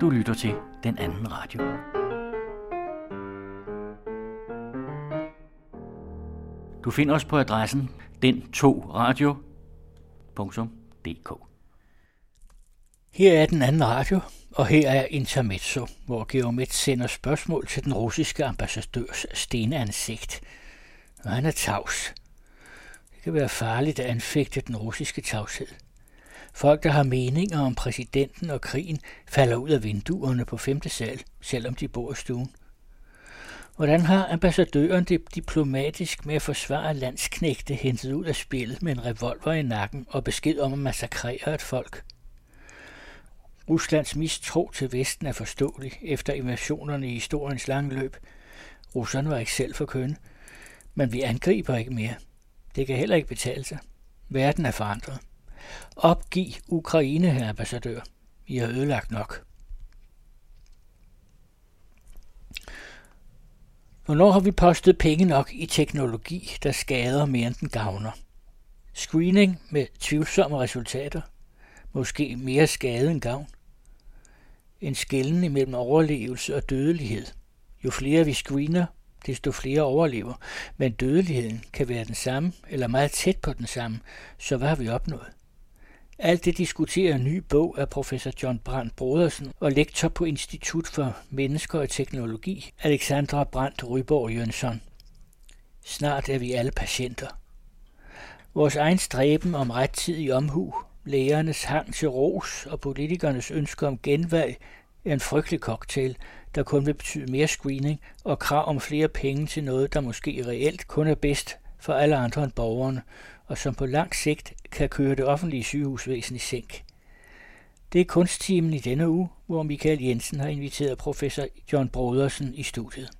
Du lytter til Den Anden Radio. Du finder os på adressen den2radio.dk Her er den anden radio, og her er Intermezzo, hvor Geomet sender spørgsmål til den russiske ambassadørs stenansigt. Og han er tavs. Det kan være farligt at anfægte den russiske tavshed. Folk, der har meninger om præsidenten og krigen, falder ud af vinduerne på femte sal, selvom de bor i stuen. Hvordan har ambassadøren det diplomatisk med at forsvare landsknægte hentet ud af spillet med en revolver i nakken og besked om at massakrere et folk? Ruslands mistro til Vesten er forståelig efter invasionerne i historiens lange løb. Russerne var ikke selv for kønne, men vi angriber ikke mere. Det kan heller ikke betale sig. Verden er forandret. Opgiv Ukraine, herre ambassadør. I har ødelagt nok. Hvornår har vi postet penge nok i teknologi, der skader mere end den gavner? Screening med tvivlsomme resultater. Måske mere skade end gavn. En skælden imellem overlevelse og dødelighed. Jo flere vi screener, desto flere overlever, men dødeligheden kan være den samme eller meget tæt på den samme, så hvad har vi opnået? Alt det diskuterer en ny bog af professor John Brandt Brodersen og lektor på Institut for Mennesker og Teknologi, Alexandra Brandt Ryborg Jønsson. Snart er vi alle patienter. Vores egen stræben om rettidig omhu, lægernes hang til ros og politikernes ønske om genvalg er en frygtelig cocktail, der kun vil betyde mere screening og krav om flere penge til noget, der måske reelt kun er bedst for alle andre end borgerne, og som på lang sigt kan køre det offentlige sygehusvæsen i sænk. Det er kunsttimen i denne uge, hvor Michael Jensen har inviteret professor John Brodersen i studiet.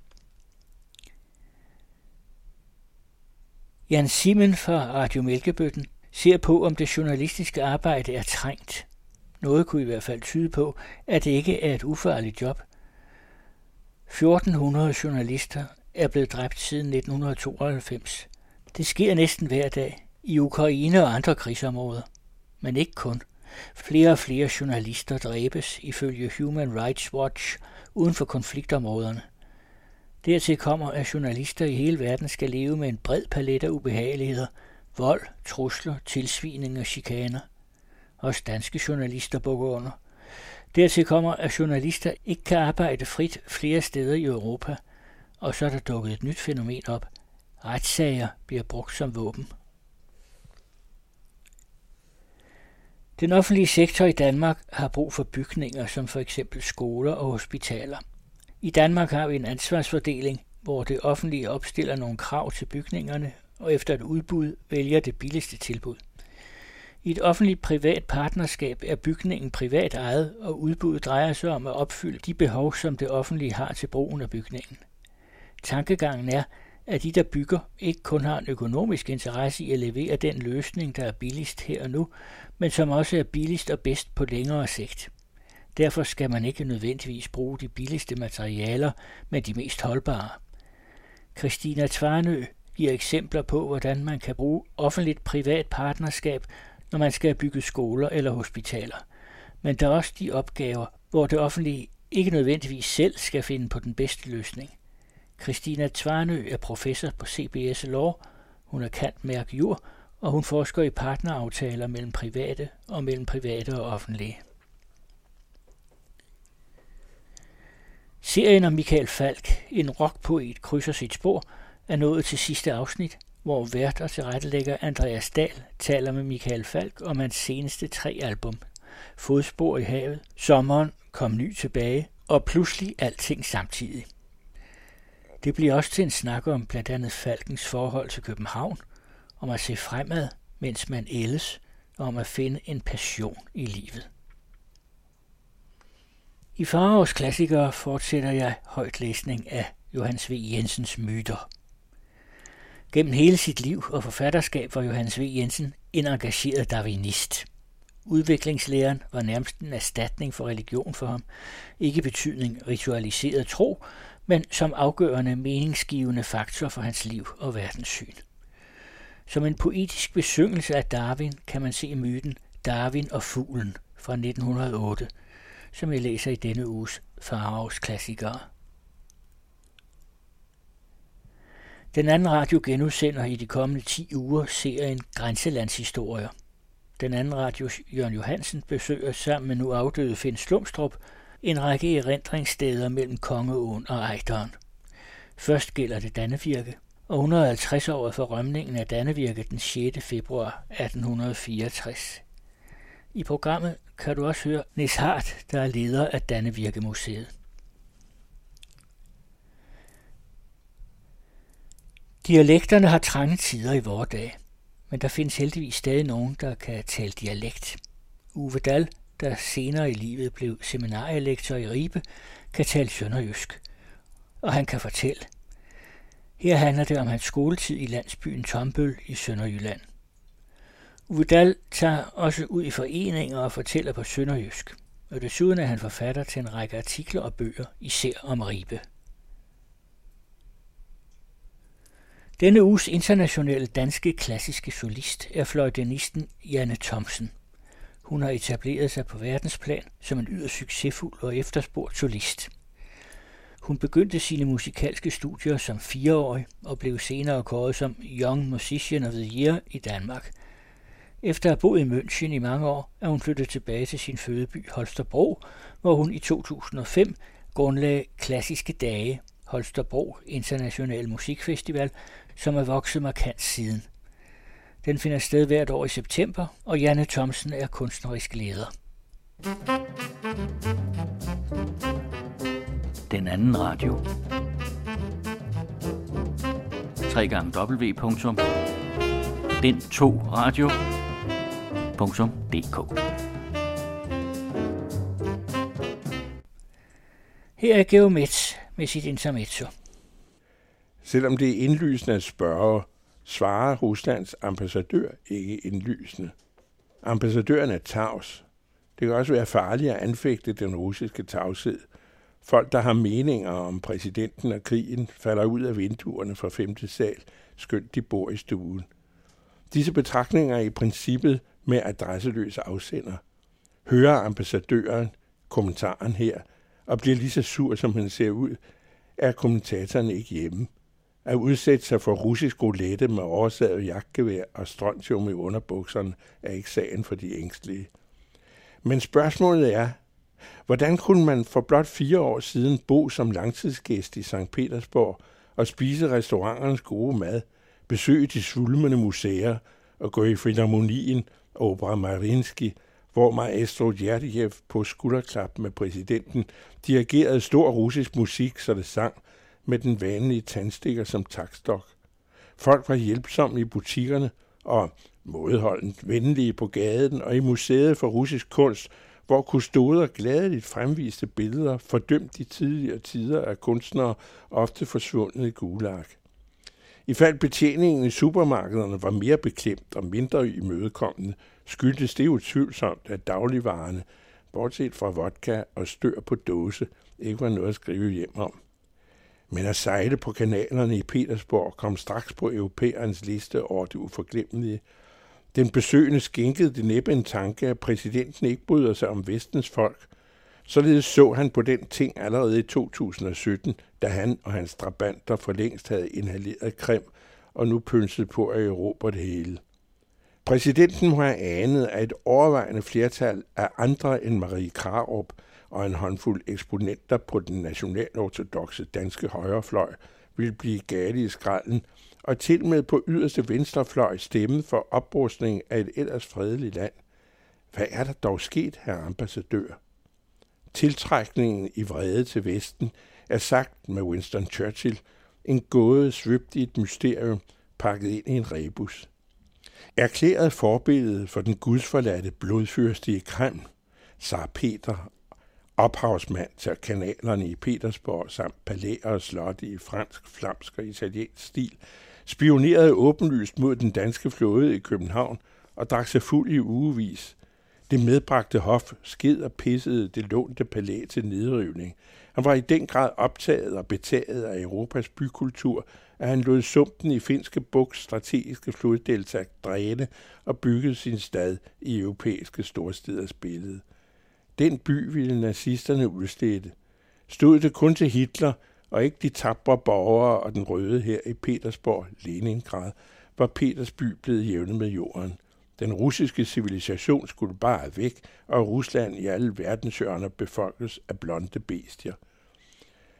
Jan Simen fra Radio Mælkebøtten ser på, om det journalistiske arbejde er trængt. Noget kunne i hvert fald tyde på, at det ikke er et ufarligt job. 1400 journalister er blevet dræbt siden 1992. Det sker næsten hver dag i Ukraine og andre krigsområder. Men ikke kun. Flere og flere journalister dræbes ifølge Human Rights Watch uden for konfliktområderne. Dertil kommer, at journalister i hele verden skal leve med en bred palet af ubehageligheder, vold, trusler, tilsvining og chikaner. Også danske journalister bukker under. Dertil kommer, at journalister ikke kan arbejde frit flere steder i Europa, og så er der dukket et nyt fænomen op. Retssager bliver brugt som våben. Den offentlige sektor i Danmark har brug for bygninger som for eksempel skoler og hospitaler. I Danmark har vi en ansvarsfordeling, hvor det offentlige opstiller nogle krav til bygningerne, og efter et udbud vælger det billigste tilbud. I et offentligt privat partnerskab er bygningen privat ejet, og udbuddet drejer sig om at opfylde de behov, som det offentlige har til brugen af bygningen. Tankegangen er, at de, der bygger, ikke kun har en økonomisk interesse i at levere den løsning, der er billigst her og nu, men som også er billigst og bedst på længere sigt. Derfor skal man ikke nødvendigvis bruge de billigste materialer, men de mest holdbare. Christina Tvarnø giver eksempler på, hvordan man kan bruge offentligt privat partnerskab, når man skal bygge skoler eller hospitaler. Men der er også de opgaver, hvor det offentlige ikke nødvendigvis selv skal finde på den bedste løsning – Christina Tvarnø er professor på CBS Law. Hun er kant mærk jur, og hun forsker i partneraftaler mellem private og mellem private og offentlige. Serien om Michael Falk, en rockpoet, krydser sit spor, er nået til sidste afsnit, hvor vært og tilrettelægger Andreas Dahl taler med Michael Falk om hans seneste tre album. Fodspor i havet, Sommeren kom ny tilbage og pludselig alting samtidig. Det bliver også til en snak om blandt andet Falkens forhold til København, om at se fremad, mens man ældes, og om at finde en passion i livet. I forårs klassikere fortsætter jeg højt læsning af Johannes V. Jensens myter. Gennem hele sit liv og forfatterskab var Johannes V. Jensen en engageret darwinist. Udviklingslæren var nærmest en erstatning for religion for ham, ikke betydning ritualiseret tro, men som afgørende meningsgivende faktor for hans liv og verdenssyn. Som en poetisk besyngelse af Darwin kan man se myten Darwin og fuglen fra 1908, som jeg læser i denne uges Faraos klassikere. Den anden radio genudsender i de kommende 10 uger serien Grænselandshistorier. Den anden radio, Jørgen Johansen, besøger sammen med nu afdøde Finn Slumstrup en række erindringssteder mellem Kongeåen og Ejderen. Først gælder det Dannevirke, og 150 år for rømningen af Dannevirke den 6. februar 1864. I programmet kan du også høre Nis Hart, der er leder af Dannevirkemuseet. Dialekterne har trange tider i vore dage, men der findes heldigvis stadig nogen, der kan tale dialekt. Uwe Dahl, der senere i livet blev seminarielektor i Ribe, kan tale sønderjysk, og han kan fortælle. Her handler det om hans skoletid i landsbyen Tombøl i Sønderjylland. Uwe Dahl tager også ud i foreninger og fortæller på sønderjysk, og desuden er han forfatter til en række artikler og bøger, især om Ribe. Denne uges internationale danske klassiske solist er fløjtenisten Janne Thomsen. Hun har etableret sig på verdensplan som en yderst succesfuld og efterspurgt solist. Hun begyndte sine musikalske studier som fireårig og blev senere kåret som Young Musician of the Year i Danmark. Efter at have boet i München i mange år, er hun flyttet tilbage til sin fødeby Holstebro, hvor hun i 2005 grundlagde Klassiske Dage, Holstebro International Musikfestival, som er vokset markant siden. Den finder sted hvert år i september, og Janne Thomsen er kunstnerisk leder. Den anden radio. www.den2radio.dk Her er Geomets med sit intermezzo. Selvom det er indlysende at spørge, svarer Ruslands ambassadør ikke indlysende. Ambassadøren er tavs. Det kan også være farligt at anfægte den russiske tavshed. Folk, der har meninger om præsidenten og krigen, falder ud af vinduerne fra femte sal, skønt de bor i stuen. Disse betragtninger er i princippet med adresseløs afsender. Hører ambassadøren kommentaren her, og bliver lige så sur, som han ser ud, er kommentatoren ikke hjemme. At udsætte sig for russisk roulette med oversaget jagtgevær og strontium i underbukserne er ikke sagen for de ængstlige. Men spørgsmålet er, hvordan kunne man for blot fire år siden bo som langtidsgæst i St. Petersborg og spise restauranternes gode mad, besøge de svulmende museer og gå i Filharmonien og Opera Marinsky, hvor maestro Djerdjev på skulderklap med præsidenten dirigerede stor russisk musik, så det sang, med den vanlige tandstikker som takstok. Folk var hjælpsomme i butikkerne og mådeholdent venlige på gaden og i museet for russisk kunst, hvor kustoder gladeligt fremviste billeder fordømt i tidligere tider af kunstnere, ofte forsvundet i gulag. I fald betjeningen i supermarkederne var mere beklemt og mindre imødekommende, skyldtes det utvivlsomt, at dagligvarerne, bortset fra vodka og stør på dåse, ikke var noget at skrive hjem om. Men at sejle på kanalerne i Petersborg kom straks på europæernes liste over det uforglemmelige. Den besøgende skænkede det næppe en tanke, at præsidenten ikke bryder sig om vestens folk. Således så han på den ting allerede i 2017, da han og hans drabanter for længst havde inhaleret krem og nu pynsede på at erobre det hele. Præsidenten må have anet, at et overvejende flertal af andre end Marie Krarup – og en håndfuld eksponenter på den nationalortodoxe danske højrefløj ville blive gale i skralden, og til med på yderste venstrefløj stemme for oprustning af et ellers fredeligt land. Hvad er der dog sket, herre ambassadør? Tiltrækningen i vrede til Vesten er sagt med Winston Churchill en gåde svøbt i et mysterium pakket ind i en rebus. Erklæret forbillede for den gudsforladte blodfyrste i Kreml, Sar Peter ophavsmand til kanalerne i Petersborg samt palæer og slotte i fransk, flamsk og italiensk stil, spionerede åbenlyst mod den danske flåde i København og drak sig fuld i ugevis. Det medbragte hof sked og pissede det lånte palæ til nedrivning. Han var i den grad optaget og betaget af Europas bykultur, at han lod sumpen i finske buks strategiske floddelta dræne og byggede sin stad i europæiske storsteders billede. Den by ville nazisterne udstede. Stod det kun til Hitler og ikke de tabre borgere og den røde her i Petersborg, Leningrad, var Petersby blevet jævnet med jorden. Den russiske civilisation skulle bare væk, og Rusland i alle verdenshjørner befolkes af blonde bestier.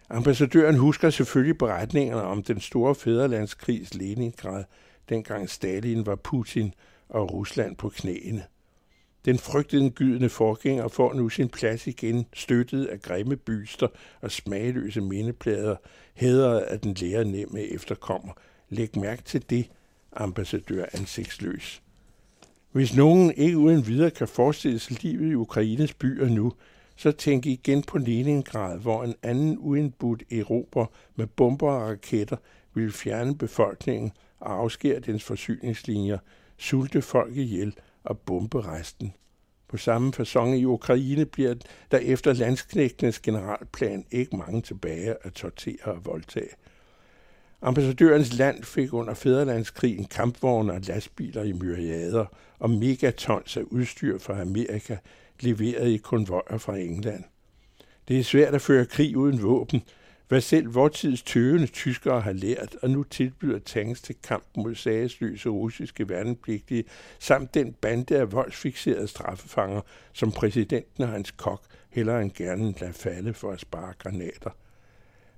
Ambassadøren husker selvfølgelig beretningerne om den store fæderlandskrigs Leningrad, dengang Stalin var Putin og Rusland på knæene. Den frygtindgydende forgænger får nu sin plads igen, støttet af grimme byster og smagløse mindeplader, hædret af den lære nemme efterkommer. Læg mærke til det, ambassadør ansigtsløs. Hvis nogen ikke uden videre kan forestille sig livet i Ukraines byer nu, så tænk igen på Leningrad, hvor en anden uindbudt Europa med bomber og raketter ville fjerne befolkningen og afskære dens forsyningslinjer, sulte folk ihjel og bombe resten. På samme façon i Ukraine bliver der efter landsknægtenes generalplan ikke mange tilbage at tortere og voldtage. Ambassadørens land fik under fæderlandskrigen kampvogne og lastbiler i myriader og megatons af udstyr fra Amerika leveret i konvojer fra England. Det er svært at føre krig uden våben, hvad selv vortids tøvende tyskere har lært, og nu tilbyder tanks til kamp mod sagesløse russiske værnepligtige, samt den bande af voldsfixerede straffefanger, som præsidenten og hans kok hellere end gerne lader falde for at spare granater.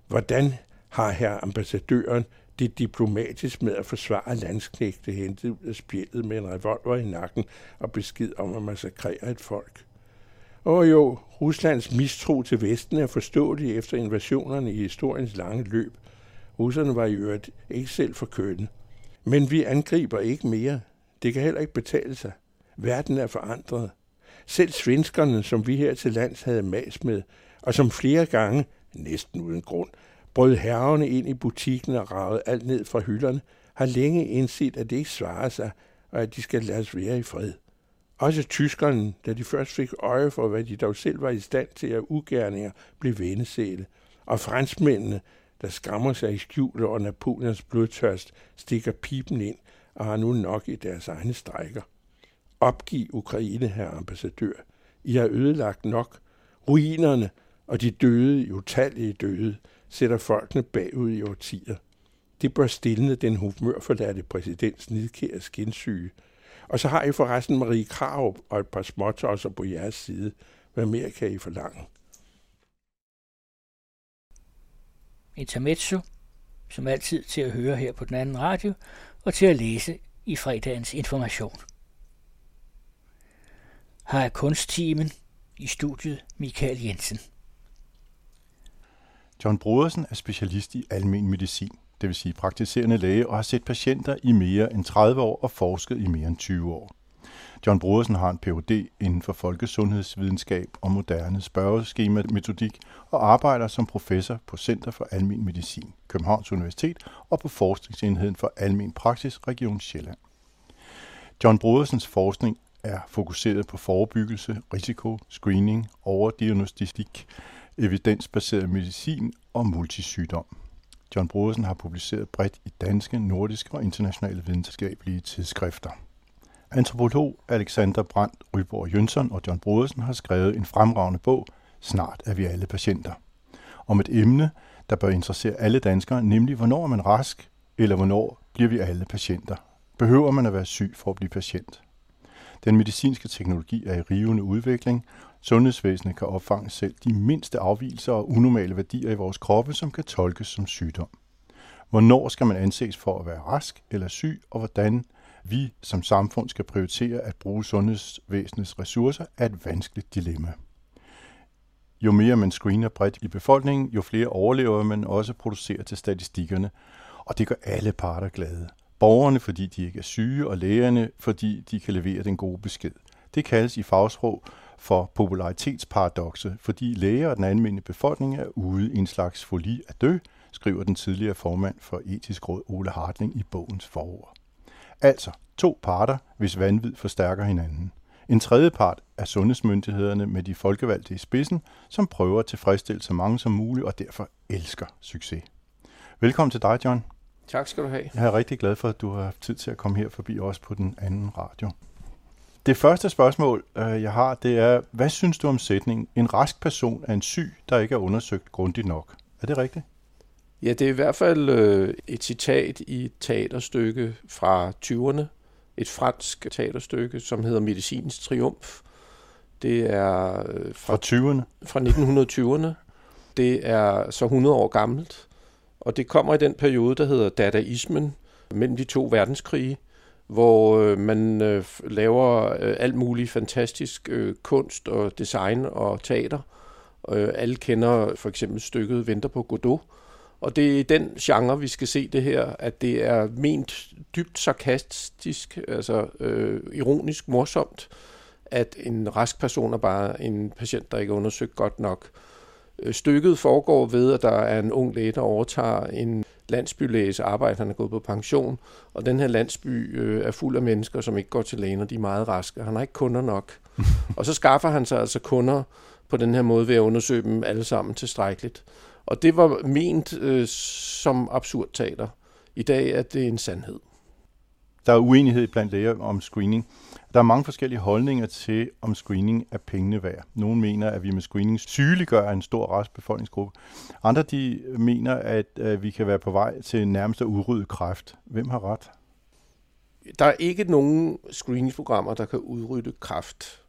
Hvordan har her ambassadøren det diplomatisk med at forsvare landsknægte hentet ud af spjældet med en revolver i nakken og besked om at massakrere et folk? Og jo, Ruslands mistro til Vesten er forståelig efter invasionerne i historiens lange løb. Russerne var i øvrigt ikke selv for kønne. Men vi angriber ikke mere. Det kan heller ikke betale sig. Verden er forandret. Selv svenskerne, som vi her til lands havde mas med, og som flere gange, næsten uden grund, brød herrerne ind i butikken og ragede alt ned fra hylderne, har længe indset, at det ikke svarer sig, og at de skal lade os være i fred. Også tyskerne, da de først fik øje for, hvad de dog selv var i stand til at ugerninger, blev vendesæle. Og franskmændene, der skammer sig i skjul over Napoleons blodtørst, stikker pipen ind og har nu nok i deres egne strækker. Opgiv Ukraine, herre ambassadør. I har ødelagt nok. Ruinerne og de døde, utallige døde, sætter folkene bagud i årtier. Det bør stille den humørforladte præsidents nidkære skinsyge – og så har I forresten Marie Krav og et par småtosser på jeres side. Hvad mere kan I forlange? Intermezzo, som altid til at høre her på den anden radio, og til at læse i fredagens information. Har jeg kunsttimen i studiet Michael Jensen. John Brodersen er specialist i almen medicin det vil sige praktiserende læge, og har set patienter i mere end 30 år og forsket i mere end 20 år. John Brodersen har en Ph.D. inden for folkesundhedsvidenskab og moderne spørgeskema-metodik og arbejder som professor på Center for Almen Medicin, Københavns Universitet og på Forskningsenheden for Almen Praksis, Region Sjælland. John Brodersens forskning er fokuseret på forebyggelse, risiko, screening, overdiagnostik, evidensbaseret medicin og multisygdom. John Brodersen har publiceret bredt i danske, nordiske og internationale videnskabelige tidsskrifter. Antropolog Alexander Brandt Ryborg Jønsson og John Brodersen har skrevet en fremragende bog, Snart er vi alle patienter, om et emne, der bør interessere alle danskere, nemlig hvornår er man rask, eller hvornår bliver vi alle patienter. Behøver man at være syg for at blive patient? Den medicinske teknologi er i rivende udvikling, Sundhedsvæsenet kan opfange selv de mindste afvielser og unormale værdier i vores kroppe, som kan tolkes som sygdom. Hvornår skal man anses for at være rask eller syg, og hvordan vi som samfund skal prioritere at bruge sundhedsvæsenets ressourcer, er et vanskeligt dilemma. Jo mere man screener bredt i befolkningen, jo flere overlever man også producerer til statistikkerne, og det gør alle parter glade. Borgerne, fordi de ikke er syge, og lægerne, fordi de kan levere den gode besked. Det kaldes i fagsprog for popularitetsparadoxe, fordi læger og den almindelige befolkning er ude i en slags folie at dø, skriver den tidligere formand for etisk råd Ole Hartling i bogens forord. Altså to parter, hvis vanvid forstærker hinanden. En tredje part er sundhedsmyndighederne med de folkevalgte i spidsen, som prøver at tilfredsstille så mange som muligt og derfor elsker succes. Velkommen til dig, John. Tak skal du have. Jeg er rigtig glad for, at du har haft tid til at komme her forbi os på den anden radio. Det første spørgsmål, øh, jeg har, det er, hvad synes du om sætningen, en rask person er en syg, der ikke er undersøgt grundigt nok? Er det rigtigt? Ja, det er i hvert fald øh, et citat i et teaterstykke fra 20'erne. Et fransk teaterstykke, som hedder Medicinens Triumf. Det er øh, fra, fra 20'erne? Fra 1920'erne. Det er så 100 år gammelt. Og det kommer i den periode, der hedder dadaismen, mellem de to verdenskrige, hvor øh, man øh, laver øh, alt muligt fantastisk øh, kunst og design og teater. Øh, alle kender for eksempel stykket Venter på Godot, og det er i den genre, vi skal se det her, at det er ment dybt sarkastisk, altså øh, ironisk morsomt, at en rask person er bare en patient, der ikke er undersøgt godt nok. Øh, stykket foregår ved, at der er en ung læge, der overtager en landsbylæges arbejde. Han er gået på pension, og den her landsby øh, er fuld af mennesker, som ikke går til lægen, og de er meget raske. Han har ikke kunder nok. og så skaffer han sig altså kunder på den her måde ved at undersøge dem alle sammen tilstrækkeligt. Og det var ment øh, som absurd teater. I dag er det en sandhed. Der er uenighed blandt læger om screening. Der er mange forskellige holdninger til, om screening er pengene værd. Nogle mener, at vi med screening sygeliggør en stor restbefolkningsgruppe. Andre de mener, at, øh, vi kan være på vej til nærmest at udrydde kræft. Hvem har ret? Der er ikke nogen screeningsprogrammer, der kan udrydde kræft.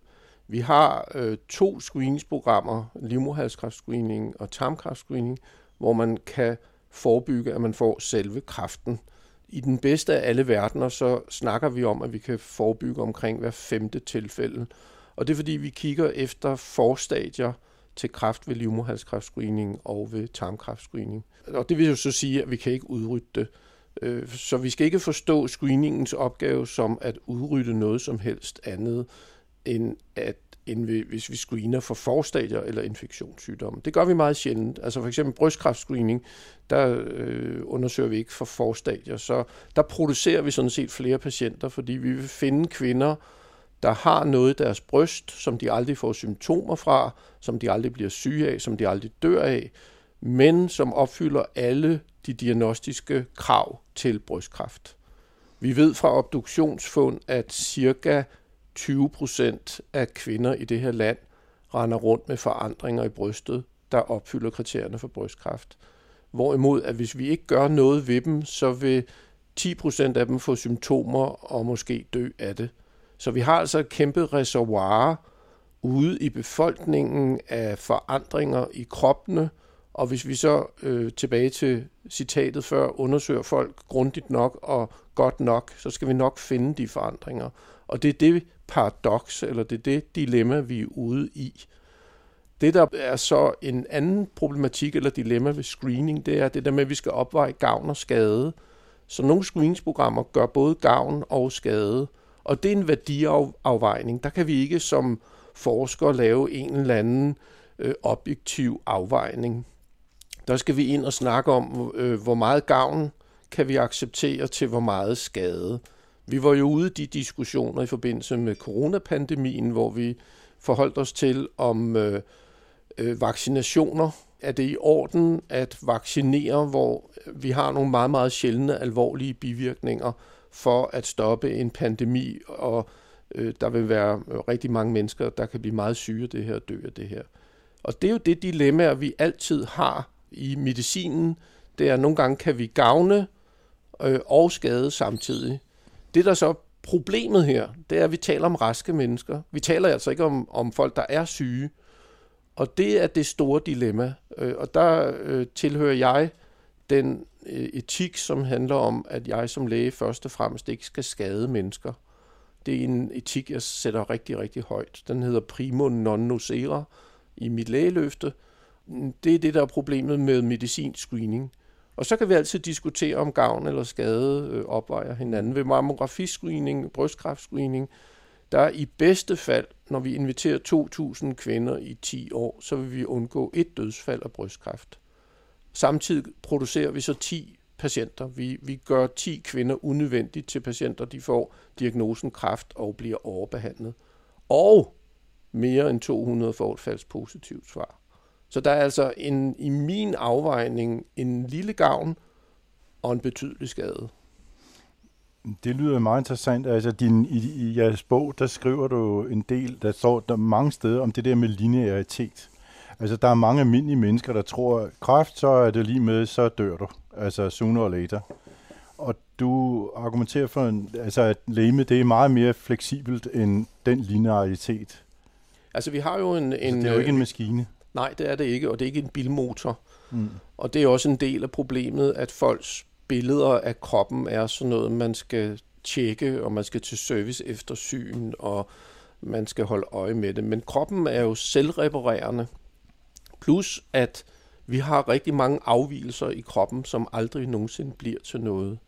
Vi har øh, to screeningsprogrammer, livmoderhalskræftscreening og tarmkræftscreening, hvor man kan forebygge, at man får selve kræften. I den bedste af alle verdener, så snakker vi om, at vi kan forebygge omkring hver femte tilfælde. Og det er fordi, vi kigger efter forstadier til kræft ved livmoderhalskræftscreening og ved tarmkræftscreening. Og det vil jo så sige, at vi kan ikke udrydde det. Øh, så vi skal ikke forstå screeningens opgave som at udrydde noget som helst andet end, at, end hvis vi screener for forstadier eller infektionssygdomme. Det gør vi meget sjældent. Altså for eksempel brystkræftscreening, der øh, undersøger vi ikke for forstadier, så der producerer vi sådan set flere patienter, fordi vi vil finde kvinder, der har noget i deres bryst, som de aldrig får symptomer fra, som de aldrig bliver syge af, som de aldrig dør af, men som opfylder alle de diagnostiske krav til brystkræft. Vi ved fra obduktionsfund, at cirka 20 procent af kvinder i det her land render rundt med forandringer i brystet, der opfylder kriterierne for brystkræft. Hvorimod, at hvis vi ikke gør noget ved dem, så vil 10 procent af dem få symptomer og måske dø af det. Så vi har altså et kæmpe reservoir ude i befolkningen af forandringer i kroppene, og hvis vi så øh, tilbage til citatet før undersøger folk grundigt nok og godt nok, så skal vi nok finde de forandringer. Og det er det paradoks, eller det er det dilemma, vi er ude i. Det, der er så en anden problematik eller dilemma ved screening, det er det der med, at vi skal opveje gavn og skade. Så nogle screeningsprogrammer gør både gavn og skade, og det er en værdiafvejning. Der kan vi ikke som forskere lave en eller anden øh, objektiv afvejning. Der skal vi ind og snakke om, øh, hvor meget gavn kan vi acceptere til hvor meget skade. Vi var jo ude i de diskussioner i forbindelse med coronapandemien, hvor vi forholdt os til, om øh, øh, vaccinationer er det i orden at vaccinere, hvor vi har nogle meget, meget sjældne alvorlige bivirkninger for at stoppe en pandemi, og øh, der vil være rigtig mange mennesker, der kan blive meget syge af det her og dø af det her. Og det er jo det dilemma, vi altid har i medicinen. Det er, at nogle gange kan vi gavne øh, og skade samtidig. Det, der så problemet her, det er, at vi taler om raske mennesker. Vi taler altså ikke om, om folk, der er syge. Og det er det store dilemma. Øh, og der øh, tilhører jeg den øh, etik, som handler om, at jeg som læge først og fremmest ikke skal skade mennesker. Det er en etik, jeg sætter rigtig, rigtig højt. Den hedder primo non nocere i mit lægeløfte. Det er det, der er problemet med medicinsk screening. Og så kan vi altid diskutere, om gavn eller skade øh, opvejer hinanden. Ved mammografiscreening, brystkræftscreening, der er i bedste fald, når vi inviterer 2.000 kvinder i 10 år, så vil vi undgå et dødsfald af brystkræft. Samtidig producerer vi så 10 patienter. Vi, vi gør 10 kvinder unødvendigt til patienter, de får diagnosen kræft og bliver overbehandlet. Og mere end 200 får et falsk positivt svar. Så der er altså en, i min afvejning en lille gavn og en betydelig skade. Det lyder meget interessant. Altså, din, i, i jeres bog, der skriver du en del, der står der mange steder om det der med linearitet. Altså, der er mange almindelige mennesker, der tror, at kræft, så er det lige med, så dør du. Altså, sooner or later. Og du argumenterer for, en, altså, at læme, det er meget mere fleksibelt end den linearitet. Altså, vi har jo en... en altså, det er jo ikke en øh, maskine. Nej, det er det ikke, og det er ikke en bilmotor. Mm. Og det er også en del af problemet, at folks billeder af kroppen er sådan noget, man skal tjekke, og man skal til service efter syn, og man skal holde øje med det. Men kroppen er jo selvreparerende. Plus at vi har rigtig mange afvielser i kroppen, som aldrig nogensinde bliver til noget.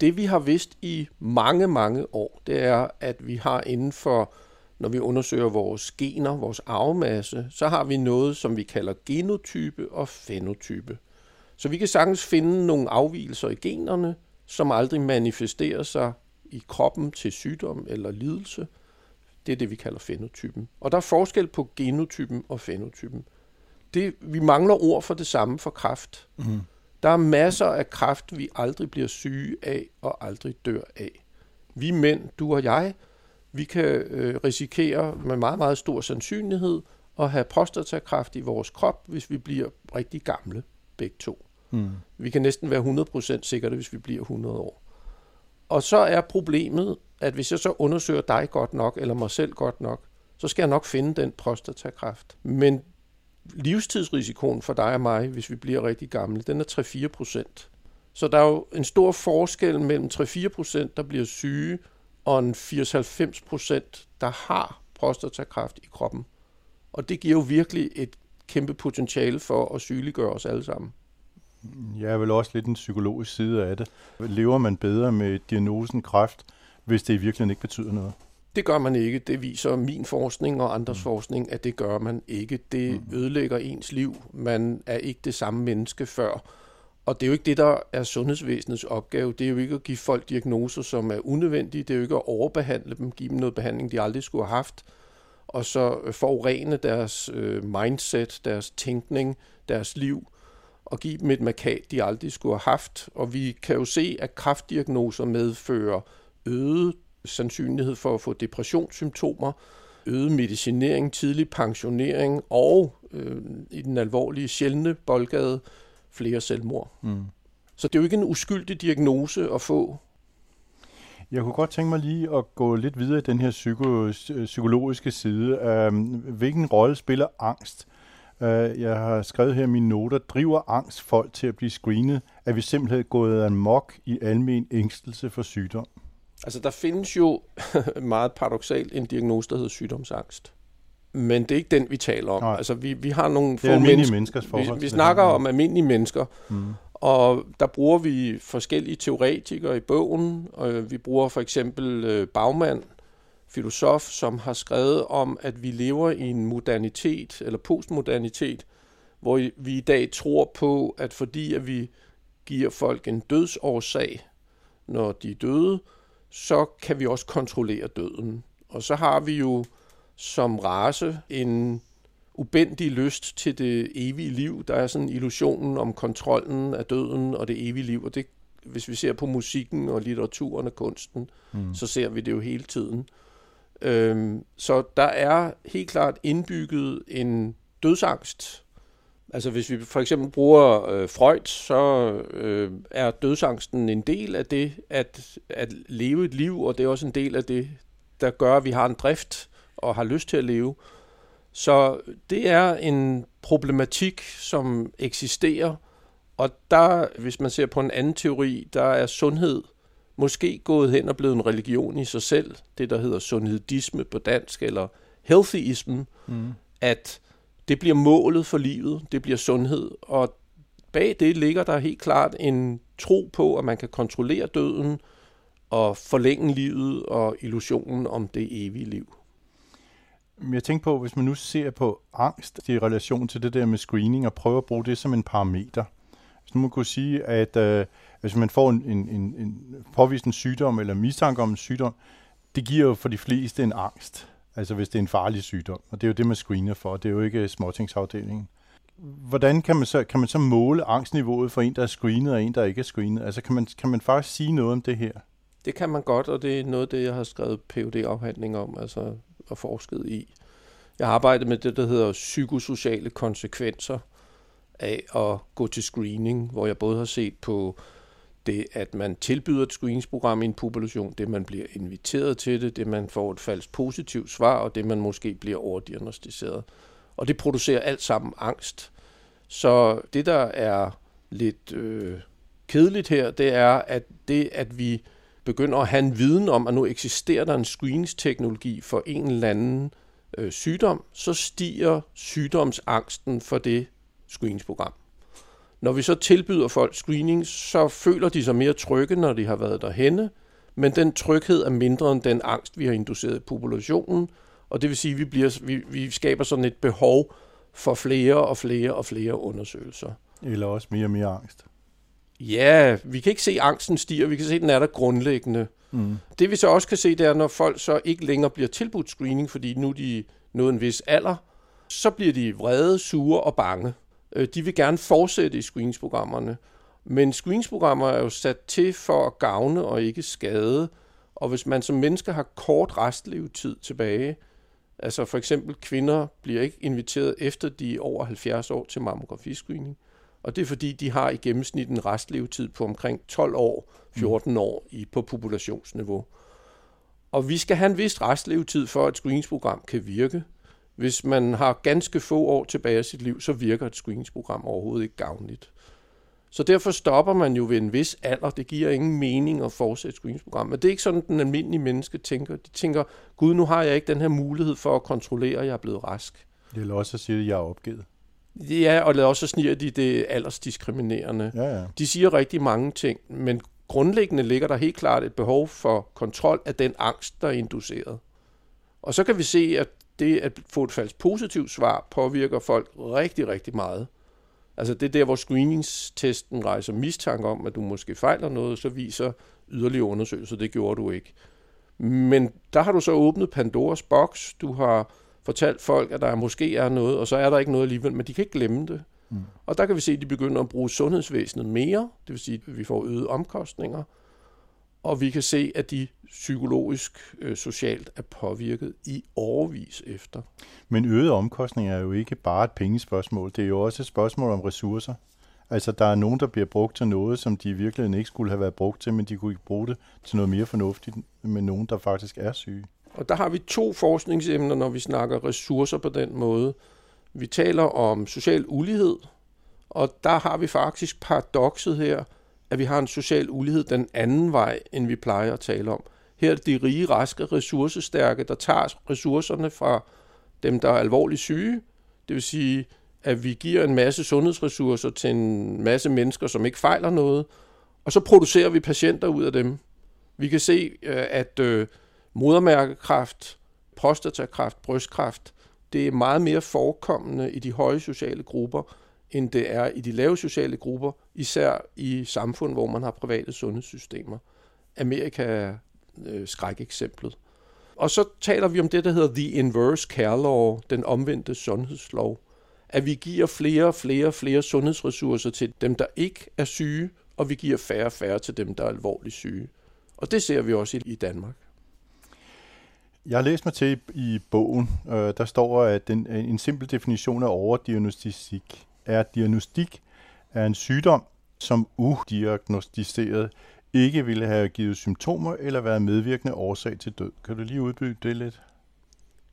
Det vi har vidst i mange, mange år, det er, at vi har inden for, når vi undersøger vores gener, vores arvemasse, så har vi noget, som vi kalder genotype og fenotype. Så vi kan sagtens finde nogle afvielser i generne, som aldrig manifesterer sig i kroppen til sygdom eller lidelse. Det er det, vi kalder fenotypen. Og der er forskel på genotypen og fenotypen. Det, vi mangler ord for det samme for kræft. Mm. Der er masser af kræft, vi aldrig bliver syge af og aldrig dør af. Vi mænd, du og jeg, vi kan øh, risikere med meget, meget stor sandsynlighed at have prostatakræft i vores krop, hvis vi bliver rigtig gamle, begge to. Mm. Vi kan næsten være 100% sikre hvis vi bliver 100 år. Og så er problemet, at hvis jeg så undersøger dig godt nok, eller mig selv godt nok, så skal jeg nok finde den prostatakræft. Men livstidsrisikoen for dig og mig, hvis vi bliver rigtig gamle, den er 3-4 procent. Så der er jo en stor forskel mellem 3-4 procent, der bliver syge, og en 80-90 procent, der har prostatakræft i kroppen. Og det giver jo virkelig et kæmpe potentiale for at sygeliggøre os alle sammen. Jeg er vel også lidt en psykologisk side af det. Lever man bedre med diagnosen kræft, hvis det i virkeligheden ikke betyder noget? Det gør man ikke. Det viser min forskning og andres mm. forskning, at det gør man ikke. Det mm. ødelægger ens liv. Man er ikke det samme menneske før. Og det er jo ikke det, der er sundhedsvæsenets opgave. Det er jo ikke at give folk diagnoser, som er unødvendige. Det er jo ikke at overbehandle dem, give dem noget behandling, de aldrig skulle have haft. Og så øh, forurene deres øh, mindset, deres tænkning, deres liv, og give dem et markat, de aldrig skulle have haft. Og vi kan jo se, at kraftdiagnoser medfører øget sandsynlighed for at få depressionssymptomer, øget medicinering, tidlig pensionering og øh, i den alvorlige sjældne boldgade flere selvmord. Mm. Så det er jo ikke en uskyldig diagnose at få. Jeg kunne godt tænke mig lige at gå lidt videre i den her psyko, psykologiske side. Um, hvilken rolle spiller angst? Uh, jeg har skrevet her i mine noter, driver angst folk til at blive screenet? Er vi simpelthen gået amok i almen ængstelse for sygdom? Altså, der findes jo meget paradoxalt en diagnose, der hedder sygdomsangst. Men det er ikke den, vi taler om. Nej. Altså, vi, vi har nogle Det er få almindelige mennesker. menneskers forhold. Vi, vi snakker om almindelige mennesker, Mm. og der bruger vi forskellige teoretikere i bogen. Og vi bruger for eksempel øh, Bagmand, filosof, som har skrevet om, at vi lever i en modernitet, eller postmodernitet, hvor vi i dag tror på, at fordi at vi giver folk en dødsårsag, når de er døde, så kan vi også kontrollere døden. Og så har vi jo som race en ubendig lyst til det evige liv. Der er sådan illusionen om kontrollen af døden og det evige liv, og det, hvis vi ser på musikken og litteraturen og kunsten, Mm. så ser vi det jo hele tiden. Øhm, så der er helt klart indbygget en dødsangst. Altså hvis vi for eksempel bruger øh, Freud, så øh, er dødsangsten en del af det at, at leve et liv, og det er også en del af det, der gør, at vi har en drift og har lyst til at leve. Så det er en problematik, som eksisterer, og der, hvis man ser på en anden teori, der er sundhed måske gået hen og blevet en religion i sig selv, det der hedder sundhedisme på dansk, eller healthyism, Mm. at det bliver målet for livet, det bliver sundhed, og bag det ligger der helt klart en tro på, at man kan kontrollere døden og forlænge livet og illusionen om det evige liv. Jeg tænker på, hvis man nu ser på angst i relation til det der med screening, og prøver at bruge det som en parameter. Hvis nu man kunne sige, at øh, hvis man får en, en, en, en påvist en sygdom, eller mistanke om en sygdom, det giver jo for de fleste en angst. Altså hvis det er en farlig sygdom. Og det er jo det, man screener for. Det er jo ikke øh, småtingsafdelingen. Hvordan kan man, så, kan man så måle angstniveauet for en, der er screenet, og en, der ikke er screenet? Altså kan man, kan man faktisk sige noget om det her? Det kan man godt, og det er noget af det, jeg har skrevet phd afhandling om, altså og forsket i. Jeg har arbejdet med det, der hedder psykosociale konsekvenser af at gå til screening, hvor jeg både har set på det, at man tilbyder et screeningsprogram i en population, det man bliver inviteret til det, det man får et falsk positivt svar, og det man måske bliver overdiagnostiseret. Og det producerer alt sammen angst. Så det, der er lidt øh, kedeligt her, det er, at det, at vi begynder at have en viden om, at nu eksisterer der en screeningsteknologi for en eller anden øh, sygdom, så stiger sygdomsangsten for det screeningsprogram. Når vi så tilbyder folk screening, så føler de sig mere trygge, når de har været derhenne, men den tryghed er mindre end den angst, vi har induceret i populationen, og det vil sige, at vi, bliver, vi, vi skaber sådan et behov for flere og flere og flere undersøgelser. Eller også mere og mere angst. Ja, vi kan ikke se, at angsten stiger. Vi kan se, at den er der grundlæggende. Mm. Det vi så også kan se, det er, når folk så ikke længere bliver tilbudt screening, fordi nu de nået en vis alder, så bliver de vrede, sure og bange. Øh, de vil gerne fortsætte i screeningsprogrammerne. Men screeningsprogrammer er jo sat til for at gavne og ikke skade. Og hvis man som menneske har kort restlevetid tilbage, altså for eksempel kvinder bliver ikke inviteret efter de er over 70 år til mammografiscreening, og det er fordi, de har i gennemsnit en restlevetid på omkring 12 år, 14 mm. år i, på populationsniveau. Og vi skal have en vis restlevetid for, at et screeningsprogram kan virke. Hvis man har ganske få år tilbage af sit liv, så virker et screeningsprogram overhovedet ikke gavnligt. Så derfor stopper man jo ved en vis alder. Det giver ingen mening at fortsætte screeningsprogram. Men det er ikke sådan, den almindelige menneske tænker. De tænker, gud, nu har jeg ikke den her mulighed for at kontrollere, at jeg er blevet rask. Det er også at sige, at jeg er opgivet. Ja, og lad også sniger de det aldersdiskriminerende. Ja, ja. De siger rigtig mange ting, men grundlæggende ligger der helt klart et behov for kontrol af den angst, der er induceret. Og så kan vi se, at det at få et falsk positivt svar påvirker folk rigtig, rigtig meget. Altså det er der, hvor screeningstesten rejser mistanke om, at du måske fejler noget, så viser yderligere undersøgelser, det gjorde du ikke. Men der har du så åbnet Pandoras boks, du har fortalt folk, at der måske er noget, og så er der ikke noget alligevel, men de kan ikke glemme det. Mm. Og der kan vi se, at de begynder at bruge sundhedsvæsenet mere, det vil sige, at vi får øget omkostninger, og vi kan se, at de psykologisk, øh, socialt er påvirket i overvis efter. Men øget omkostninger er jo ikke bare et pengespørgsmål, det er jo også et spørgsmål om ressourcer. Altså, der er nogen, der bliver brugt til noget, som de virkelig ikke skulle have været brugt til, men de kunne ikke bruge det til noget mere fornuftigt med nogen, der faktisk er syge. Og der har vi to forskningsemner, når vi snakker ressourcer på den måde. Vi taler om social ulighed, og der har vi faktisk paradokset her, at vi har en social ulighed den anden vej, end vi plejer at tale om. Her er det de rige, raske, ressourcestærke, der tager ressourcerne fra dem, der er alvorligt syge. Det vil sige, at vi giver en masse sundhedsressourcer til en masse mennesker, som ikke fejler noget, og så producerer vi patienter ud af dem. Vi kan se, øh, at øh, modermærkekræft, prostatakræft, brystkræft, det er meget mere forekommende i de høje sociale grupper, end det er i de lave sociale grupper, især i samfund, hvor man har private sundhedssystemer. Amerika er øh, skrækeksemplet. Og så taler vi om det, der hedder The Inverse Care Law, den omvendte sundhedslov. At vi giver flere og flere og flere sundhedsressourcer til dem, der ikke er syge, og vi giver færre og færre til dem, der er alvorligt syge. Og det ser vi også i, i Danmark. Jeg har læst mig til i, bogen, øh, der står, at den, øh, en simpel definition af overdiagnostik er, at diagnostik er en sygdom, som udiagnostiseret ikke ville have givet symptomer eller været medvirkende årsag til død. Kan du lige udbygge det lidt?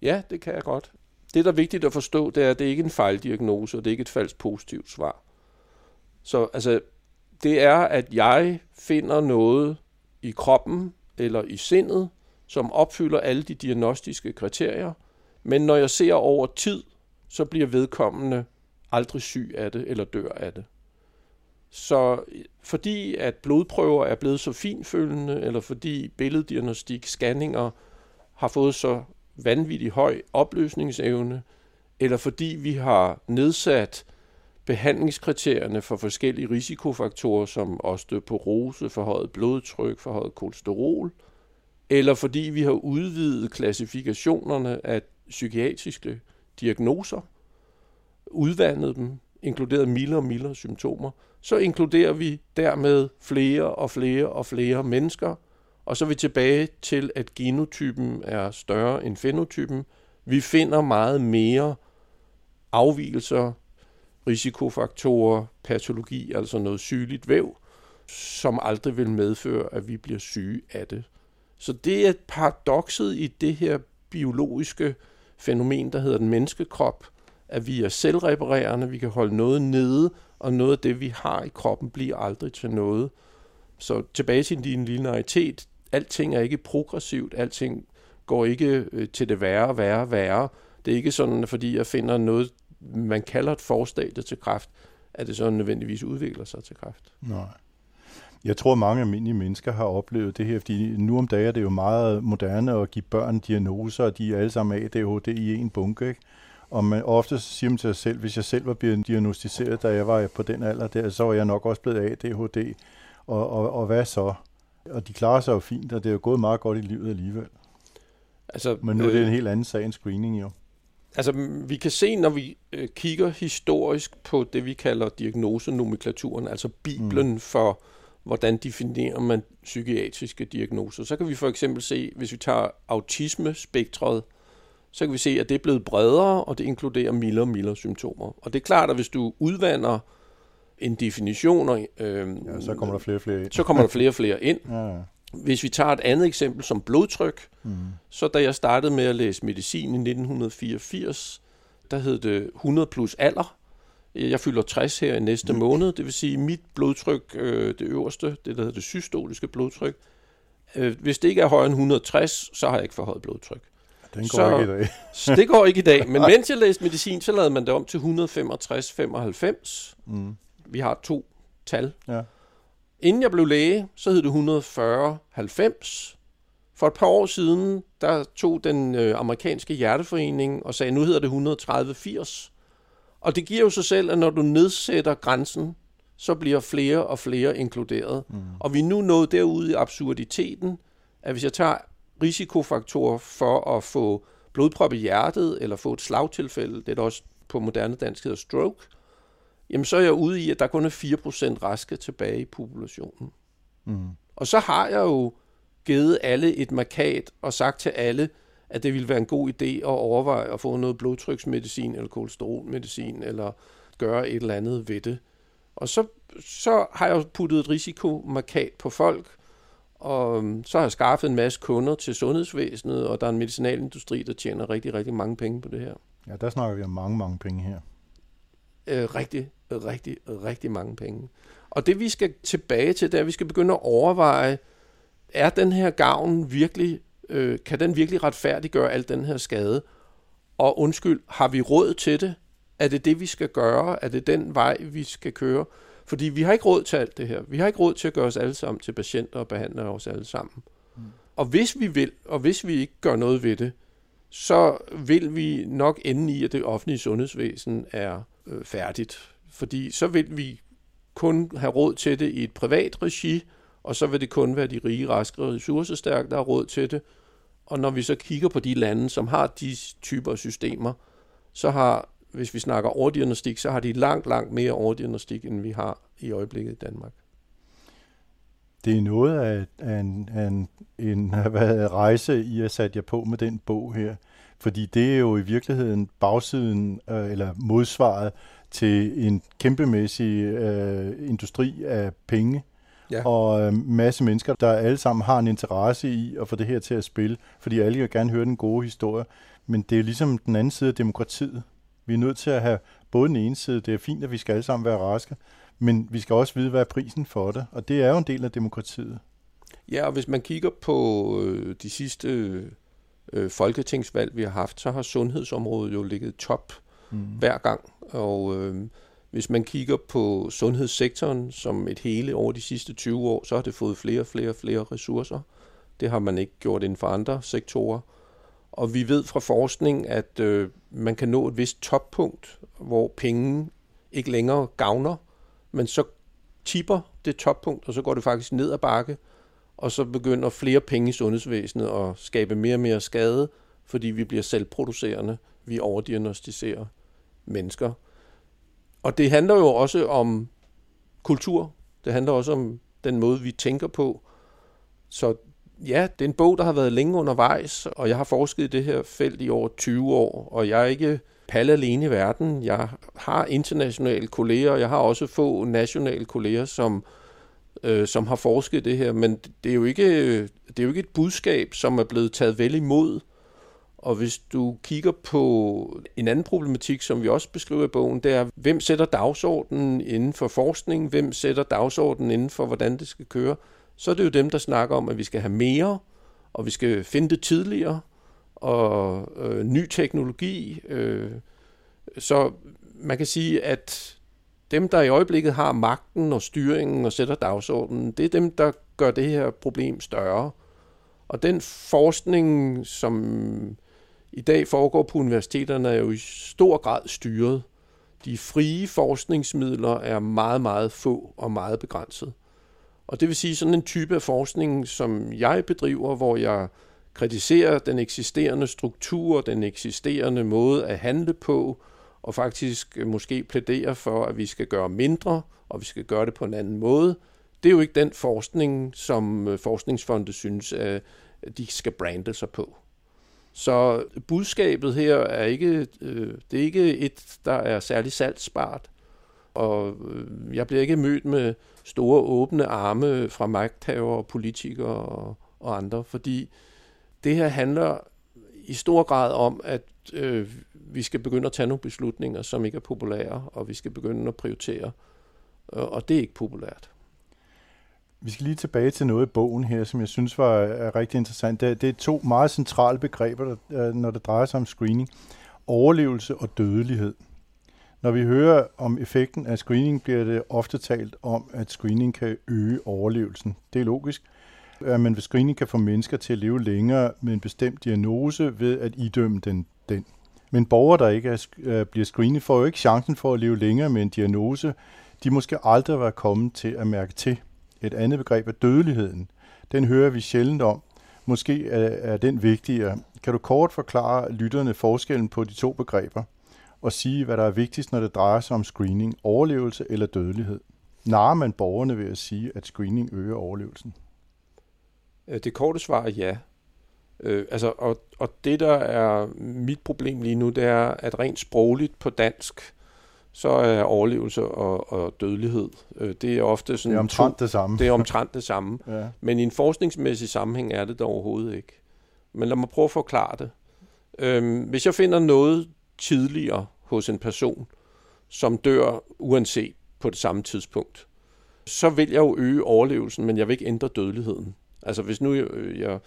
Ja, det kan jeg godt. Det, der er vigtigt at forstå, det er, at det ikke er en fejldiagnose, og det er ikke et falsk positivt svar. Så altså, det er, at jeg finder noget i kroppen eller i sindet, som opfylder alle de diagnostiske kriterier, men når jeg ser over tid, så bliver vedkommende aldrig syg af det eller dør af det. Så øh, fordi at blodprøver er blevet så finfølgende, eller fordi billeddiagnostik, scanninger har fået så vanvittig høj opløsningsevne, eller fordi vi har nedsat behandlingskriterierne for forskellige risikofaktorer som osteoporose, forhøjet blodtryk, forhøjet kolesterol, eller fordi vi har udvidet klassifikationerne af psykiatriske diagnoser, udvandet dem, inkluderet mildere og mildere symptomer, så inkluderer vi dermed flere og flere og flere mennesker, Og så er vi tilbage til, at genotypen er større end fenotypen. Vi finder meget mere afvielser, risikofaktorer, patologi, altså noget sygeligt væv, som aldrig vil medføre, at vi bliver syge af det. Så det er paradokset i det her biologiske fænomen, der hedder den menneskekrop, at vi er selvreparerende, vi kan holde noget nede, og noget af det, vi har i kroppen, bliver aldrig til noget. Så tilbage til din linearitet, alting er ikke progressivt, alting går ikke øh, til det værre, værre, værre. Det er ikke sådan, fordi jeg finder noget, man kalder et forstadie til kræft, at det så nødvendigvis udvikler sig til kræft. Nej. Jeg tror, mange almindelige mennesker har oplevet det her, fordi nu om dagen er det jo meget moderne at give børn diagnoser, og de er alle sammen ADHD i en bunke. Ikke? Og man, ofte siger man til sig selv, hvis jeg selv var blevet diagnostiseret, da jeg var på den alder der, så var jeg nok også blevet ADHD. Og, og, og hvad så? Og de klarer sig jo fint, og det er jo gået meget godt i livet alligevel. Altså, Men nu er det en øh, helt anden sag end screening jo. Altså, vi kan se, når vi øh, kigger historisk på det, vi kalder diagnosenomenklaturen, altså Bibelen mm. for, hvordan definerer man psykiatriske diagnoser. Så kan vi for eksempel se, hvis vi tager autisme-spektret, så kan vi se, at det er blevet bredere, og det inkluderer mildere og mildere symptomer. Og det er klart, at hvis du udvander en definition, øh, ja, så kommer der flere og flere ind. Så kommer der flere og flere ind. ja. Hvis vi tager et andet eksempel som blodtryk, mm. så da jeg startede med at læse medicin i 1984, der hed det 100 plus alder. Jeg fylder 60 her i næste mm. måned, det vil sige mit blodtryk, øh, det øverste, det der hedder det systoliske blodtryk, øh, hvis det ikke er højere end 160, så har jeg ikke forhøjet blodtryk. Den går så, ikke i dag. så det går ikke i dag. Men mens jeg læste medicin, så lavede man det om til 165-95. Mm. Vi har to tal. Ja. Inden jeg blev læge, så hed det 140-90. For et par år siden, der tog den øh, amerikanske hjerteforening og sagde, nu hedder det 130-80. Og det giver jo sig selv, at når du nedsætter grænsen, så bliver flere og flere inkluderet. Mm. Og vi er nu nået derude i absurditeten, at hvis jeg tager risikofaktorer for at få blodprop i hjertet, eller få et slagtilfælde, det er også på moderne dansk hedder stroke, jamen så er jeg ude i, at der kun er 4% raske tilbage i populationen. Mm. Og så har jeg jo givet alle et markat og sagt til alle, at det ville være en god idé at overveje at få noget blodtryksmedicin eller kolesterolmedicin, eller gøre et eller andet ved det. Og så, så har jeg puttet et risikomarkat på folk, og øhm, så har jeg skaffet en masse kunder til sundhedsvæsenet, og der er en medicinalindustri, der tjener rigtig, rigtig mange penge på det her. Ja, der snakker vi om mange, mange penge her. Øh, rigtig, rigtig, rigtig mange penge. Og det vi skal tilbage til, det er, at vi skal begynde at overveje, er den her gavn virkelig, øh, kan den virkelig retfærdiggøre al den her skade? Og undskyld, har vi råd til det? Er det det, vi skal gøre? Er det den vej, vi skal køre? Fordi vi har ikke råd til alt det her. Vi har ikke råd til at gøre os alle sammen til patienter og behandle os alle sammen. Mm. Og hvis vi vil, og hvis vi ikke gør noget ved det, så vil vi nok ende i, at det offentlige sundhedsvæsen er øh, færdigt. Fordi så vil vi kun have råd til det i et privat regi, og så vil det kun være de rige, raske og ressourcestærke, der har råd til det. Og når vi så kigger på de lande, som har de typer af systemer, så har hvis vi snakker overdiagnostik, så har de langt, langt mere overdiagnostik, end vi har i øjeblikket i Danmark. Det er noget af, af en, af en, en hvad, rejse, I har sat jer på med den bog her. Fordi det er jo i virkeligheden bagsiden, øh, eller modsvaret til en kæmpemæssig øh, industri af penge, ja. og øh, masse mennesker, der alle sammen har en interesse i at få det her til at spille, fordi alle vil gerne høre den gode historie. Men det er ligesom den anden side af demokratiet. Vi er nødt til at have både den ene side, det er fint, at vi skal alle sammen være raske, men vi skal også vide, hvad er prisen for det, og det er jo en del af demokratiet. Ja, og hvis man kigger på øh, de sidste øh, folketingsvalg, vi har haft, så har sundhedsområdet jo ligget top mm. hver gang. Og øh, hvis man kigger på sundhedssektoren som et hele over de sidste 20 år, så har det fået flere og flere og flere ressourcer. Det har man ikke gjort inden for andre sektorer. Og vi ved fra forskning, at øh, man kan nå et vist toppunkt, hvor penge ikke længere gavner, men så tipper det toppunkt, og så går det faktisk ned ad bakke, og så begynder flere penge i sundhedsvæsenet at skabe mere og mere skade, fordi vi bliver selvproducerende, vi overdiagnostiserer mennesker. Og det handler jo også om kultur, det handler også om den måde, vi tænker på. Så Ja, det er en bog, der har været længe undervejs, og jeg har forsket i det her felt i over 20 år, og jeg er ikke palle alene i verden. Jeg har internationale kolleger, og jeg har også få nationale kolleger, som, øh, som har forsket i det her, men det er, jo ikke, det er jo ikke et budskab, som er blevet taget vel imod. Og hvis du kigger på en anden problematik, som vi også beskriver i bogen, det er, hvem sætter dagsordenen inden for forskning, hvem sætter dagsordenen inden for, hvordan det skal køre, så er det jo dem, der snakker om, at vi skal have mere, og vi skal finde det tidligere, og øh, ny teknologi. Øh, så man kan sige, at dem, der i øjeblikket har magten og styringen og sætter dagsordenen, det er dem, der gør det her problem større. Og den forskning, som i dag foregår på universiteterne, jo i stor grad styret. De frie forskningsmidler er meget, meget få og meget begrænset. Og det vil sige sådan en type af forskning, som jeg bedriver, hvor jeg kritiserer den eksisterende struktur, den eksisterende måde at handle på, og faktisk øh, måske plæderer for, at vi skal gøre mindre, og vi skal gøre det på en anden måde. Det er jo ikke den forskning, som øh, forskningsfonde synes, at de skal brande sig på. Så budskabet her er ikke, øh, det er ikke et, der er særlig salgsbart. Og øh, jeg bliver ikke mødt med store åbne arme fra magthavere, politikere og, og andre, fordi det her handler i stor grad om, at øh, vi skal begynde at tage nogle beslutninger, som ikke er populære, og vi skal begynde at prioritere, og det er ikke populært. Vi skal lige tilbage til noget i bogen her, som jeg synes var er rigtig interessant. Det er, det er to meget centrale begreber, der, øh, når det drejer sig om screening. Overlevelse og dødelighed. Når vi hører om effekten af screening, bliver det ofte talt om, at screening kan øge overlevelsen. Det er logisk, at man ved screening kan få mennesker til at leve længere med en bestemt diagnose ved at idømme den. den. Men borgere, der ikke er, øh, bliver screenet, får jo ikke chancen for at leve længere med en diagnose, de måske aldrig var kommet til at mærke til. Et andet begreb er dødeligheden. Den hører vi sjældent om. Måske er, er den vigtigere. Kan du kort forklare lytterne forskellen på de to begreber? og sige, hvad der er vigtigst, når det drejer sig om screening, overlevelse eller dødelighed. Narer man borgerne ved at sige, at screening øger overlevelsen? Øh, det korte svar er ja. Øh, altså, og, og det, der er mit problem lige nu, det er, at rent sprogligt på dansk, så er overlevelse og, og dødelighed, øh, det er ofte sådan... Det er omtrent det samme. Det er omtrent det samme. ja. Men i en forskningsmæssig sammenhæng er det der overhovedet ikke. Men lad mig prøve at forklare det. Øh, hvis jeg finder noget tidligere hos en person, som dør uanset på det samme tidspunkt, så vil jeg jo øge overlevelsen, men jeg vil ikke ændre dødeligheden. Altså hvis nu jeg, jeg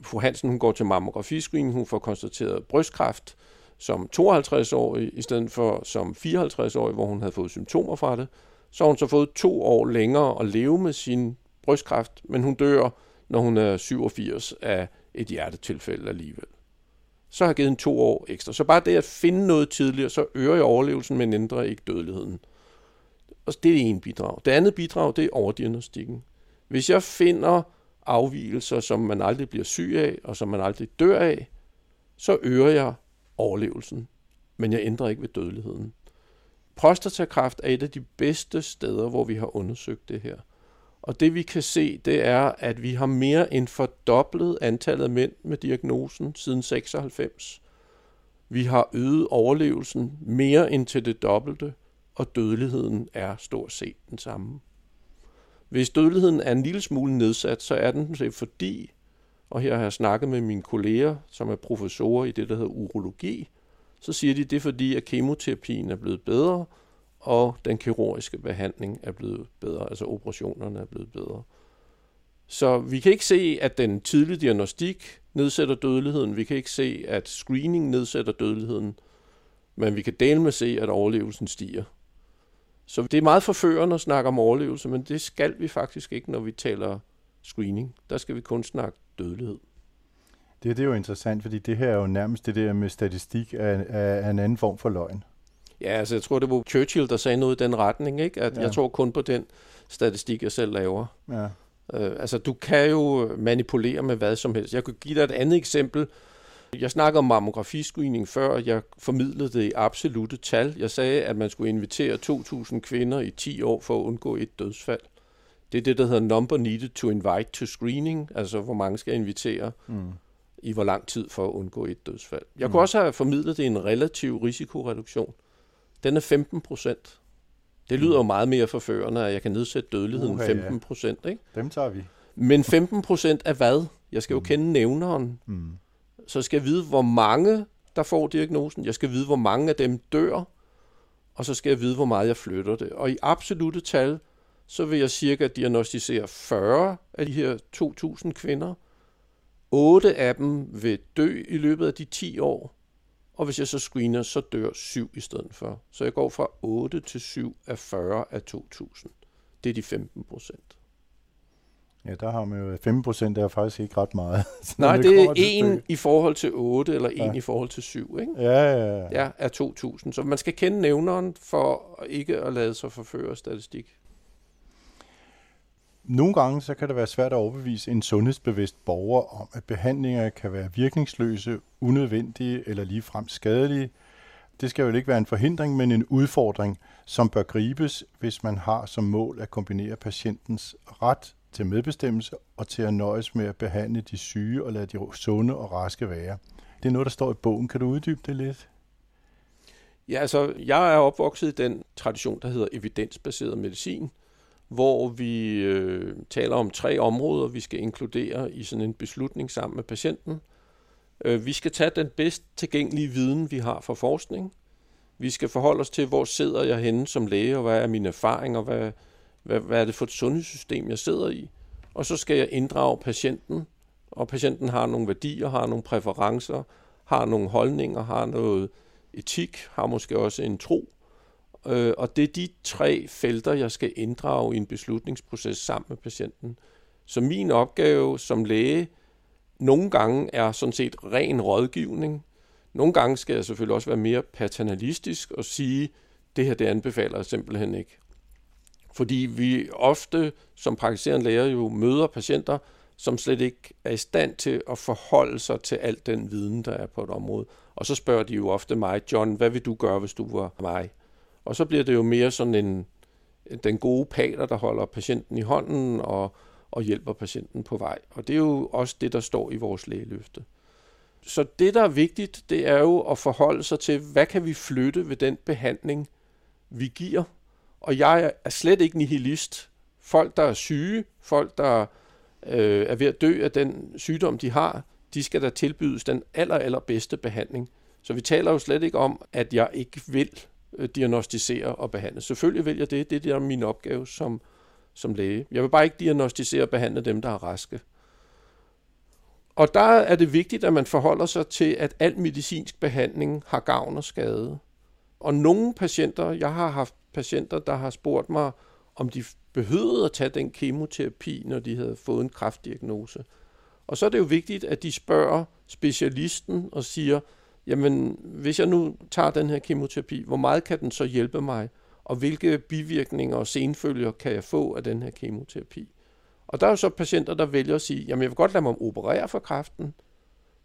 fru Hansen hun går til mammografiscreening, hun får konstateret brystkræft som 52-årig, i stedet for som 54-årig, hvor hun havde fået symptomer fra det, så har hun så fået to år længere at leve med sin brystkræft, men hun dør, når hun er 87 af et hjertetilfælde alligevel så har jeg givet en to år ekstra. Så bare det at finde noget tidligere, så øger jeg overlevelsen, men ændrer ikke dødeligheden. Og det er en bidrag. Det andet bidrag, det er overdiagnostikken. Hvis jeg finder afvielser, som man aldrig bliver syg af, og som man aldrig dør af, så øger jeg overlevelsen, men jeg ændrer ikke ved dødeligheden. Prostatakræft er et af de bedste steder, hvor vi har undersøgt det her. Og det vi kan se, det er, at vi har mere end fordoblet antallet af mænd med diagnosen siden 96. Vi har øget overlevelsen mere end til det dobbelte, og dødeligheden er stort set den samme. Hvis dødeligheden er en lille smule nedsat, så er den fordi, og her har jeg snakket med mine kolleger, som er professorer i det, der hedder urologi, så siger de, det er fordi, at kemoterapien er blevet bedre, og den kirurgiske behandling er blevet bedre, altså operationerne er blevet bedre. Så vi kan ikke se, at den tidlige diagnostik nedsætter dødeligheden. Vi kan ikke se, at screening nedsætter dødeligheden. Men vi kan dele med se, at overlevelsen stiger. Så det er meget forførende at snakke om overlevelse, men det skal vi faktisk ikke, når vi taler screening. Der skal vi kun snakke dødelighed. Det, det er jo interessant, fordi det her er jo nærmest det der med statistik af, af en anden form for løgn. Ja, altså jeg tror, det var Churchill, der sagde noget i den retning, ikke? At ja. jeg tror kun på den statistik, jeg selv laver. Ja. Øh, altså, du kan jo manipulere med hvad som helst. Jeg kan give dig et andet eksempel. Jeg snakkede om mammografiscreening før, jeg formidlede det i absolute tal. Jeg sagde, at man skulle invitere 2.000 kvinder i 10 år for at undgå et dødsfald. Det er det, der hedder number needed to invite to screening, altså hvor mange skal invitere mm. i hvor lang tid for at undgå et dødsfald. Jeg mm. kunne også have formidlet det en relativ risikoreduktion. Den er 15 procent. Det lyder jo meget mere forførende, at jeg kan nedsætte dødeligheden Uha, 15 procent. Ikke? Dem tager vi. Men 15 procent af hvad? Jeg skal jo mm. kende nævneren. Mm. Så jeg skal vide, hvor mange der får diagnosen. Jeg skal vide, hvor mange af dem dør. Og så skal jeg vide, hvor meget jeg flytter det. Og i absolute tal, så vil jeg cirka diagnostisere 40 af de her 2.000 kvinder. 8 af dem vil dø i løbet af de 10 år. Og hvis jeg så screener, så dør 7 i stedet for. Så jeg går fra 8 til 7 af 40 af 2.000. Det er de 15 procent. Ja, der har man jo 15 procent, der er faktisk ikke ret meget. Nej, det, det er en i forhold til 8, eller en ja. i forhold til 7, ikke? Ja, ja, ja. Ja, af 2.000. Så man skal kende nævneren for ikke at lade sig forføre statistik. Nogle gange så kan det være svært at overbevise en sundhedsbevidst borger om, at behandlinger kan være virkningsløse, unødvendige eller ligefrem skadelige. Det skal jo ikke være en forhindring, men en udfordring, som bør gribes, hvis man har som mål at kombinere patientens ret til medbestemmelse og til at nøjes med at behandle de syge og lade de sunde og raske være. Det er noget, der står i bogen. Kan du uddybe det lidt? Ja, altså, jeg er opvokset i den tradition, der hedder evidensbaseret medicin, hvor vi øh, taler om tre områder, vi skal inkludere i sådan en beslutning sammen med patienten. Øh, vi skal tage den bedst tilgængelige viden, vi har fra forskning. Vi skal forholde os til, hvor sidder jeg henne som læge, og hvad er mine erfaringer, hvad, hvad, hvad er det for et sundhedssystem, jeg sidder i? Og så skal jeg inddrage patienten, og patienten har nogle værdier, har nogle præferencer, har nogle holdninger, har noget etik, har måske også en tro. Øh, og det er de tre felter, jeg skal inddrage i en beslutningsproces sammen med patienten. Så min opgave som læge nogle gange er sådan set ren rådgivning. Nogle gange skal jeg selvfølgelig også være mere paternalistisk og sige, det her det anbefaler jeg simpelthen ikke. Fordi vi ofte som praktiserende læger jo møder patienter, som slet ikke er i stand til at forholde sig til al den viden, der er på et område. Og så spørger de jo ofte mig, John, hvad vil du gøre, hvis du var mig? Og så bliver det jo mere sådan en, den gode pater, der holder patienten i hånden og, og hjælper patienten på vej. Og det er jo også det, der står i vores lægeløfte. Så det, der er vigtigt, det er jo at forholde sig til, hvad kan vi flytte ved den behandling, vi giver og jeg er slet ikke nihilist. Folk, der er syge, folk, der øh, er ved at dø af den sygdom, de har, de skal da tilbydes den aller, aller bedste behandling. Så vi taler jo slet ikke om, at jeg ikke vil Øh, diagnostisere og behandle. Selvfølgelig vil jeg det. Det er min opgave som, som læge. Jeg vil bare ikke diagnostisere og behandle dem, der er raske. Og der er det vigtigt, at man forholder sig til, at al medicinsk behandling har gavn og skade. Og nogle patienter, jeg har haft patienter, der har spurgt mig, om de behøvede at tage den kemoterapi, når de havde fået en kraftdiagnose. Og så er det jo vigtigt, at de spørger specialisten og siger, jamen hvis jeg nu tager den her kemoterapi, hvor meget kan den så hjælpe mig? Og hvilke bivirkninger og senfølger kan jeg få af den her kemoterapi? Og der er jo så patienter, der vælger at sige, jamen jeg vil godt lade mig operere for kræften,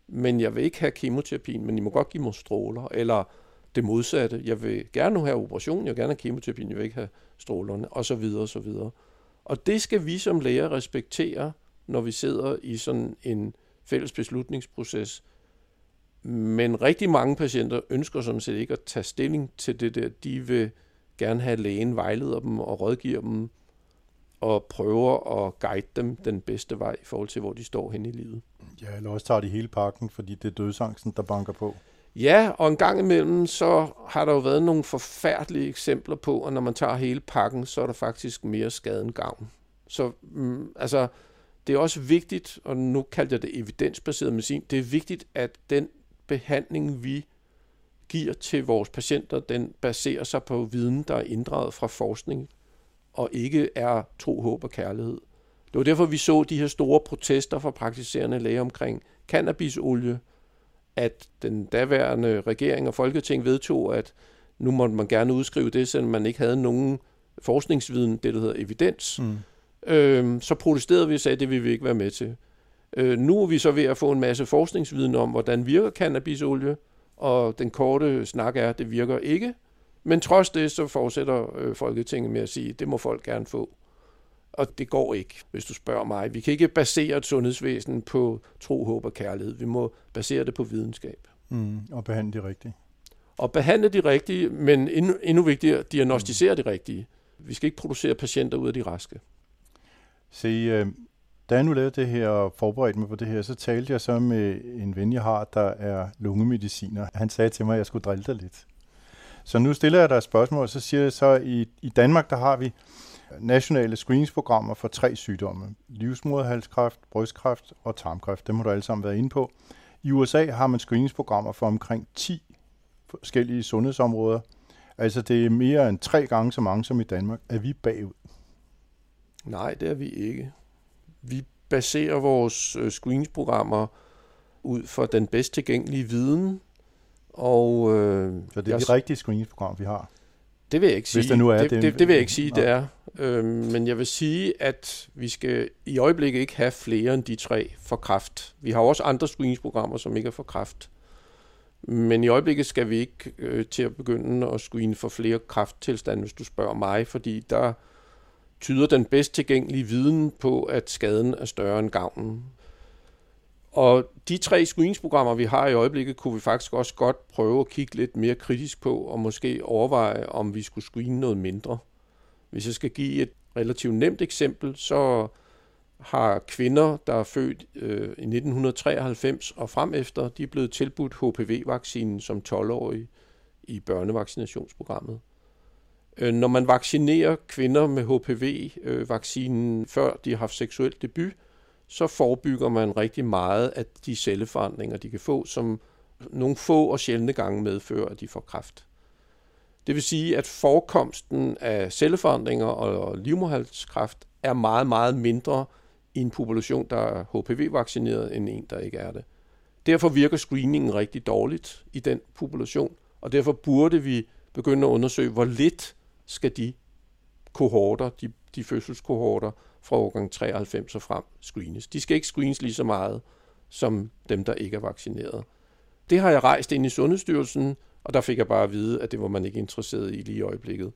men jeg vil ikke have kemoterapien, men I må godt give mig stråler, eller det modsatte. Jeg vil gerne have operationen, jeg vil gerne have kemoterapien, jeg vil ikke have strålerne, og så videre, og så videre. Og det skal vi som læger respektere, når vi sidder i sådan en fælles beslutningsproces. Men rigtig mange patienter ønsker sådan set ikke at tage stilling til det der. De vil gerne have, lægen vejleder dem og rådgiver dem og prøver at guide dem den bedste vej i forhold til, hvor de står hen i livet. Ja, eller også tager de hele pakken, fordi det er dødsangsten, der banker på. Ja, og en gang imellem, så har der jo været nogle forfærdelige eksempler på, at når man tager hele pakken, så er der faktisk mere skade end gavn. Så mm, altså, det er også vigtigt, og nu kalder jeg det evidensbaseret medicin, det er vigtigt, at den behandling, vi giver til vores patienter, den baserer sig på viden, der er inddraget fra forskning, og ikke er tro, håb og kærlighed. Det var derfor, vi så de her store protester fra praktiserende læger omkring cannabisolie, at den daværende regering og folketing vedtog, at nu måtte man gerne udskrive det, selvom man ikke havde nogen forskningsviden, det der hedder evidens. Mm. Øhm, så protesterede vi og sagde, at det vil vi ikke være med til. Øh, nu er vi så ved at få en masse forskningsviden om, hvordan virker cannabisolie, og den korte snak er, at det virker ikke. Men trods det, så fortsætter øh, Folketinget med at sige, at det må folk gerne få. Og det går ikke, hvis du spørger mig. Vi kan ikke basere et sundhedsvæsen på tro, håb og kærlighed. Vi må basere det på videnskab. Mm, og behandle de rigtige. Og behandle de rigtige, men endnu, endnu vigtigere, diagnostisere de rigtige. Vi skal ikke producere patienter ud af de raske. Se, øh, da jeg nu lavede det her og forberedte mig på det her, så talte jeg så med en ven, jeg har, der er lungemediciner. Han sagde til mig, at jeg skulle drille dig lidt. Så nu stiller jeg dig et spørgsmål, og så siger jeg så, at i, i Danmark, der har vi nationale screeningsprogrammer for tre sygdomme. Livsmoderhalskræft, brystkræft og tarmkræft. Dem må du alle sammen været inde på. I USA har man screeningsprogrammer for omkring 10 forskellige sundhedsområder. Altså det er mere end tre gange så mange som i Danmark. Er vi bagud? Nej, det er vi ikke. Vi baserer vores øh, screeningsprogrammer ud fra den bedst tilgængelige viden. Og, øh, så det er jeg, de rigtige screeningsprogrammer, vi har? Det vil jeg ikke sige. Hvis det nu er det, det, det, det vil jeg ikke sige, det er. Øh, men jeg vil sige, at vi skal i øjeblikket ikke have flere end de tre for kraft. Vi har også andre screeningsprogrammer, som ikke er for kraft. Men i øjeblikket skal vi ikke øh, til at begynde at screene for flere krafttilstande, hvis du spørger mig, fordi der tyder den bedst tilgængelige viden på, at skaden er større end gavnen. Og de tre screeningsprogrammer, vi har i øjeblikket, kunne vi faktisk også godt prøve at kigge lidt mere kritisk på, og måske overveje, om vi skulle screene noget mindre. Hvis jeg skal give et relativt nemt eksempel, så har kvinder, der er født øh, i 1993 og frem efter, de er blevet tilbudt HPV-vaccinen som 12-årige i børnevaccinationsprogrammet. Øh, når man vaccinerer kvinder med HPV-vaccinen, øh, før de har haft seksuel debut, så forebygger man rigtig meget af de celleforandringer, de kan få, som nogle få og sjældne gange medfører, at de får kræft. Det vil sige, at forekomsten af celleforandringer og livmoderhalskræft er meget, meget mindre i en population, der er HPV-vaccineret, end en, der ikke er det. Derfor virker screeningen rigtig dårligt i den population, og derfor burde vi begynde at undersøge, hvor lidt skal de kohorter, de, de fødselskohorter fra årgang 93 og frem screenes. De skal ikke screenes lige så meget som dem, der ikke er vaccineret. Det har jeg rejst ind i Sundhedsstyrelsen, og der fik jeg bare at vide, at det var man ikke interesseret i lige i øjeblikket.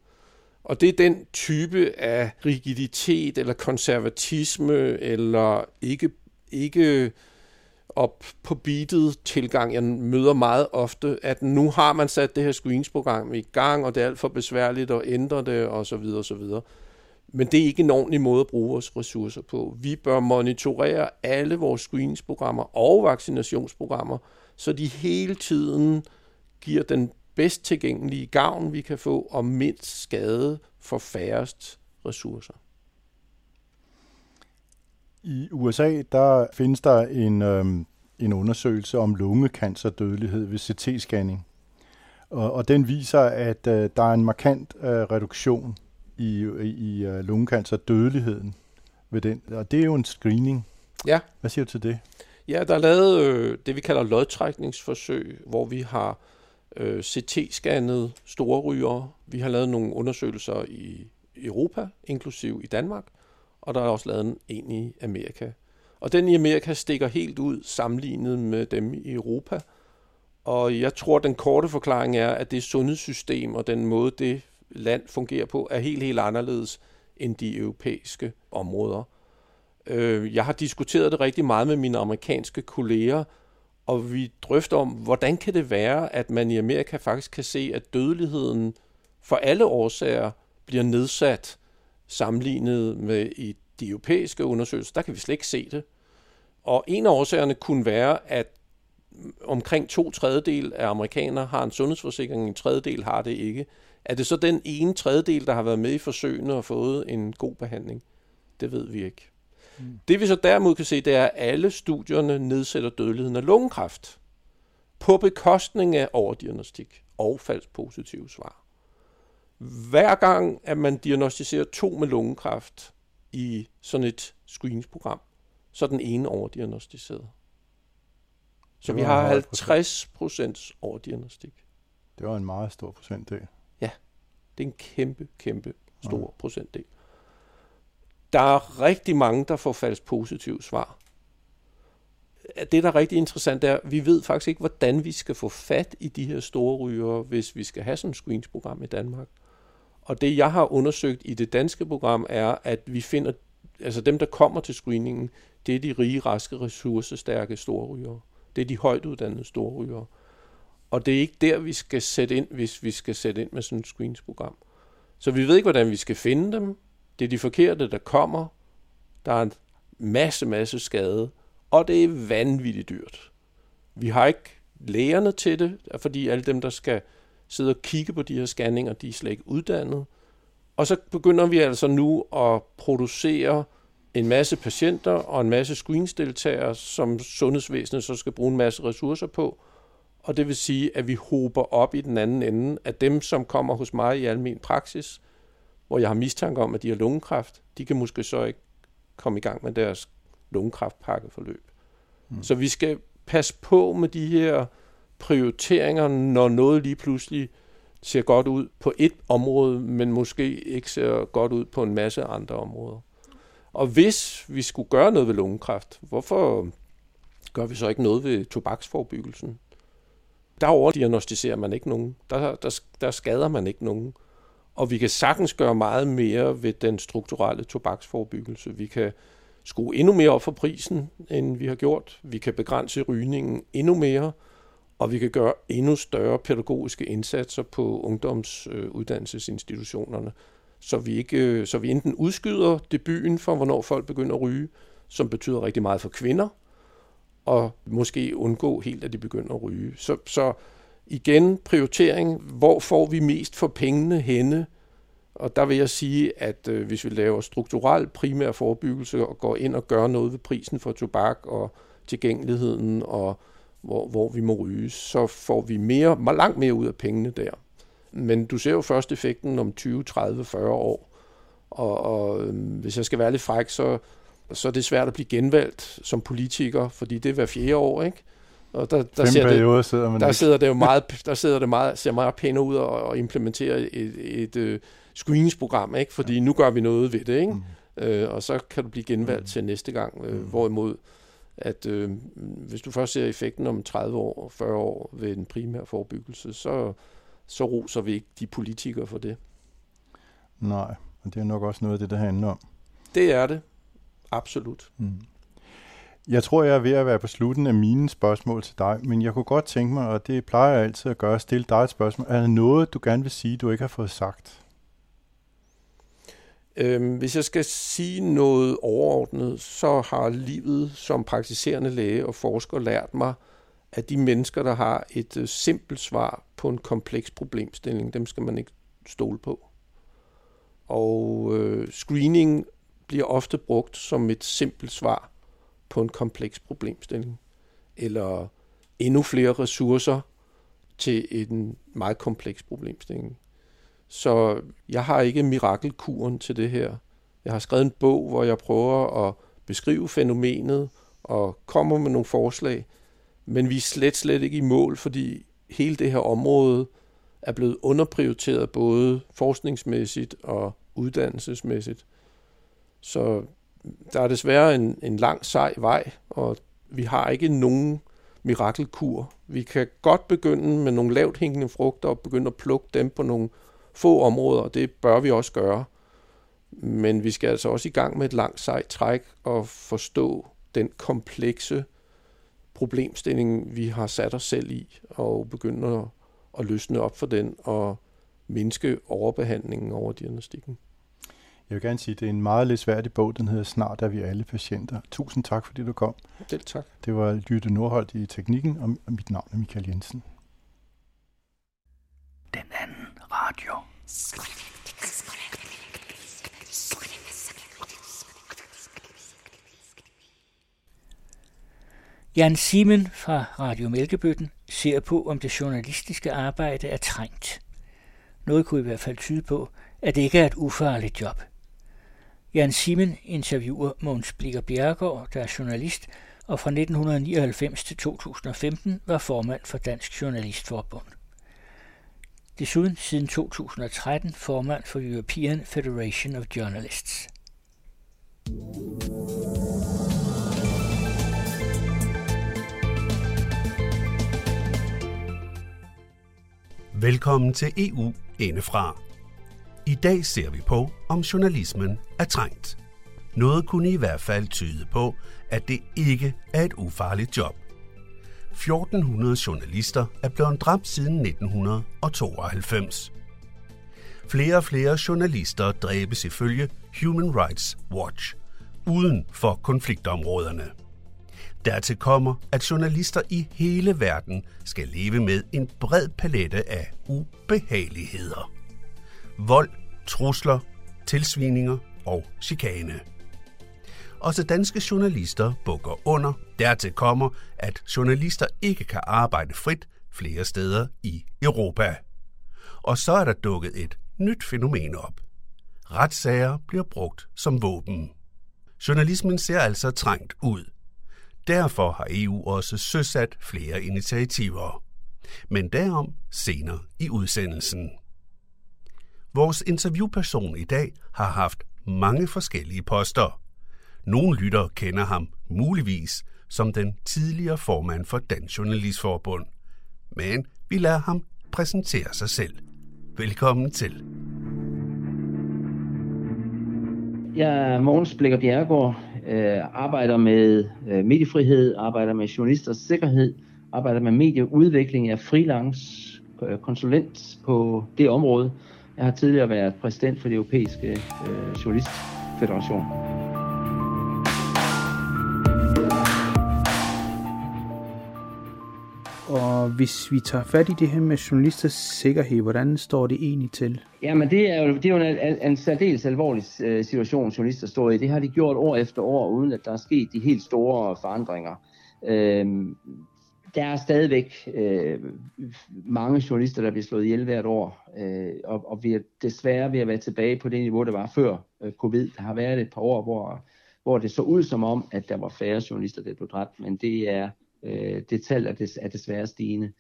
Og det er den type af rigiditet eller konservatisme eller ikke, ikke op på beatet tilgang, jeg møder meget ofte, at nu har man sat det her screeningsprogram i gang, og det er alt for besværligt at ændre det, og så videre, og så videre. Men det er ikke en ordentlig måde at bruge vores ressourcer på. Vi bør monitorere alle vores screeningsprogrammer og vaccinationsprogrammer, så de hele tiden giver den bedst tilgængelige gavn, vi kan få, og mindst skade for færrest ressourcer. I USA der findes der en, øhm, en undersøgelse om lungecancerdødelighed ved CT-scanning. Og, og den viser, at øh, der er en markant øh, reduktion i, i øh, lungecancerdødeligheden ved den. Og det er jo en screening. Ja. Hvad siger du til det? Ja, der er lavet øh, det, vi kalder lodtrækningsforsøg, hvor vi har øh, CT-scannet store rygere. Vi har lavet nogle undersøgelser i Europa, inklusiv i Danmark, og der er også lavet en i Amerika. Og den i Amerika stikker helt ud sammenlignet med dem i Europa. Og jeg tror, den korte forklaring er, at det sundhedssystem og den måde, det land fungerer på, er helt, helt anderledes end de europæiske områder. Øh, jeg har diskuteret det rigtig meget med mine amerikanske kolleger, og vi drøfter om, hvordan kan det være, at man i Amerika faktisk kan se, at dødeligheden for alle årsager bliver nedsat sammenlignet med i de europæiske undersøgelser. Der kan vi slet ikke se det. Og en af årsagerne kunne være, at omkring to tredjedel af amerikanere har en sundhedsforsikring, en tredjedel har det ikke. Er det så den ene tredjedel, der har været med i forsøgene og fået en god behandling? Det ved vi ikke. Mm. Det vi så derimod kan se, det er, at alle studierne nedsætter dødeligheden af lungekræft på bekostning af overdiagnostik og falsk positive svar. Hver gang, at man diagnostiserer to med lungekræft i sådan et screeningsprogram, så er den ene overdiagnostiseret. Så vi har 50 procents overdiagnostik. Det var en meget stor procentdel. Ja, det er en kæmpe, kæmpe stor ja. procentdel. Der er rigtig mange, der får falsk positiv svar. Det, der er rigtig interessant, er, at vi ved faktisk ikke, hvordan vi skal få fat i de her store rygere, hvis vi skal have sådan et screeningsprogram i Danmark. Og det, jeg har undersøgt i det danske program, er, at vi finder, altså dem, der kommer til screeningen, det er de rige, raske, ressourcestærke storrygere. Det er de højt uddannede storrygere. Og det er ikke der, vi skal sætte ind, hvis vi skal sætte ind med sådan et screeningsprogram. Så vi ved ikke, hvordan vi skal finde dem. Det er de forkerte, der kommer. Der er en masse, masse skade. Og det er vanvittigt dyrt. Vi har ikke lægerne til det, fordi alle dem, der skal sidde og kigge på de her scanninger, de er slet ikke uddannet. Og så begynder vi altså nu at producere en masse patienter og en masse screensdeltagere, som sundhedsvæsenet så skal bruge en masse ressourcer på. Og det vil sige, at vi hober op i den anden ende af dem, som kommer hos mig i almen praksis, hvor jeg har mistanke om, at de har lungekræft. De kan måske så ikke komme i gang med deres lungekræftpakkeforløb. Mm. Så vi skal passe på med de her prioriteringer, når noget lige pludselig ser godt ud på et område, men måske ikke ser godt ud på en masse andre områder. Og hvis vi skulle gøre noget ved lungekræft, hvorfor gør vi så ikke noget ved tobaksforbyggelsen? Der overdiagnostiserer man ikke nogen. Der, der, der skader man ikke nogen. Og vi kan sagtens gøre meget mere ved den strukturelle tobaksforbyggelse. Vi kan skrue endnu mere op for prisen, end vi har gjort. Vi kan begrænse rygningen endnu mere, og vi kan gøre endnu større pædagogiske indsatser på ungdomsuddannelsesinstitutionerne, så vi, ikke, øh, så vi enten udskyder debuten for, hvornår folk begynder at ryge, som betyder rigtig meget for kvinder, og måske undgå helt, at de begynder at ryge. Så, så igen prioritering, hvor får vi mest for pengene henne? Og der vil jeg sige, at øh, hvis vi laver strukturel primær forebyggelse og går ind og gør noget ved prisen for tobak og tilgængeligheden og hvor, hvor vi må ryge, så får vi mere, langt mere ud af pengene der. Men du ser jo først effekten om 20, 30, 40 år. Og, og øh, hvis jeg skal være lidt fræk, så, så er det svært at blive genvalgt som politiker, fordi det er hver fjerde år, ikke? Og der, der, ser det, sidder man der sidder det jo meget, der sidder det meget, ser meget pænere ud og implementere et, et, et uh, screeningsprogram, ikke? Fordi nu gør vi noget ved det, ikke? Mm. Øh, og så kan du blive genvalgt mm. til næste gang. Øh, mm. Hvorimod, at øh, hvis du først ser effekten om 30 år, 40 år ved en primær forebyggelse, så, så roser vi ikke de politikere for det. Nej, og det er nok også noget af det, der handler om. Det er det. Absolut. Mm. Jeg tror, jeg er ved at være på slutten af mine spørgsmål til dig, men jeg kunne godt tænke mig, og det plejer jeg altid at gøre, at stille dig et spørgsmål. Er der noget, du gerne vil sige, du ikke har fået sagt? Øhm, hvis jeg skal sige noget overordnet, så har livet som praktiserende læge og forsker lært mig, at de mennesker, der har et øh, simpelt svar på en kompleks problemstilling, dem skal man ikke stole på. Og øh, screening bliver ofte brugt som et simpelt svar på en kompleks problemstilling. Eller endnu flere ressourcer til en meget kompleks problemstilling. Så jeg har ikke mirakelkuren til det her. Jeg har skrevet en bog, hvor jeg prøver at beskrive fænomenet og kommer med nogle forslag, men vi er slet, slet ikke i mål, fordi hele det her område er blevet underprioriteret både forskningsmæssigt og uddannelsesmæssigt. Så der er desværre en, en lang sej vej, og vi har ikke nogen mirakelkur. Vi kan godt begynde med nogle lavt hængende frugter og begynde at plukke dem på nogle få områder, og det bør vi også gøre. Men vi skal altså også i gang med et langt sejt træk og forstå den komplekse problemstilling, vi har sat os selv i, og begynde at, at løsne op for den og mindske overbehandlingen over diagnostikken. Jeg vil gerne sige, at det er en meget sværdig bog. Den hedder Snart er vi alle patienter. Tusind tak, fordi du kom. Selv tak. Det var Jytte Nordholt i teknikken, og mit navn er Michael Jensen. Den anden radio. Jan Simen fra Radio Mælkebøtten ser på, om det journalistiske arbejde er trængt. Noget kunne i hvert fald tyde på, at det ikke er et ufarligt job – Jan Simen interviewer Måns Blikker Bjerregaard, der er journalist, og fra 1999 til 2015 var formand for Dansk Journalistforbund. Desuden siden 2013 formand for European Federation of Journalists. Velkommen til EU indefra I dag ser vi på, om journalismen er trængt. Noget kunne i hvert fald tyde på, at det ikke er et ufarligt job. 1400 journalister er blevet dræbt siden 1992. Flere og flere journalister dræbes ifølge Human Rights Watch uden for konfliktområderne. Dertil kommer, at journalister i hele verden skal leve med en bred palette af ubehageligheder. Vold, trusler, tilsvininger og chikane. Også danske journalister bukker under. Dertil kommer, at journalister ikke kan arbejde frit flere steder i Europa. Og så er der dukket et nyt fænomen op. Retssager bliver brugt som våben. Journalismen ser altså trængt ud. Derfor har EU også søsat flere initiativer. Men derom senere i udsendelsen. Vores interviewperson i dag har haft mange forskellige poster. Nogle lyttere kender ham muligvis som den tidligere formand for Dansk Journalistforbund. Men vi lader ham præsentere sig selv. Velkommen til. Jeg er Mogens Blikker Bjergård, øh, arbejder med øh, mediefrihed, arbejder med journalisters sikkerhed, arbejder med medieudvikling, jeg er freelance øh, konsulent på det område. Jeg har tidligere været præsident for det europæiske øh, journalistfederation. Og hvis vi tager fat i det her med journalisters sikkerhed, hvordan står det egentlig til? Jamen det er jo, det er jo en, en, en særdeles alvorlig øh, situation, journalister står i. Det har de gjort år efter år, uden at der er sket de helt store forandringer. Øhm, der er stadigvæk øh, mange journalister, der bliver slået ihjel hvert år, øh, og, og vi er desværre ved at være tilbage på det niveau, der var før øh, covid. Der har været et par år, hvor, hvor det så ud som om, at der var færre journalister, der blev dræbt, men det er øh, det tal er, des, er desværre stigende.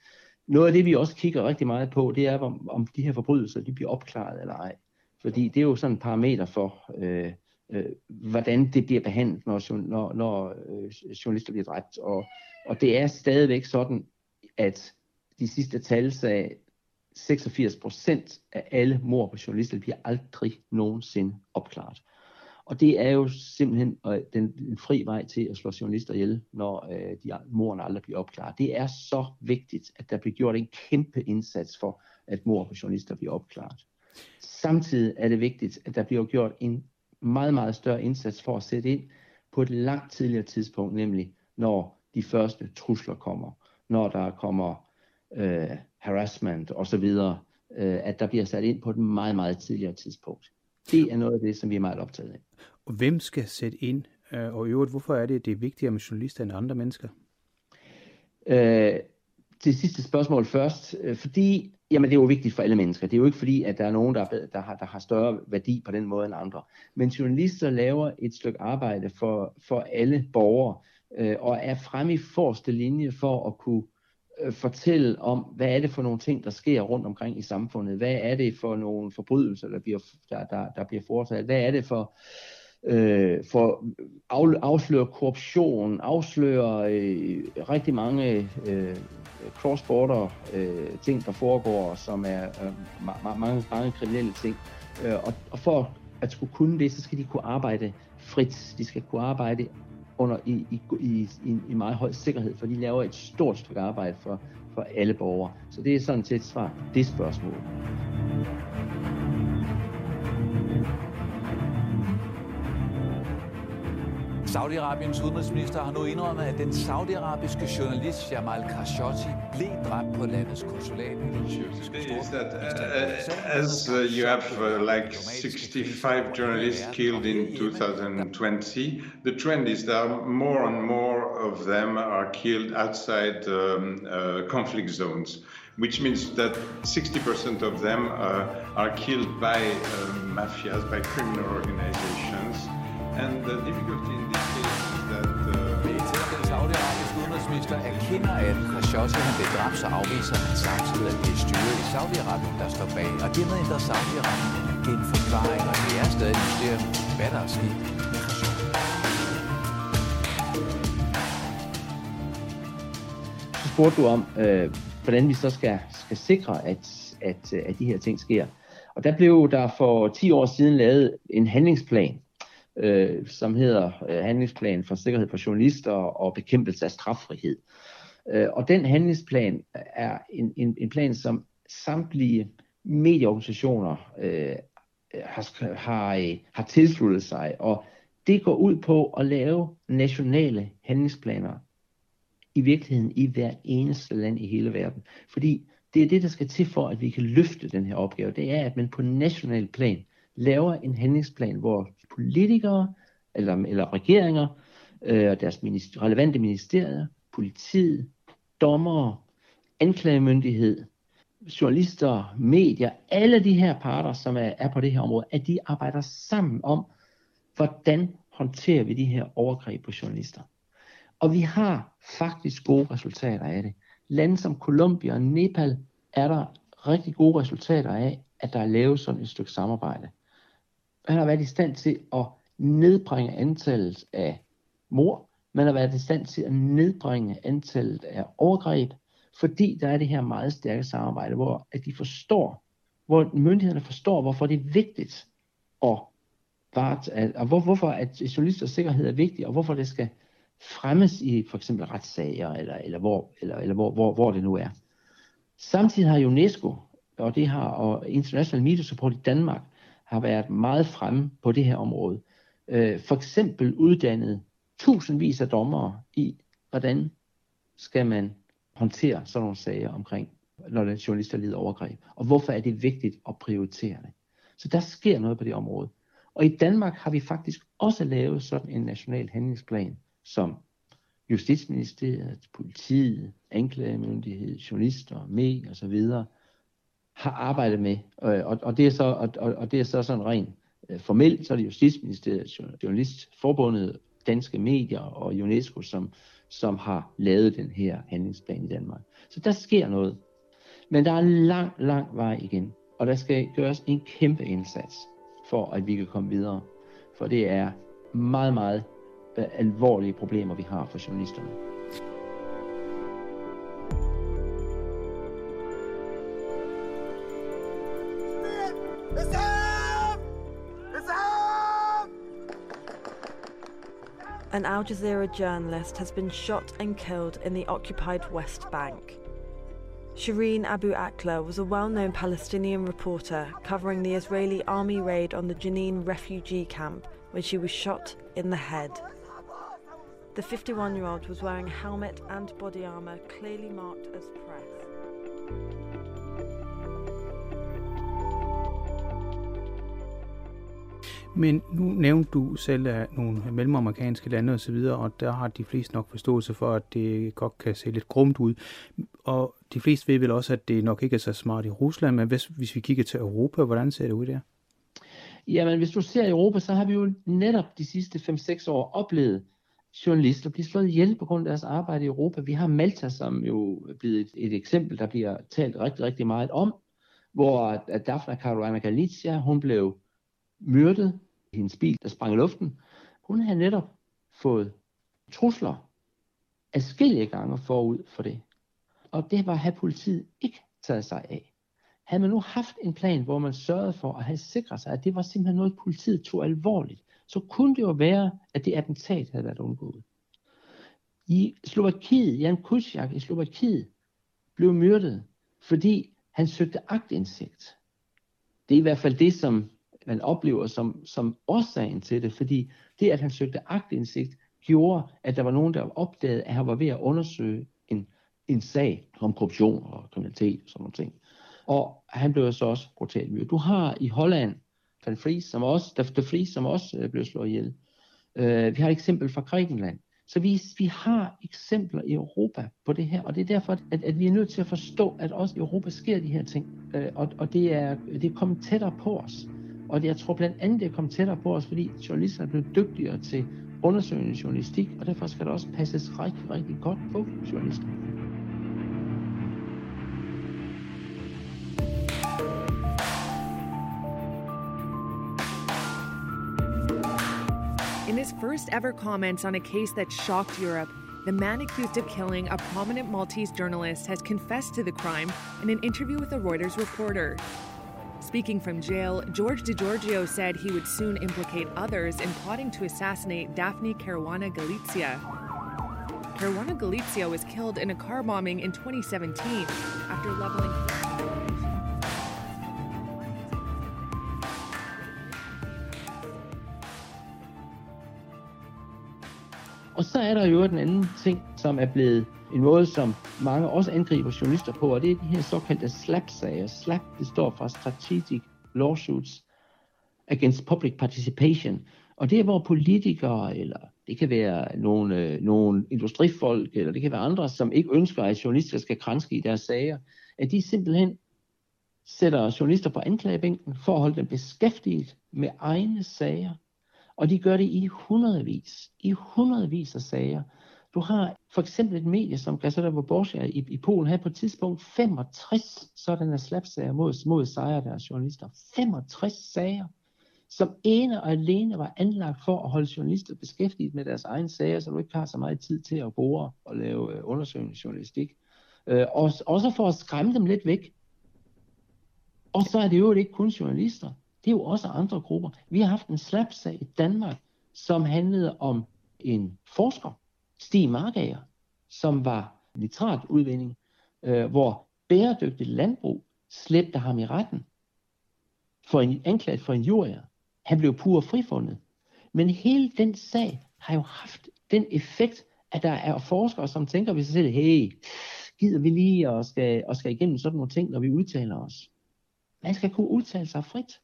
Noget af det, vi også kigger rigtig meget på, det er, om, om de her forbrydelser de bliver opklaret eller ej. Fordi det er jo sådan en parameter for, øh, øh, hvordan det bliver behandlet, når, når, når øh, journalister bliver dræbt. Og, og det er stadigvæk sådan, at de sidste tal sagde, 86 procent af alle mord på journalister bliver aldrig nogensinde opklaret. Og det er jo simpelthen øh, den, den fri vej til at slå journalister ihjel, når øh, de morerne aldrig bliver opklaret. Det er så vigtigt, at der bliver gjort en kæmpe indsats for, at mord på journalister bliver opklaret. Samtidig er det vigtigt, at der bliver gjort en meget, meget større indsats for at sætte ind på et langt tidligere tidspunkt, nemlig når de første trusler kommer, når der kommer øh, harassment osv., øh, at der bliver sat ind på et meget, meget tidligere tidspunkt. Det er noget af det, som vi er meget optaget af. Og hvem skal sætte ind? Øh, og i øvrigt, hvorfor er det, det er vigtigere med journalister end andre mennesker? Øh, det sidste spørgsmål først. Øh, fordi, jamen det er jo vigtigt for alle mennesker. Det er jo ikke fordi, at der er nogen, der, der, har, der har større værdi på den måde end andre. Men journalister laver et stykke arbejde for, for alle borgere, øh, og er fremme i forreste linje for at kunne øh, Øh, fortælle om, hvad er det for nogle ting, der sker rundt omkring i samfundet? Hvad er det for nogle forbrydelser, der bliver, der, der, der bliver foretaget? Hvad er det for, øh, for af, afsløre korruption, afsløre øh, rigtig mange øh, cross-border øh, ting, der foregår, som er øh, ma- mange, mange kriminelle ting. Øh, og, og for at skulle kunne det, så skal de kunne arbejde frit. De skal kunne arbejde under i, i, i, i, i meget høj sikkerhed, for de laver et stort stykke arbejde for, for alle borgere. Så det er sådan set svar på det spørgsmål. Saudi-Arabiens udenrigsminister har nu indrømmet, at den saudiarabiske journalist Jamal Khashoggi blev dræbt på landets konsulat i den tyrkiske uh, As uh, you have uh, like 65 journalists killed in 2020, the trend is that more and more of them are killed outside um, uh, conflict zones, which means that 60% of them uh, are killed by uh, mafias, by criminal organizations. And the difficulty in this case is that... Uh, Den saudiarabiske udenrigsminister erkender, at Khashoggi han blev dræbt, så afviser han samtidig, at det er styret i Saudi-Arabien, der står bag. Og dermed ændrer Saudi-Arabien igen forklaring, og det er stadig et mysterium, hvad der er sket med Khashoggi. Så spurgte du om, øh, hvordan vi så skal, skal sikre, at, at, at de her ting sker. Og der blev der for 10 år siden lavet en handlingsplan, øh, som hedder øh, Handlingsplan for Sikkerhed for Journalister og Bekæmpelse af Straffrihed. Øh, og den handlingsplan er en, en, en plan, som samtlige medieorganisationer øh, har, har, øh, har tilsluttet sig, og det går ud på at lave nationale handlingsplaner i virkeligheden i hver eneste land i hele verden. Fordi det er det, der skal til for, at vi kan løfte den her opgave. Det er, at man på national plan laver en handlingsplan, hvor politikere eller, eller regeringer øh, og deres minister, relevante ministerier, politiet, dommere, anklagemyndighed, journalister, medier, alle de her parter, som er, er på det her område, at de arbejder sammen om, hvordan håndterer vi de her overgreb på journalister. Og vi har faktisk gode resultater af det. Lande som Colombia og Nepal er der rigtig gode resultater af, at der er lavet sådan et stykke samarbejde han har været i stand til at nedbringe antallet af mor, man har været i stand til at nedbringe antallet af overgreb, fordi der er det her meget stærke samarbejde, hvor at de forstår, hvor myndighederne forstår, hvorfor det er vigtigt at at, og hvor, hvorfor at journalister sikkerhed er vigtig, og hvorfor det skal fremmes i for eksempel retssager, eller, eller, hvor, eller, eller hvor, hvor, hvor det nu er. Samtidig har UNESCO, og det har og International Media Support i Danmark, har været meget fremme på det her område. Øh, for eksempel uddannet tusindvis af dommere i, hvordan skal man håndtere sådan nogle sager omkring, når den journalister lider overgreb. Og hvorfor er det vigtigt at prioritere det. Så der sker noget på det område. Og i Danmark har vi faktisk også lavet sådan en national handlingsplan, som Justitsministeriet, politiet, anklagemyndighed, journalister, medier osv har arbejdet med. Øh, og, og, det er så, og, og det er så sådan rent øh, formelt, så er det Justitsministeriet, Journalistforbundet, Danske Medier og UNESCO, som, som har lavet den her handlingsplan i Danmark. Så der sker noget. Men der er lang, lang vej igen, og der skal gøres en kæmpe indsats for at vi kan komme videre. For det er meget, meget øh, alvorlige problemer, vi har for journalisterne. An Al Jazeera journalist has been shot and killed in the occupied West Bank. Shireen Abu Akla was a well known Palestinian reporter covering the Israeli army raid on the Jenin refugee camp when she was shot in the head. The 51 year old was wearing a helmet and body armour clearly marked as press. Men nu nævnte du selv af nogle mellemamerikanske lande osv., og, og der har de fleste nok forståelse for, at det godt kan se lidt grumt ud. Og de fleste ved vel også, at det nok ikke er så smart i Rusland, men hvis, hvis vi kigger til Europa, hvordan ser det ud der? Jamen, hvis du ser i Europa, så har vi jo netop de sidste 5-6 år oplevet journalister blive slået ihjel på grund af deres arbejde i Europa. Vi har Malta, som jo er blevet et, et eksempel, der bliver talt rigtig, rigtig meget om, hvor at Daphne Caruana Galizia, hun blev myrdet hendes bil, der sprang i luften. Hun havde netop fået trusler adskillige gange forud for det. Og det var have politiet ikke taget sig af. Havde man nu haft en plan, hvor man sørgede for at have sikret sig, at det var simpelthen noget, politiet tog alvorligt, så kunne det jo være, at det attentat havde været undgået. I Slovakiet, Jan Kuciak i Slovakiet, blev myrdet, fordi han søgte agtindsigt. Det er i hvert fald det, som man oplever som, som årsagen til det, fordi det, at han søgte agtindsigt, gjorde, at der var nogen, der opdagede, at han var ved at undersøge en, en sag om korruption og kriminalitet og sådan nogle ting. Og han blev så også brutalt myrdet. Du har i Holland, Van Fries, som også, der, der Fries, som også øh, blev slået ihjel. Uh, vi har et eksempel fra Grækenland. Så vi, vi har eksempler i Europa på det her, og det er derfor, at, at vi er nødt til at forstå, at også i Europa sker de her ting. Uh, og og det, er, det er kommet tættere på os. Og jeg tror blandt andet, det er tættere på os, fordi journalister er dygtigere til undersøgende journalistik, og derfor skal der også passes rigtig, rigtig godt på journalister. In his first ever comments on a case that shocked Europe, the man accused of killing a prominent Maltese journalist has confessed to the crime in an interview with a Reuters reporter. Speaking from jail, George DeGiorgio said he would soon implicate others in plotting to assassinate Daphne Caruana Galizia. Caruana Galizia was killed in a car bombing in 2017 after leveling. Og så er der jo den anden ting, som er blevet en måde, som mange også angriber journalister på, og det er de her såkaldte SLAP-sager. SLAP, det står for Strategic Lawsuits Against Public Participation. Og det er, hvor politikere, eller det kan være nogle, øh, nogle industrifolk, eller det kan være andre, som ikke ønsker, at journalister skal kranske i deres sager, at de simpelthen sætter journalister på anklagebænken for at holde dem beskæftiget med egne sager. Og de gør det i hundredvis, i hundredvis af sager. Du har for eksempel et medie som Gazeta Wyborcza i, i Polen havde på et tidspunkt 65 sådanne slapsager mod, mod sejre deres journalister. 65 sager, som ene og alene var anlagt for at holde journalister beskæftiget med deres egen sager, så du ikke har så meget tid til at bore og lave øh, undersøgende journalistik. Øh, og, også for at skræmme dem lidt væk. Og så er det jo ikke kun journalister. Det er jo også andre grupper. Vi har haft en slapsag i Danmark, som handlede om en forsker, Stig Markager, som var nitratudvinding, øh, hvor bæredygtigt landbrug slæbte ham i retten for en anklaget for en jurier. Han blev pur frifundet. Men hele den sag har jo haft den effekt, at der er forskere, som tænker ved sig selv, hey, gider vi lige og skal, og skal igennem sådan nogle ting, når vi udtaler os. Man skal kunne udtale sig frit.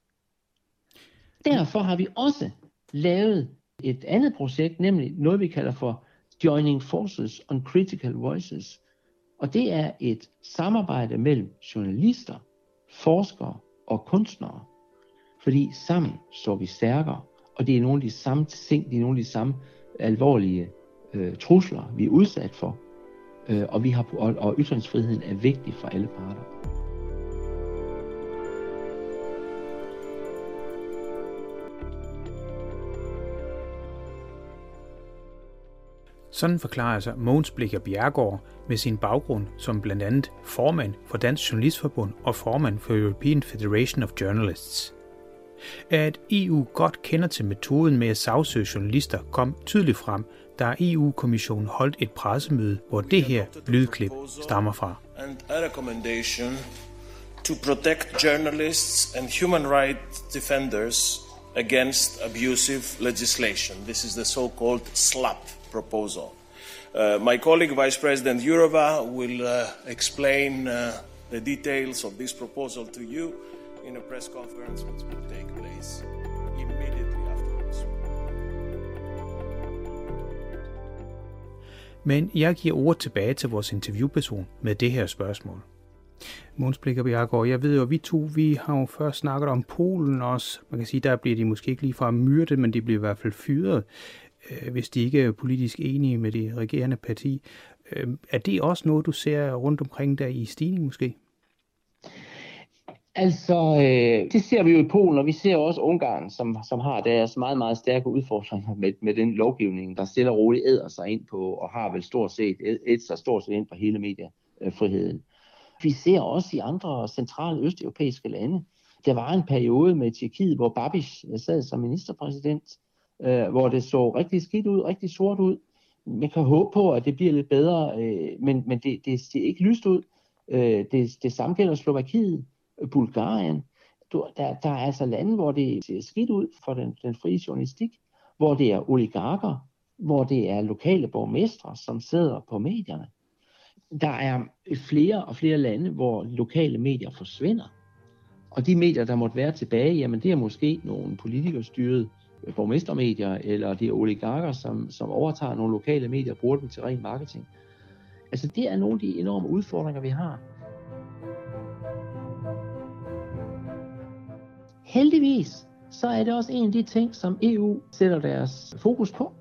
Derfor har vi også lavet et andet projekt, nemlig noget, vi kalder for Joining Forces on Critical Voices. Og det er et samarbejde mellem journalister, forskere og kunstnere. Fordi sammen står vi stærkere, og det er nogle af de samme ting, det er nogle af de samme alvorlige øh, trusler, vi er udsat for. Øh, og, vi har, og, og ytringsfriheden er vigtig for alle parter. Sådan forklarer sig Mogens Blikker Bjergård med sin baggrund som blandt andet formand for Dansk Journalistforbund og formand for European Federation of Journalists. At EU godt kender til metoden med at sagsøge journalister kom tydeligt frem, da EU-kommissionen holdt et pressemøde, hvor det her lydklip stammer fra. And a recommendation to protect journalists and human rights defenders against abusive legislation. This is the so-called SLAP proposal. Uh, my colleague, Vice President Jourova, will uh, explain uh, the details of this proposal to you in a press conference which will take place immediately afterwards. Men jeg giver ordet tilbage til vores interviewperson med det her spørgsmål. Måns Blikker Bjergård, jeg ved jo, at vi to, vi har jo først snakket om Polen også. Man kan sige, der bliver de måske ikke lige fra myrdet, men de bliver i hvert fald fyret Øh, hvis de ikke er politisk enige med det regerende parti. Øh, er det også noget, du ser rundt omkring der i stigning måske? Altså, øh, det ser vi jo i Polen, og vi ser også Ungarn, som, som har deres meget, meget stærke udfordringer med, med den lovgivning, der stille og roligt æder sig ind på, og har vel stort set æder sig stort set ind på hele mediefriheden. Vi ser også i andre centrale østeuropæiske lande. Der var en periode med Tjekkiet, hvor Babiš sad som ministerpræsident, øh, hvor det så rigtig skidt ud, rigtig sort ud. Man kan håbe på, at det bliver lidt bedre, øh, men, men det, det ser ikke lyst ud. Øh, det, det samme gælder Slovakiet, Bulgarien. Du, der, der er altså lande, hvor det ser skidt ud for den, den frie journalistik, hvor det er oligarker, hvor det er lokale borgmestre, som sidder på medierne. Der er flere og flere lande, hvor lokale medier forsvinder. Og de medier, der måtte være tilbage, jamen det er måske nogle politikerstyrede borgmestermedier, eller det er oligarker, som, som overtager nogle lokale medier og bruger dem til ren marketing. Altså det er nogle af de enorme udfordringer, vi har. Heldigvis, så er det også en af de ting, som EU sætter deres fokus på.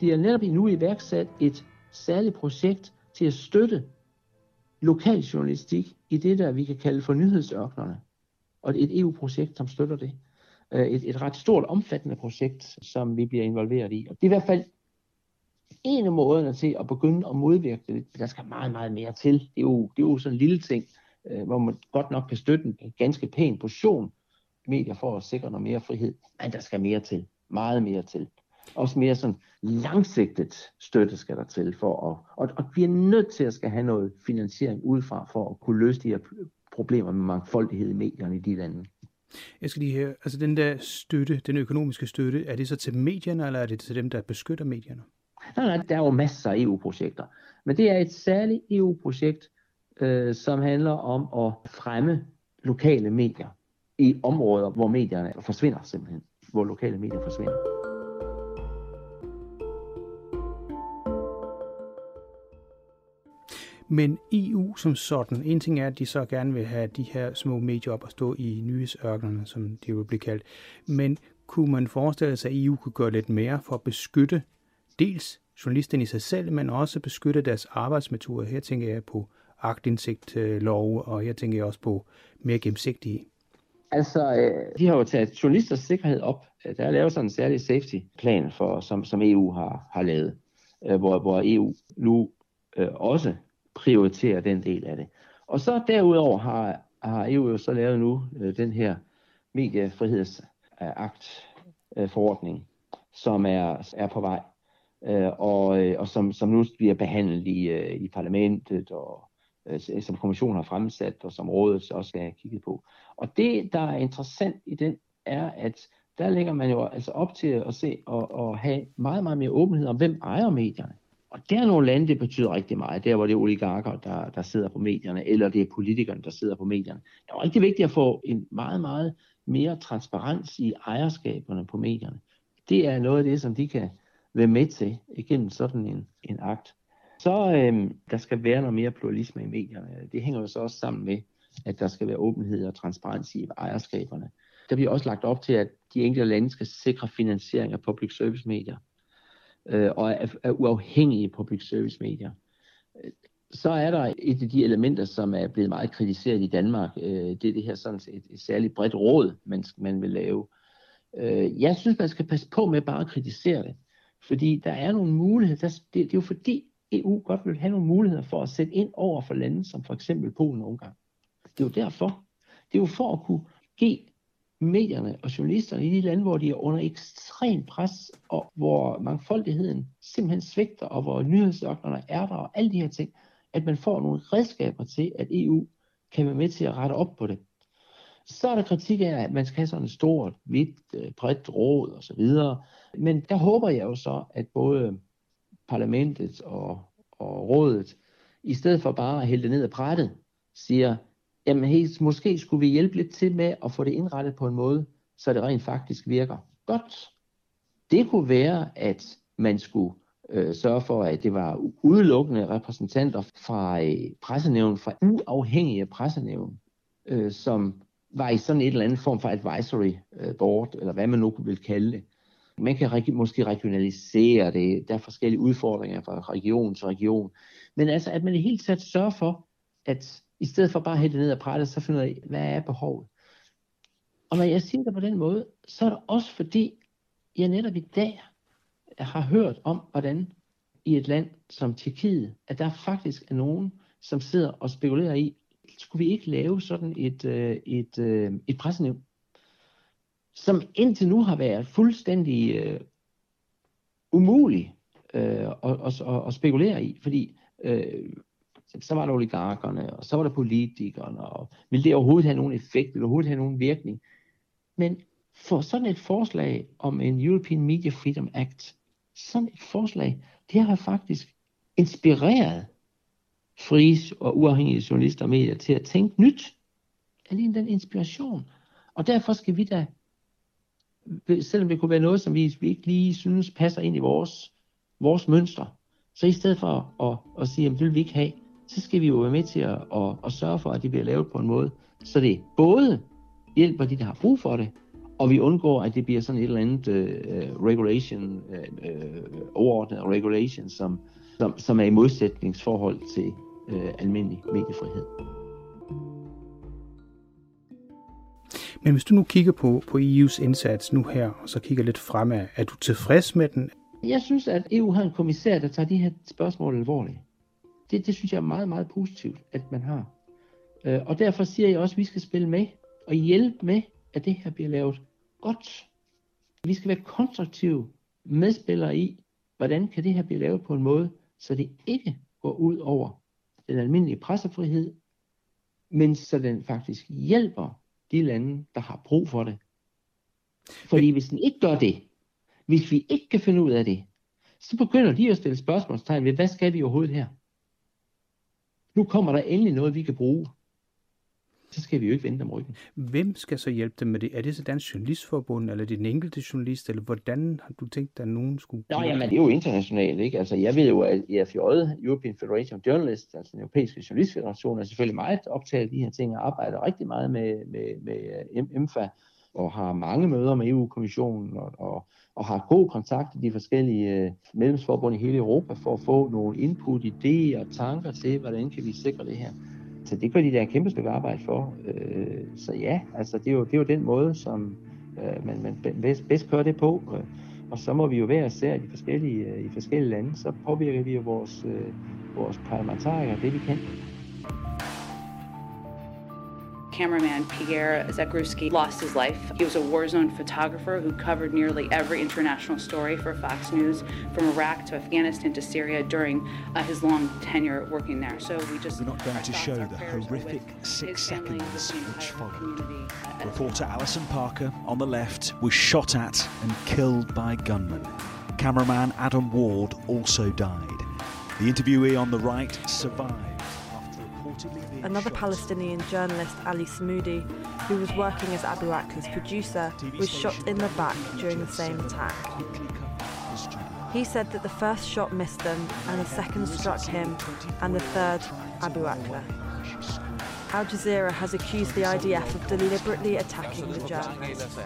De er netop nu iværksat et særligt projekt til at støtte lokal journalistik i det, der vi kan kalde for nyhedsørknerne. Og et EU-projekt, som støtter det. Øh, et, et ret stort, omfattende projekt, som vi bliver involveret i. Og det er i hvert fald en af måderne til at begynde at modvirke det. Der skal meget, meget mere til. Det er jo, det er jo sådan en lille ting. øh, hvor man godt nok kan støtte en ganske pæn portion medier for at sikre noget mere frihed. Men der skal mere til. Meget mere til. Også mere sådan langsigtet støtte skal der til for at, og, og vi er nødt til at skal have noget finansiering udefra for at kunne løse de her problemer med mangfoldighed i medierne i de lande. Jeg skal lige høre, altså den der støtte, den økonomiske støtte, er det så til medierne, eller er det til dem, der beskytter medierne? Nej, nej, der er jo masser af EU-projekter. Men det er et særligt EU-projekt, øh, som handler om at fremme lokale medier i områder, hvor medierne forsvinder simpelthen. Hvor lokale medier forsvinder. Men EU som sådan, en ting er, at de så gerne vil have de her små medier op at stå i nyhedsørkenerne, som de vil blive kaldt. Men kunne man forestille sig, at EU kunne gøre lidt mere for at beskytte dels journalisterne i sig selv, men også beskytte deres arbejdsmetoder. Her tænker jeg på agtindsigt øh, lov, og her tænker jeg også på mere gennemsigtighed. Altså, øh, de har jo taget journalisters sikkerhed op. Der er lavet sådan en særlig safety-plan, for, som, som EU har, har lavet, øh, hvor, hvor EU nu øh, også prioritere den del af det. Og så derudover har, har EU jo så lavet nu øh, den her mediefrihedsakt øh, forordning, som er, er på vej, øh, og, øh, og som, som nu bliver behandlet i, øh, i parlamentet, og øh, som kommissionen har fremsat, og som rådet også skal have kigget på. Og det, der er interessant i den, er, at der lægger man jo altså op til at se og, og have meget, meget mere åbenhed om, hvem ejer medierne. Og der er nogle lande, det betyder rigtig meget. Der, hvor det er oligarker, der, der sidder på medierne, eller det er politikerne, der sidder på medierne. Det er rigtig vigtigt at få en meget, meget mere transparens i ejerskaberne på medierne. Det er noget af det, som de kan være med til igennem sådan en, en akt. Så øhm, der skal være noget mere pluralisme i medierne. Det hænger jo så også sammen med, at der skal være åbenhed og transparens i ejerskaberne. Der bliver også lagt op til, at de enkelte lande skal sikre finansiering af public service medier øh, og er, er uafhængige public service medier. Øh, så er der et af de elementer, som er blevet meget kritiseret i Danmark. Øh, det er det her sådan et, et særligt bredt råd, man, man vil lave. Øh, jeg synes, man skal passe på med bare at kritisere det. Fordi der er nogle muligheder. Der, det, det er jo fordi EU godt vil have nogle muligheder for at sætte ind over for lande, som for eksempel Polen og Ungarn. Det er jo derfor. Det er jo for at kunne give medierne og journalisterne i de lande, hvor de er under ekstrem pres, og hvor mangfoldigheden simpelthen svigter, og hvor nyhedsdoktorerne er der, og alle de her ting, at man får nogle redskaber til, at EU kan være med til at rette op på det. Så er der kritik af, at man skal have sådan et stort, hvidt, øh, bredt råd og så videre. Men der håber jeg jo så, at både parlamentet og, og rådet, i stedet for bare at hælde det ned af brættet, siger, jamen hey, måske skulle vi hjælpe lidt til med at få det indrettet på en måde, så det rent faktisk virker godt. Det kunne være, at man skulle øh, sørge for, at det var udelukkende repræsentanter fra øh, pressenævn, fra uafhængige pressenævn, øh, som var i sådan et eller andet form for advisory øh, board, eller hvad man nu vil kalde det. Man kan reg- måske regionalisere det. Der er forskellige udfordringer fra region til region. Men altså, at man i hele taget sørger for, at i stedet for bare at hælde ned og brættet, så finder jeg, hvad er behovet? Og når jeg siger det på den måde, så er det også fordi, jeg netop i dag har hørt om, hvordan i et land som Tjekkiet, at der faktisk er nogen, som sidder og spekulerer i, skulle vi ikke lave sådan et, øh, et, et, et pressenævn, som indtil nu har været fuldstændig øh, umulig øh, at, at, at, at spekulere i, fordi øh, så var der oligarkerne, og så var der politikerne, og ville det overhovedet have nogen effekt, ville det overhovedet have nogen virkning? Men for sådan et forslag om en European Media Freedom Act, sådan et forslag, det har faktisk inspireret frie og uafhængige journalister og medier til at tænke nyt. Alene den inspiration. Og derfor skal vi da, selvom det kunne være noget, som vi, vi ikke lige synes passer ind i vores, vores mønster, så i stedet for at, at, at sige, at det vil vi ikke have, så skal vi jo være med til at, at, at sørge for, at det bliver lavet på en måde, så det både hjælper de, der har brug for det, og vi undgår, at det bliver sådan et eller andet uh, regulation, uh, overordnet regulation, som, som, som er i modsætningsforhold til uh, almindelig mediefrihed. Men hvis du nu kigger på, på EU's indsats nu her, og så kigger lidt fremad, er du tilfreds med den? Jeg synes, at EU har en kommissær, der tager de her spørgsmål alvorligt det, det synes jeg er meget, meget positivt, at man har. Øh, og derfor siger jeg også, at vi skal spille med og hjælpe med, at det her bliver lavet godt. Vi skal være konstruktive medspillere i, hvordan kan det her blive lavet på en måde, så det ikke går ud over den almindelige pressefrihed, men så den faktisk hjælper de lande, der har brug for det. Fordi hvis den ikke gør det, hvis vi ikke kan finde ud af det, så begynder de at stille spørgsmålstegn ved, hvad skal vi overhovedet her? Nu kommer der endelig noget, vi kan bruge så skal vi jo ikke vente om ryggen. Hvem skal så hjælpe dem med det? Er det så Dansk Journalistforbund, eller er det den enkelte journalist, eller hvordan har du tænkt, at nogen skulle... Nå, jamen, det er jo internationalt, ikke? Altså, jeg ved jo, at EFJ, European Federation of Journalists, altså den europæiske journalistfederation, er selvfølgelig meget optaget af de her ting, og arbejder rigtig meget med, med, med EMFA, og har mange møder med EU-kommissionen, og, og, og har god kontakt til de forskellige øh, medlemsforbund i hele Europa, for at få nogle input, idéer og tanker til, hvordan kan vi sikre det her. Så det gør de der en kæmpe stykke arbejde for. Øh, så ja, altså det er jo, det er jo den måde, som øh, man, man bedst, bedst kører det på. Øh, og så må vi jo være især i de forskellige, øh, i forskellige lande, så påvirker vi jo vores, øh, vores parlamentarikere det, vi kan. Cameraman Pierre Zagruski lost his life. He was a war zone photographer who covered nearly every international story for Fox News from Iraq to Afghanistan to Syria during uh, his long tenure working there. So we just we're not going to show the horrific six seconds which followed. Reporter Alison Parker on the left was shot at and killed by gunmen. Cameraman Adam Ward also died. The interviewee on the right survived. Another Palestinian journalist, Ali Samoudi, who was working as Abu Akla's producer, was shot in the back during the same attack. He said that the first shot missed them, and the second struck him, and the third Abu Akla. Al Jazeera has accused the IDF of deliberately attacking the journalists.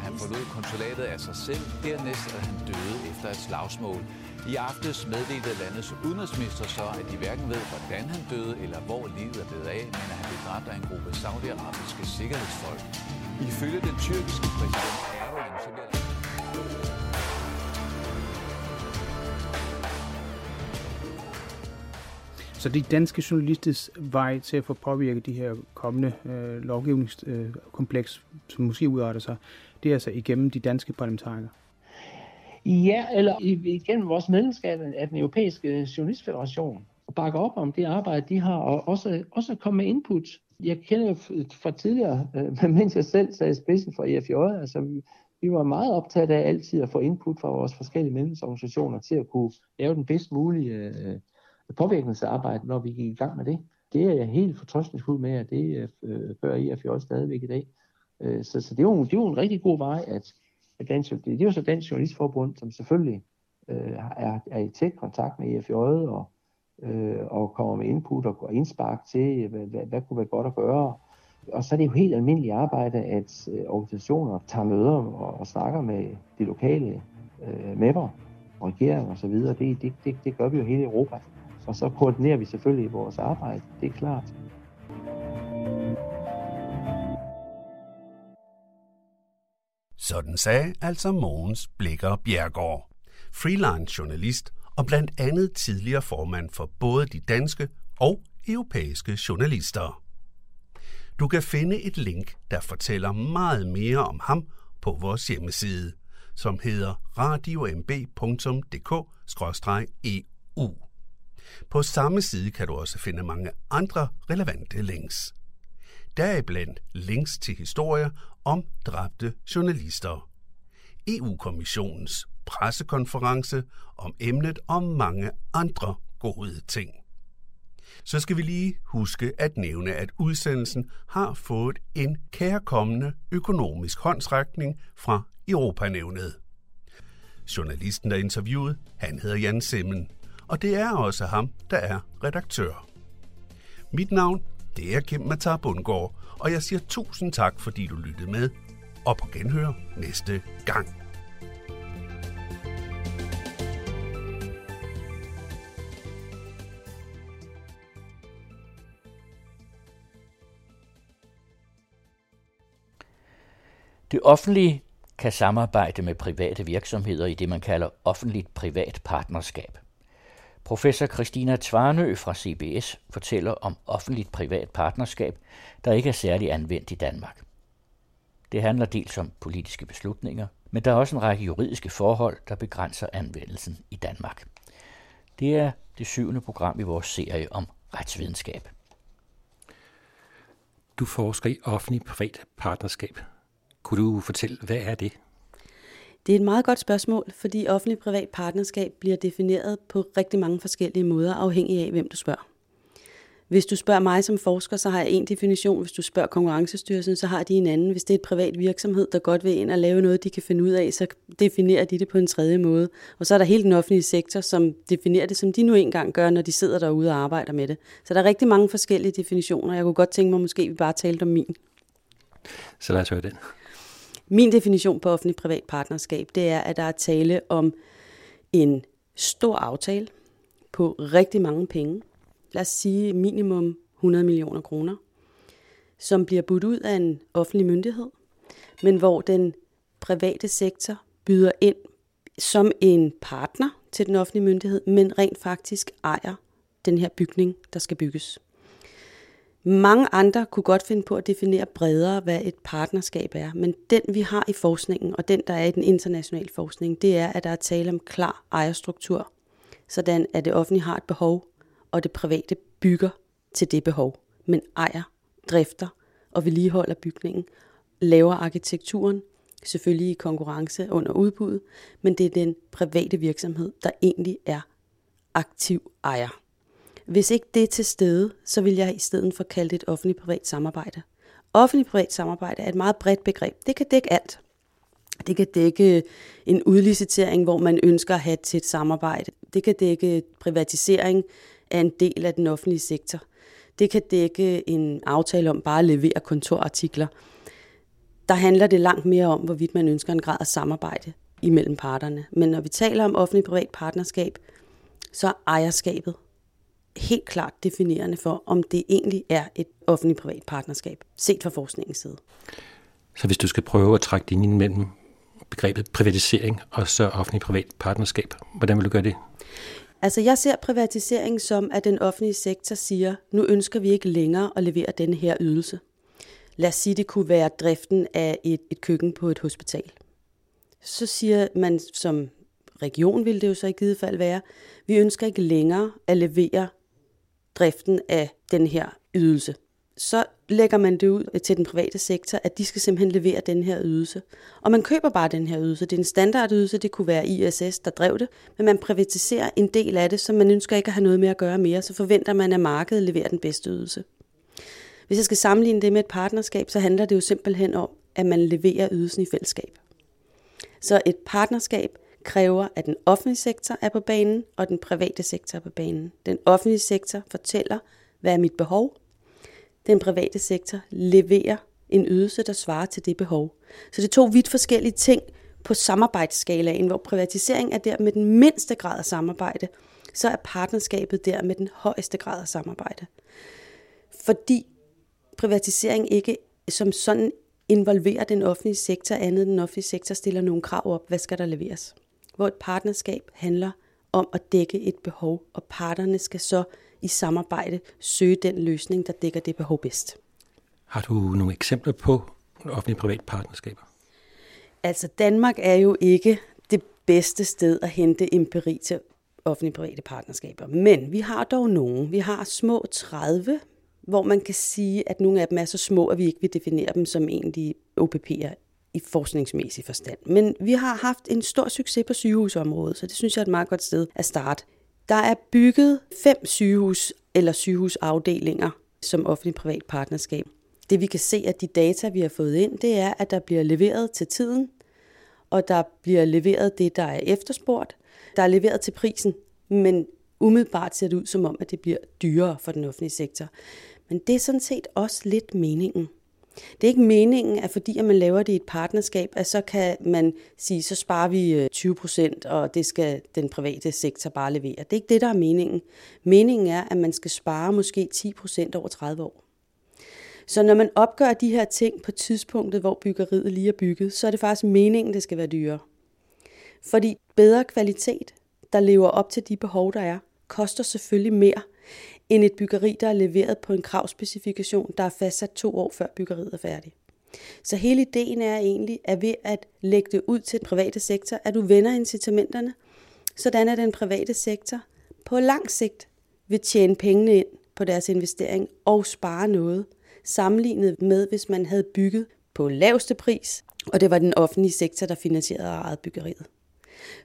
I aftes meddelte landets udenrigsminister så, at de hverken ved, hvordan han døde eller hvor livet er blevet af, men at han blev dræbt af en gruppe saudiarabiske sikkerhedsfolk. Ifølge den tyrkiske præsident Erdogan, så bliver Så det danske journalisters vej til at få påvirket de her kommende øh, lovgivningskompleks, øh, som måske udarter sig, det er altså igennem de danske parlamentarikere. Ja, eller igennem vores medlemskab af den europæiske journalistfederation og bakke op om det arbejde, de har, og også, også komme med input. Jeg kender jo fra tidligere, øh, mens jeg selv sad i spidsen for EFJ, altså vi, var meget optaget af altid at få input fra vores forskellige medlemsorganisationer til at kunne lave den bedst mulige øh, påvirkningsarbejde, når vi gik i gang med det. Det er jeg helt fortrøstningsfuld med, at det øh, øh gør EFJ stadigvæk i dag. Øh, så, så det, er jo, det er jo en rigtig god vej, at Dansk, det, det er jo så Dansk Journalistforbund, som selvfølgelig øh, er, er i tæt kontakt med EFJ og, øh, og kommer med input og, og indspark til, hvad, hvad, hvad kunne være godt at gøre. Og så er det jo helt almindeligt arbejde, at øh, organisationer tager møder og, og snakker med de lokale øh, mapper, regeringer osv. Det, det, det, det gør vi jo hele Europa. Og så koordinerer vi selvfølgelig vores arbejde, det er klart. Sådan sagde altså Mogens Blikker Bjergård, freelance journalist og blandt andet tidligere formand for både de danske og europæiske journalister. Du kan finde et link, der fortæller meget mere om ham på vores hjemmeside, som hedder radiomb.dk-eu. På samme side kan du også finde mange andre relevante links deriblandt links til historier om dræbte journalister. EU-kommissionens pressekonference om emnet og mange andre gode ting. Så skal vi lige huske at nævne, at udsendelsen har fået en kærkommende økonomisk håndsrækning fra Europanævnet. Journalisten, der interviewet, han hedder Jan Simmen, og det er også ham, der er redaktør. Mit navn det er Kim Matar Bundgaard, og jeg siger tusind tak, fordi du lyttede med, og på genhør næste gang. Det offentlige kan samarbejde med private virksomheder i det, man kalder offentligt-privat partnerskab. Professor Christina Tvarnø fra CBS fortæller om offentligt privat partnerskab, der ikke er særlig anvendt i Danmark. Det handler dels om politiske beslutninger, men der er også en række juridiske forhold, der begrænser anvendelsen i Danmark. Det er det syvende program i vores serie om retsvidenskab. Du forsker i offentlig privat partnerskab. Kunne du fortælle, hvad er det? Det er et meget godt spørgsmål, fordi offentlig-privat partnerskab bliver defineret på rigtig mange forskellige måder, afhængig af, hvem du spørger. Hvis du spørger mig som forsker, så har jeg en definition. Hvis du spørger Konkurrencestyrelsen, så har de en anden. Hvis det er et privat virksomhed, der godt vil ind og lave noget, de kan finde ud af, så definerer de det på en tredje måde. Og så er der hele den offentlige sektor, som definerer det, som de nu engang gør, når de sidder derude og arbejder med det. Så der er rigtig mange forskellige definitioner. Jeg kunne godt tænke mig, måske vi bare talte om min. Så lad os høre den. Min definition på offentlig-privat partnerskab, det er, at der er tale om en stor aftale på rigtig mange penge. Lad os sige minimum 100 millioner kroner, som bliver budt ud af en offentlig myndighed, men hvor den private sektor byder ind som en partner til den offentlige myndighed, men rent faktisk ejer den her bygning, der skal bygges. Mange andre kunne godt finde på at definere bredere, hvad et partnerskab er, men den vi har i forskningen, og den der er i den internationale forskning, det er, at der er tale om klar ejerstruktur, sådan at det offentlige har et behov, og det private bygger til det behov, men ejer, drifter og vedligeholder bygningen, laver arkitekturen, selvfølgelig i konkurrence under udbud, men det er den private virksomhed, der egentlig er aktiv ejer. Hvis ikke det er til stede, så vil jeg i stedet for kalde det et offentligt-privat samarbejde. Offentligt-privat samarbejde er et meget bredt begreb. Det kan dække alt. Det kan dække en udlicitering, hvor man ønsker at have et tæt samarbejde. Det kan dække privatisering af en del af den offentlige sektor. Det kan dække en aftale om bare at levere kontorartikler. Der handler det langt mere om, hvorvidt man ønsker en grad af samarbejde imellem parterne. Men når vi taler om offentlig-privat partnerskab, så er ejerskabet helt klart definerende for, om det egentlig er et offentlig-privat partnerskab, set fra forskningens side. Så hvis du skal prøve at trække linjen mellem begrebet privatisering og så offentlig-privat partnerskab, hvordan vil du gøre det? Altså jeg ser privatisering som, at den offentlige sektor siger, nu ønsker vi ikke længere at levere denne her ydelse. Lad os sige, det kunne være driften af et, et køkken på et hospital. Så siger man som region, vil det jo så i givet fald være, vi ønsker ikke længere at levere driften af den her ydelse. Så lægger man det ud til den private sektor, at de skal simpelthen levere den her ydelse. Og man køber bare den her ydelse. Det er en standardydelse, det kunne være ISS, der drev det, men man privatiserer en del af det, så man ønsker ikke at have noget med at gøre mere, så forventer man, at markedet leverer den bedste ydelse. Hvis jeg skal sammenligne det med et partnerskab, så handler det jo simpelthen om, at man leverer ydelsen i fællesskab. Så et partnerskab kræver, at den offentlige sektor er på banen, og den private sektor er på banen. Den offentlige sektor fortæller, hvad er mit behov. Den private sektor leverer en ydelse, der svarer til det behov. Så det er to vidt forskellige ting på samarbejdsskalaen, hvor privatisering er der med den mindste grad af samarbejde, så er partnerskabet der med den højeste grad af samarbejde. Fordi privatisering ikke som sådan involverer den offentlige sektor, andet den offentlige sektor stiller nogle krav op, hvad skal der leveres hvor et partnerskab handler om at dække et behov, og parterne skal så i samarbejde søge den løsning, der dækker det behov bedst. Har du nogle eksempler på offentlig-privat partnerskaber? Altså Danmark er jo ikke det bedste sted at hente empiri til offentlig-private partnerskaber. Men vi har dog nogle. Vi har små 30, hvor man kan sige, at nogle af dem er så små, at vi ikke vil definere dem som egentlig OPP'er i forskningsmæssig forstand. Men vi har haft en stor succes på sygehusområdet, så det synes jeg er et meget godt sted at starte. Der er bygget fem sygehus eller sygehusafdelinger som offentlig-privat partnerskab. Det vi kan se af de data, vi har fået ind, det er, at der bliver leveret til tiden, og der bliver leveret det, der er efterspurgt. Der er leveret til prisen, men umiddelbart ser det ud som om, at det bliver dyrere for den offentlige sektor. Men det er sådan set også lidt meningen. Det er ikke meningen, at fordi at man laver det i et partnerskab, at så kan man sige, så sparer vi øh, 20 procent, og det skal den private sektor bare levere. Det er ikke det, der er meningen. Meningen er, at man skal spare måske 10 procent over 30 år. Så når man opgør de her ting på tidspunktet, hvor byggeriet lige er bygget, så er det faktisk meningen, det skal være dyrere. Fordi bedre kvalitet, der lever op til de behov, der er, koster selvfølgelig mere end et byggeri, der er leveret på en kravspecifikation, der er fastsat to år før byggeriet er færdigt. Så hele ideen er egentlig, at ved at lægge det ud til den private sektor, at du vender incitamenterne, sådan at den private sektor på lang sigt vil tjene pengene ind på deres investering og spare noget, sammenlignet med hvis man havde bygget på laveste pris, og det var den offentlige sektor, der finansierede og ejede byggeriet.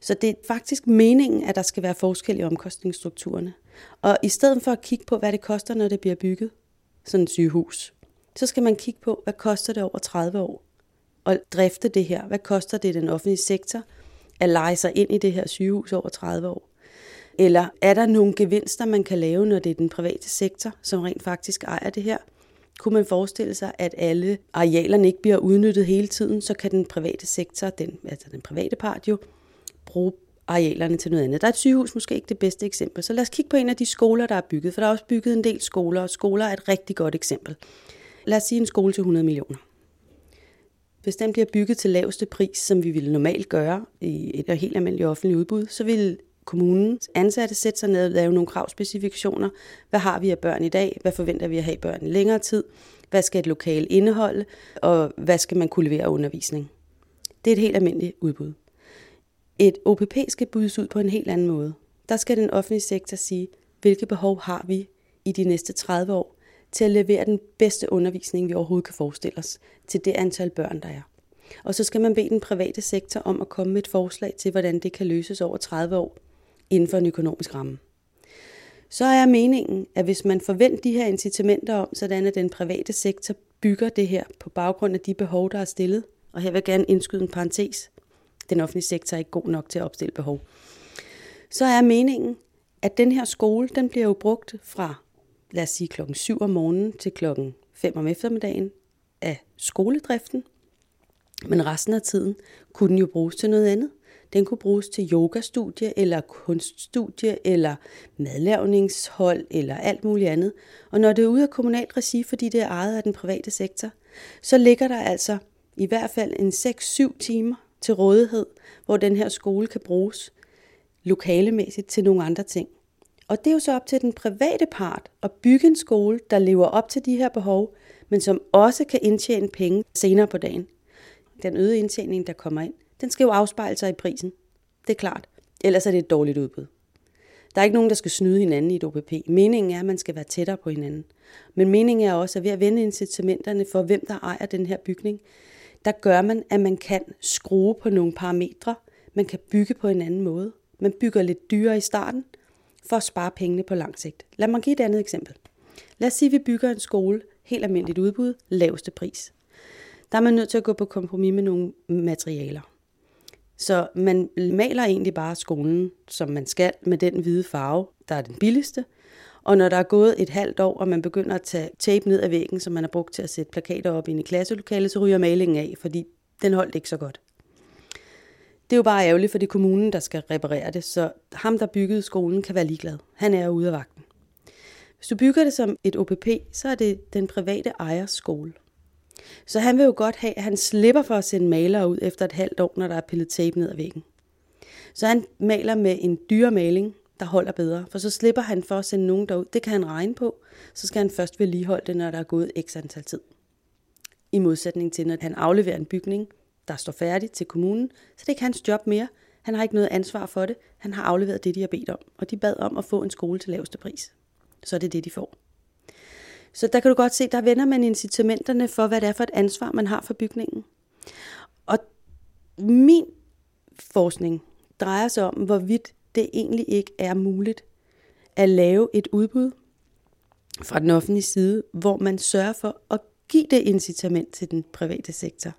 Så det er faktisk meningen, at der skal være forskel i omkostningsstrukturerne. Og i stedet for at kigge på, hvad det koster, når det bliver bygget, sådan et sygehus, så skal man kigge på, hvad koster det over 30 år at drifte det her? Hvad koster det den offentlige sektor at lege sig ind i det her sygehus over 30 år? Eller er der nogle gevinster, man kan lave, når det er den private sektor, som rent faktisk ejer det her? Kunne man forestille sig, at alle arealerne ikke bliver udnyttet hele tiden, så kan den private sektor, den, altså den private part jo, bruge arealerne til noget andet. Der er et sygehus måske ikke det bedste eksempel, så lad os kigge på en af de skoler, der er bygget, for der er også bygget en del skoler, og skoler er et rigtig godt eksempel. Lad os sige en skole til 100 millioner. Hvis den bliver bygget til laveste pris, som vi ville normalt gøre i et helt almindeligt offentligt udbud, så vil kommunens ansatte sætte sig ned og lave nogle kravspecifikationer. Hvad har vi af børn i dag? Hvad forventer vi at have børn i længere tid? Hvad skal et lokal indeholde? Og hvad skal man kunne levere undervisning? Det er et helt almindeligt udbud. Et OPP skal bydes ud på en helt anden måde. Der skal den offentlige sektor sige, hvilke behov har vi i de næste 30 år til at levere den bedste undervisning, vi overhovedet kan forestille os, til det antal børn, der er. Og så skal man bede den private sektor om at komme med et forslag til, hvordan det kan løses over 30 år inden for en økonomisk ramme. Så er meningen, at hvis man forventer de her incitamenter om, sådan at den private sektor bygger det her på baggrund af de behov, der er stillet, og her vil jeg gerne indskyde en parentes, den offentlige sektor er ikke god nok til at opstille behov, så er meningen, at den her skole, den bliver jo brugt fra, lad os sige, klokken 7 om morgenen til klokken 5 om eftermiddagen af skoledriften. Men resten af tiden kunne den jo bruges til noget andet. Den kunne bruges til yogastudie, eller kunststudie, eller madlavningshold, eller alt muligt andet. Og når det er ude af kommunalt regi, fordi det er ejet af den private sektor, så ligger der altså i hvert fald en 6-7 timer til rådighed, hvor den her skole kan bruges lokalemæssigt til nogle andre ting. Og det er jo så op til den private part at bygge en skole, der lever op til de her behov, men som også kan indtjene penge senere på dagen. Den øgede indtjening, der kommer ind, den skal jo afspejle sig i prisen. Det er klart. Ellers er det et dårligt udbud. Der er ikke nogen, der skal snyde hinanden i et OPP. Meningen er, at man skal være tættere på hinanden. Men meningen er også, at ved at vende incitamenterne for, hvem der ejer den her bygning, der gør man, at man kan skrue på nogle parametre. Man kan bygge på en anden måde. Man bygger lidt dyrere i starten, for at spare pengene på lang sigt. Lad mig give et andet eksempel. Lad os sige, at vi bygger en skole, helt almindeligt udbud, laveste pris. Der er man nødt til at gå på kompromis med nogle materialer. Så man maler egentlig bare skolen, som man skal, med den hvide farve, der er den billigste. Og når der er gået et halvt år, og man begynder at tage tape ned af væggen, som man har brugt til at sætte plakater op inde i klasselokalet, så ryger malingen af, fordi den holdt ikke så godt. Det er jo bare ærgerligt, for det er kommunen, der skal reparere det, så ham, der byggede skolen, kan være ligeglad. Han er ude af vagten. Hvis du bygger det som et OPP, så er det den private ejers skole. Så han vil jo godt have, at han slipper for at sende malere ud efter et halvt år, når der er pillet tape ned ad væggen. Så han maler med en dyre maling, der holder bedre, for så slipper han for at sende nogen derud. Det kan han regne på. Så skal han først vedligeholde det, når der er gået x antal tid. I modsætning til, når han afleverer en bygning, der står færdig til kommunen, så det er ikke hans job mere. Han har ikke noget ansvar for det. Han har afleveret det, de har bedt om. Og de bad om at få en skole til laveste pris. Så er det det, de får. Så der kan du godt se, der vender man incitamenterne for, hvad det er for et ansvar, man har for bygningen. Og min forskning drejer sig om, hvorvidt det egentlig ikke er muligt at lave et udbud fra den offentlige side, hvor man sørger for at give det incitament til den private sektor.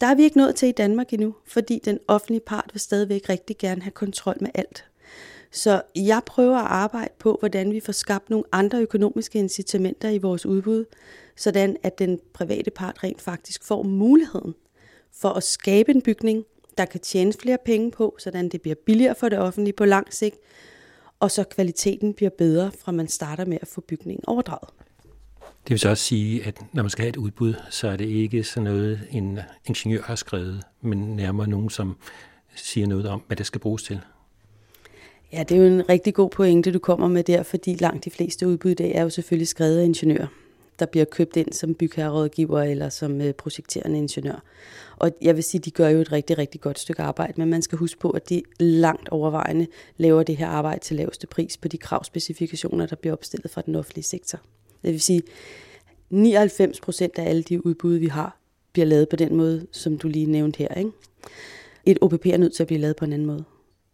Der er vi ikke nået til i Danmark endnu, fordi den offentlige part vil stadigvæk rigtig gerne have kontrol med alt. Så jeg prøver at arbejde på, hvordan vi får skabt nogle andre økonomiske incitamenter i vores udbud, sådan at den private part rent faktisk får muligheden for at skabe en bygning, der kan tjenes flere penge på, sådan det bliver billigere for det offentlige på lang sigt, og så kvaliteten bliver bedre, fra man starter med at få bygningen overdraget. Det vil så også sige, at når man skal have et udbud, så er det ikke sådan noget, en ingeniør har skrevet, men nærmere nogen, som siger noget om, hvad det skal bruges til. Ja, det er jo en rigtig god pointe, du kommer med der, fordi langt de fleste udbud i dag er jo selvfølgelig skrevet af ingeniører, der bliver købt ind som bygherrerådgiver eller som øh, projekterende ingeniør. Og jeg vil sige, de gør jo et rigtig, rigtig godt stykke arbejde, men man skal huske på, at de langt overvejende laver det her arbejde til laveste pris på de kravspecifikationer, der bliver opstillet fra den offentlige sektor. Det vil sige, 99 procent af alle de udbud, vi har, bliver lavet på den måde, som du lige nævnte her. Ikke? Et OPP er nødt til at blive lavet på en anden måde.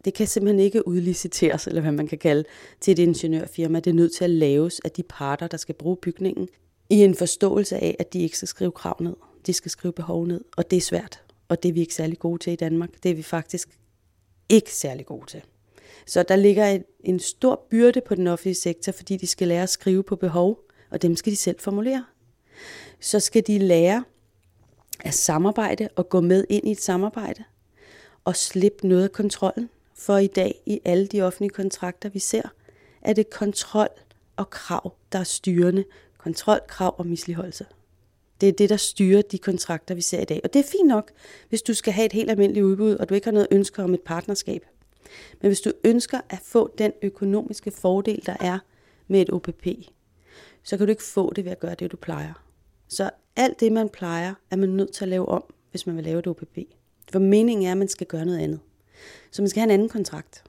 Det kan simpelthen ikke udliciteres, eller hvad man kan kalde, til et ingeniørfirma. Det er nødt til at laves af de parter, der skal bruge bygningen, i en forståelse af, at de ikke skal skrive krav ned. De skal skrive behov ned, og det er svært. Og det er vi ikke særlig gode til i Danmark. Det er vi faktisk ikke særlig gode til. Så der ligger en, en stor byrde på den offentlige sektor, fordi de skal lære at skrive på behov, og dem skal de selv formulere. Så skal de lære at samarbejde og gå med ind i et samarbejde og slippe noget af kontrollen. For i dag i alle de offentlige kontrakter, vi ser, er det kontrol og krav, der er styrende. Kontrol, krav og misligeholdelse. Det er det, der styrer de kontrakter, vi ser i dag. Og det er fint nok, hvis du skal have et helt almindeligt udbud, og du ikke har noget ønske om et partnerskab. Men hvis du ønsker at få den økonomiske fordel, der er med et OPP, så kan du ikke få det ved at gøre det, du plejer. Så alt det, man plejer, er man nødt til at lave om, hvis man vil lave et OPP. For meningen er, at man skal gøre noget andet. Så man skal have en anden kontrakt.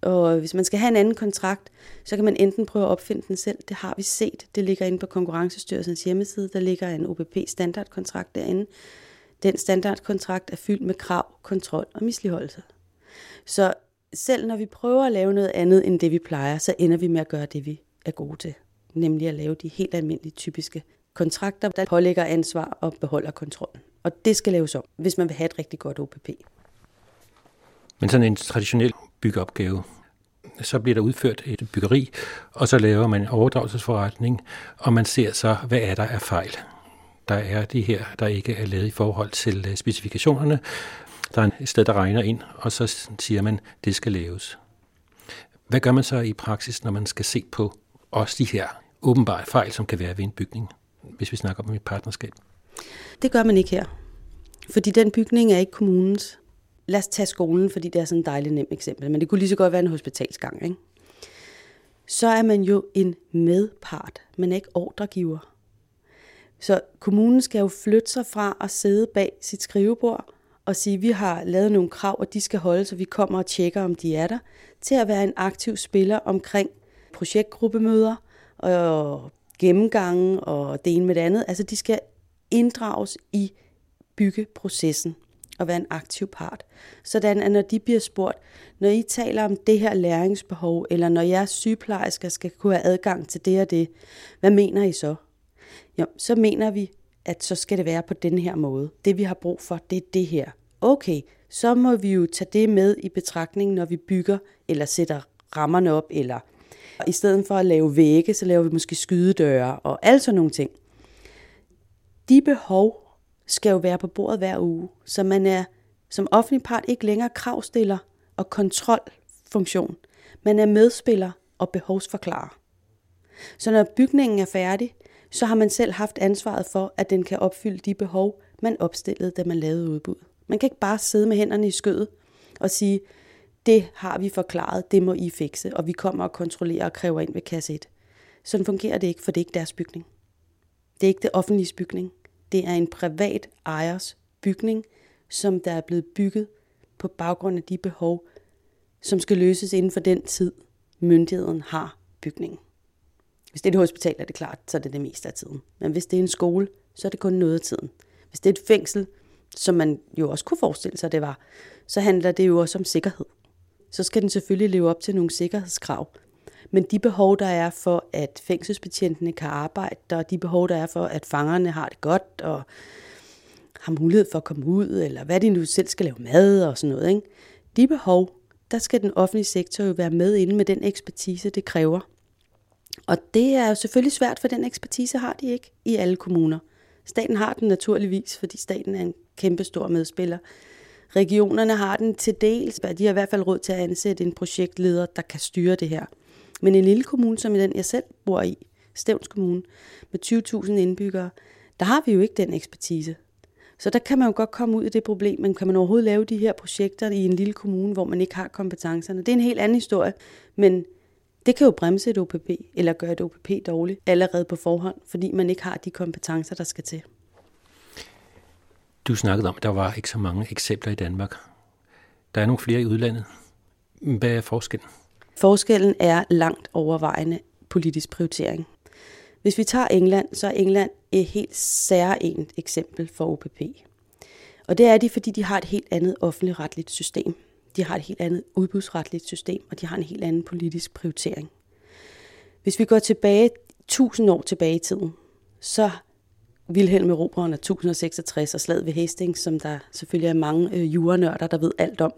Og hvis man skal have en anden kontrakt, så kan man enten prøve at opfinde den selv. Det har vi set. Det ligger inde på Konkurrencestyrelsens hjemmeside. Der ligger en OPP standardkontrakt derinde. Den standardkontrakt er fyldt med krav, kontrol og misligeholdelse. Så selv når vi prøver at lave noget andet end det, vi plejer, så ender vi med at gøre det, vi er gode til. Nemlig at lave de helt almindelige, typiske kontrakter, der pålægger ansvar og beholder kontrollen. Og det skal laves om, hvis man vil have et rigtig godt OPP. Men sådan en traditionel byggeopgave, så bliver der udført et byggeri, og så laver man en overdragelsesforretning, og man ser så, hvad er der af fejl. Der er de her, der ikke er lavet i forhold til øh, specifikationerne. Der er et sted, der regner ind, og så siger man, det skal laves. Hvad gør man så i praksis, når man skal se på også de her åbenbare fejl, som kan være ved en bygning, hvis vi snakker om et partnerskab? Det gør man ikke her. Fordi den bygning er ikke kommunens. Lad os tage skolen, fordi det er sådan et dejligt nemt eksempel, men det kunne lige så godt være en hospitalsgang. Ikke? Så er man jo en medpart, men ikke ordregiver. Så kommunen skal jo flytte sig fra at sidde bag sit skrivebord og sige, vi har lavet nogle krav, og de skal holde, så vi kommer og tjekker, om de er der, til at være en aktiv spiller omkring projektgruppemøder og gennemgange og det ene med det andet. Altså de skal inddrages i byggeprocessen og være en aktiv part. Sådan at når de bliver spurgt, når I taler om det her læringsbehov, eller når jeres sygeplejersker skal kunne have adgang til det og det, hvad mener I så? Jo, så mener vi, at så skal det være på den her måde. Det vi har brug for, det er det her. Okay, så må vi jo tage det med i betragtning, når vi bygger eller sætter rammerne op, eller i stedet for at lave vægge, så laver vi måske skydedøre og alt sådan nogle ting. De behov skal jo være på bordet hver uge, så man er som offentlig part ikke længere kravstiller og kontrolfunktion. Man er medspiller og behovsforklarer. Så når bygningen er færdig, så har man selv haft ansvaret for, at den kan opfylde de behov, man opstillede, da man lavede udbud. Man kan ikke bare sidde med hænderne i skødet og sige, det har vi forklaret, det må I fikse, og vi kommer og kontrollerer og kræver ind ved kasse 1. Sådan fungerer det ikke, for det er ikke deres bygning. Det er ikke det offentlige bygning. Det er en privat ejers bygning, som der er blevet bygget på baggrund af de behov, som skal løses inden for den tid, myndigheden har bygningen. Hvis det er et hospital, er det klart, så er det det meste af tiden. Men hvis det er en skole, så er det kun noget af tiden. Hvis det er et fængsel, som man jo også kunne forestille sig, det var, så handler det jo også om sikkerhed. Så skal den selvfølgelig leve op til nogle sikkerhedskrav. Men de behov, der er for, at fængselsbetjentene kan arbejde, og de behov, der er for, at fangerne har det godt, og har mulighed for at komme ud, eller hvad de nu selv skal lave mad og sådan noget. Ikke? De behov, der skal den offentlige sektor jo være med inde med den ekspertise, det kræver. Og det er jo selvfølgelig svært, for den ekspertise har de ikke i alle kommuner. Staten har den naturligvis, fordi staten er en kæmpe stor medspiller. Regionerne har den til dels, de har i hvert fald råd til at ansætte en projektleder, der kan styre det her. Men en lille kommune, som i den jeg selv bor i, Stævns Kommune, med 20.000 indbyggere, der har vi jo ikke den ekspertise. Så der kan man jo godt komme ud i det problem, men kan man overhovedet lave de her projekter i en lille kommune, hvor man ikke har kompetencerne? Det er en helt anden historie, men det kan jo bremse et OPP, eller gøre et OPP dårligt allerede på forhånd, fordi man ikke har de kompetencer, der skal til. Du snakkede om, at der var ikke så mange eksempler i Danmark. Der er nogle flere i udlandet. Hvad er forskellen? Forskellen er langt overvejende politisk prioritering. Hvis vi tager England, så er England et helt særligt eksempel for OPP. Og det er de, fordi de har et helt andet offentligt retligt system. De har et helt andet udbudsretligt system, og de har en helt anden politisk prioritering. Hvis vi går tilbage 1000 år tilbage i tiden, så Vilhelm Erobreren af 1066 og slaget ved Hastings, som der selvfølgelig er mange øh, jurenørder, der ved alt om.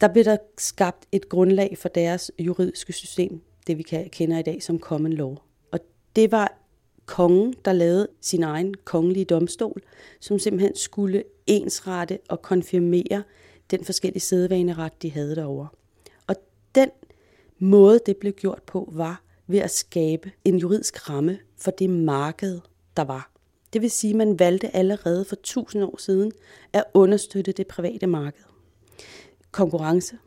Der blev der skabt et grundlag for deres juridiske system, det vi kender i dag som common law. Og det var kongen, der lavede sin egen kongelige domstol, som simpelthen skulle ensrette og konfirmere den forskellige sædvaneret, de havde derovre. Og den måde, det blev gjort på, var ved at skabe en juridisk ramme for det marked, der var. Det vil sige, at man valgte allerede for tusind år siden at understøtte det private marked. Konkurrence,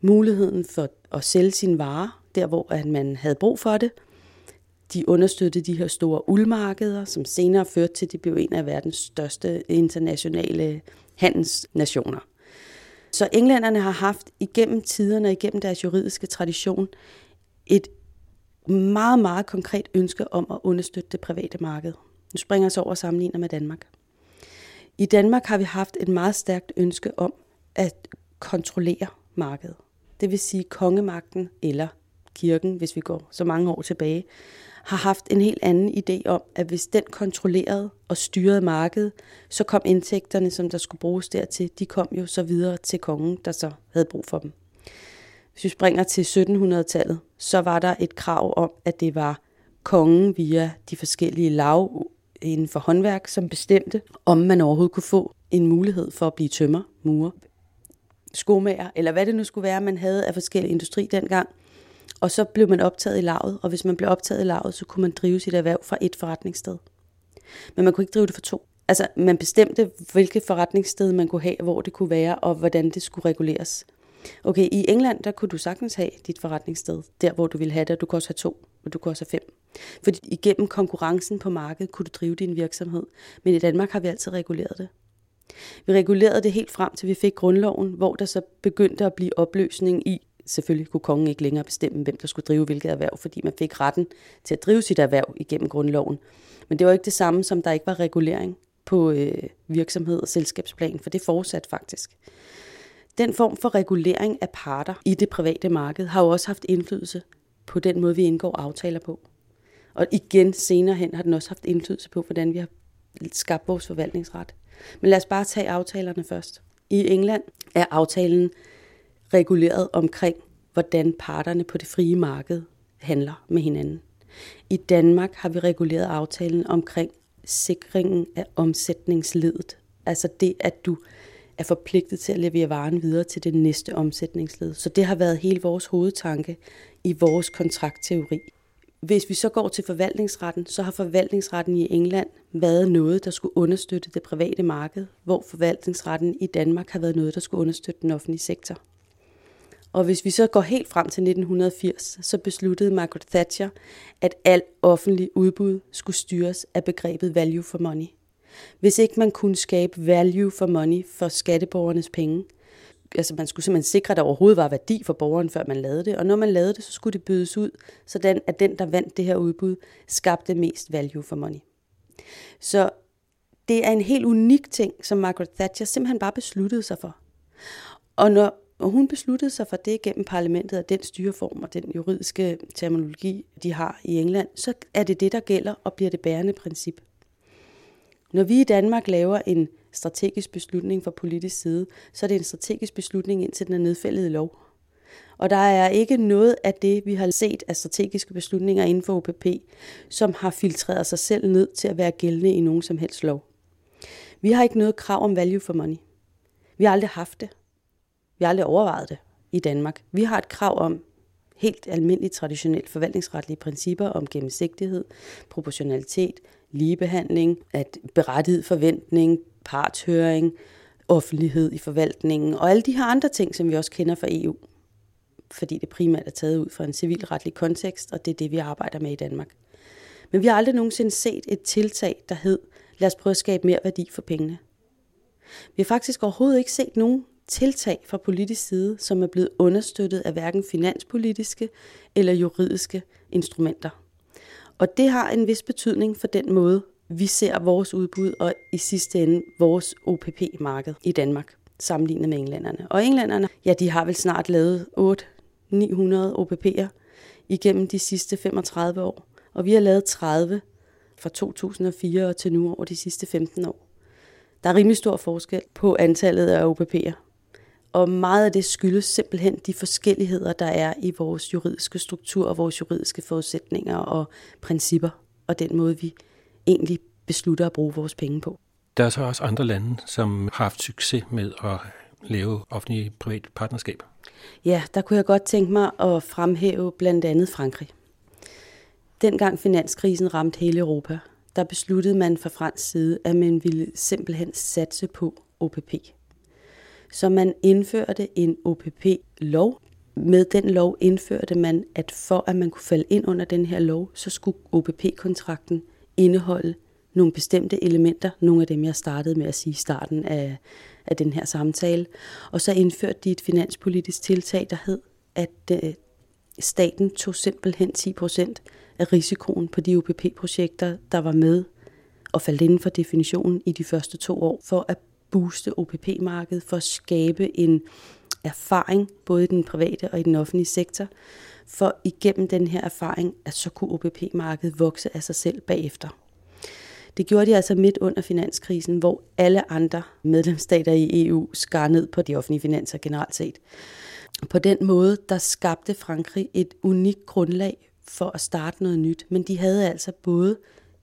muligheden for at sælge sine varer, der hvor man havde brug for det. De understøttede de her store uldmarkeder, som senere førte til, at de blev en af verdens største internationale handelsnationer. Så englænderne har haft igennem tiderne og igennem deres juridiske tradition et meget, meget konkret ønske om at understøtte det private marked. Nu springer jeg så over og sammenligner med Danmark. I Danmark har vi haft et meget stærkt ønske om at kontrollerer markedet. Det vil sige kongemagten eller kirken, hvis vi går så mange år tilbage, har haft en helt anden idé om, at hvis den kontrollerede og styrede markedet, så kom indtægterne, som der skulle bruges dertil, de kom jo så videre til kongen, der så havde brug for dem. Hvis vi springer til 1700-tallet, så var der et krav om, at det var kongen via de forskellige lav inden for håndværk, som bestemte, om man overhovedet kunne få en mulighed for at blive tømmer, murer, skomager, eller hvad det nu skulle være, man havde af forskellige industri dengang. Og så blev man optaget i lavet, og hvis man blev optaget i lavet, så kunne man drive sit erhverv fra et forretningssted. Men man kunne ikke drive det for to. Altså, man bestemte, hvilket forretningssted man kunne have, hvor det kunne være, og hvordan det skulle reguleres. Okay, i England, der kunne du sagtens have dit forretningssted, der hvor du ville have det, og du kunne også have to, og du kunne også have fem. Fordi igennem konkurrencen på markedet kunne du drive din virksomhed. Men i Danmark har vi altid reguleret det. Vi regulerede det helt frem til vi fik grundloven, hvor der så begyndte at blive opløsning i, selvfølgelig kunne kongen ikke længere bestemme, hvem der skulle drive hvilket erhverv, fordi man fik retten til at drive sit erhverv igennem grundloven. Men det var ikke det samme, som der ikke var regulering på øh, virksomhed og selskabsplan, for det fortsat faktisk. Den form for regulering af parter i det private marked har jo også haft indflydelse på den måde, vi indgår aftaler på. Og igen senere hen har den også haft indflydelse på, hvordan vi har skabt vores forvaltningsret. Men lad os bare tage aftalerne først. I England er aftalen reguleret omkring, hvordan parterne på det frie marked handler med hinanden. I Danmark har vi reguleret aftalen omkring sikringen af omsætningsledet. Altså det, at du er forpligtet til at levere varen videre til det næste omsætningsled. Så det har været hele vores hovedtanke i vores kontraktteori. Hvis vi så går til forvaltningsretten, så har forvaltningsretten i England været noget, der skulle understøtte det private marked, hvor forvaltningsretten i Danmark har været noget, der skulle understøtte den offentlige sektor. Og hvis vi så går helt frem til 1980, så besluttede Margaret Thatcher, at al offentlig udbud skulle styres af begrebet value for money. Hvis ikke man kunne skabe value for money for skatteborgernes penge, altså man skulle simpelthen sikre, at der overhovedet var værdi for borgeren, før man lavede det. Og når man lavede det, så skulle det bydes ud, sådan at den, der vandt det her udbud, skabte mest value for money. Så det er en helt unik ting, som Margaret Thatcher simpelthen bare besluttede sig for. Og når hun besluttede sig for det gennem parlamentet og den styreform og den juridiske terminologi, de har i England, så er det det, der gælder og bliver det bærende princip. Når vi i Danmark laver en strategisk beslutning fra politisk side, så er det en strategisk beslutning indtil den er nedfældet i lov. Og der er ikke noget af det, vi har set af strategiske beslutninger inden for OPP, som har filtreret sig selv ned til at være gældende i nogen som helst lov. Vi har ikke noget krav om value for money. Vi har aldrig haft det. Vi har aldrig overvejet det i Danmark. Vi har et krav om helt almindelige traditionelle forvaltningsretlige principper om gennemsigtighed, proportionalitet, ligebehandling, at berettiget forventning, partshøring, offentlighed i forvaltningen og alle de her andre ting, som vi også kender fra EU. Fordi det primært er taget ud fra en civilretlig kontekst, og det er det, vi arbejder med i Danmark. Men vi har aldrig nogensinde set et tiltag, der hed, lad os prøve at skabe mere værdi for pengene. Vi har faktisk overhovedet ikke set nogen tiltag fra politisk side, som er blevet understøttet af hverken finanspolitiske eller juridiske instrumenter. Og det har en vis betydning for den måde, vi ser vores udbud og i sidste ende vores OPP-marked i Danmark sammenlignet med englænderne. Og englænderne, ja, de har vel snart lavet 800-900 OPP'er igennem de sidste 35 år. Og vi har lavet 30 fra 2004 og til nu over de sidste 15 år. Der er rimelig stor forskel på antallet af OPP'er. Og meget af det skyldes simpelthen de forskelligheder, der er i vores juridiske struktur og vores juridiske forudsætninger og principper, og den måde, vi egentlig beslutter at bruge vores penge på. Der er så også andre lande, som har haft succes med at lave offentlig-privat partnerskab. Ja, der kunne jeg godt tænke mig at fremhæve blandt andet Frankrig. Dengang finanskrisen ramte hele Europa, der besluttede man fra fransk side, at man ville simpelthen satse på OPP. Så man indførte en OPP-lov. Med den lov indførte man, at for at man kunne falde ind under den her lov, så skulle OPP-kontrakten indeholde nogle bestemte elementer, nogle af dem, jeg startede med at sige i starten af, af den her samtale. Og så indførte de et finanspolitisk tiltag, der hed, at øh, staten tog simpelthen 10% af risikoen på de OPP-projekter, der var med og faldt inden for definitionen i de første to år, for at booste OPP-markedet, for at skabe en erfaring, både i den private og i den offentlige sektor, for igennem den her erfaring, at så kunne OPP-markedet vokse af sig selv bagefter. Det gjorde de altså midt under finanskrisen, hvor alle andre medlemsstater i EU skar ned på de offentlige finanser generelt set. På den måde, der skabte Frankrig et unikt grundlag for at starte noget nyt, men de havde altså både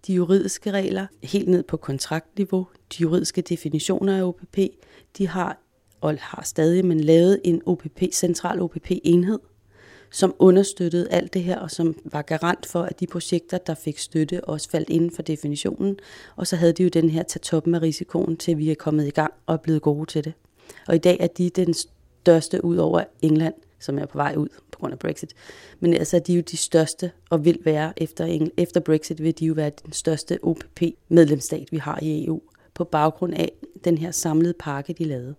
de juridiske regler helt ned på kontraktniveau, de juridiske definitioner af OPP, de har og har stadig, men lavet en OPP, central OPP-enhed, som understøttede alt det her, og som var garant for, at de projekter, der fik støtte, også faldt inden for definitionen. Og så havde de jo den her til toppen af risikoen, til vi er kommet i gang og er blevet gode til det. Og i dag er de den største ud over England, som er på vej ud på grund af Brexit. Men altså, de er jo de største, og vil være efter, efter Brexit, vil de jo være den største OPP-medlemsstat, vi har i EU, på baggrund af den her samlede pakke, de lavede.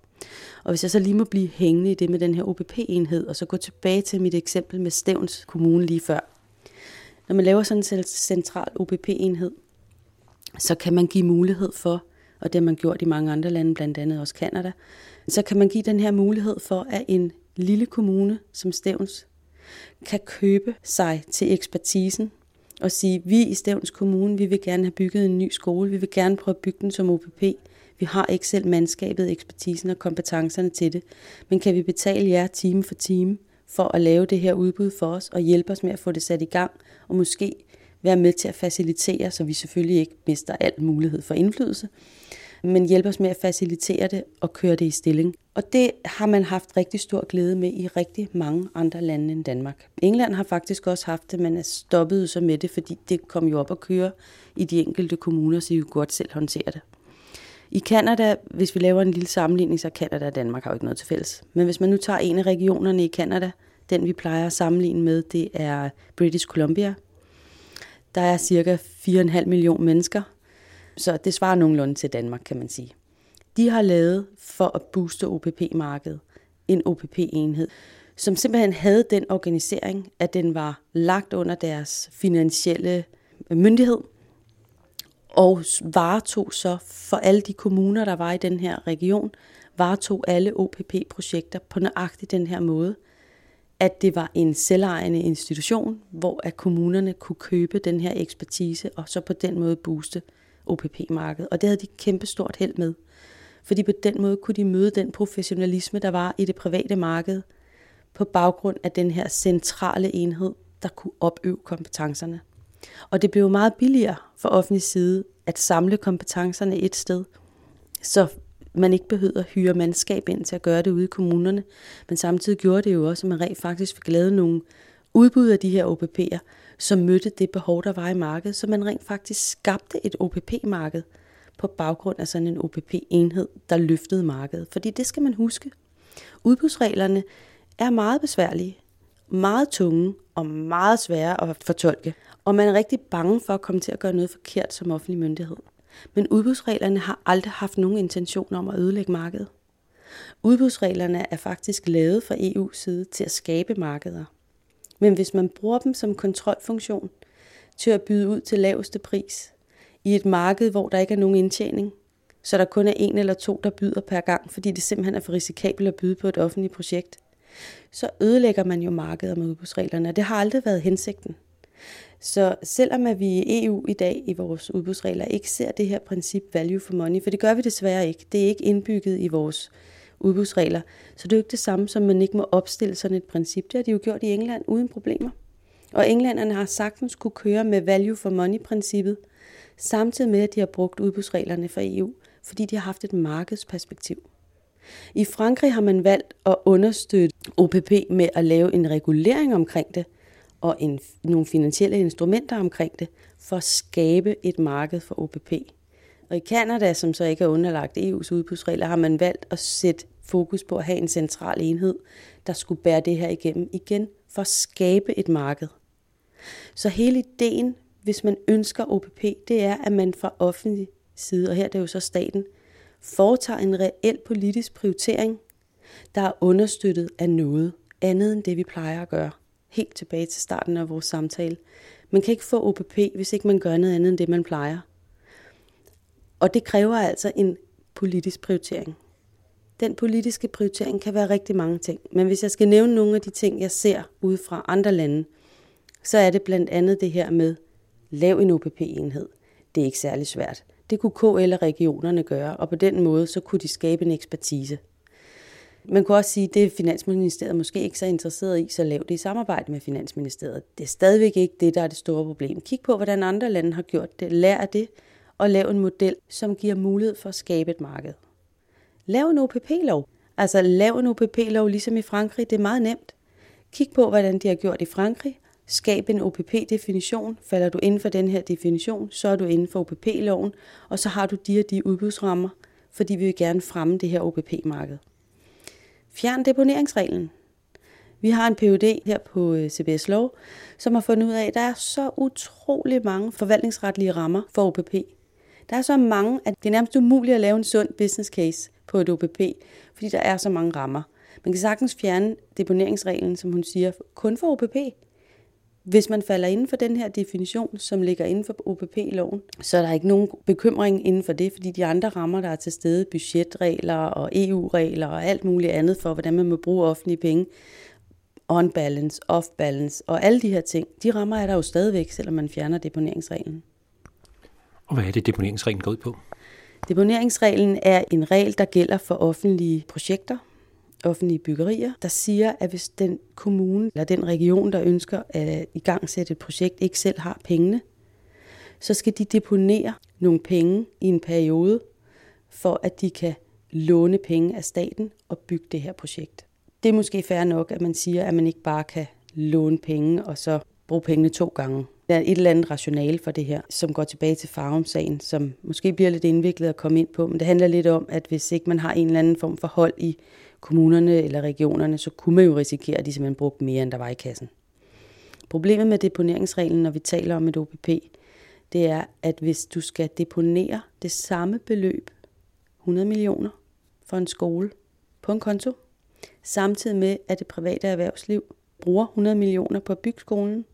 Og hvis jeg så lige må blive hængende i det med den her OPP-enhed, og så gå tilbage til mit eksempel med Stævns Kommune lige før. Når man laver sådan en central OPP-enhed, så kan man give mulighed for, og det har man gjort i mange andre lande, blandt andet også Kanada, så kan man give den her mulighed for, at en lille kommune som Stævns kan købe sig til ekspertisen og sige, vi i Stævns Kommune, vi vil gerne have bygget en ny skole, vi vil gerne prøve at bygge den som OPP, vi har ikke selv mandskabet, ekspertisen og kompetencerne til det. Men kan vi betale jer time for time for at lave det her udbud for os og hjælpe os med at få det sat i gang og måske være med til at facilitere, så vi selvfølgelig ikke mister al mulighed for indflydelse, men hjælpe os med at facilitere det og køre det i stilling. Og det har man haft rigtig stor glæde med i rigtig mange andre lande end Danmark. England har faktisk også haft det, men er stoppet så med det, fordi det kom jo op at køre i de enkelte kommuner, så de kunne godt selv håndtere det. I Kanada, hvis vi laver en lille sammenligning, så Kanada og Danmark har jo ikke noget til fælles. Men hvis man nu tager en af regionerne i Kanada, den vi plejer at sammenligne med, det er British Columbia. Der er cirka 4,5 millioner mennesker, så det svarer nogenlunde til Danmark, kan man sige. De har lavet for at booste OPP-markedet en OPP-enhed, som simpelthen havde den organisering, at den var lagt under deres finansielle myndighed, og varetog så for alle de kommuner, der var i den her region, varetog alle OPP-projekter på nøjagtig den her måde, at det var en selvejende institution, hvor at kommunerne kunne købe den her ekspertise, og så på den måde booste OPP-markedet. Og det havde de kæmpe stort held med. Fordi på den måde kunne de møde den professionalisme, der var i det private marked, på baggrund af den her centrale enhed, der kunne opøve kompetencerne. Og det blev meget billigere for offentlig side at samle kompetencerne et sted, så man ikke behøvede at hyre mandskab ind til at gøre det ude i kommunerne. Men samtidig gjorde det jo også, at man rent faktisk fik lavet nogle udbud af de her OPP'er, som mødte det behov, der var i markedet, så man rent faktisk skabte et OPP-marked på baggrund af sådan en OPP-enhed, der løftede markedet. Fordi det skal man huske. Udbudsreglerne er meget besværlige, meget tunge og meget svære at fortolke. Og man er rigtig bange for at komme til at gøre noget forkert som offentlig myndighed. Men udbudsreglerne har aldrig haft nogen intention om at ødelægge markedet. Udbudsreglerne er faktisk lavet fra EU's side til at skabe markeder. Men hvis man bruger dem som kontrolfunktion til at byde ud til laveste pris i et marked, hvor der ikke er nogen indtjening, så der kun er en eller to, der byder per gang, fordi det simpelthen er for risikabelt at byde på et offentligt projekt, så ødelægger man jo markedet med udbudsreglerne, og det har aldrig været hensigten. Så selvom at vi i EU i dag i vores udbudsregler ikke ser det her princip value for money, for det gør vi desværre ikke, det er ikke indbygget i vores udbudsregler, så det er jo ikke det samme som, man ikke må opstille sådan et princip. Det har de jo gjort i England uden problemer. Og englænderne har sagtens kunne køre med value for money-princippet, samtidig med, at de har brugt udbudsreglerne for EU, fordi de har haft et markedsperspektiv. I Frankrig har man valgt at understøtte OPP med at lave en regulering omkring det, og en, nogle finansielle instrumenter omkring det, for at skabe et marked for OPP. Og i Kanada, som så ikke er underlagt EU's udbudsregler, har man valgt at sætte fokus på at have en central enhed, der skulle bære det her igennem igen for at skabe et marked. Så hele ideen, hvis man ønsker OPP, det er, at man fra offentlig side, og her det er jo så staten, foretager en reel politisk prioritering, der er understøttet af noget andet end det, vi plejer at gøre. Helt tilbage til starten af vores samtale. Man kan ikke få OPP, hvis ikke man gør noget andet end det, man plejer. Og det kræver altså en politisk prioritering. Den politiske prioritering kan være rigtig mange ting, men hvis jeg skal nævne nogle af de ting, jeg ser ud fra andre lande, så er det blandt andet det her med, lav en OPP-enhed. Det er ikke særlig svært. Det kunne KL og regionerne gøre, og på den måde så kunne de skabe en ekspertise. Man kunne også sige, at det Finansministeriet måske ikke så interesseret i, så lav det i samarbejde med Finansministeriet. Det er stadigvæk ikke det, der er det store problem. Kig på, hvordan andre lande har gjort det. Lær af det, og lav en model, som giver mulighed for at skabe et marked. Lav en OPP-lov. Altså lav en OPP-lov ligesom i Frankrig. Det er meget nemt. Kig på, hvordan de har gjort i Frankrig. Skab en OPP-definition. Falder du inden for den her definition, så er du inden for OPP-loven, og så har du de og de udbudsrammer, fordi vi vil gerne fremme det her OPP-marked. Fjern deponeringsreglen. Vi har en PUD her på øh, CBS Lov, som har fundet ud af, at der er så utrolig mange forvaltningsretlige rammer for OPP. Der er så mange, at det er nærmest umuligt at lave en sund business case på et OPP, fordi der er så mange rammer. Man kan sagtens fjerne deponeringsreglen, som hun siger, kun for OPP. Hvis man falder inden for den her definition, som ligger inden for OPP-loven, så er der ikke nogen bekymring inden for det, fordi de andre rammer, der er til stede, budgetregler og EU-regler og alt muligt andet for, hvordan man må bruge offentlige penge, on balance, off balance og alle de her ting, de rammer er der jo stadigvæk, selvom man fjerner deponeringsreglen. Og hvad er det, deponeringsreglen går ud på? Deponeringsreglen er en regel, der gælder for offentlige projekter, offentlige byggerier, der siger, at hvis den kommune eller den region, der ønsker at i gang sætte et projekt, ikke selv har pengene, så skal de deponere nogle penge i en periode, for at de kan låne penge af staten og bygge det her projekt. Det er måske fair nok, at man siger, at man ikke bare kan låne penge og så bruge pengene to gange. Der er et eller andet rationale for det her, som går tilbage til Farum-sagen, som måske bliver lidt indviklet at komme ind på, men det handler lidt om, at hvis ikke man har en eller anden form for hold i kommunerne eller regionerne, så kunne man jo risikere, at de simpelthen brugte mere, end der var i kassen. Problemet med deponeringsreglen, når vi taler om et OPP, det er, at hvis du skal deponere det samme beløb, 100 millioner, for en skole på en konto, samtidig med, at det private erhvervsliv bruger 100 millioner på at bygge skolen,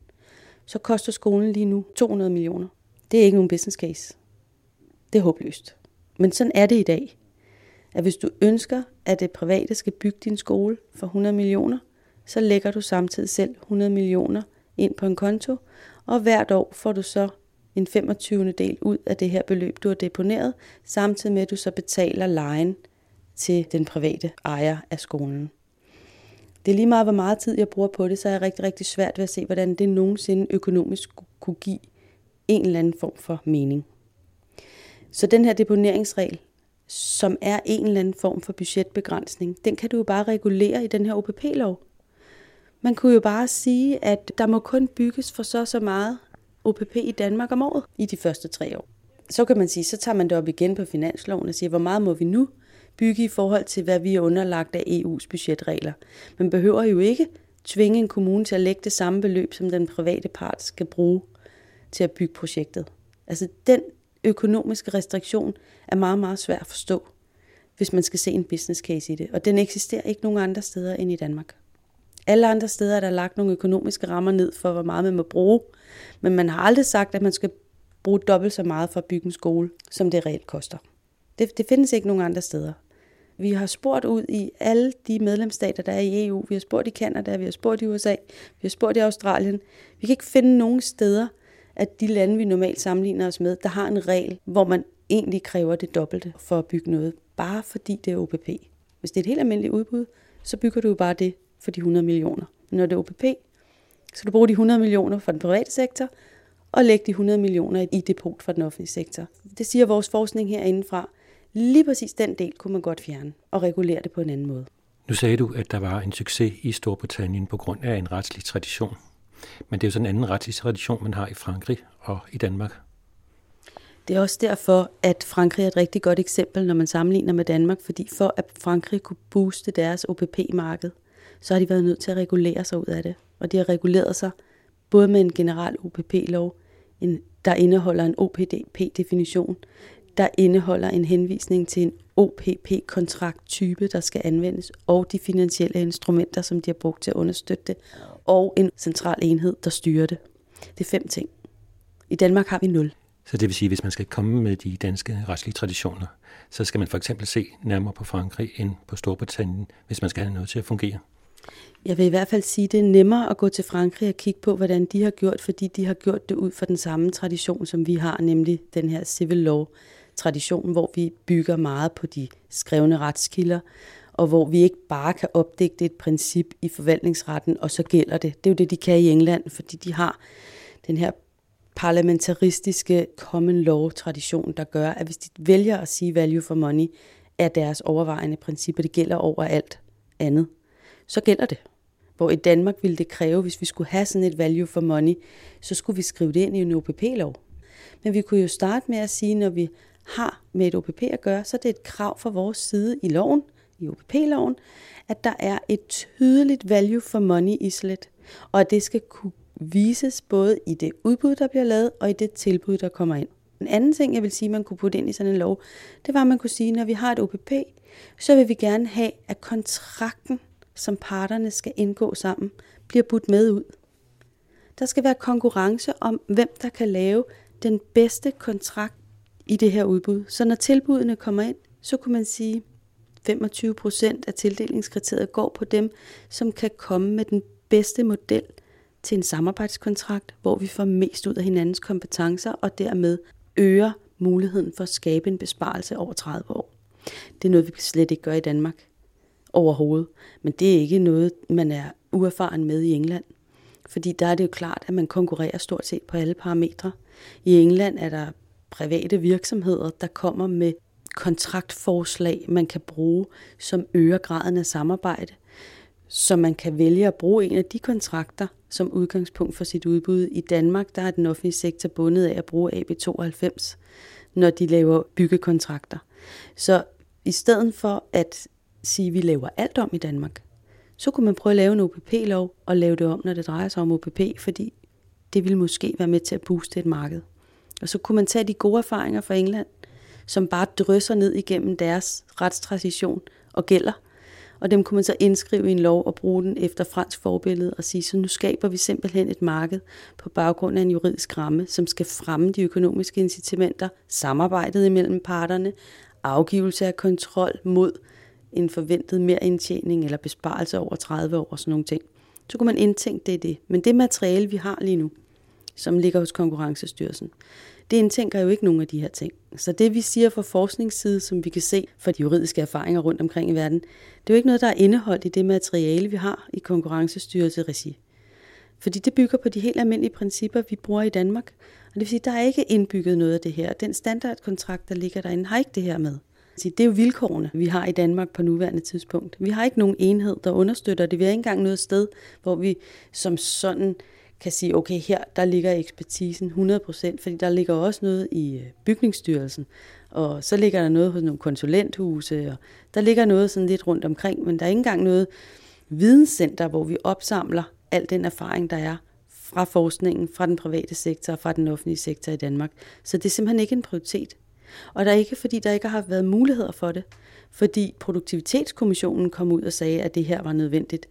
så koster skolen lige nu 200 millioner. Det er ikke nogen business case. Det er håbløst. Men sådan er det i dag. At hvis du ønsker, at det private skal bygge din skole for 100 millioner, så lægger du samtidig selv 100 millioner ind på en konto, og hvert år får du så en 25. del ud af det her beløb, du har deponeret, samtidig med at du så betaler lejen til den private ejer af skolen. Det er lige meget, hvor meget tid jeg bruger på det, så er jeg rigtig, rigtig svært ved at se, hvordan det nogensinde økonomisk kunne give en eller anden form for mening. Så den her deponeringsregel, som er en eller anden form for budgetbegrænsning, den kan du jo bare regulere i den her OPP-lov. Man kunne jo bare sige, at der må kun bygges for så så meget OPP i Danmark om året i de første tre år. så kan man sige, så tager man det op igen på finansloven og siger, hvor meget må vi nu bygge i forhold til, hvad vi er underlagt af EU's budgetregler. Man behøver jo ikke tvinge en kommune til at lægge det samme beløb, som den private part skal bruge til at bygge projektet. Altså den økonomiske restriktion er meget, meget svær at forstå, hvis man skal se en business case i det. Og den eksisterer ikke nogen andre steder end i Danmark. Alle andre steder er der lagt nogle økonomiske rammer ned for, hvor meget man må bruge, men man har aldrig sagt, at man skal bruge dobbelt så meget for at bygge en skole, som det reelt koster. Det, det findes ikke nogen andre steder. Vi har spurgt ud i alle de medlemsstater, der er i EU. Vi har spurgt i Kanada, vi har spurgt i USA, vi har spurgt i Australien. Vi kan ikke finde nogen steder, at de lande, vi normalt sammenligner os med, der har en regel, hvor man egentlig kræver det dobbelte for at bygge noget, bare fordi det er OPP. Hvis det er et helt almindeligt udbud, så bygger du jo bare det for de 100 millioner. Men når det er OPP, så du bruge de 100 millioner fra den private sektor, og lægge de 100 millioner i depot for den offentlige sektor. Det siger vores forskning herindefra. Lige præcis den del kunne man godt fjerne og regulere det på en anden måde. Nu sagde du, at der var en succes i Storbritannien på grund af en retslig tradition. Men det er jo sådan en anden retslig tradition, man har i Frankrig og i Danmark. Det er også derfor, at Frankrig er et rigtig godt eksempel, når man sammenligner med Danmark, fordi for at Frankrig kunne booste deres OPP-marked, så har de været nødt til at regulere sig ud af det. Og de har reguleret sig både med en generel OPP-lov, der indeholder en OPDP-definition, der indeholder en henvisning til en OPP-kontrakttype, der skal anvendes, og de finansielle instrumenter, som de har brugt til at understøtte det, og en central enhed, der styrer det. Det er fem ting. I Danmark har vi nul. Så det vil sige, at hvis man skal komme med de danske retslige traditioner, så skal man for eksempel se nærmere på Frankrig end på Storbritannien, hvis man skal have noget til at fungere. Jeg vil i hvert fald sige, at det er nemmere at gå til Frankrig og kigge på, hvordan de har gjort, fordi de har gjort det ud fra den samme tradition, som vi har, nemlig den her civil law tradition, hvor vi bygger meget på de skrevne retskilder, og hvor vi ikke bare kan opdægte et princip i forvaltningsretten, og så gælder det. Det er jo det, de kan i England, fordi de har den her parlamentaristiske common law tradition, der gør, at hvis de vælger at sige value for money, er deres overvejende princip, og det gælder over alt andet, så gælder det. Hvor i Danmark ville det kræve, hvis vi skulle have sådan et value for money, så skulle vi skrive det ind i en OPP-lov. Men vi kunne jo starte med at sige, når vi har med et OPP at gøre, så er det et krav fra vores side i loven, i OPP-loven, at der er et tydeligt value for money islet, og at det skal kunne vises både i det udbud, der bliver lavet, og i det tilbud, der kommer ind. En anden ting, jeg vil sige, man kunne putte ind i sådan en lov, det var, at man kunne sige, at når vi har et OPP, så vil vi gerne have, at kontrakten, som parterne skal indgå sammen, bliver budt med ud. Der skal være konkurrence om, hvem der kan lave den bedste kontrakt i det her udbud. Så når tilbudene kommer ind, så kunne man sige, 25 procent af tildelingskriteriet går på dem, som kan komme med den bedste model til en samarbejdskontrakt, hvor vi får mest ud af hinandens kompetencer og dermed øger muligheden for at skabe en besparelse over 30 år. Det er noget, vi slet ikke gør i Danmark overhovedet. Men det er ikke noget, man er uerfaren med i England. Fordi der er det jo klart, at man konkurrerer stort set på alle parametre. I England er der private virksomheder, der kommer med kontraktforslag, man kan bruge, som øger graden af samarbejde. Så man kan vælge at bruge en af de kontrakter som udgangspunkt for sit udbud. I Danmark der er den offentlige sektor bundet af at bruge AB92, når de laver byggekontrakter. Så i stedet for at sige, at vi laver alt om i Danmark, så kunne man prøve at lave en OPP-lov og lave det om, når det drejer sig om OPP, fordi det ville måske være med til at booste et marked. Og så kunne man tage de gode erfaringer fra England, som bare drysser ned igennem deres retstradition og gælder. Og dem kunne man så indskrive i en lov og bruge den efter fransk forbillede og sige, så nu skaber vi simpelthen et marked på baggrund af en juridisk ramme, som skal fremme de økonomiske incitamenter, samarbejdet imellem parterne, afgivelse af kontrol mod en forventet mere indtjening eller besparelse over 30 år og sådan nogle ting. Så kunne man indtænke det i det. Men det materiale, vi har lige nu, som ligger hos Konkurrencestyrelsen, det indtænker jo ikke nogen af de her ting. Så det vi siger fra forskningsside, som vi kan se fra de juridiske erfaringer rundt omkring i verden, det er jo ikke noget, der er indeholdt i det materiale, vi har i Konkurrencestyrelse regi. Fordi det bygger på de helt almindelige principper, vi bruger i Danmark. Og det vil sige, der er ikke indbygget noget af det her. Den standardkontrakt, der ligger derinde, har ikke det her med. Det er jo vilkårene, vi har i Danmark på nuværende tidspunkt. Vi har ikke nogen enhed, der understøtter det. Vi har ikke engang noget sted, hvor vi som sådan kan sige, okay, her der ligger ekspertisen 100%, fordi der ligger også noget i øh, bygningsstyrelsen, og så ligger der noget hos nogle konsulenthuse, og der ligger noget sådan lidt rundt omkring, men der er ikke engang noget videnscenter, hvor vi opsamler al den erfaring, der er fra forskningen, fra den private sektor og fra den offentlige sektor i Danmark. Så det er simpelthen ikke en prioritet. Og der er ikke, fordi der ikke har været muligheder for det, fordi Produktivitetskommissionen kom ud og sagde, at det her var nødvendigt.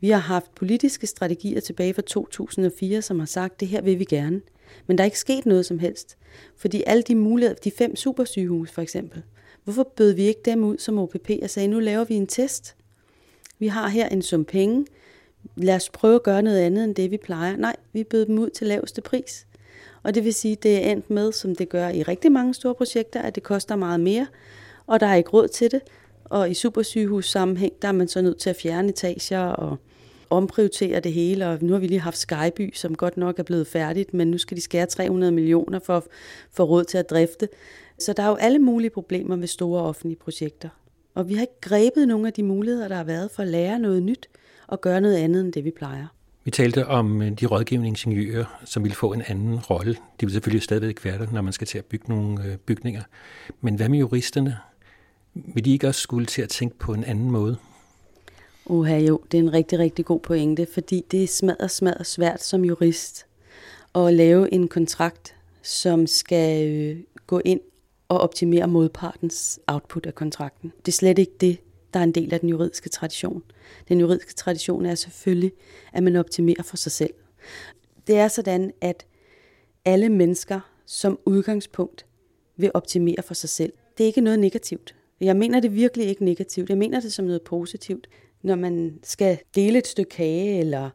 Vi har haft politiske strategier tilbage fra 2004, som har sagt, det her vil vi gerne. Men der er ikke sket noget som helst. Fordi alle de muligheder, de fem supersygehus for eksempel, hvorfor bød vi ikke dem ud som OPP og sagde, nu laver vi en test? Vi har her en sum penge. Lad os prøve at gøre noget andet end det, vi plejer. Nej, vi bød dem ud til laveste pris. Og det vil sige, at det er endt med, som det gør i rigtig mange store projekter, at det koster meget mere, og der er ikke råd til det. Og i supersygehus sammenhæng, der er man så nødt til at fjerne etager og omprioritere det hele, og nu har vi lige haft Skyby, som godt nok er blevet færdigt, men nu skal de skære 300 millioner for, for råd til at drifte. Så der er jo alle mulige problemer med store offentlige projekter. Og vi har ikke grebet nogle af de muligheder, der har været for at lære noget nyt og gøre noget andet end det, vi plejer. Vi talte om øh, de rådgivende ingeniører, som ville få en anden rolle. De vil selvfølgelig stadigvæk være der, når man skal til at bygge nogle øh, bygninger. Men hvad med juristerne? Vil de ikke også skulle til at tænke på en anden måde? Uha, jo, det er en rigtig, rigtig god pointe, fordi det er smadret, smadret svært som jurist at lave en kontrakt, som skal øh, gå ind og optimere modpartens output af kontrakten. Det er slet ikke det, der er en del af den juridiske tradition. Den juridiske tradition er selvfølgelig, at man optimerer for sig selv. Det er sådan, at alle mennesker som udgangspunkt vil optimere for sig selv. Det er ikke noget negativt. Jeg mener det virkelig ikke negativt. Jeg mener det som noget positivt. Når man skal dele et stykke kage, eller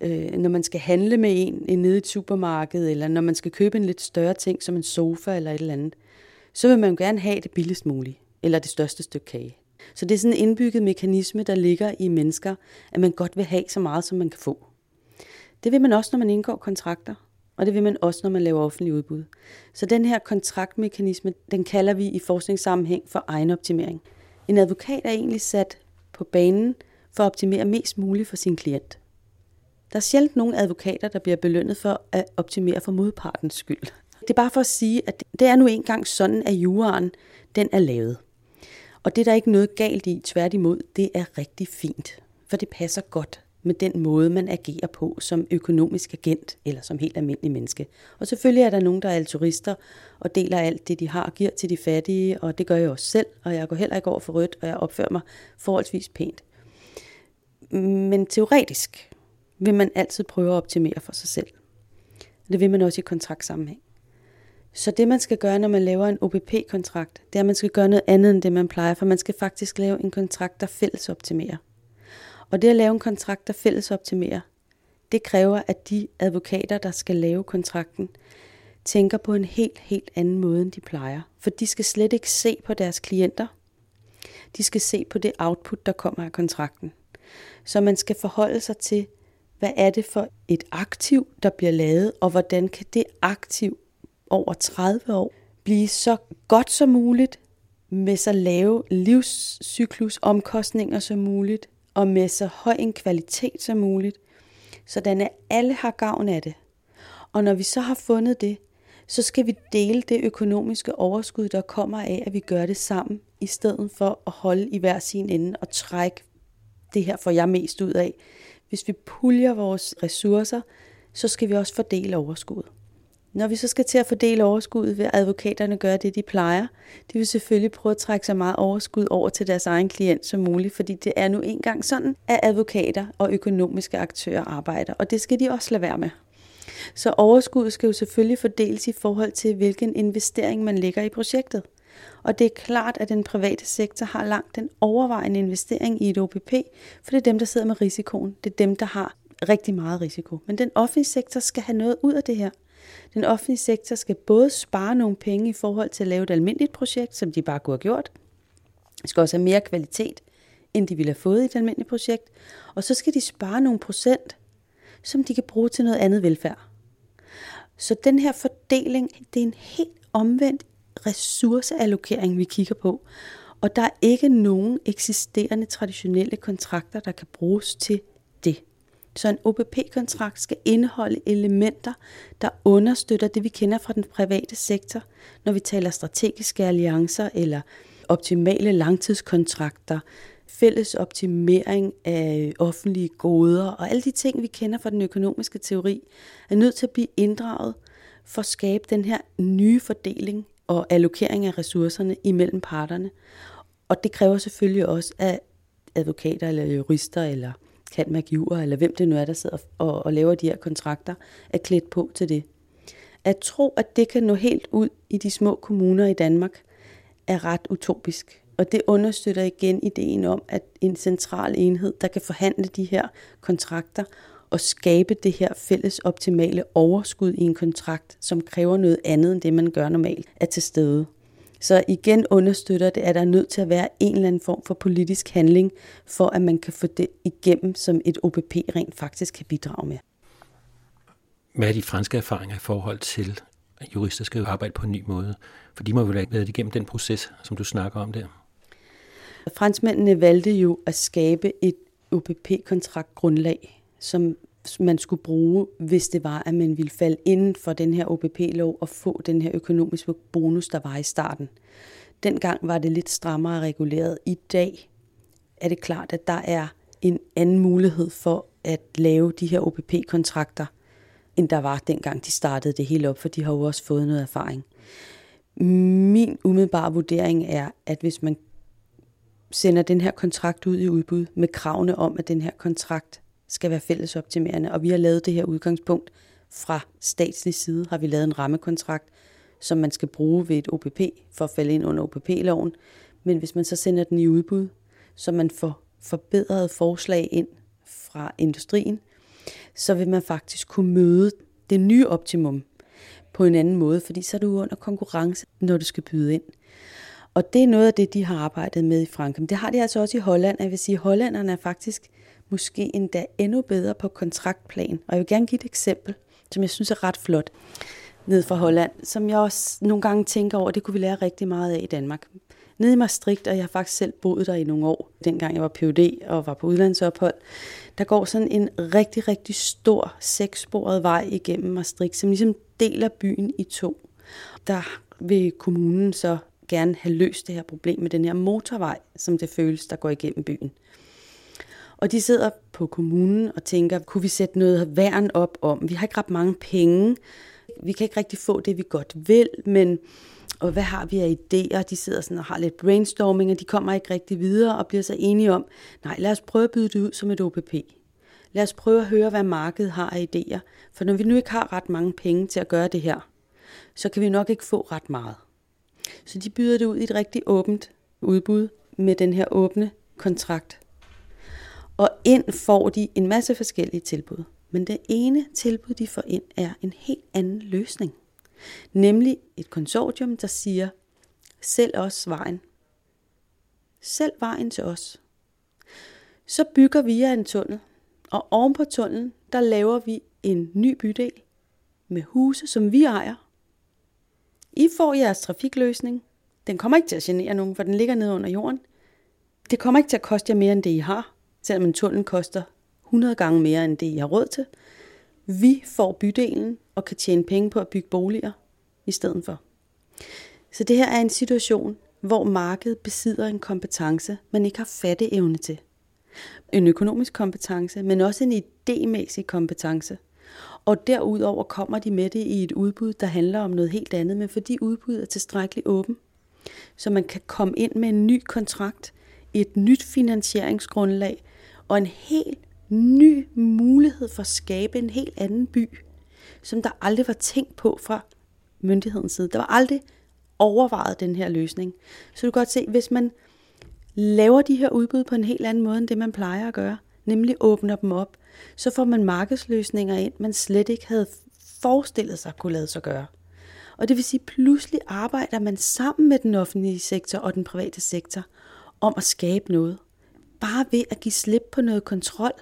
øh, når man skal handle med en, nede i et supermarked, eller når man skal købe en lidt større ting, som en sofa eller et eller andet, så vil man gerne have det billigst muligt, eller det største stykke kage. Så det er sådan en indbygget mekanisme, der ligger i mennesker, at man godt vil have så meget, som man kan få. Det vil man også, når man indgår kontrakter, og det vil man også, når man laver offentlig udbud. Så den her kontraktmekanisme, den kalder vi i forskningssammenhæng for egenoptimering. En advokat er egentlig sat på banen for at optimere mest muligt for sin klient. Der er sjældent nogen advokater, der bliver belønnet for at optimere for modpartens skyld. Det er bare for at sige, at det er nu engang sådan, at juraen den er lavet. Og det er der ikke noget galt i, tværtimod, det er rigtig fint, for det passer godt med den måde, man agerer på som økonomisk agent eller som helt almindelig menneske. Og selvfølgelig er der nogen, der er altruister og deler alt det, de har og giver til de fattige, og det gør jeg også selv, og jeg går heller ikke over for rødt, og jeg opfører mig forholdsvis pænt. Men teoretisk vil man altid prøve at optimere for sig selv. Det vil man også i kontraktsammenhæng. Så det, man skal gøre, når man laver en OPP-kontrakt, det er, at man skal gøre noget andet end det, man plejer, for man skal faktisk lave en kontrakt, der fælles optimerer. Og det at lave en kontrakt, der fælles optimerer, det kræver, at de advokater, der skal lave kontrakten, tænker på en helt, helt anden måde, end de plejer. For de skal slet ikke se på deres klienter. De skal se på det output, der kommer af kontrakten. Så man skal forholde sig til, hvad er det for et aktiv, der bliver lavet, og hvordan kan det aktiv over 30 år blive så godt som muligt, med så lave livscyklusomkostninger som muligt, og med så høj en kvalitet som muligt, sådan at alle har gavn af det. Og når vi så har fundet det, så skal vi dele det økonomiske overskud, der kommer af, at vi gør det sammen, i stedet for at holde i hver sin ende og trække det her får jeg mest ud af. Hvis vi puljer vores ressourcer, så skal vi også fordele overskuddet. Når vi så skal til at fordele overskuddet, vil advokaterne gøre det, de plejer. De vil selvfølgelig prøve at trække så meget overskud over til deres egen klient som muligt, fordi det er nu engang sådan, at advokater og økonomiske aktører arbejder, og det skal de også lade være med. Så overskuddet skal jo selvfølgelig fordeles i forhold til, hvilken investering man lægger i projektet. Og det er klart, at den private sektor har langt den overvejende investering i et OPP, for det er dem, der sidder med risikoen. Det er dem, der har rigtig meget risiko. Men den offentlige sektor skal have noget ud af det her. Den offentlige sektor skal både spare nogle penge i forhold til at lave et almindeligt projekt, som de bare kunne have gjort. De skal også have mere kvalitet, end de ville have fået i et almindeligt projekt. Og så skal de spare nogle procent, som de kan bruge til noget andet velfærd. Så den her fordeling, det er en helt omvendt ressourceallokering, vi kigger på. Og der er ikke nogen eksisterende traditionelle kontrakter, der kan bruges til. Så en OPP-kontrakt skal indeholde elementer, der understøtter det, vi kender fra den private sektor, når vi taler strategiske alliancer eller optimale langtidskontrakter, fælles optimering af offentlige goder og alle de ting, vi kender fra den økonomiske teori, er nødt til at blive inddraget for at skabe den her nye fordeling og allokering af ressourcerne imellem parterne. Og det kræver selvfølgelig også, at advokater eller jurister eller kan magiver, eller hvem det nu er, der sidder og, og laver de her kontrakter, er klædt på til det. At tro, at det kan nå helt ud i de små kommuner i Danmark, er ret utopisk. Og det understøtter igen ideen om, at en central enhed, der kan forhandle de her kontrakter og skabe det her fælles optimale overskud i en kontrakt, som kræver noget andet end det, man gør normalt, er til stede. Så igen understøtter det, at der er nødt til at være en eller anden form for politisk handling, for at man kan få det igennem, som et OPP rent faktisk kan bidrage med. Hvad er de franske erfaringer i forhold til, at jurister skal arbejde på en ny måde? For de må vel have været igennem den proces, som du snakker om der. Franskmændene valgte jo at skabe et OPP-kontraktgrundlag, som man skulle bruge, hvis det var, at man ville falde inden for den her OPP-lov og få den her økonomiske bonus, der var i starten. Dengang var det lidt strammere reguleret. I dag er det klart, at der er en anden mulighed for at lave de her OPP-kontrakter, end der var dengang de startede det hele op, for de har jo også fået noget erfaring. Min umiddelbare vurdering er, at hvis man sender den her kontrakt ud i udbud med kravene om, at den her kontrakt skal være fællesoptimerende, og vi har lavet det her udgangspunkt fra statslig side, har vi lavet en rammekontrakt, som man skal bruge ved et OPP for at falde ind under OPP-loven. Men hvis man så sender den i udbud, så man får forbedrede forslag ind fra industrien, så vil man faktisk kunne møde det nye optimum på en anden måde, fordi så er du under konkurrence, når du skal byde ind. Og det er noget af det, de har arbejdet med i Frankrig. Men det har de altså også i Holland. Jeg vil sige, at hollænderne er faktisk måske endda endnu bedre på kontraktplan. Og jeg vil gerne give et eksempel, som jeg synes er ret flot, ned fra Holland, som jeg også nogle gange tænker over, det kunne vi lære rigtig meget af i Danmark. Nede i Maastricht, og jeg har faktisk selv boet der i nogle år, dengang jeg var PhD og var på udlandsophold, der går sådan en rigtig, rigtig stor sekssporet vej igennem Maastricht, som ligesom deler byen i to. Der vil kommunen så gerne have løst det her problem med den her motorvej, som det føles, der går igennem byen. Og de sidder på kommunen og tænker, kunne vi sætte noget værn op om? Vi har ikke ret mange penge. Vi kan ikke rigtig få det, vi godt vil, men og hvad har vi af idéer? De sidder sådan og har lidt brainstorming, og de kommer ikke rigtig videre og bliver så enige om, nej, lad os prøve at byde det ud som et OPP. Lad os prøve at høre, hvad markedet har af idéer. For når vi nu ikke har ret mange penge til at gøre det her, så kan vi nok ikke få ret meget. Så de byder det ud i et rigtig åbent udbud med den her åbne kontrakt. Og ind får de en masse forskellige tilbud. Men det ene tilbud, de får ind, er en helt anden løsning. Nemlig et konsortium, der siger, selv os vejen. Selv vejen til os. Så bygger vi en tunnel, og oven på tunnelen, der laver vi en ny bydel med huse, som vi ejer. I får jeres trafikløsning. Den kommer ikke til at genere nogen, for den ligger nede under jorden. Det kommer ikke til at koste jer mere, end det I har selvom en tunnel koster 100 gange mere end det, I har råd til. Vi får bydelen og kan tjene penge på at bygge boliger i stedet for. Så det her er en situation, hvor markedet besidder en kompetence, man ikke har fatteevne til. En økonomisk kompetence, men også en idémæssig kompetence. Og derudover kommer de med det i et udbud, der handler om noget helt andet, men fordi udbuddet er tilstrækkeligt åben, så man kan komme ind med en ny kontrakt, et nyt finansieringsgrundlag, og en helt ny mulighed for at skabe en helt anden by, som der aldrig var tænkt på fra myndighedens side. Der var aldrig overvejet den her løsning. Så du kan godt se, hvis man laver de her udbud på en helt anden måde, end det man plejer at gøre, nemlig åbner dem op, så får man markedsløsninger ind, man slet ikke havde forestillet sig kunne lade sig gøre. Og det vil sige, pludselig arbejder man sammen med den offentlige sektor og den private sektor om at skabe noget bare ved at give slip på noget kontrol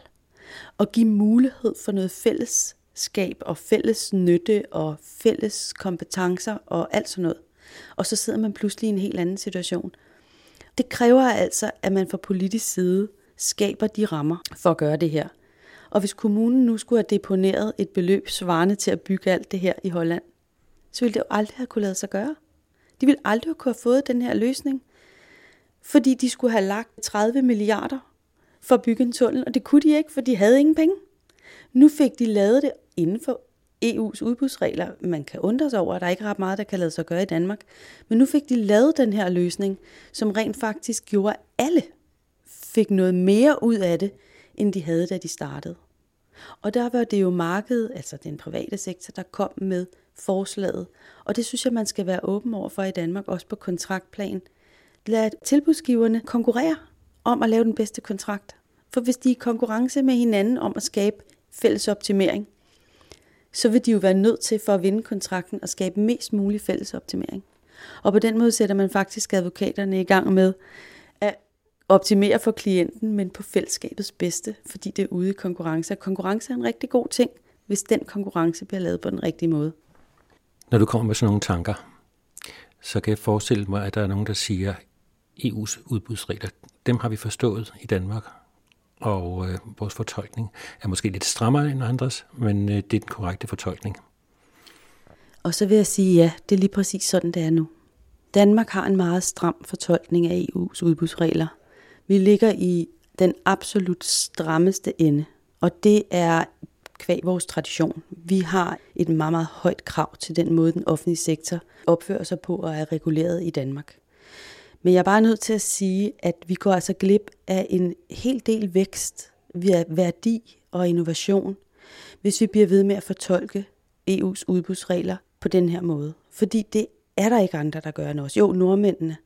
og give mulighed for noget fællesskab og fælles nytte og fælles kompetencer og alt sådan noget. Og så sidder man pludselig i en helt anden situation. Det kræver altså, at man fra politisk side skaber de rammer for at gøre det her. Og hvis kommunen nu skulle have deponeret et beløb svarende til at bygge alt det her i Holland, så ville det jo aldrig have kunne lade sig gøre. De ville aldrig have kunne have fået den her løsning, fordi de skulle have lagt 30 milliarder for at bygge en tunnel, og det kunne de ikke, for de havde ingen penge. Nu fik de lavet det inden for EU's udbudsregler. Man kan undre sig over, at der ikke er ret meget, der kan lade sig gøre i Danmark. Men nu fik de lavet den her løsning, som rent faktisk gjorde, at alle fik noget mere ud af det, end de havde, da de startede. Og der var det jo markedet, altså den private sektor, der kom med forslaget. Og det synes jeg, man skal være åben over for i Danmark, også på kontraktplan. Lad tilbudsgiverne konkurrere om at lave den bedste kontrakt. For hvis de er i konkurrence med hinanden om at skabe fælles optimering, så vil de jo være nødt til for at vinde kontrakten og skabe mest mulig fælles optimering. Og på den måde sætter man faktisk advokaterne i gang med at optimere for klienten, men på fællesskabets bedste, fordi det er ude i konkurrence. Og konkurrence er en rigtig god ting, hvis den konkurrence bliver lavet på den rigtige måde. Når du kommer med sådan nogle tanker, så kan jeg forestille mig, at der er nogen, der siger, EU's udbudsregler, dem har vi forstået i Danmark, og øh, vores fortolkning er måske lidt strammere end andres, men øh, det er den korrekte fortolkning. Og så vil jeg sige, ja, det er lige præcis sådan, det er nu. Danmark har en meget stram fortolkning af EU's udbudsregler. Vi ligger i den absolut strammeste ende, og det er kvæg vores tradition. Vi har et meget, meget højt krav til den måde, den offentlige sektor opfører sig på og er reguleret i Danmark. Men jeg er bare nødt til at sige, at vi går altså glip af en hel del vækst, værdi og innovation, hvis vi bliver ved med at fortolke EU's udbudsregler på den her måde. Fordi det er der ikke andre, der gør end os. Jo, nordmændene.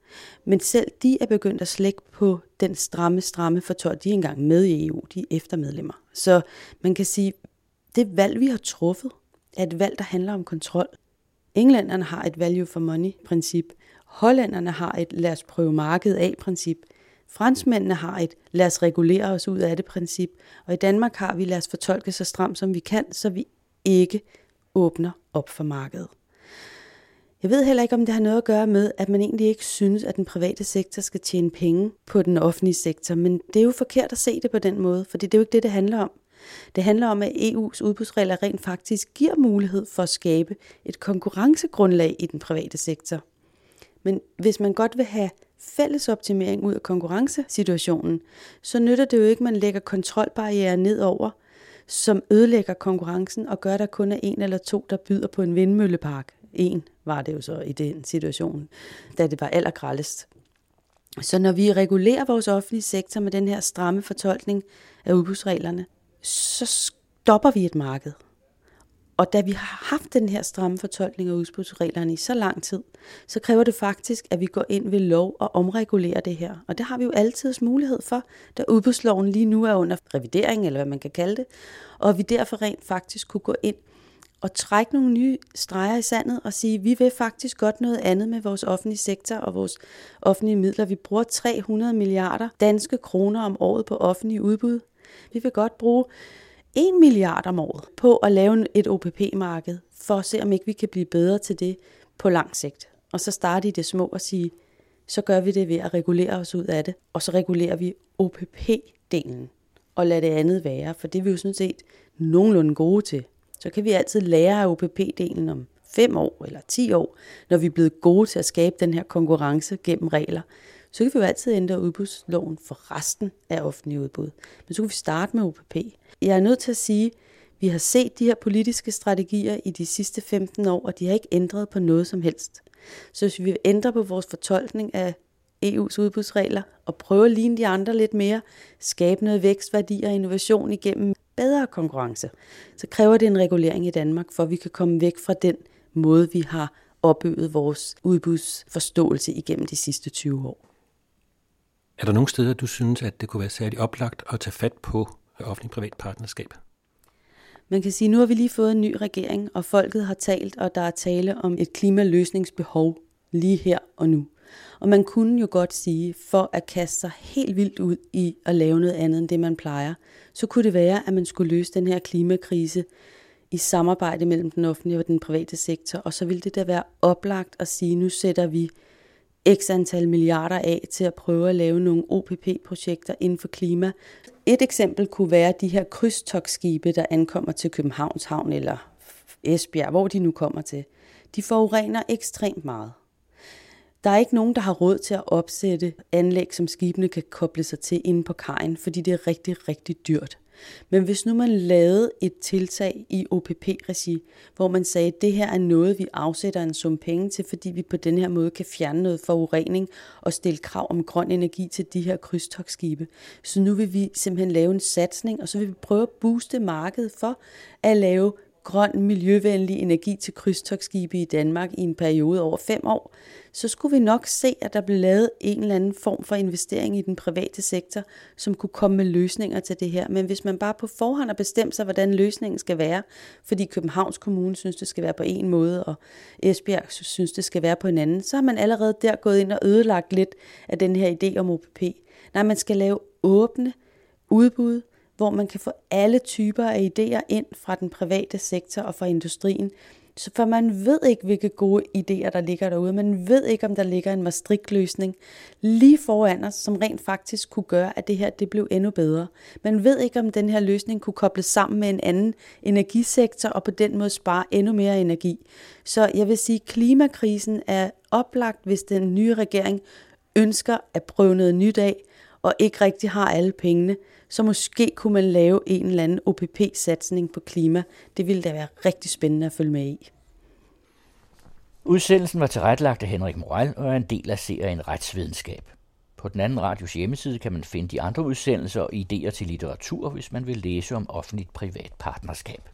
Men selv de er begyndt at slække på den stramme, stramme fortolkning. De er engang med i EU, de er eftermedlemmer. Så man kan sige, det valg, vi har truffet, er et valg, der handler om kontrol. Englænderne har et value for money princip. Hollænderne har et lad os prøve markedet af princip. Franskmændene har et lad os regulere os ud af det princip. Og i Danmark har vi lad os fortolke så stramt som vi kan, så vi ikke åbner op for markedet. Jeg ved heller ikke, om det har noget at gøre med, at man egentlig ikke synes, at den private sektor skal tjene penge på den offentlige sektor. Men det er jo forkert at se det på den måde, for det er jo ikke det, det handler om. Det handler om, at EU's udbudsregler rent faktisk giver mulighed for at skabe et konkurrencegrundlag i den private sektor. Men hvis man godt vil have fælles optimering ud af konkurrencesituationen, så nytter det jo ikke, at man lægger kontrolbarriere ned over, som ødelægger konkurrencen og gør, at der kun er en eller to, der byder på en vindmøllepark. En var det jo så i den situation, da det var allergrallest. Så når vi regulerer vores offentlige sektor med den her stramme fortolkning af udbudsreglerne, så stopper vi et marked. Og da vi har haft den her stramme fortolkning af udbudsreglerne i så lang tid, så kræver det faktisk, at vi går ind ved lov og omregulerer det her. Og det har vi jo altid mulighed for, da udbudsloven lige nu er under revidering, eller hvad man kan kalde det. Og vi derfor rent faktisk kunne gå ind og trække nogle nye streger i sandet og sige, vi vil faktisk godt noget andet med vores offentlige sektor og vores offentlige midler. Vi bruger 300 milliarder danske kroner om året på offentlige udbud. Vi vil godt bruge 1 milliard om året på at lave et OPP-marked, for at se, om ikke vi kan blive bedre til det på lang sigt. Og så starte i det små og sige, så gør vi det ved at regulere os ud af det, og så regulerer vi OPP-delen, og lade det andet være, for det er vi jo sådan set nogenlunde gode til. Så kan vi altid lære af OPP-delen om 5 år eller 10 år, når vi er blevet gode til at skabe den her konkurrence gennem regler så kan vi jo altid ændre udbudsloven for resten af offentlige udbud. Men så kan vi starte med OPP. Jeg er nødt til at sige, at vi har set de her politiske strategier i de sidste 15 år, og de har ikke ændret på noget som helst. Så hvis vi vil ændre på vores fortolkning af EU's udbudsregler og prøve at ligne de andre lidt mere, skabe noget vækstværdi og innovation igennem bedre konkurrence, så kræver det en regulering i Danmark, for at vi kan komme væk fra den måde, vi har opbygget vores udbudsforståelse igennem de sidste 20 år. Er der nogle steder, du synes, at det kunne være særligt oplagt at tage fat på offentlig-privat partnerskab? Man kan sige, at nu har vi lige fået en ny regering, og folket har talt, og der er tale om et klimaløsningsbehov lige her og nu. Og man kunne jo godt sige, for at kaste sig helt vildt ud i at lave noget andet end det, man plejer, så kunne det være, at man skulle løse den her klimakrise i samarbejde mellem den offentlige og den private sektor, og så ville det da være oplagt at sige, at nu sætter vi x antal milliarder af til at prøve at lave nogle OPP-projekter inden for klima. Et eksempel kunne være de her krydstogsskibe, der ankommer til Københavns Havn eller Esbjerg, hvor de nu kommer til. De forurener ekstremt meget. Der er ikke nogen, der har råd til at opsætte anlæg, som skibene kan koble sig til inde på kajen, fordi det er rigtig, rigtig dyrt. Men hvis nu man lavede et tiltag i OPP-regi, hvor man sagde, at det her er noget, vi afsætter en sum penge til, fordi vi på den her måde kan fjerne noget forurening og stille krav om grøn energi til de her krydstogsskibe. Så nu vil vi simpelthen lave en satsning, og så vil vi prøve at booste markedet for at lave grøn, miljøvenlig energi til krydstogsskibe i Danmark i en periode over fem år, så skulle vi nok se, at der blev lavet en eller anden form for investering i den private sektor, som kunne komme med løsninger til det her. Men hvis man bare på forhånd har bestemt sig, hvordan løsningen skal være, fordi Københavns Kommune synes, det skal være på en måde, og Esbjerg synes, det skal være på en anden, så har man allerede der gået ind og ødelagt lidt af den her idé om OPP. Nej, man skal lave åbne udbud, hvor man kan få alle typer af idéer ind fra den private sektor og fra industrien. Så for man ved ikke, hvilke gode idéer, der ligger derude. Man ved ikke, om der ligger en Maastricht-løsning lige foran os, som rent faktisk kunne gøre, at det her det blev endnu bedre. Man ved ikke, om den her løsning kunne kobles sammen med en anden energisektor og på den måde spare endnu mere energi. Så jeg vil sige, at klimakrisen er oplagt, hvis den nye regering ønsker at prøve noget nyt af, og ikke rigtig har alle pengene så måske kunne man lave en eller anden OPP-satsning på klima. Det ville da være rigtig spændende at følge med i. Udsendelsen var tilrettelagt af Henrik Moral og er en del af serien Retsvidenskab. På den anden radios hjemmeside kan man finde de andre udsendelser og idéer til litteratur, hvis man vil læse om offentligt privat partnerskab.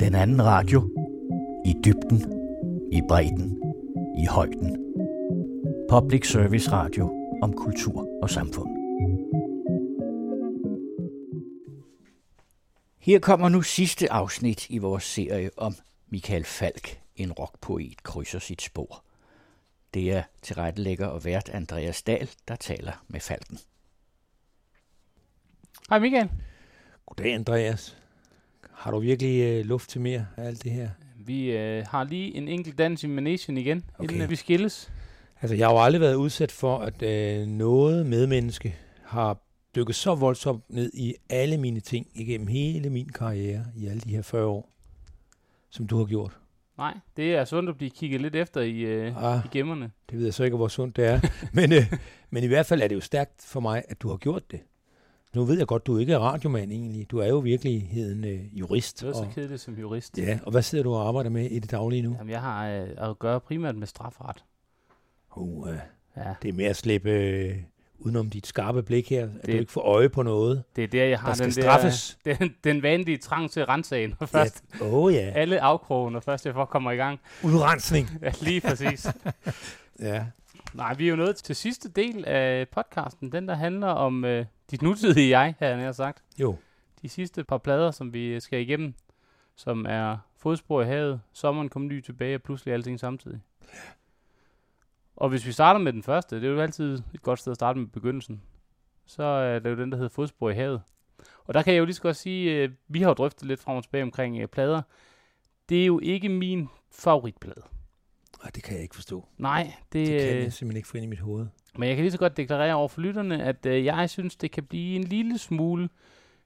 Den anden radio. I dybden, i bredden, i højden. Public Service Radio om kultur og samfund. Her kommer nu sidste afsnit i vores serie om Michael Falk, en rockpoet, krydser sit spor. Det er tilrettelægger og vært Andreas Dahl, der taler med Falken. Hej Michael. Goddag Andreas. Har du virkelig øh, luft til mere af alt det her? Vi øh, har lige en enkelt dans i Manation igen, okay. inden vi skilles. Altså, jeg har jo aldrig været udsat for, at øh, noget medmenneske har dykket så voldsomt ned i alle mine ting igennem hele min karriere i alle de her 40 år, som du har gjort. Nej, det er sundt at blive kigget lidt efter i, øh, ah, i gemmerne. Det ved jeg så ikke, hvor sundt det er. men, øh, men i hvert fald er det jo stærkt for mig, at du har gjort det. Nu ved jeg godt, du ikke er radiomand egentlig. Du er jo virkeligheden øh, jurist. Det er så kedeligt som jurist. Ja, og hvad sidder du og arbejder med i det daglige nu? Jamen, jeg har øh, at gøre primært med strafret. Uh, ja. Det er mere at slippe øh, udenom dit skarpe blik her, at det, du ikke får øje på noget. Det er der, jeg har der den, straffes. der, den, den vanlige trang til rensagen. Når først ja. Oh, ja. Alle afkrogen, når først jeg får kommer i gang. Udrensning. ja, lige præcis. ja. Nej, vi er jo nået til sidste del af podcasten, den der handler om øh, dit nutidige jeg, har jeg sagt. Jo. De sidste par plader, som vi skal igennem, som er Fodspor i havet, Sommeren kom ny tilbage, og pludselig alting samtidig. Ja. Og hvis vi starter med den første, det er jo altid et godt sted at starte med begyndelsen, så er det jo den, der hedder Fodspor i havet. Og der kan jeg jo lige så godt sige, at øh, vi har jo drøftet lidt frem og tilbage omkring øh, plader. Det er jo ikke min favoritplade. Nej, det kan jeg ikke forstå. Nej, det, det kan jeg øh, simpelthen ikke få ind i mit hoved. Men jeg kan lige så godt deklarere over for lytterne, at øh, jeg synes, det kan blive en lille smule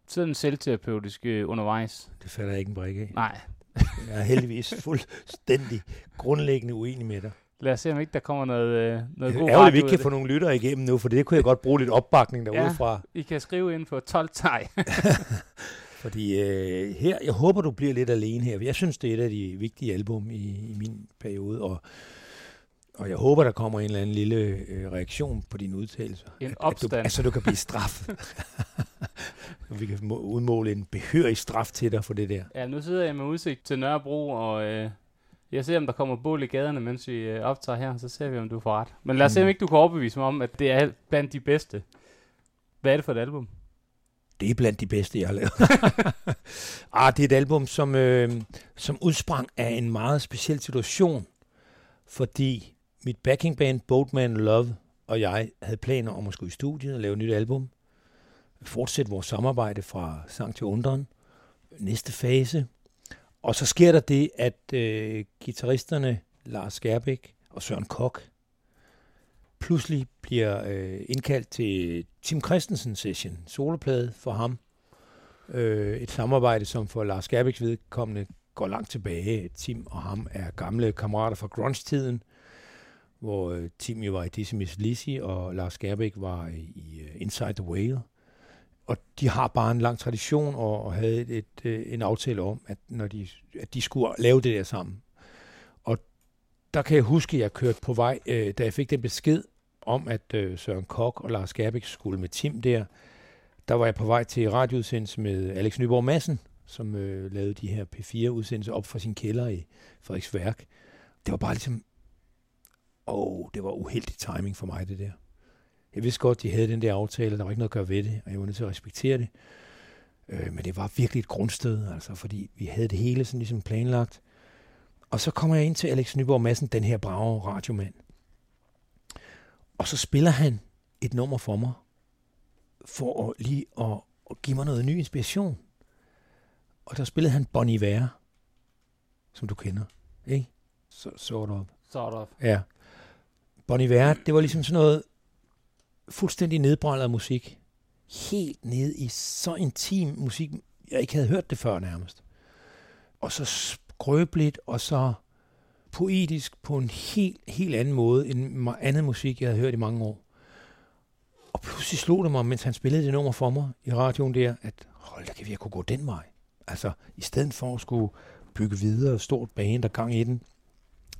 sådan selvterapeutisk øh, undervejs. Det falder jeg ikke en brik af. Nej. jeg er heldigvis fuldstændig grundlæggende uenig med dig. Lad os se, om ikke der kommer noget, øh, noget god radio. Vi ikke kan få nogle lyttere igennem nu, for det kunne jeg godt bruge lidt opbakning derude ja, fra. I kan skrive ind på 12 teg. Fordi øh, her, jeg håber, du bliver lidt alene her. Jeg synes, det er et af de vigtige album i, i min periode, og, og jeg håber, der kommer en eller anden lille øh, reaktion på dine udtalelser. En opstand. At, at du, altså, du kan blive straffet. vi kan udmåle en behørig straf til dig for det der. Ja, nu sidder jeg med udsigt til Nørrebro, og... Øh jeg ser, om der kommer bål i gaderne, mens vi øh, optager her, så ser vi, om du får ret. Men lad os se, om mm. ikke du kan overbevise mig om, at det er blandt de bedste. Hvad er det for et album? Det er blandt de bedste, jeg har lavet. ah, det er et album, som, øh, som udsprang af en meget speciel situation, fordi mit backing band Boatman Love og jeg havde planer om at skulle i studiet og lave et nyt album. Fortsætte vores samarbejde fra sang til undren. Næste fase. Og så sker der det, at øh, gitarristerne Lars Skærbæk og Søren Kok pludselig bliver øh, indkaldt til Tim Christensen session, soloplade for ham. Øh, et samarbejde, som for Lars Skærbæks vedkommende går langt tilbage. Tim og ham er gamle kammerater fra grunge-tiden, hvor øh, Tim jo var i Dizzy Miss Lizzy, og Lars Skærbæk var i, øh, Inside the Whale. Og de har bare en lang tradition og, og havde et, et, øh, en aftale om, at, når de, at de skulle lave det der sammen. Og der kan jeg huske, at jeg kørte på vej, øh, da jeg fik den besked om, at øh, Søren Kok og Lars Gerbæk skulle med Tim der, der var jeg på vej til radioudsendelse med Alex Nyborg Madsen, som øh, lavede de her P4-udsendelser op fra sin kælder i Frederiksværk. Det var bare ligesom, åh, det var uheldig timing for mig, det der. Jeg vidste godt, de havde den der aftale, der var ikke noget at gøre ved det, og jeg var nødt til at respektere det. Øh, men det var virkelig et grundsted, altså, fordi vi havde det hele sådan ligesom planlagt. Og så kommer jeg ind til Alex Nyborg Madsen, den her brave radiomand. Og så spiller han et nummer for mig, for at lige at, at give mig noget ny inspiration. Og der spillede han Bon Iver, som du kender, ikke? Så, sort of. Sort of. Ja. Bon Iver, det var ligesom sådan noget fuldstændig nedbrændet musik. Helt ned i så intim musik, jeg ikke havde hørt det før nærmest. Og så skrøbeligt, og så poetisk på en helt, helt anden måde end andet musik, jeg havde hørt i mange år. Og pludselig slog det mig, mens han spillede det nummer for mig i radioen der, at hold da, kan vi kunne gå den vej. Altså, i stedet for at skulle bygge videre, stort bane, der gang i den,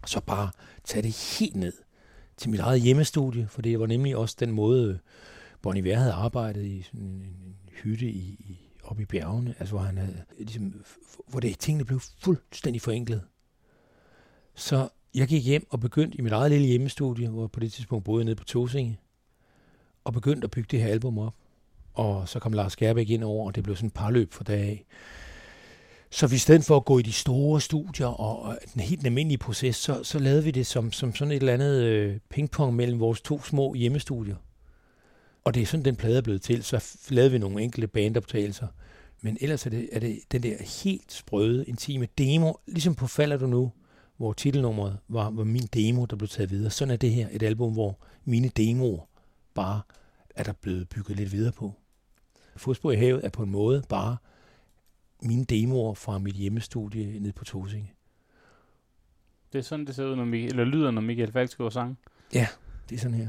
så bare tage det helt ned til mit eget hjemmestudie, for det var nemlig også den måde, Bon Iver havde arbejdet i sådan en, en hytte i, i, oppe i bjergene, altså hvor, han havde, ligesom, hvor det, tingene blev fuldstændig forenklet. Så jeg gik hjem og begyndte i mit eget lille hjemmestudie, hvor jeg på det tidspunkt boede nede på Tosinge, og begyndte at bygge det her album op. Og så kom Lars Gerbæk ind over, og det blev sådan et parløb for dag af. Så vi i stedet for at gå i de store studier og den helt almindelige proces, så, så lavede vi det som, som sådan et eller andet øh, pingpong mellem vores to små hjemmestudier. Og det er sådan, den plade er blevet til. Så lavede vi nogle enkelte bandoptagelser. Men ellers er det, er det den der helt sprøde, intime demo, ligesom på Falder du nu, hvor titelnummeret var, var min demo, der blev taget videre. Sådan er det her et album, hvor mine demoer bare er der blevet bygget lidt videre på. Fodspor i havet er på en måde bare mine demoer fra mit hjemmestudie nede på Tosinge. Det er sådan, det ser ud, når Michael, eller lyder, når Michael Falk skriver sang? Ja, det er sådan her.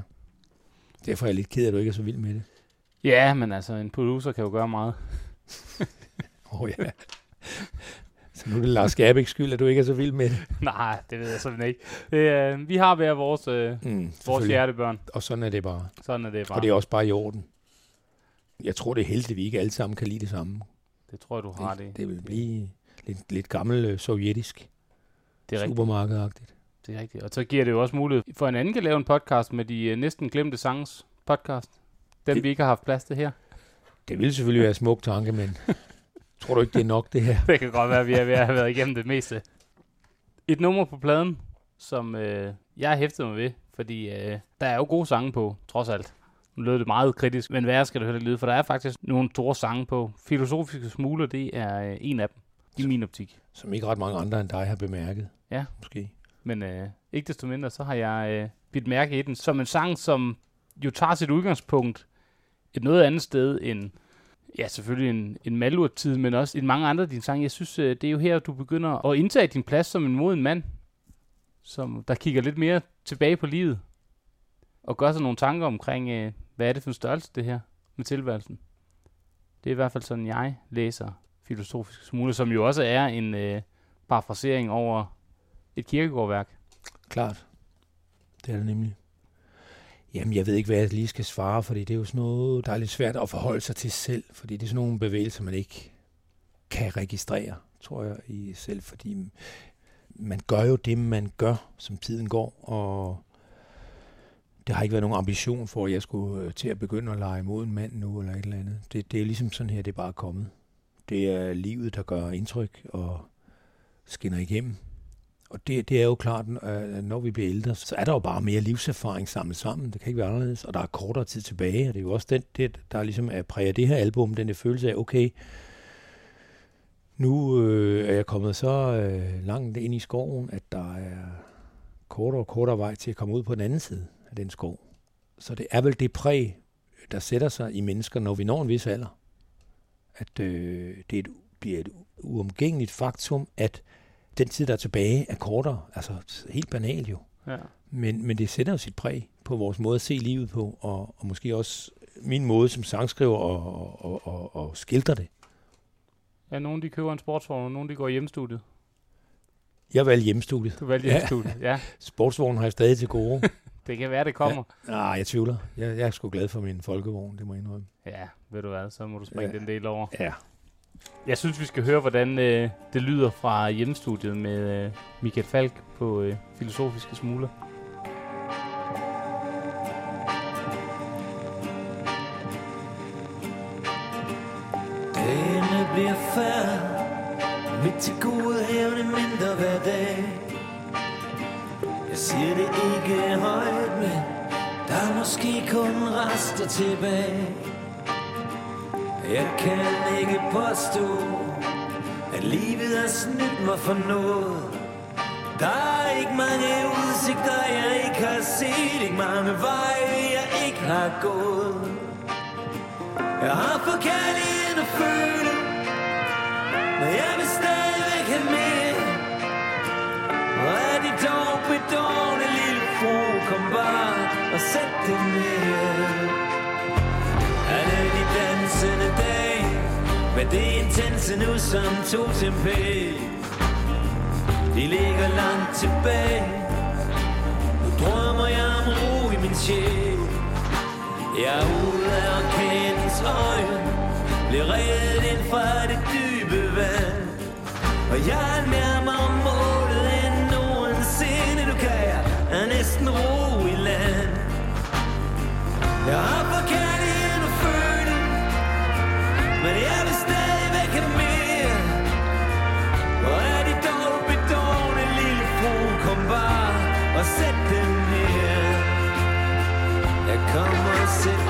Derfor er jeg lidt ked af, at du ikke er så vild med det. Ja, men altså, en producer kan jo gøre meget. Åh oh, ja. Så nu er det Lars Gerbæks skyld, at du ikke er så vild med det. Nej, det ved jeg sådan ikke. Det, øh, vi har hver vores, øh, mm, vores hjertebørn. Og sådan er det bare. Sådan er det bare. Og det er også bare i orden. Jeg tror, det er heldigt, at vi ikke alle sammen kan lide det samme. Det tror jeg, du har det. Det, det vil blive lidt, lidt gammel øh, sovjetisk. Det er Supermarkedagtigt. Det er rigtigt. Og så giver det jo også mulighed for en anden kan lave en podcast med de uh, næsten glemte sangs podcast. Den det, vi ikke har haft plads til her. Det ville selvfølgelig være smuk tanke, men tror du ikke, det er nok det her? det kan godt være, at vi er ved at have været igennem det meste. Et nummer på pladen, som øh, jeg har hæftet mig ved, fordi øh, der er jo gode sange på, trods alt. Nu lød det meget kritisk, men værre skal det heller lyde, for der er faktisk nogle store sange på. Filosofiske Smuler, det er øh, en af dem, i min optik. Som ikke ret mange andre end dig har bemærket. Ja. Måske. Men øh, ikke desto mindre, så har jeg øh, bidt mærke i den som en sang, som jo tager sit udgangspunkt et noget andet sted end, ja, selvfølgelig en, en malurt-tid, men også i mange andre af dine sange. Jeg synes, øh, det er jo her, du begynder at indtage din plads som en moden mand, som der kigger lidt mere tilbage på livet, og gør sig nogle tanker omkring, øh, hvad er det for en størrelse, det her med tilværelsen. Det er i hvert fald sådan, jeg læser filosofisk smule, som jo også er en øh, parafrasering over et kirkegårdværk. Klart. Det er det nemlig. Jamen, jeg ved ikke, hvad jeg lige skal svare, fordi det er jo sådan noget, der er lidt svært at forholde sig til selv, fordi det er sådan nogle bevægelser, man ikke kan registrere, tror jeg, i selv, fordi man gør jo det, man gør, som tiden går, og det har ikke været nogen ambition for, at jeg skulle øh, til at begynde at lege mod en mand nu, eller et eller andet. Det, det er ligesom sådan her, det er bare kommet. Det er livet, der gør indtryk og skinner igennem. Og det, det er jo klart, at øh, når vi bliver ældre, så er der jo bare mere livserfaring samlet sammen. Det kan ikke være anderledes. Og der er kortere tid tilbage, og det er jo også den, det, der ligesom er præget det her album, den der følelse af, okay, Nu øh, er jeg kommet så øh, langt ind i skoven, at der er kortere og kortere vej til at komme ud på den anden side af den skov. Så det er vel det præg, der sætter sig i mennesker, når vi når en vis alder. At øh, det er et, bliver et uomgængeligt faktum, at den tid, der er tilbage, er kortere. Altså helt banalt jo. Ja. Men, men det sætter jo sit præg på vores måde at se livet på, og, og måske også min måde som sangskriver og, og, og, og skildre det. Ja, nogle de køber en sportsvogn, og nogle de går i hjemmestudiet. Jeg valgte hjemmestudiet. Du valgte hjemmestudiet, ja. Sportsvognen har jeg stadig til gode. det kan være, det kommer. Ja. Nej, jeg tvivler. Jeg, jeg er sgu glad for min folkevogn, det må jeg indrømme. Ja, ved du hvad, så må du springe Ja. den del over. Ja. Jeg synes, vi skal høre, hvordan øh, det lyder fra hjemmestudiet med øh, Michael Falk på øh, Filosofiske Smuler. Dagene bliver færre Mit til gode siger det ikke højt, men Der er måske kun rester tilbage. Jeg kan ikke påstå At livet har snydt mig for noget. Der er ikke mange udsigter, jeg ikke har set Ikke mange veje, jeg ikke har gået. Jeg har for kærligheden at føle når jeg vil dog bedående lille fru Kom bare og sæt dig ned. Alle de dansende dage Med det intense nu som to tempel. De ligger langt tilbage. Nu drømmer jeg om ro i min sjæl. Jeg er ude af orkanens øje Bliver reddet ind fra det dybe vand. Og jeg er nærmere målet Jeg har for kærligheden at føle Men jeg vil stadigvæk have mere. Hvor er de dog bedårende lille fru Kom bare og sæt den ned Jeg kommer og sæt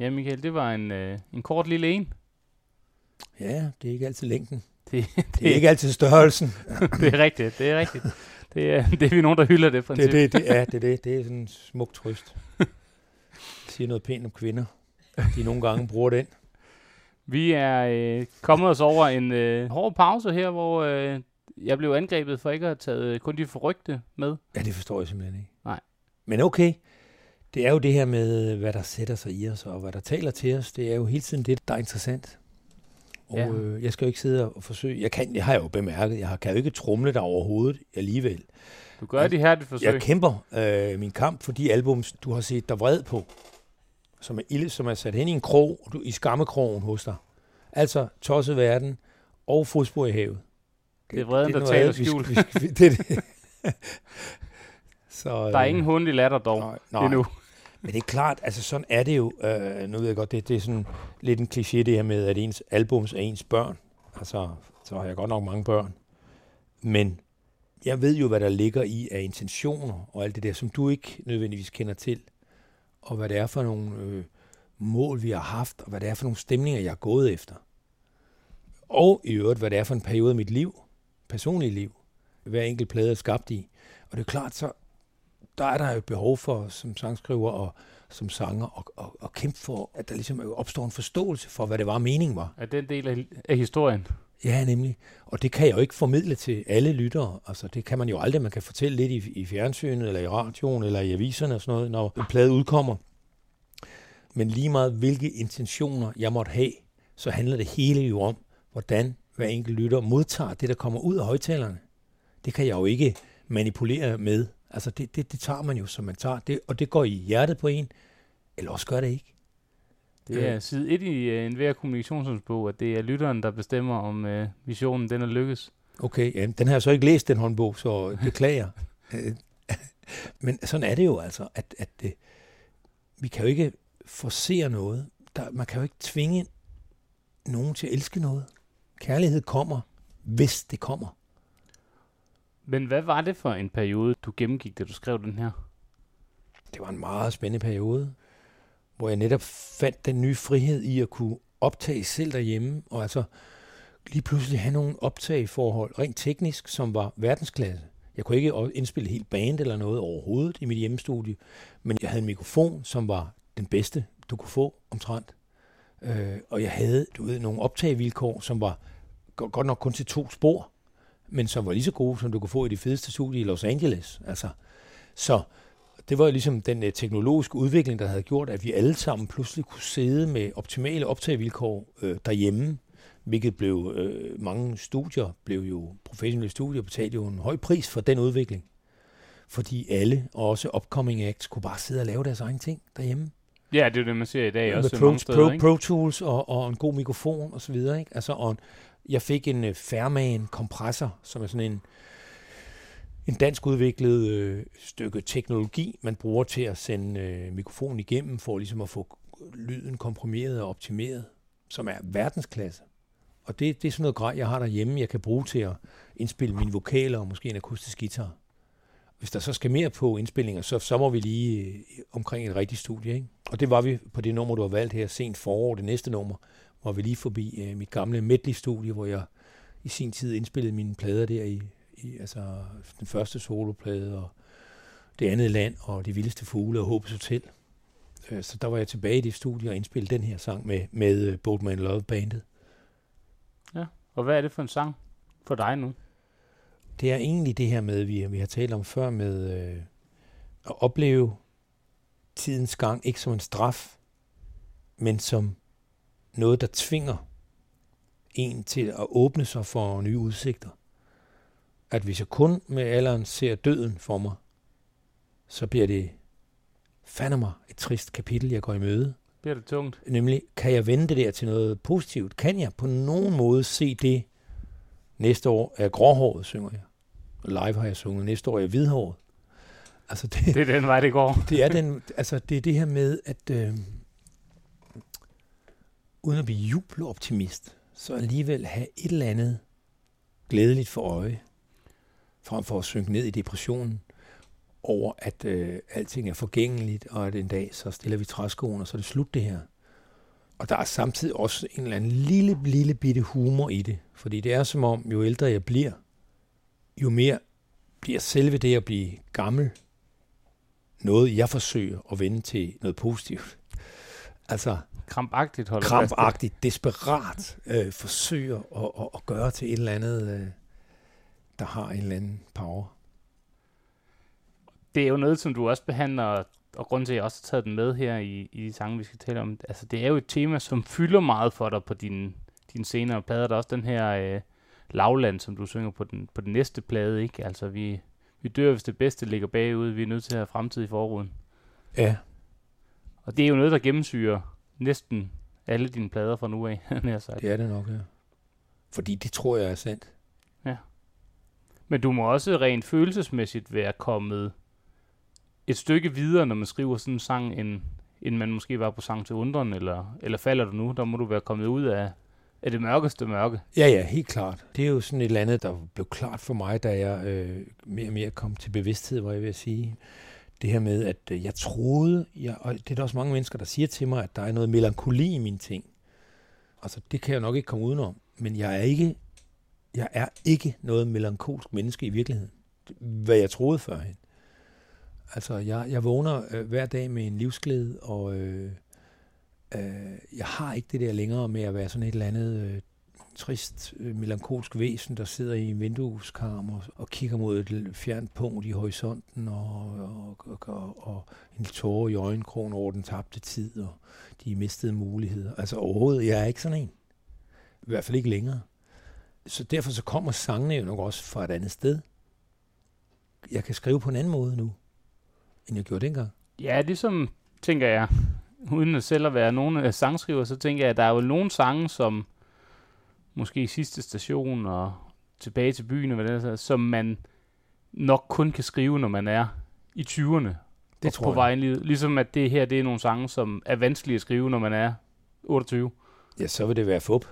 Ja, Michael, det var en, øh, en kort lille en. Ja, det er ikke altid længden. Det, Det er ikke altid størrelsen. det er rigtigt, det er rigtigt. Det er, det er vi nogen, der hylder det Det, princip. det, det, ja, det er det. Det er sådan en smuk trøst. Siger noget pænt om kvinder. De nogle gange bruger den. Vi er øh, kommet os over en øh, hård pause her, hvor øh, jeg blev angrebet for ikke at have taget øh, kun de forrygte med. Ja, det forstår jeg simpelthen ikke. Nej. Men okay, det er jo det her med, hvad der sætter sig i os, og hvad der taler til os. Det er jo hele tiden det, der er interessant. Og Ja. øh, jeg skal jo ikke sidde og forsøge. Jeg, kan, jeg har jo bemærket, jeg har- kan jo ikke trumle der overhovedet alligevel. Du gør det her, det forsøg. Jeg kæmper øh, min kamp for de albums, du har set dig vred på. Som er, ille, som er sat hen i en krog, du, i skammekrogen hos dig. Altså Tosset Verden og Fodspor i havet. Det er vreden, der noget taler andet, vi skal- skjult. vi det, det. Så, Der er øh, ingen hund i latter dog Nej, endnu. Men det er klart, altså sådan er det jo. Øh, nu ved jeg godt, det, det er sådan lidt en kliché det her med, at ens albums er ens børn. Altså, så har jeg godt nok mange børn. Men jeg ved jo, hvad der ligger i af intentioner og alt det der, som du ikke nødvendigvis kender til. Og hvad det er for nogle øh, mål, vi har haft, og hvad det er for nogle stemninger, jeg har gået efter. Og i øvrigt, hvad det er for en periode af mit liv, personlige liv, hver enkelt plade er skabt i. Og det er klart, så der er der jo behov for, som sangskriver og som sanger, og, og, og kæmpe for, at der ligesom opstår en forståelse for, hvad det var, meningen var. Er den del af, af historien? Ja, nemlig. Og det kan jeg jo ikke formidle til alle lyttere. Altså, det kan man jo aldrig. Man kan fortælle lidt i, i fjernsynet, eller i radioen, eller i aviserne og sådan noget, når en plade udkommer. Men lige meget hvilke intentioner jeg måtte have, så handler det hele jo om, hvordan hver enkelt lytter modtager det, der kommer ud af højtalerne. Det kan jeg jo ikke manipulere med. Altså, det, det, det tager man jo, som man tager. Det, og det går i hjertet på en, eller også gør det ikke. Det er side 1 i uh, enhver kommunikationsbog, at det er lytteren, der bestemmer, om uh, missionen den er lykkes. Okay, ja, den har jeg så ikke læst, den håndbog, så beklager. Men sådan er det jo altså, at, at det, vi kan jo ikke forsere noget. Der, man kan jo ikke tvinge nogen til at elske noget. Kærlighed kommer, hvis det kommer. Men hvad var det for en periode, du gennemgik, da du skrev den her? Det var en meget spændende periode, hvor jeg netop fandt den nye frihed i at kunne optage selv derhjemme, og altså lige pludselig have nogle optageforhold, rent teknisk, som var verdensklasse. Jeg kunne ikke indspille helt band eller noget overhovedet i mit hjemmestudie, men jeg havde en mikrofon, som var den bedste, du kunne få omtrent. Øh, og jeg havde du ved, nogle optagevilkår, som var godt nok kun til to spor, men som var lige så gode, som du kunne få i de fedeste studier i Los Angeles. Altså, så det var jo ligesom den uh, teknologiske udvikling, der havde gjort, at vi alle sammen pludselig kunne sidde med optimale optagevilkår øh, derhjemme, hvilket blev, øh, mange studier blev jo, professionelle studier betalte jo en høj pris for den udvikling. Fordi alle, også upcoming acts, kunne bare sidde og lave deres egen ting derhjemme. Ja, det er det, man ser i dag også med Pro, mange steder, Pro, ikke? Pro Tools og, og en god mikrofon og så videre, ikke? Altså, og jeg fik en uh, Fairman kompressor, som er sådan en, en dansk udviklet øh, stykke teknologi, man bruger til at sende øh, mikrofonen igennem, for ligesom at få lyden komprimeret og optimeret, som er verdensklasse. Og det, det er sådan noget grej, jeg har derhjemme, jeg kan bruge til at indspille mine vokaler og måske en akustisk guitar. Hvis der så skal mere på indspillinger, så, så må vi lige øh, omkring et rigtigt studie. Ikke? Og det var vi på det nummer, du har valgt her, sent forår, det næste nummer, hvor vi lige forbi øh, mit gamle medley-studie, hvor jeg i sin tid indspillede mine plader der i, i altså den første soloplade og det andet land og de vildeste fugle og Håbes Hotel. Øh, så der var jeg tilbage i det studie og indspillede den her sang med, med øh, Boatman Love Bandet. Ja, og hvad er det for en sang for dig nu? Det er egentlig det her med, vi, vi har talt om før, med øh, at opleve tidens gang ikke som en straf, men som noget, der tvinger en til at åbne sig for nye udsigter. At hvis jeg kun med alderen ser døden for mig, så bliver det fandme mig et trist kapitel, jeg går i møde. Bliver det tungt? Nemlig, kan jeg vende det der til noget positivt? Kan jeg på nogen måde se det? Næste år er gråhåret, synger jeg. Live har jeg sunget. Næste år er jeg hvidhåret. Altså det, Det er den vej, det går. det er den, altså det er det her med, at øh, uden at blive jubeloptimist, så alligevel have et eller andet glædeligt for øje, frem for at synke ned i depressionen over, at øh, alting er forgængeligt, og at en dag så stiller vi træskoen, og så er det slut det her. Og der er samtidig også en eller anden lille, lille bitte humor i det, fordi det er som om, jo ældre jeg bliver, jo mere bliver selve det at blive gammel noget, jeg forsøger at vende til noget positivt. Altså, Krampagtigt holder fast krampagtigt, desperat øh, forsøger at, at, at gøre til et eller andet, øh, der har en eller anden power. det er jo noget, som du også behandler, og grund til, at jeg også har taget den med her i, i de sange, vi skal tale om. Altså, det er jo et tema, som fylder meget for dig på dine, dine senere plader. Der er også den her øh, lavland, som du synger på den, på den næste plade, ikke? Altså, vi, vi dør, hvis det bedste ligger bagude. Vi er nødt til at have fremtid i forruden. Ja. Og det er jo noget, der gennemsyrer næsten alle dine plader fra nu af, nær sagt. Det er det nok, ja. Fordi det tror jeg er sandt. Ja. Men du må også rent følelsesmæssigt være kommet et stykke videre, når man skriver sådan en sang, end, end man måske var på sang til undren, eller, eller falder du nu? Der må du være kommet ud af, af det mørkeste mørke. Ja, ja, helt klart. Det er jo sådan et eller andet, der blev klart for mig, da jeg øh, mere og mere kom til bevidsthed, hvor jeg vil sige det her med, at øh, jeg troede, jeg, og det er der også mange mennesker, der siger til mig, at der er noget melankoli i mine ting. Altså, det kan jeg nok ikke komme udenom. Men jeg er ikke, jeg er ikke noget melankolsk menneske i virkeligheden. Hvad jeg troede førhen. Altså, jeg, jeg vågner øh, hver dag med en livsglæde, og øh, øh, jeg har ikke det der længere med at være sådan et eller andet øh, trist, øh, melankolsk væsen, der sidder i en vindueskarm og, og kigger mod et fjernt punkt i horisonten og, og, og, og, og en tårer i øjenkrogen over den tabte tid og de mistede muligheder. Altså overhovedet, jeg er ikke sådan en. I hvert fald ikke længere. Så derfor så kommer sangene jo nok også fra et andet sted. Jeg kan skrive på en anden måde nu, end jeg gjorde dengang. Ja, ligesom, tænker jeg, uden at selv at være nogen øh, sangskriver, så tænker jeg, at der er jo nogle sange, som måske sidste station og tilbage til byen, og hvad det er, som man nok kun kan skrive, når man er i 20'erne. Det tror på jeg. vejen. Ligesom at det her, det er nogle sange, som er vanskelige at skrive, når man er 28. Ja, så vil det være fup,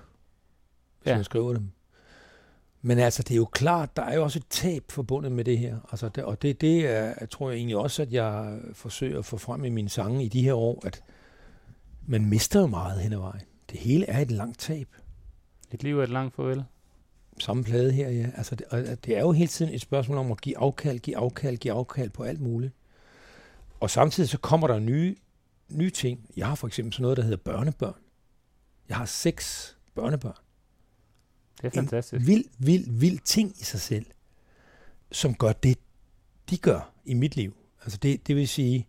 hvis Ja. man skriver dem. Men altså, det er jo klart, der er jo også et tab forbundet med det her. Altså, det, og det, det er, tror jeg egentlig også, at jeg forsøger at få frem i mine sange i de her år, at man mister jo meget hen ad vejen. Det hele er et langt tab. Et liv er et langt farvel. Samme plade her, ja. Altså, det, og det er jo hele tiden et spørgsmål om at give afkald, give afkald, give afkald på alt muligt. Og samtidig så kommer der nye, nye ting. Jeg har for eksempel sådan noget, der hedder børnebørn. Jeg har seks børnebørn. Det er fantastisk. En vild, vild, vild ting i sig selv, som gør det, de gør i mit liv. Altså det, det vil sige,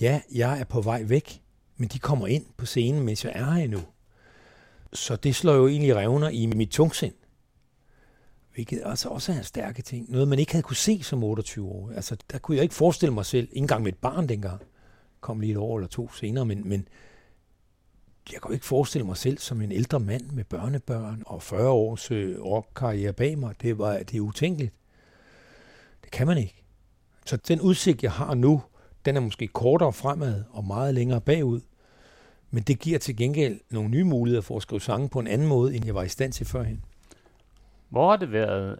ja, jeg er på vej væk, men de kommer ind på scenen, mens jeg er her endnu. Så det slår jo egentlig revner i mit tungsind. Hvilket altså også er en stærke ting. Noget, man ikke havde kunne se som 28 år. Altså, der kunne jeg ikke forestille mig selv, ikke engang med et barn dengang, kom lige et år eller to senere, men, men jeg kan jo ikke forestille mig selv som en ældre mand med børnebørn og 40 års øh, rockkarriere bag mig. Det, var, det er utænkeligt. Det kan man ikke. Så den udsigt, jeg har nu, den er måske kortere fremad og meget længere bagud. Men det giver til gengæld nogle nye muligheder for at skrive sange på en anden måde, end jeg var i stand til førhen. Hvor har det været,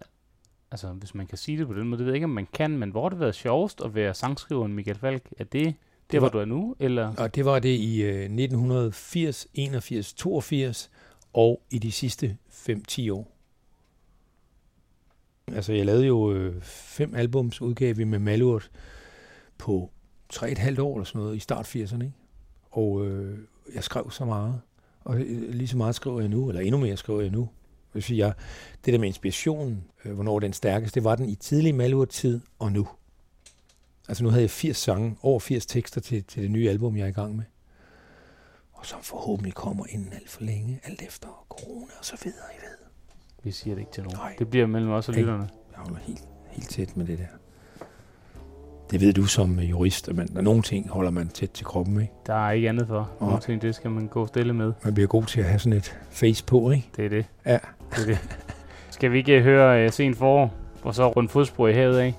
altså hvis man kan sige det på den måde, det ved jeg ikke, om man kan, men hvor har det været sjovest at være sangskriveren Michael Falk? Er det der, hvor var- du er nu, eller? Og det var det i øh, 1980, 81, 82 og i de sidste 5-10 år. Altså jeg lavede jo øh, fem albums, udgav vi med Malurt på tre et halvt år eller sådan noget i start 80'erne. Ikke? Og øh, jeg skrev så meget. Og lige så meget skriver jeg nu, eller endnu mere skriver jeg nu. Det vil sige, jeg, det der med inspirationen, øh, hvornår den stærkeste, det var den i tidlig Malurt-tid og nu. Altså nu havde jeg 80 sange, over 80 tekster til, til det nye album, jeg er i gang med. Og som forhåbentlig kommer inden alt for længe, alt efter corona og så videre, I ved. Vi siger det ikke til nogen. Nej. Det bliver mellem os og lytterne. Jeg holder helt, helt tæt med det der. Det ved du som øh, jurist, at man, der nogle ting holder man tæt til kroppen, ikke? Der er ikke andet for. Nogle ting, det skal man gå stille med. Man bliver god til at have sådan et face på, ikke? Det er det. Ja. Det er det. Skal vi ikke høre uh, sen forår, og så rundt fodspor i havet af?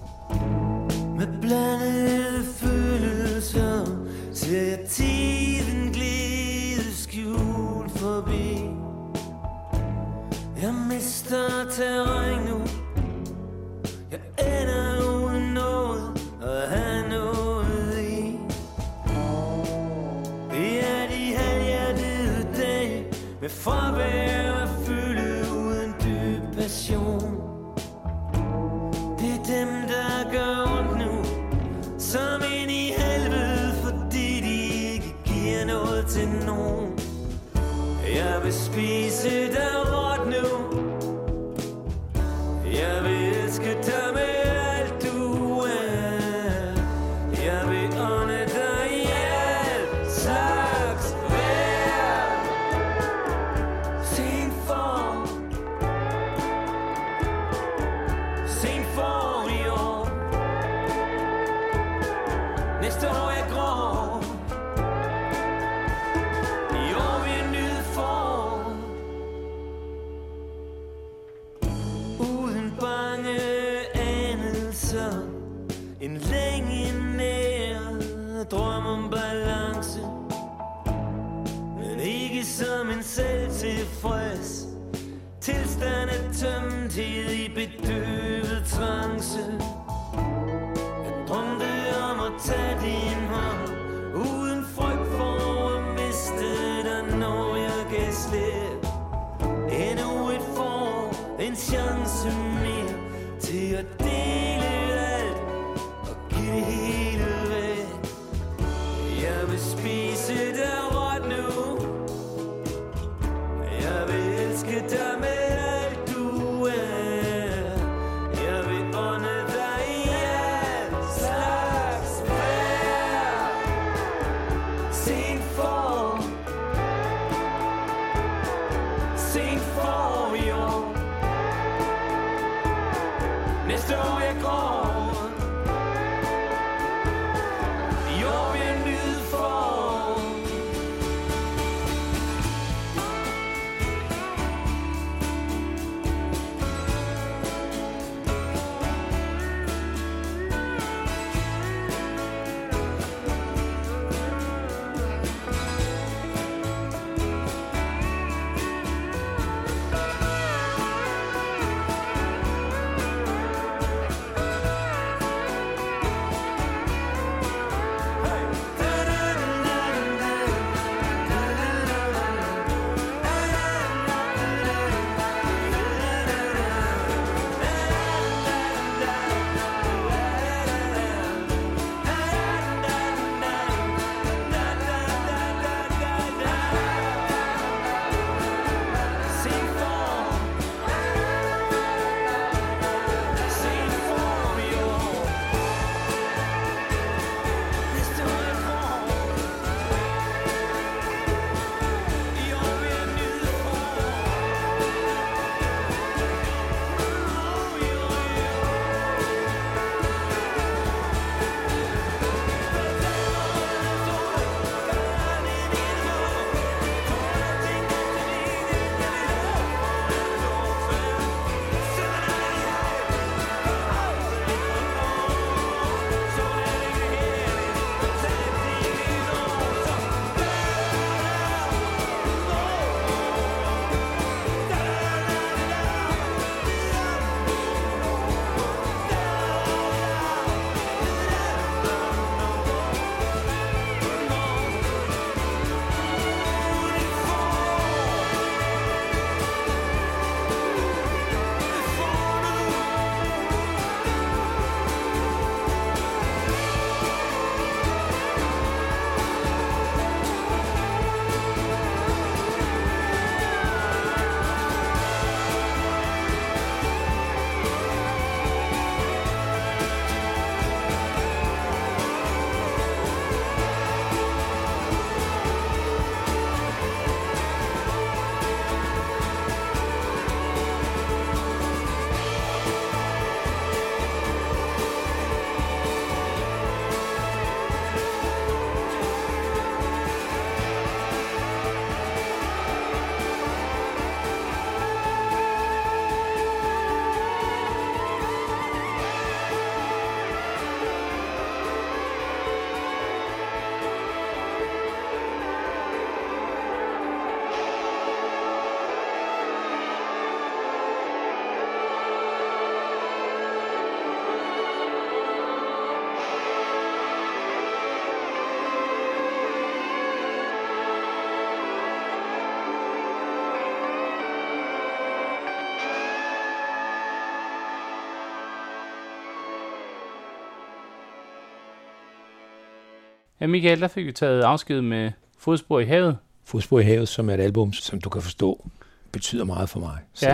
Ja, Michael, der fik vi taget afsked med Fodspor i havet. Fodspor i havet, som er et album, som du kan forstå, betyder meget for mig selv.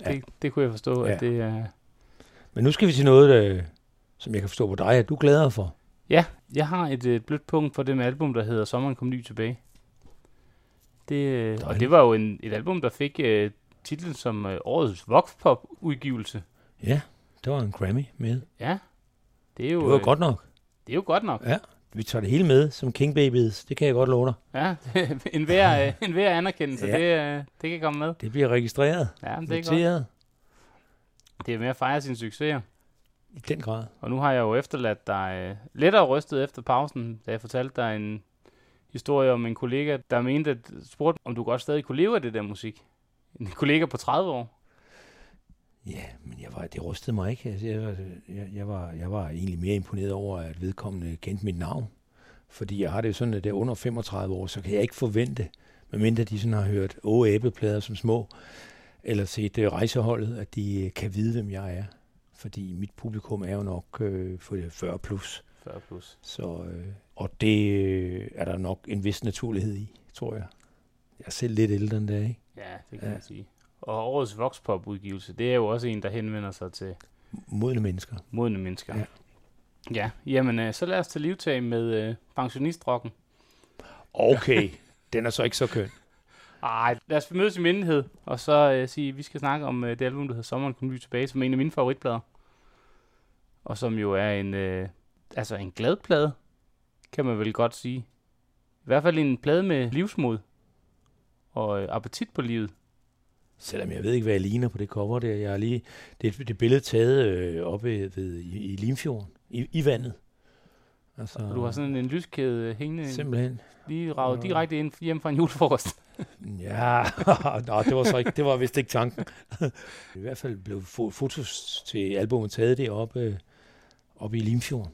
Ja, det, det kunne jeg forstå, ja. at det er... Men nu skal vi til noget, der, som jeg kan forstå på dig, at du glæder for. Ja, jeg har et, et blødt punkt for det med album, der hedder Sommeren kom ny tilbage. Det, øh, og det var jo en, et album, der fik uh, titlen som uh, årets Vox-pop-udgivelse. Ja, det var en Grammy med. Ja, det er jo... Det var godt nok. Det er jo godt nok. Ja, vi tager det hele med som King Babies. Det kan jeg godt love dig. Ja, en hver, en hver anerkendelse, ja. det, det kan komme med. Det bliver registreret. Ja, det er godt. Det er med at fejre sine succeser. I den grad. Og nu har jeg jo efterladt dig uh, lettere rystet efter pausen, da jeg fortalte dig en historie om en kollega, der mente, at spurgte, om du godt stadig kunne leve af det der musik. En kollega på 30 år. Ja, men jeg var, det rystede mig ikke. Altså, jeg, var, jeg, jeg, var, jeg var egentlig mere imponeret over, at vedkommende kendte mit navn. Fordi jeg har det jo sådan, at det er under 35 år, så kan jeg ikke forvente, medmindre de sådan har hørt åge æbleplader som små, eller set uh, rejseholdet, at de uh, kan vide, hvem jeg er. fordi mit publikum er jo nok øh, for det 40 plus. 40 plus. Så, øh, og det øh, er der nok en vis naturlighed i, tror jeg. Jeg er selv lidt ældre end det, ikke? Ja, det kan ja. man sige. Og årets Voxpop-udgivelse, det er jo også en, der henvender sig til... Modne mennesker. Modne mennesker. Ja. Ja, jamen øh, så lad os tage livtag med øh, pensionistrokken. Okay, den er så ikke så køn. Ej, lad os mødes i mindighed, og så øh, sige, at vi skal snakke om øh, det album, der hedder Sommeren kom ny tilbage, som er en af mine favoritplader. Og som jo er en, øh, altså en glad plade, kan man vel godt sige. I hvert fald en plade med livsmod og øh, appetit på livet. Selvom jeg ved ikke, hvad jeg ligner på det cover der. Jeg har lige, det det billede taget øh, oppe ved, ved, i, i Limfjorden, i, i vandet. Altså, du har sådan en lyskæde hængende. Simpelthen. Lige raget direkte ind hjem fra en julefrokost. ja, nå, det var så ikke, det var vist ikke tanken. I hvert fald blev fotos til albumet taget deroppe øh, oppe i Limfjorden.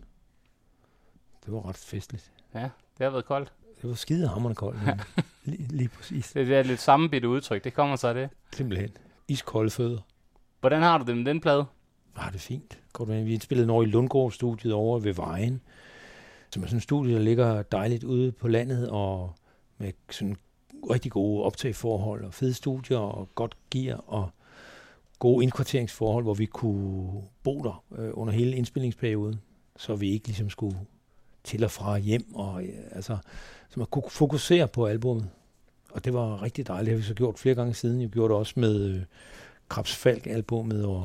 Det var ret festligt. Ja, det har været koldt. Det var skide hammerende koldt. lige, lige præcis. Det er lidt sammenbitte udtryk, det kommer så af det. Simpelthen. Iskolde fødder. Hvordan har du det med den plade? Ah, det fint. Godt, vi indspillede over i Lundgård-studiet over ved Vejen, som er sådan en studie, der ligger dejligt ude på landet, og med sådan rigtig gode optageforhold, og fede studier, og godt gear, og gode indkvarteringsforhold, hvor vi kunne bo der øh, under hele indspillingsperioden, så vi ikke ligesom skulle til og fra hjem, og øh, altså, så man kunne fokusere på albummet. Og det var rigtig dejligt. Det har vi så gjort flere gange siden. Jeg gjorde det også med øh, Krabs Falk-albummet, og,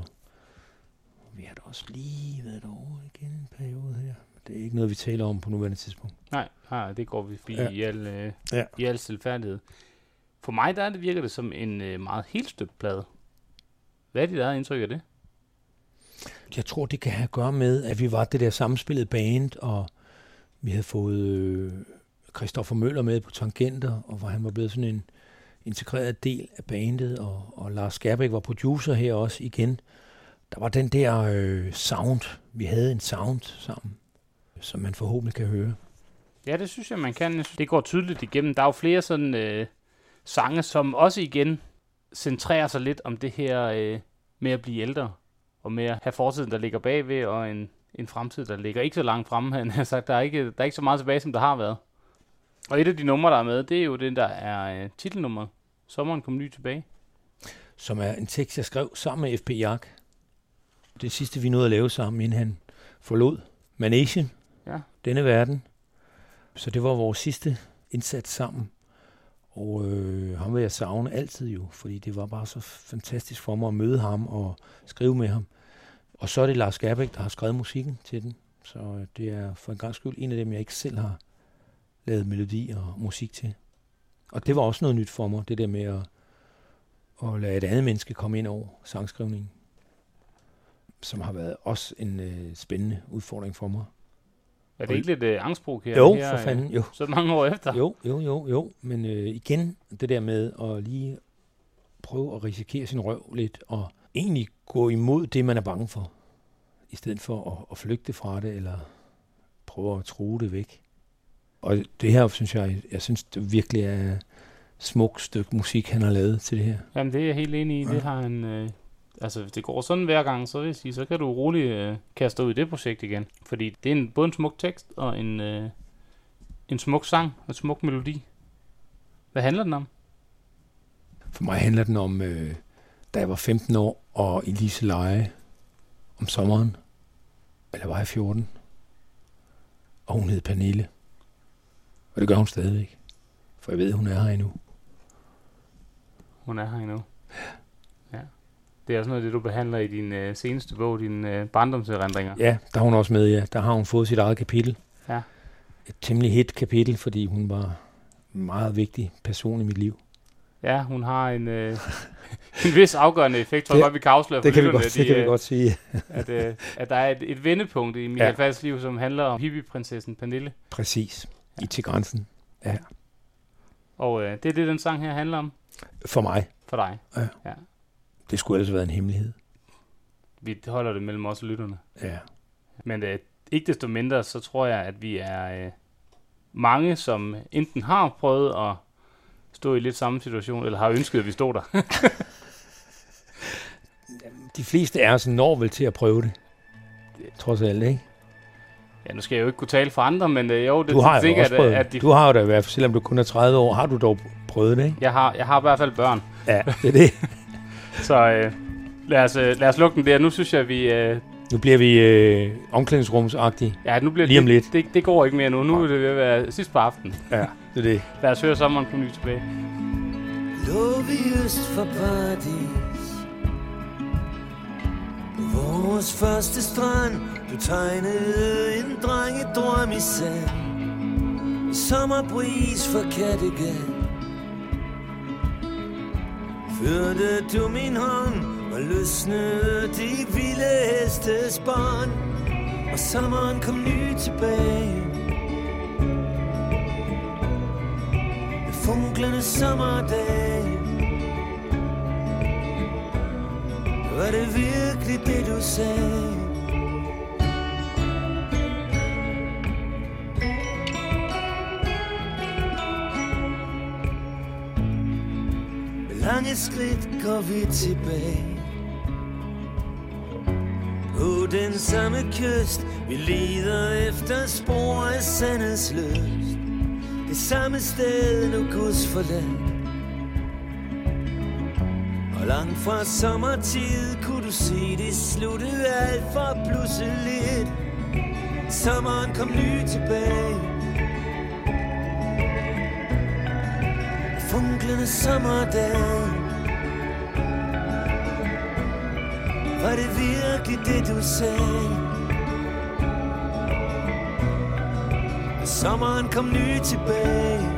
og vi har da også lige været over igen en periode her. Det er ikke noget, vi taler om på nuværende tidspunkt. Nej, nej det går vi forbi ja. i, al, øh, ja. i al selvfærdighed. For mig der det virker det som en øh, meget helt støbt plade. Hvad er dit eget indtryk af det? Jeg tror, det kan have at gøre med, at vi var det der sammenspillede band, og vi havde fået øh, Christoffer Møller med på tangenter, og hvor han var blevet sådan en integreret del af bandet, og, og Lars Skærbæk var producer her også igen. Der var den der øh, sound. Vi havde en sound sammen, som man forhåbentlig kan høre. Ja, det synes jeg, man kan. Det går tydeligt igennem. Der er jo flere sådan øh, sange, som også igen centrerer sig lidt om det her øh, med at blive ældre, og med at have fortiden, der ligger bagved, og en, en fremtid, der ligger ikke så langt fremme. Han har sagt, der er, ikke, der er ikke så meget tilbage, som der har været. Og et af de numre, der er med, det er jo den, der er øh, titelnummer. Sommeren kom ny tilbage. Som er en tekst, jeg skrev sammen med F.P. Jak. Det sidste, vi nåede at lave sammen, inden han forlod Managen, ja. denne verden. Så det var vores sidste indsats sammen. Og øh, ham vil jeg savne altid jo, fordi det var bare så fantastisk for mig at møde ham og skrive med ham. Og så er det Lars Gerbæk, der har skrevet musikken til den. Så øh, det er for en gang skyld en af dem, jeg ikke selv har lavet melodi og musik til. Og det var også noget nyt for mig, det der med at, at lade et andet menneske komme ind over sangskrivningen, som har været også en øh, spændende udfordring for mig. Er det ikke lidt øh, angstprovokerende jo, her, for fanden, jo. så mange år efter? Jo, jo, jo, jo. Men øh, igen, det der med at lige prøve at risikere sin røv lidt, og egentlig gå imod det, man er bange for, i stedet for at, at flygte fra det, eller prøve at true det væk. Og det her, synes jeg, jeg synes det virkelig er et smukt stykke musik, han har lavet til det her. Jamen, det er jeg helt enig i. Ja. Det har han... Øh, altså, hvis det går sådan hver gang, så vil jeg sige, så kan du roligt øh, kaste ud i det projekt igen. Fordi det er en, både en smuk tekst og en, øh, en smuk sang og en smuk melodi. Hvad handler den om? For mig handler den om, øh, da jeg var 15 år, og Elise Leje om sommeren. Eller var jeg 14? Og hun hed Pernille. Og det gør hun stadigvæk. For jeg ved, hun er her endnu. Hun er her endnu. Ja. Det er også noget af det, du behandler i din øh, seneste bog, dine øh, barndomserindringer. Ja, der er hun også med, ja. Der har hun fået sit eget kapitel. Ja. Et temmelig hit kapitel, fordi hun var en meget vigtig person i mit liv. Ja, hun har en, øh, en vis afgørende effekt, for det, godt vi kan afsløre det kan vi godt, de, det kan vi godt sige. at, øh, at der er et, et vendepunkt i Michael ja. Falks liv, som handler om hippieprinsessen Pernille. Præcis. I til grænsen. Ja. Og øh, det er det, den sang her handler om? For mig. For dig? Ja. ja. Det skulle ellers have været en hemmelighed. Vi holder det mellem os og lytterne. Ja. Men øh, ikke desto mindre, så tror jeg, at vi er øh, mange, som enten har prøvet at stå i lidt samme situation, eller har ønsket, at vi stod der. de fleste af os når vel til at prøve det. Trods alt, ikke? Ja, nu skal jeg jo ikke kunne tale for andre, men øh, jo, det Du har jo prøvet at, det. at de, Du har jo da i hvert fald, selvom du kun er 30 år, har du dog prøvet det, ikke? jeg, har, jeg har i hvert fald børn. Ja, det er det. Så øh, lad, os, øh, lad os lukke den der. Nu synes jeg, vi... Øh, Nu bliver vi øh, omklædningsrumsagtige. ja, nu bliver Lige om det, lidt. Det, det, går ikke mere nu. Nu er det ved at være sidst på aftenen. Ja, det er det. Lad os høre sommeren på ny tilbage. Øst for På vores første strand Du tegnede en drengedrøm i sand. Sommerbris for Kattegat. Førte du min hånd Og løsnede de vilde hestes bånd. Og sommeren kom ny tilbage. Med funklende sommerdage. Var det virkelig det, du sagde? Med lange skridt går vi tilbage. På den samme kyst Vi lider efter spor af sandets lyst Det samme sted nu Guds forladt langt fra sommertid kunne du se det sluttede alt for pludseligt. Sommeren kom ny tilbage. Funklende sommerdag Var det virkelig det du sagde? Sommeren kom ny tilbage.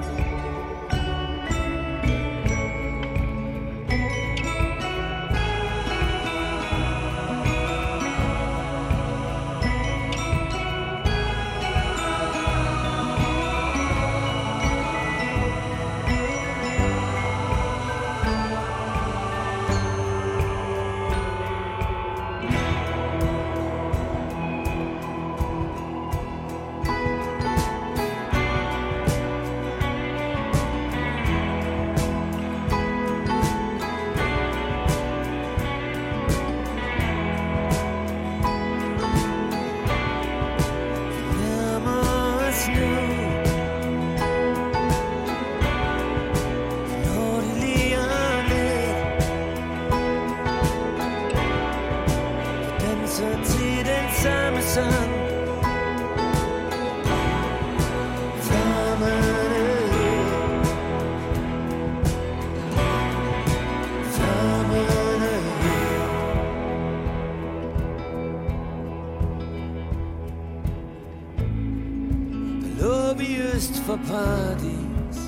For paradis.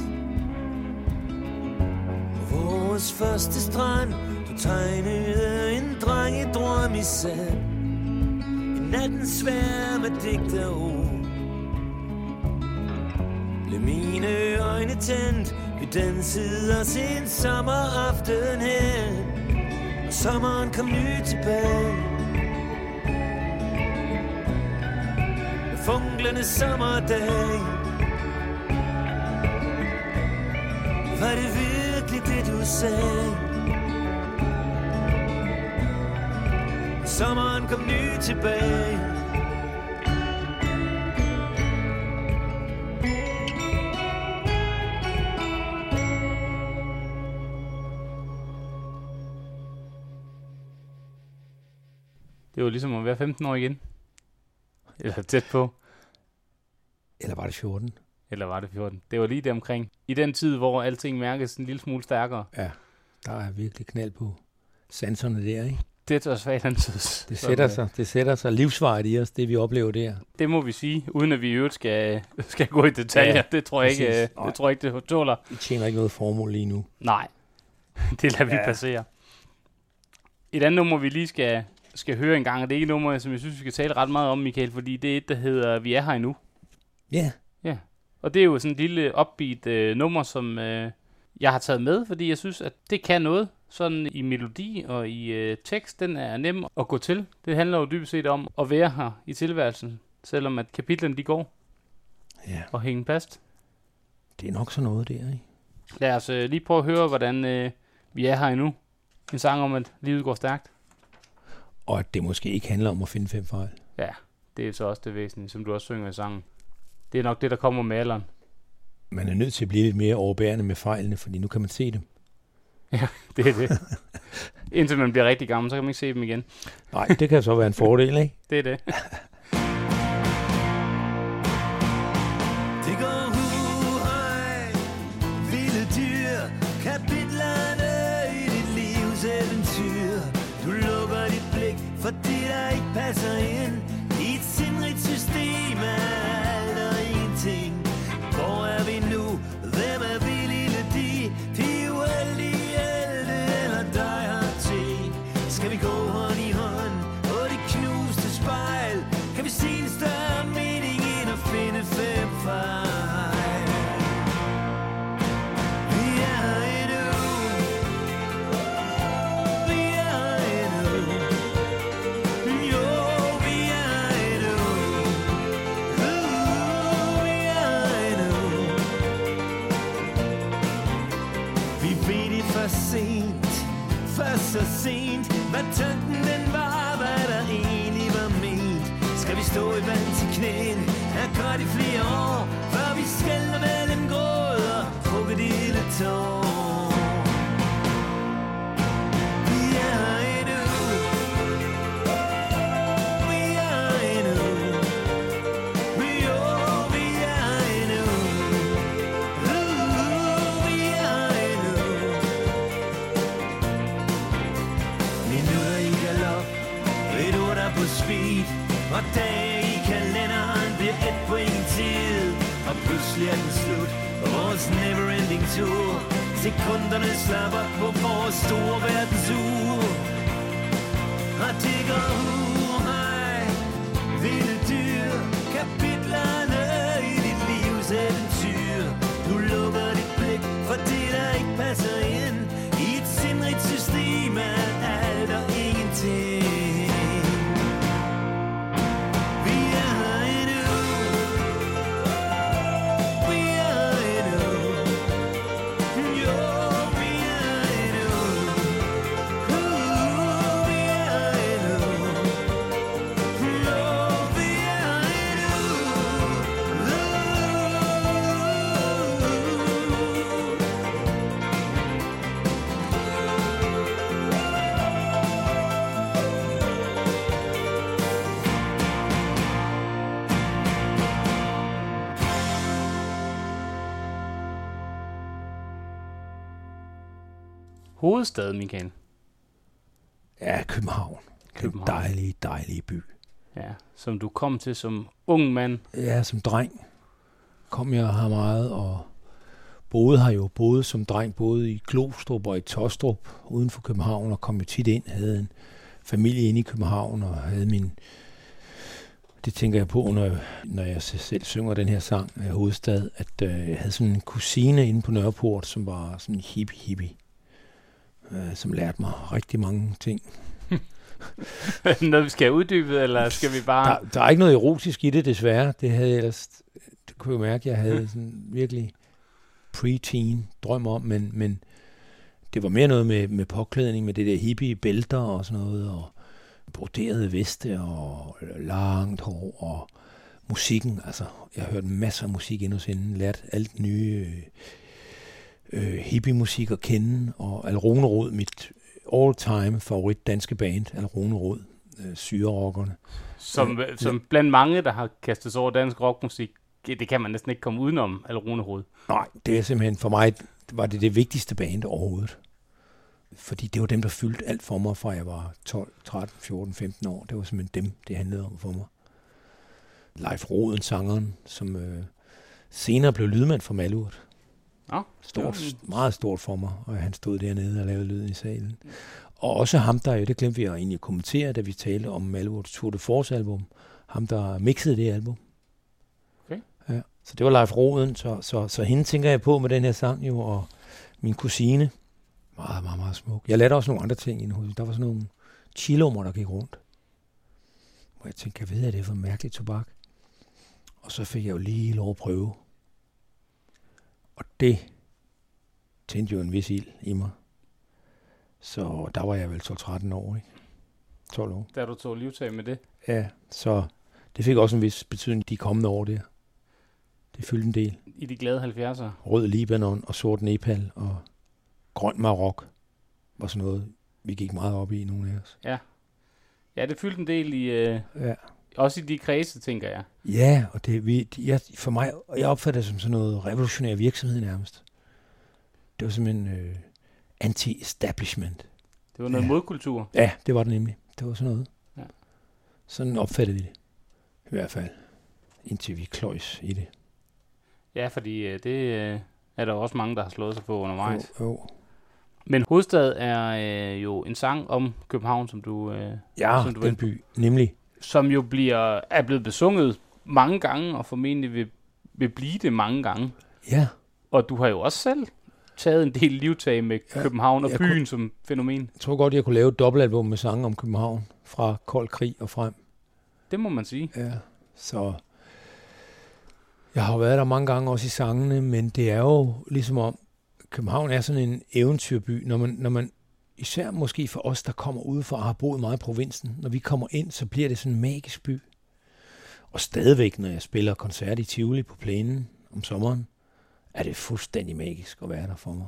På vores første strand Du tegnede en dreng i sand I natten svær med digte ord. Blev mine øjne tændt Vi dansede os en sommeraften hen Og sommeren kom ny tilbage. Med funklende sagde Sommeren kom ny tilbage Det var ligesom at være 15 år igen. Eller tæt på. Eller var det 14? Eller var det 14? Det var lige det omkring. I den tid, hvor alting mærkes en lille smule stærkere. Ja, der er virkelig knald på sanserne der, ikke? Det er Svalandsøs. Det sætter sig, det sætter sig livsvejet i os, det vi oplever der. Det må vi sige, uden at vi i øvrigt skal, skal gå i detaljer. Ja, det tror jeg ikke, præcis. øh, det tror jeg ikke, det tåler. Vi tjener ikke noget formål lige nu. Nej, det lader vi Ja. passere. Et andet nummer, vi lige skal, skal høre en gang, og det er ikke et nummer, som jeg synes, vi skal tale ret meget om, Michael, fordi det er et, der hedder Vi er her endnu. Ja. Og det er jo sådan et lille upbeat øh, nummer, som øh, jeg har taget med, fordi jeg synes, at det kan noget. Sådan i melodi og i øh, tekst, den er nem at gå til. Det handler jo dybest set om at være her i tilværelsen, selvom at kapitlen de går. Ja. Og hænge fast. Det er nok sådan noget der, ikke? Lad os øh, lige prøve at høre, hvordan øh, vi er her endnu. En sang om, at livet går stærkt. og at det måske ikke handler om at finde fem fejl. Ja, det er så også det væsentlige, som du også synger i sangen. Det er nok det, der kommer med alderen. Man er nødt til at blive lidt mere overbærende med fejlene, fordi nu kan man se dem. Ja, det er det. Indtil man bliver rigtig gammel, så kan man ikke se dem igen. Nej, det kan så være en fordel, ikke? det er det. Det her går Og den slut, vores never-ending tour. Sekunderne slapper på vores store verdens uge Og tigger går vilde dyr. Kapitlerne i dit livs eventyr. Du lukker dit blik for det, der ikke passer ind. I et sindrigt system af alt og ingenting. Hovedstad, Michael. Ja, København. København. En dejlig, dejlig by. Ja, som du kom til som ung mand. Ja, som dreng kom jeg her meget, og boede her jo både som dreng, både i Glostrup og i Tostrup, uden for København, og kom jo tit ind, havde en familie inde i København, og havde min... Det tænker jeg på, når, når jeg selv synger den her sang Hovedstad, at øh, jeg havde sådan en kusine inde på Nørreport, som var sådan en hippie hippie, øh, som lærte mig rigtig mange ting. Noget, vi skal have uddybet, eller skal vi bare... Der, der er ikke noget erotisk i det, desværre. Det havde jeg ellers... Det kunne jeg mærke, jeg havde sådan virkelig pre-teen drøm om, men, men det var mere noget med, med påklædning, med det der hippie bælter og sådan noget, og broderede veste og langt hår og musikken. Altså, jeg har hørt masser af musik endnu siden, lært alt nye øh, hippie-musik at kende, og Alrune Rod, mit all-time favorit danske band, Alrune Rod, øh, syrerockerne. Som, Øh, som blandt mange, der har kastet sig over dansk rockmusik, det kan man næsten ikke komme udenom, Alrune Rod. Nej, det er simpelthen for mig, var det det vigtigste band overhovedet. Fordi det var dem, der fyldte alt for mig, fra jeg var 12, 13, 14, 15 år. Det var simpelthen dem, det handlede om for mig. Leif Roden, sangeren, som øh, senere blev lydmand for Malurt. Ja, Stort, det meget stort for mig, og han stod dernede og lavede lyden i salen. Og også ham, der jo, det glemte vi at egentlig kommentere, da vi talte om Malurts Tour de Force album. Ham, der mixede det album. Okay. Ja, så det var Leif Roden, så, så, så hende tænker jeg på med den her sang jo, og min kusine, meget, meget, meget smuk. Jeg lærte også nogle andre ting inde hos Der var sådan nogle chilommer, der gik rundt. Hvor jeg tænkte, jeg ved, at det er for mærkeligt tobak. Og så fik jeg jo lige lov at prøve. Og det tændte jo en vis ild i mig. Så der var jeg vel 12-13 år, ikke? 12 år. Da du tog livtag med det? Ja, så det fik også en vis betydning de kommende år der. Det fyldte en del. I de glade 70'ere? Rød Libanon og sort Nepal og grøn Marok var sådan noget, vi gik meget op i, nogle af os. Ja. Ja, det fyldte en del i... Øh, ja. Også i de kredse, tænker jeg. Ja, og det, vi, jeg, for mig, jeg opfatter det som sådan noget revolutionær virksomhed nærmest. Det var simpelthen øh, anti-establishment. Det var noget ja. modkultur. Ja, det var det nemlig. Det var sådan noget. Ja. Sådan opfattede vi det. I hvert fald. Indtil vi kløjs i det. Ja, fordi øh, det øh, er der også mange, der har slået sig på undervejs. Jo, jo. Men Hovedstad er øh, jo en sang om København, som du... Øh, Ja, som du den by, nemlig. Som jo bliver, er blevet besunget mange gange, og formentlig vil, vil blive det mange gange. Ja. Og du har jo også selv taget en del livtag med ja, København og byen kunne- som fænomen. Jeg tror godt, jeg kunne lave et dobbeltalbum med sange om København. Fra kold krig og frem. Det må man sige. Ja, så... Jeg har jo været der mange gange også i sangene, men det er jo ligesom om, København er sådan en eventyrby, når man, når man især måske for os, der kommer udefra og har boet meget i provinsen, når vi kommer ind, så bliver det sådan en magisk by. Og stadigvæk, når jeg spiller koncert i Tivoli på plænen om sommeren, er det fuldstændig magisk at være der for mig.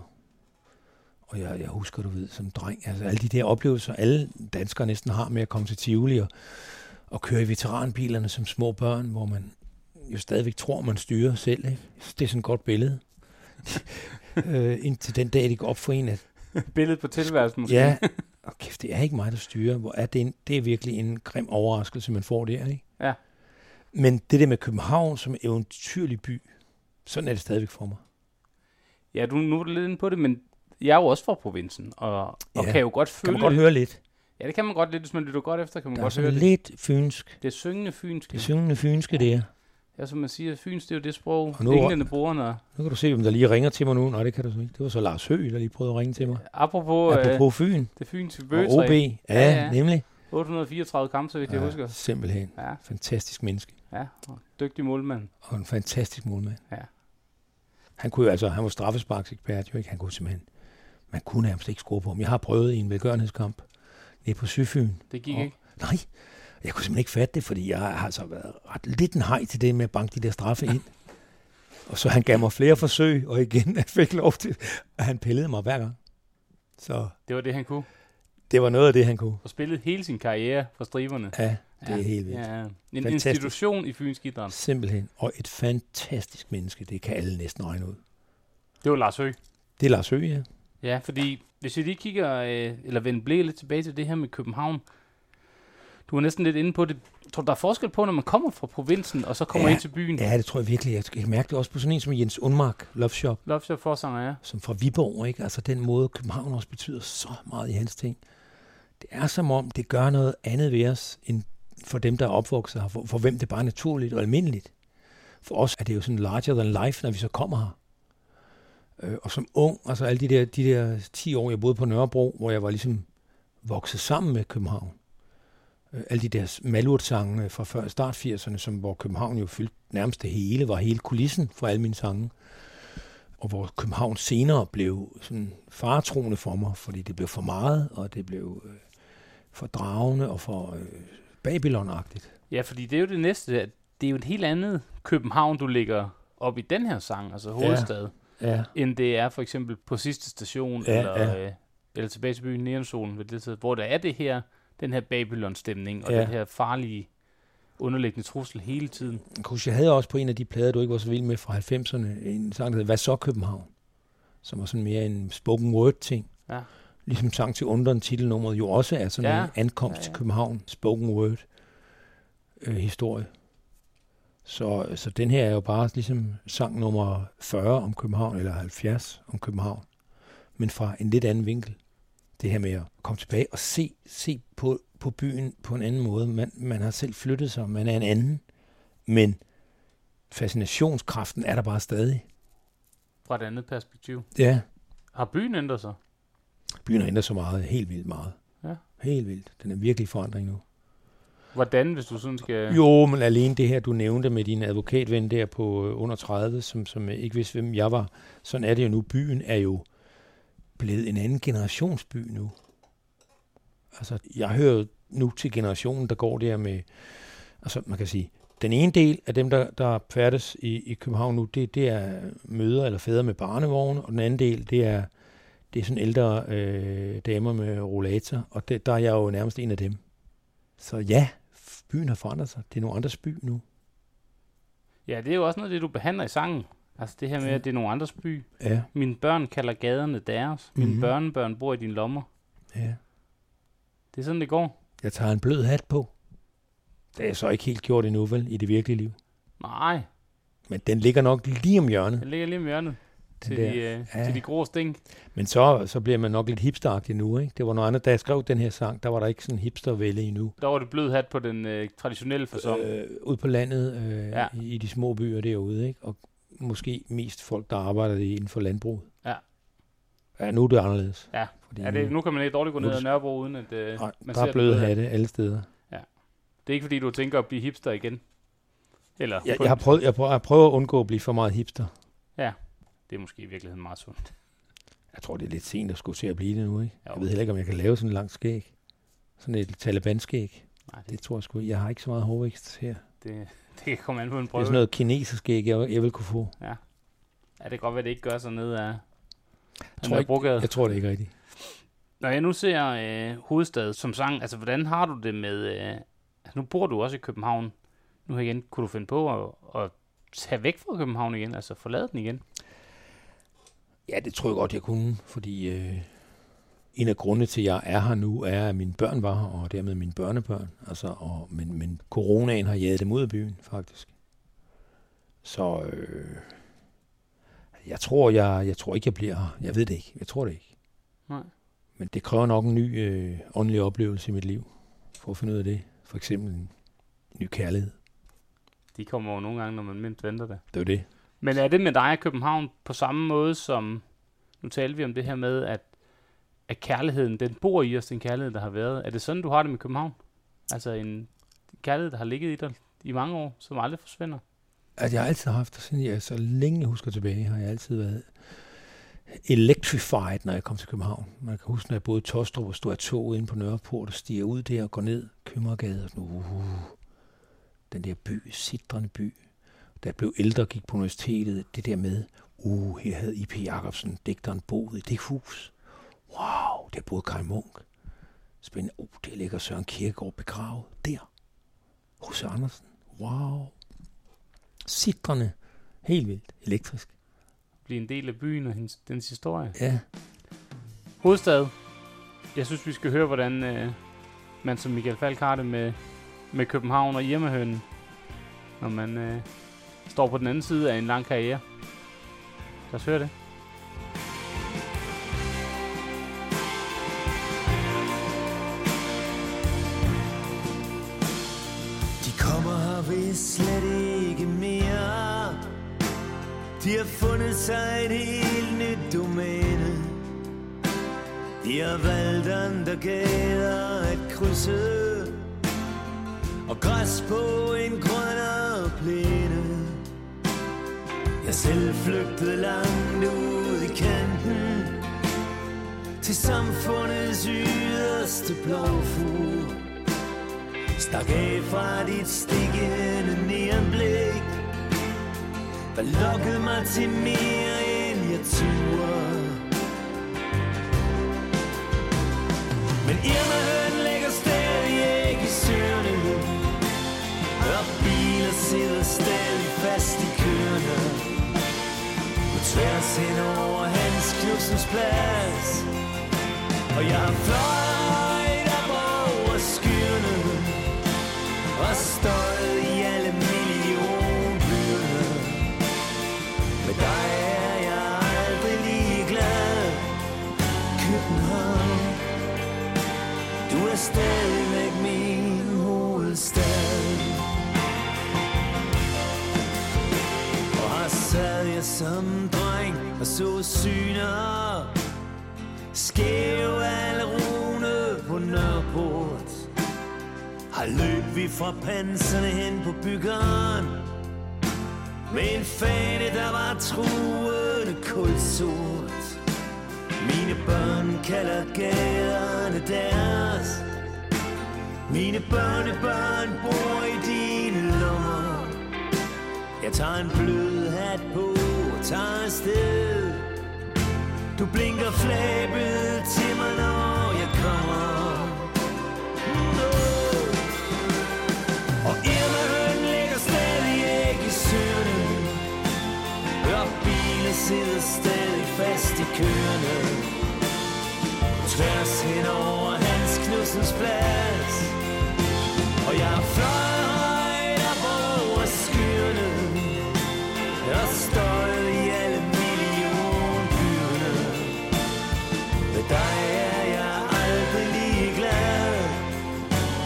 Og jeg, jeg husker, du ved, som dreng, altså alle de der oplevelser, alle danskere næsten har med at komme til Tivoli og, og køre i veteranbilerne som små børn, hvor man jo stadigvæk tror, man styrer selv. Ikke? Det er sådan et godt billede. øh, indtil den dag, det går op for en, at... Billedet på tilværelsen måske. Ja, og kæft, det er ikke mig, der styrer. Hvor er det, en, det er virkelig en grim overraskelse, man får der, ikke? Ja. Men det der med København som eventyrlig by, sådan er det stadigvæk for mig. Ja, du, nu er du lidt inde på det, men jeg er jo også fra provinsen, og, og Ja, kan jo godt kan føle... man godt høre lidt. Ja, det kan man godt lidt, hvis man lytter godt efter, kan man Der er godt høre lidt fynsk. det. Er syngende fynsk. Det syngende fynske, det er. Ja, som man siger, fyns, det er jo det sprog, Og nu- englene bruger, når... Nu kan du se, om der lige ringer til mig nu. Nej, det kan du ikke. Det var så Lars Høgh, der lige prøvede at ringe til mig. Apropos, Apropos øh, Fyn. Det fynske Og bøgetræ. OB. Ja, ja, nemlig. 834 kampe, så vidt jeg husker. Simpelthen. Ja. Fantastisk menneske. Ja, og dygtig målmand. Og en fantastisk målmand. Ja. Han kunne jo altså, han var straffesparksekspert jo ikke. Han kunne simpelthen, man kunne nærmest ikke score på ham. Jeg har prøvet i en velgørenhedskamp nede på Syfyn. Det gik og, ikke? Nej, jeg kunne simpelthen ikke fatte det, fordi jeg har altså været ret lidt en hej til det med at banke de der straffe ind. og så han gav mig flere forsøg, og igen jeg fik lov til, at han pillede mig hver gang. Så Det var det, han kunne. det var noget af det, han kunne. Og spillede hele sin karriere for striberne. Ja, det er helt vildt. Ja, en Fantastisk. institution i fynsk idræt. Simpelthen. Og et fantastisk menneske, det kan alle næsten regne ud. Det var Lars Høgh. Det er Lars Høgh, ja. Ja, fordi hvis vi lige kigger, øh, eller vender blikket lidt tilbage til det her med København. Du var næsten lidt inde på det. Tror du, der er forskel på, når man kommer fra provinsen, og så kommer ja, ind til byen? Ja, det tror jeg virkelig. Jeg, jeg mærker det også på sådan en som Jens Unmark, Love Shop. Love Shop forsanger, ja. Som fra Viborg, ikke? Altså den måde, København også betyder så meget i hans ting. Det er som om, det gør noget andet ved os, end for dem, der er opvokset her, for, for hvem det bare er naturligt og almindeligt. For os er det jo sådan larger than life, når vi så kommer her. Øh, og som ung, altså alle de der, de der 10 år, jeg boede på Nørrebro, hvor jeg var ligesom vokset sammen med København. Øh, alle de der Malurt-sange fra før start 80'erne, som, hvor København jo fyldte nærmest det hele, var hele kulissen for alle mine sange. Og hvor København senere blev sådan faretroende for mig, fordi det blev for meget, og det blev øh, for dragende og for øh, Babylon-agtigt. Ja, fordi det er jo det næste. at Det er jo et helt andet København, du ligger op i den her sang, altså hovedstad, Ja. end det er for eksempel på sidste station, Ja, eller, ja. Øh, eller tilbage til byen Neonsolen, det hvor der er det her, den her Babylon-stemning, og Ja. den her farlige, underliggende trussel hele tiden. Huske, jeg havde også på en af de plader, du ikke var så vild med fra 90'erne, en sang, der hedder Hvad så København? Som var sådan mere en spoken word ting. Ja. Ligesom sang til undren titelnummeret jo også er sådan Ja. en ankomst Ja, ja. til København, spoken word øh, historie. Så, så den her er jo bare ligesom sang nummer 40 om København, eller 70 om København, men fra en lidt anden vinkel. Det her med at komme tilbage og se, se på, på byen på en anden måde. Man, man har selv flyttet sig, man er en anden, men fascinationskraften er der bare stadig. Fra et andet perspektiv. Ja. Har byen ændret sig? Byen har ændret så meget, helt vildt meget. Ja. Helt vildt. Den er virkelig forandring nu. Hvordan, hvis du sådan skal... Jo, men alene det her, du nævnte med din advokatven der på øh, under 30, som, som ikke vidste, hvem jeg var. Sådan er det jo nu. Byen er jo blevet en anden generationsby nu. Altså, jeg hører nu til generationen, der går der med, altså man kan sige, den ene del af dem, der, der færdes i, i København nu, det, det er møder eller fædre med barnevogne, og den anden del, det er, det er sådan ældre øh, damer med rollator, og det, der er jeg jo nærmest en af dem. Så ja, byen har forandret sig. Det er nogle andres by nu. Ja, det er jo også noget af det, du behandler i sangen. Altså det her med, at det er nogle andres by. Ja. Mine børn kalder gaderne deres. Mine Mhm. børnebørn bor i dine lommer. Ja. Det er sådan, det går. Jeg tager en blød hat på. Det er så ikke helt gjort endnu, vel, i det virkelige liv. Nej, Men den ligger nok lige om hjørnet. den ligger lige om hjørnet. Til, der. de, øh, Ja. til de grå stink. Men så, så bliver man nok lidt hipsteragtig nu, ikke? Det var noget andet, da jeg skrev den her sang, der var der ikke sådan hipstervælde endnu. Der var det blød hat på den øh, traditionelle fasong. Øh, ude på landet, øh, Ja. ja. i, i de små byer derude, ikke? Og måske mest folk, der arbejder inden for landbruget. Ja. Ja, nu er det anderledes. Ja, Fordi ja det, nu kan man ikke dårligt gå ned ad Nørrebro, uden at øh, Nej, man der ser er bløde hatte alle steder. Ja. Det er ikke fordi, du tænker at blive hipster igen? Eller på jeg, har prøvet, jeg, prøver, jeg prøver at undgå at blive for meget hipster. Ja, det er måske i virkeligheden meget sundt. Jeg tror, det er lidt sent at skulle til at blive det nu, ikke? Jo. Jeg ved heller ikke, om jeg kan lave sådan en lang skæg. Sådan et Taliban-skæg. Nej, det... det tror jeg sgu. Jeg har ikke så meget hårvækst her. Det, det kan komme an på en Det prøve. er sådan noget kinesisk skæg, jeg, jeg vil kunne få. Ja. ja, det kan godt være, at det ikke gør sig ned af Jeg tror, ikke, jeg tror det ikke rigtigt. Når jeg nu ser øh, hovedstad som sang, altså hvordan har du det med... Øh, altså, nu bor du også i København. Nu igen, kunne du finde på at, at tage væk fra København igen, altså forlade den igen? Ja, det tror jeg godt, jeg kunne, fordi øh, en af grundene til, at jeg er her nu, er, at mine børn var her, og dermed mine børnebørn. Altså, og, men, men coronaen har jaget dem ud af byen, faktisk. Så øh, jeg tror, jeg, jeg tror ikke, jeg bliver her. Jeg ved det ikke. Jeg tror det ikke. Nej. Men det kræver nok en ny øh, åndelig oplevelse i mit liv, for at finde ud af det. For eksempel en ny kærlighed. De kommer jo nogle gange, når man mindst venter det. Det er det. Men er det med dig i København på samme måde som... Nu talte vi om det her med, at, at kærligheden, den bor i os, den kærlighed, der har været. Er det sådan, du har det med København? Altså en kærlighed, der har ligget i dig i mange år, som aldrig forsvinder? At jeg har altid haft, siden jeg så længe jeg husker tilbage, har jeg altid været electrified, når jeg kom til København. Man kan huske, når jeg boede i Tostrup og stod af toget inde på Nørreport og stiger ud der og går ned Købmagergade og sådan, uh, den der by, sidrende by. Da jeg blev ældre og gik på universitetet, det der med, uh, her havde I.P. Jacobsen, digteren, boet i det hus. Wow, der boede Kai Munk. Spændende. Uh, der ligger Søren Kierkegaard begravet. Der. Hos Andersen. Wow. Sidrende. Helt vildt. Elektrisk. Blive en del af byen og hendes, dens historie? Ja. Hovedstad. Jeg synes, vi skal høre, hvordan øh, man som Michael Falk har det med, med København og Irmahønen, når man øh, står på den anden side af en lang karriere. Lad os høre det. Slet ikke mere. De har fundet sig et helt nyt domæne. De har valgt andre gader at krydse. Og græs på en grønnere plæne. Jeg selv flygtede langt ud i kanten. Til samfundets yderste blåfugl. Stak af fra dit stikkende neonblik. Der lokkede mig til mere end jeg turde? Men Irma-høn ligger stadig ikke i søerne Og biler sidder stadig fast i køerne. På tværs hen over Hans Knudsens plads. Og jeg har fløjet og støjet i alle millionbyerne. Med dig er jeg aldrig ligeglad. København, du er stadigvæk min hovedstad. Og her sad jeg som dreng og så syner. Skæv alle rune på Nørreport. Har løb vi fra panserne hen på byggeren Med en fane, der var truende kulsort. Mine børn kalder gaderne deres. Mine børnebørn bor i dine lommer. Jeg tager en blød hat på og tager afsted. Du blinker flabet til mig, når Jeg sidder stadig fast i køerne. Tværs hen over Hans Knudsens plads. Og jeg fløj højt op over skyerne Og støjet i alle millionbyerne. Med dig er jeg aldrig lige glad.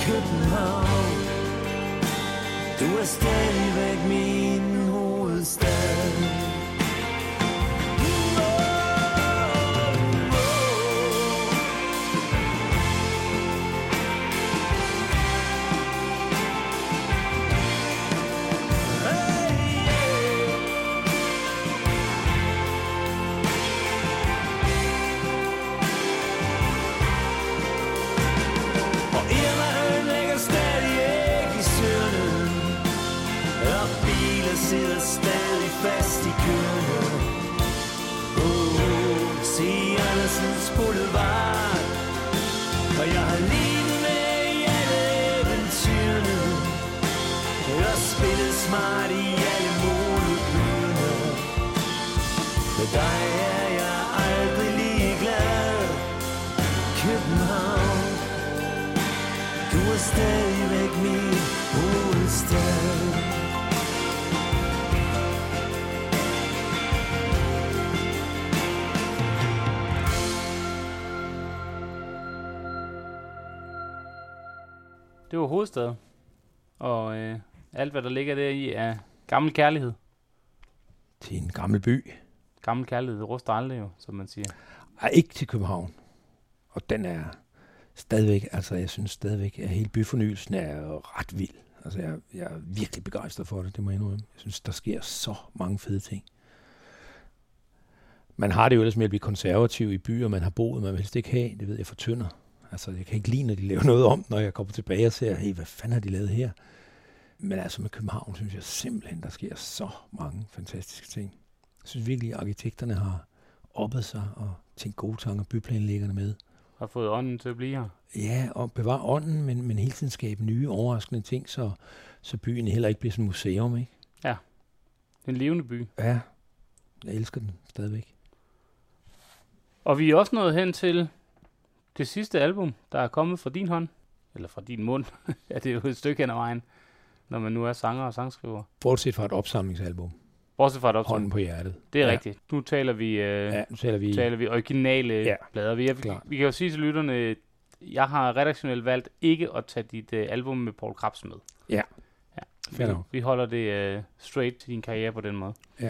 København. Du er stadig Det var hovedstad. Og øh, alt, hvad der ligger der i, er gammel kærlighed. Til en gammel by. Gammel kærlighed ruster aldrig jo, som man siger. Ej, ikke til København. Og den er stadigvæk, altså jeg synes stadigvæk, at hele byfornyelsen er ret vild. Altså jeg, jeg er virkelig begejstret for det, det må jeg indrømme. Jeg synes, der sker så mange fede ting. Man har det jo ellers med at blive konservativ i byer, man har boet, man vil helst ikke have, det ved jeg for Tønder. Altså jeg kan ikke lide, når de laver noget om, når jeg kommer tilbage og ser, hey, hvad fanden har de lavet her? Men altså med København, synes jeg simpelthen, der sker så mange fantastiske ting. Jeg synes virkelig, at arkitekterne har oppet sig og tænkt gode tanker, byplanlæggerne med. Har fået ånden til at blive her. Ja, og bevare ånden, men, men hele tiden skabe nye, overraskende ting, så, så byen heller ikke bliver sådan et museum, ikke? Ja. En levende by. Ja, jeg elsker den stadigvæk. Og vi er også nået hen til det sidste album, der er kommet fra din hånd. Eller fra din mund. ja, det er jo et stykke hen ad vejen, når man nu er sanger og sangskriver. Bortset fra et opsamlingsalbum. Bortset fra et opsamling. Hånden på hjertet. Det er Ja. rigtigt. Nu taler vi, øh, Ja, nu taler vi- taler vi originale Ja, plader. Vi, vi, vi kan jo sige til lytterne, jeg har redaktionelt valgt ikke at tage dit øh, album med Paul Krabs med. Ja. ja. Vi, vi holder det øh, straight til din karriere på den måde. Ja.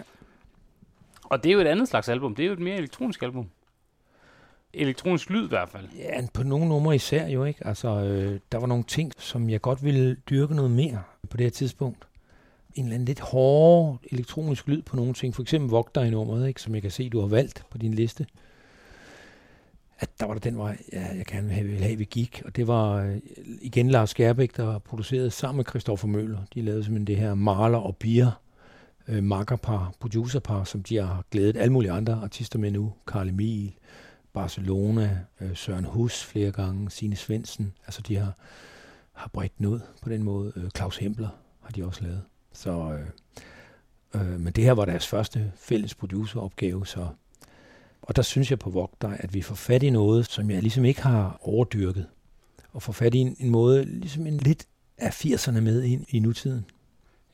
Og det er jo et andet slags album. Det er jo et mere elektronisk album. Elektronisk lyd i hvert fald. Ja, på nogle numre især jo ikke. Altså, øh, der var nogle ting, som jeg godt ville dyrke noget mere på det her tidspunkt. En eller anden lidt hård elektronisk lyd på nogle ting. For eksempel Vogter i nummeret, ikke? som jeg kan se, du har valgt på din liste. At der var der den vej, ja, jeg gerne ville have, ville have, vi gik. Og det var øh, igen Lars Skærbæk, der producerede sammen med Christoffer Møller. De lavede simpelthen det her Maler og Bier øh, makkerpar, producerpar, som de har glædet alle mulige andre artister med nu. Karl Emil, Barcelona, øh, Søren Hus flere gange, Sine Svendsen. Altså de har, har bredt den ud på den måde. Øh, Claus Hempler har de også lavet. Så, øh, øh, men det her var deres første fælles produceropgave, så og der synes jeg på Vogter, at vi får fat i noget, som jeg ligesom ikke har overdyrket. Og får fat i en, en måde, ligesom en lidt af 80'erne med ind i nutiden.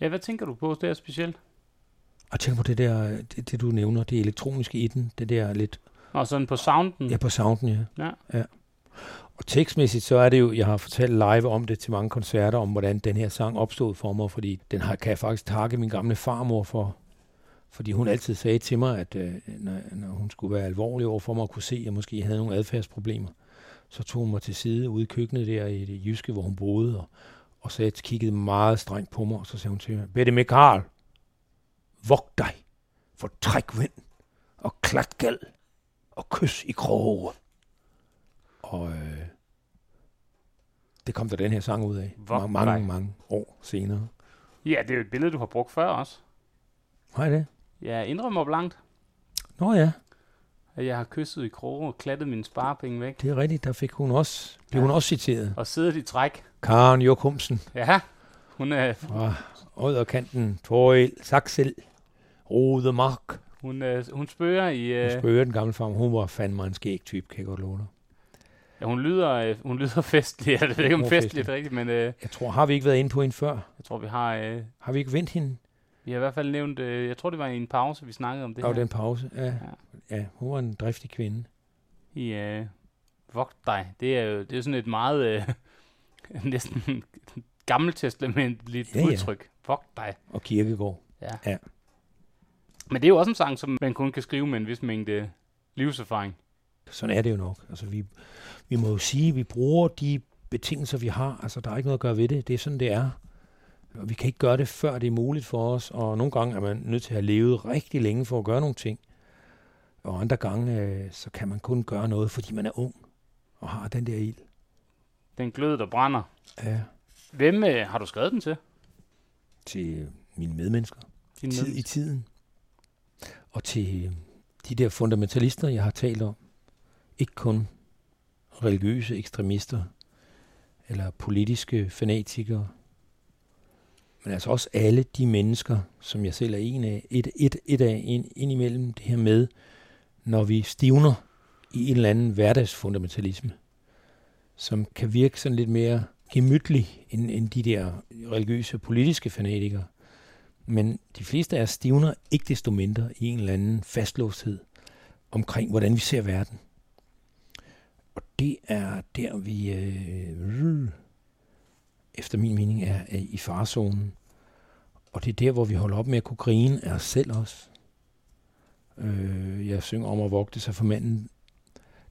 Ja, hvad tænker du på? Det er specielt. Og tænk på det der, det, det du nævner, det elektroniske i den, det der lidt... Og sådan på sounden? Ja, på sounden, ja. Ja. ja. Og tekstmæssigt, så er det jo, jeg har fortalt live om det til mange koncerter, om hvordan den her sang opstod for mig, fordi den har, kan jeg faktisk takke min gamle farmor for, fordi hun altid sagde til mig, at øh, når, når hun skulle være alvorlig over for mig og kunne se, at jeg måske havde nogle adfærdsproblemer, så tog hun mig til side ude i køkkenet der i det jyske, hvor hun boede, og, og så kiggede meget strengt på mig, og så sagde hun til mig, Bette med Karl, vogt dig for trækvind og klatgal og kys i kroge. Og, øh, det kom der den her sang ud af. Vogt mange, mange, mange år senere. Ja, det er jo et billede, du har brugt før også. Har I det? Ja, indrømmer blankt, Nå ja, at jeg har kysset i kroge og klattet mine sparepenge væk. det er rigtigt. Der fik hun også, blev hun også citeret. Og siddet i træk. Karen Jokumsen Ja, hun er, fra Odderkanten, Toril, Saxel, Rodemark. Hun, øh, hun spørger i... Hun Øh, spørger den gamle far, hun var fandme en skæg type, kan jeg godt love dig. ja, hun lyder, øh, hun lyder festlig. Jeg ved ikke, om Hun festlig er rigtigt, men øh, Jeg tror, har vi ikke været inde på hende før? jeg tror, vi har... Øh, Har vi ikke vendt hende? vi har i hvert fald nævnt... Øh, jeg tror, det var i en pause, vi snakkede om det Der var her. den pause. Ja. ja, hun var en driftig kvinde. I øh, Vogt dig. Det er jo det er sådan et meget... Øh, næsten gammeltestamentligt Ja, ja. udtryk. Vogt dig. Og Kirkegård. Ja. ja. Men det er jo også en sang, som man kun kan skrive med en vis mængde livserfaring. Sådan er det jo nok. Altså, vi, vi må jo sige, at vi bruger de betingelser, vi har. Altså, der er ikke noget at gøre ved det. Det er sådan, det er. Og vi kan ikke gøre det, før det er muligt for os. Og nogle gange er man nødt til at have levet rigtig længe for at gøre nogle ting. Og andre gange, øh, så kan man kun gøre noget, fordi man er ung og har den der ild. Den glød, der brænder. Ja. Hvem øh, har du skrevet den til? Til mine medmennesker. Tid i medmennesker. tiden. Og til de der fundamentalister, jeg har talt om. Ikke kun religiøse ekstremister eller politiske fanatikere, men altså også alle de mennesker, som jeg selv er en af, et, et, et af ind, ind imellem det her med, når vi stivner i en eller anden hverdagsfundamentalisme, som kan virke sådan lidt mere gemytlig end, end de der religiøse politiske fanatikere. Men de fleste af os stivner ikke desto mindre i en eller anden fastlåsthed omkring, hvordan vi ser verden. Og det er der, vi øh, efter min mening er, er i farzonen. Og det er der, hvor vi holder op med at kunne grine af os selv også. Øh, jeg synger om at vogte sig for manden,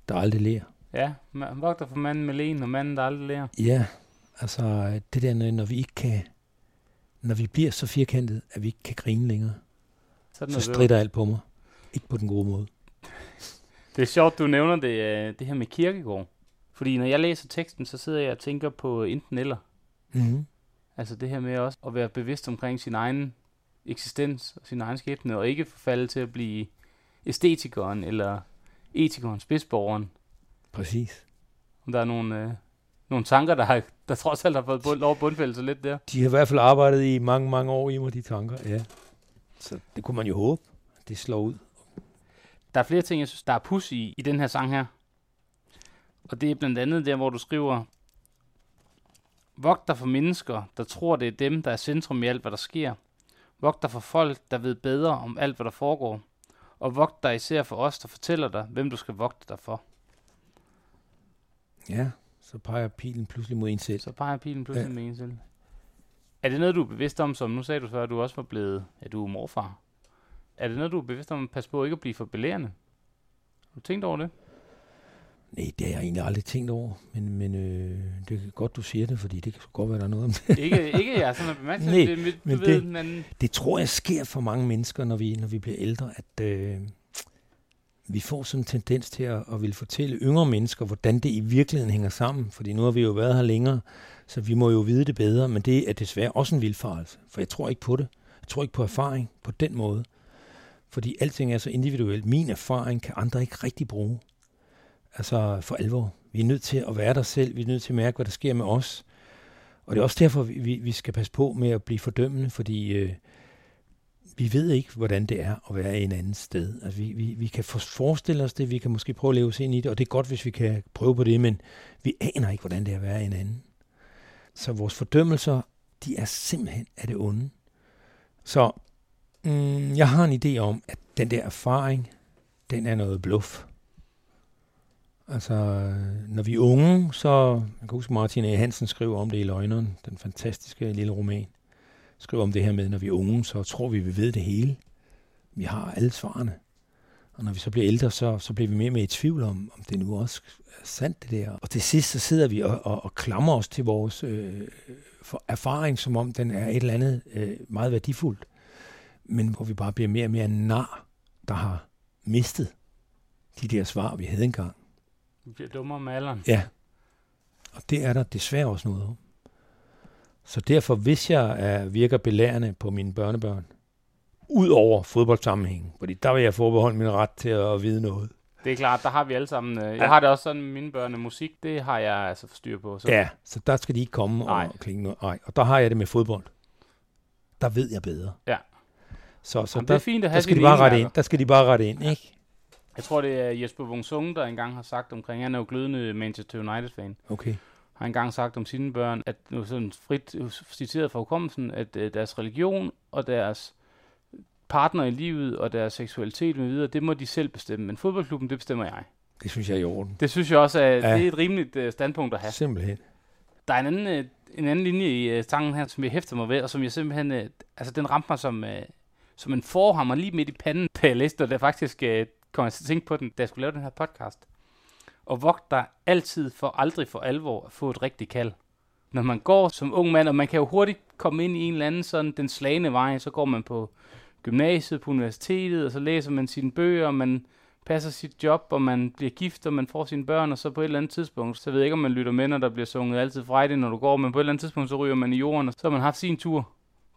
der aldrig lærer. Ja, man vogter for manden med len, og manden, der aldrig lærer. Ja, altså det der, når vi ikke kan, når vi bliver så firkantet, at vi ikke kan grine længere, Så er det så strider alt på mig. Ikke på den gode måde. Det er sjovt, du nævner det, øh, det her med kirkegård. Fordi når jeg læser teksten, så sidder jeg og tænker på enten eller. Mhm. Altså det her med også at være bevidst omkring sin egen eksistens og sin egen skæbne, og ikke forfalde til at blive æstetikeren eller etikeren, spidsborgeren. Præcis. Om der er nogle, øh, nogle tanker, der, har, der trods alt har fået bund, lov at bundfælde sig lidt der. De har i hvert fald arbejdet i mange, mange år i mig, de tanker. Ja. Så det kunne man jo håbe, det slår ud. Der er flere ting, jeg synes, der er pus i, i den her sang her. Og det er blandt andet der, hvor du skriver, Vogt dig for mennesker, der tror, det er dem, der er centrum i alt, hvad der sker. Vogt dig for folk, der ved bedre om alt, hvad der foregår. Og vogt dig især for os, der fortæller dig, hvem du skal vogte dig for. Ja, så peger pilen pludselig mod en selv. Så peger pilen pludselig Ja. med en selv. Er det noget, du er bevidst om, som nu sagde du før, at du også var blevet, at du er morfar? Er det noget, du er bevidst om at passe på ikke at blive for belærende? Har du tænkt over det? Nej, det har jeg egentlig aldrig tænkt over, men, men øh, det er godt, du siger det, fordi det kan godt være, der er noget om det. Ikke- ikke jeg sådan har bemærket Nej, det, men ved, det, man- det tror jeg sker for mange mennesker, når vi, når vi bliver ældre, at øh, vi får sådan en tendens til at, at ville fortælle yngre mennesker, hvordan det i virkeligheden hænger sammen, fordi nu har vi jo været her længere, så vi må jo vide det bedre, men det er desværre også en vildfarelse, for jeg tror ikke på det. Jeg tror ikke på erfaring på den måde, fordi alting er så individuelt. Min erfaring kan andre ikke rigtig bruge. Altså for alvor. Vi er nødt til at være der selv. Vi er nødt til at mærke, hvad der sker med os. Og det er også derfor, vi, vi- vi skal passe på med at blive fordømmende, fordi øh, vi ved ikke, hvordan det er at være i en anden sted. Altså, vi, vi, vi kan forestille os det, vi kan måske prøve at leve os ind i det, og det er godt, hvis vi kan prøve på det, men vi aner ikke, hvordan det er at være i en anden. Så vores fordømmelser, de er simpelthen af det onde. Så mm, jeg har en idé om, at den der erfaring, den er noget bluff. Altså, når vi er unge, så... Jeg kan huske, Martin A. Hansen skriver om det i Løgneren, den fantastiske lille roman. Skriver om det her med, når vi er unge, så tror vi, vi ved det hele. Vi har alle svarene. Og når vi så bliver ældre, så, så bliver vi mere og mere i tvivl om, om det nu også er sandt, det der. Og til sidst, så sidder vi og, og, og klamrer os til vores øh, for erfaring, som om den er et eller andet øh, meget værdifuldt. Men hvor vi bare bliver mere og mere nar, der har mistet de der svar, vi havde engang. Du bliver dummere med alderen. Ja. Og det er der desværre også noget om. Så derfor, hvis jeg er, virker belærende på mine børnebørn, ud over fodboldsammenhængen, fordi der vil jeg forbeholde min ret til at vide noget. Det er klart, der har vi alle sammen. øh, Jeg har det også sådan med mine børn, musik, det har jeg altså styr på. Så. Ja, så der skal de ikke komme Nej. og klinge noget. Nej, og der har jeg det med fodbold. Der ved jeg bedre. Ja. Så, så Jamen, det der, er fint at der have skal de bare rette ind. Der skal de bare rette ind, ikke? Jeg tror, det er Jesper Wung der engang har sagt omkring, han er jo glødende Manchester United-fan. Okay. Har engang sagt om sine børn, at nu sådan frit citeret fra hukommelsen, at øh, deres religion og deres partner i livet og deres seksualitet med videre, det må de selv bestemme. Men fodboldklubben, det bestemmer jeg. Det synes jeg er i orden. Det synes jeg også, at Ja. det er et rimeligt øh, standpunkt at have. Simpelthen. Der er en anden, øh, en anden linje i øh, sangen her, som jeg hæfter mig ved, og som jeg simpelthen, øh, altså den ramte mig som, øh, som en forhammer lige midt i panden, da jeg læste, og det faktisk øh, kom jeg til at tænke på den, da jeg skulle lave den her podcast. Og vogt dig altid for aldrig for alvor at få et rigtigt kald. Når man går som ung mand, og man kan jo hurtigt komme ind i en eller anden sådan den slagende vej, så går man på gymnasiet, på universitetet, og så læser man sine bøger, og man passer sit job, og man bliver gift, og man får sine børn, og så på et eller andet tidspunkt, så ved jeg ikke, om man lytter med, når der bliver sunget altid Friday, når du går, men på et eller andet tidspunkt, så ryger man i jorden, og så har man haft sin tur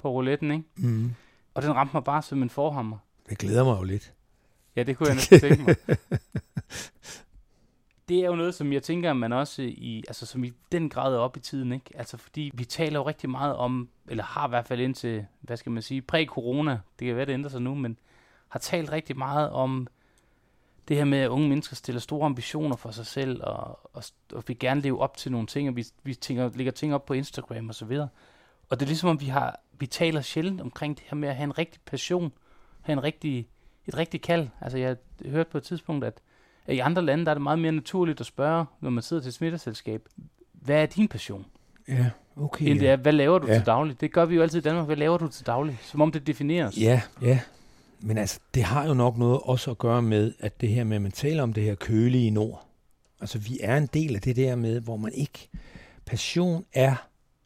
på rouletten, ikke? Mm. Og den ramte mig bare som en forhammer. Det glæder mig jo lidt. Ja, det kunne jeg næsten tænke mig. Det er jo noget, som jeg tænker, man også i, altså som i den grad er op i tiden, ikke? Altså fordi vi taler jo rigtig meget om, eller har i hvert fald indtil, hvad skal man sige, præ-corona, det kan være, det ændrer sig nu, men har talt rigtig meget om det her med, at unge mennesker stiller store ambitioner for sig selv, og, og, og vil gerne leve op til nogle ting, og vi, vi tænker, lægger ting op på Instagram og så videre. Og det er ligesom, om vi, har, vi taler sjældent omkring det her med at have en rigtig passion, have en rigtig, et rigtig kald. Altså jeg hørte på et tidspunkt, at, at i andre lande, der er det meget mere naturligt at spørge, når man sidder til et smitteselskab, hvad er din passion? Ja, okay. End det er, hvad laver du ja. til daglig? Det gør vi jo altid i Danmark. Hvad laver du til daglig? Som om det defineres. Ja, ja. Men altså, det har jo nok noget også at gøre med, at det her med, at man taler om det her kølige nord. Altså, vi er en del af det der med, hvor man ikke... Passion er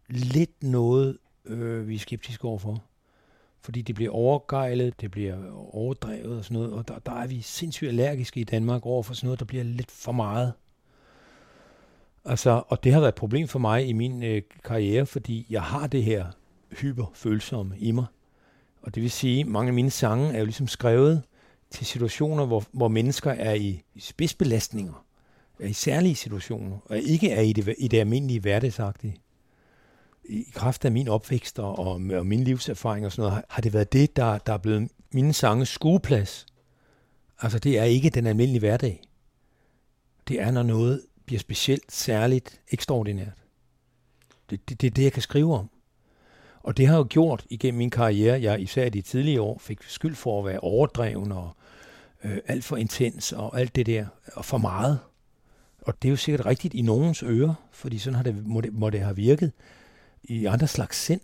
lidt noget, øh, vi er skeptiske overfor. Fordi det bliver overgejlet, det bliver overdrevet og sådan noget, og der, der er vi sindssygt allergiske i Danmark over for sådan noget, der bliver lidt for meget. Altså, og det har været et problem for mig i min øh, karriere, fordi jeg har det her hyperfølsomme i mig. Og det vil sige, at mange af mine sange er jo ligesom skrevet til situationer, hvor, hvor mennesker er i, i spidsbelastninger, er i særlige situationer, og ikke er i det, i det almindelige hverdagsagtige. I kraft af min opvækst og, og, og min livserfaring og sådan noget, har, har det været det, der, der er blevet mine sange skueplads. Altså det er ikke den almindelige hverdag. Det er, når noget bliver specielt, særligt, ekstraordinært. Det, det, det er det, jeg kan skrive om. Og det har jo gjort igennem min karriere, jeg især i de tidlige år fik skyld for at være overdreven og øh, alt for intens og alt det der, og for meget. Og det er jo sikkert rigtigt i nogens ører, fordi sådan har det, må, det, må det have virket i andre slags sind.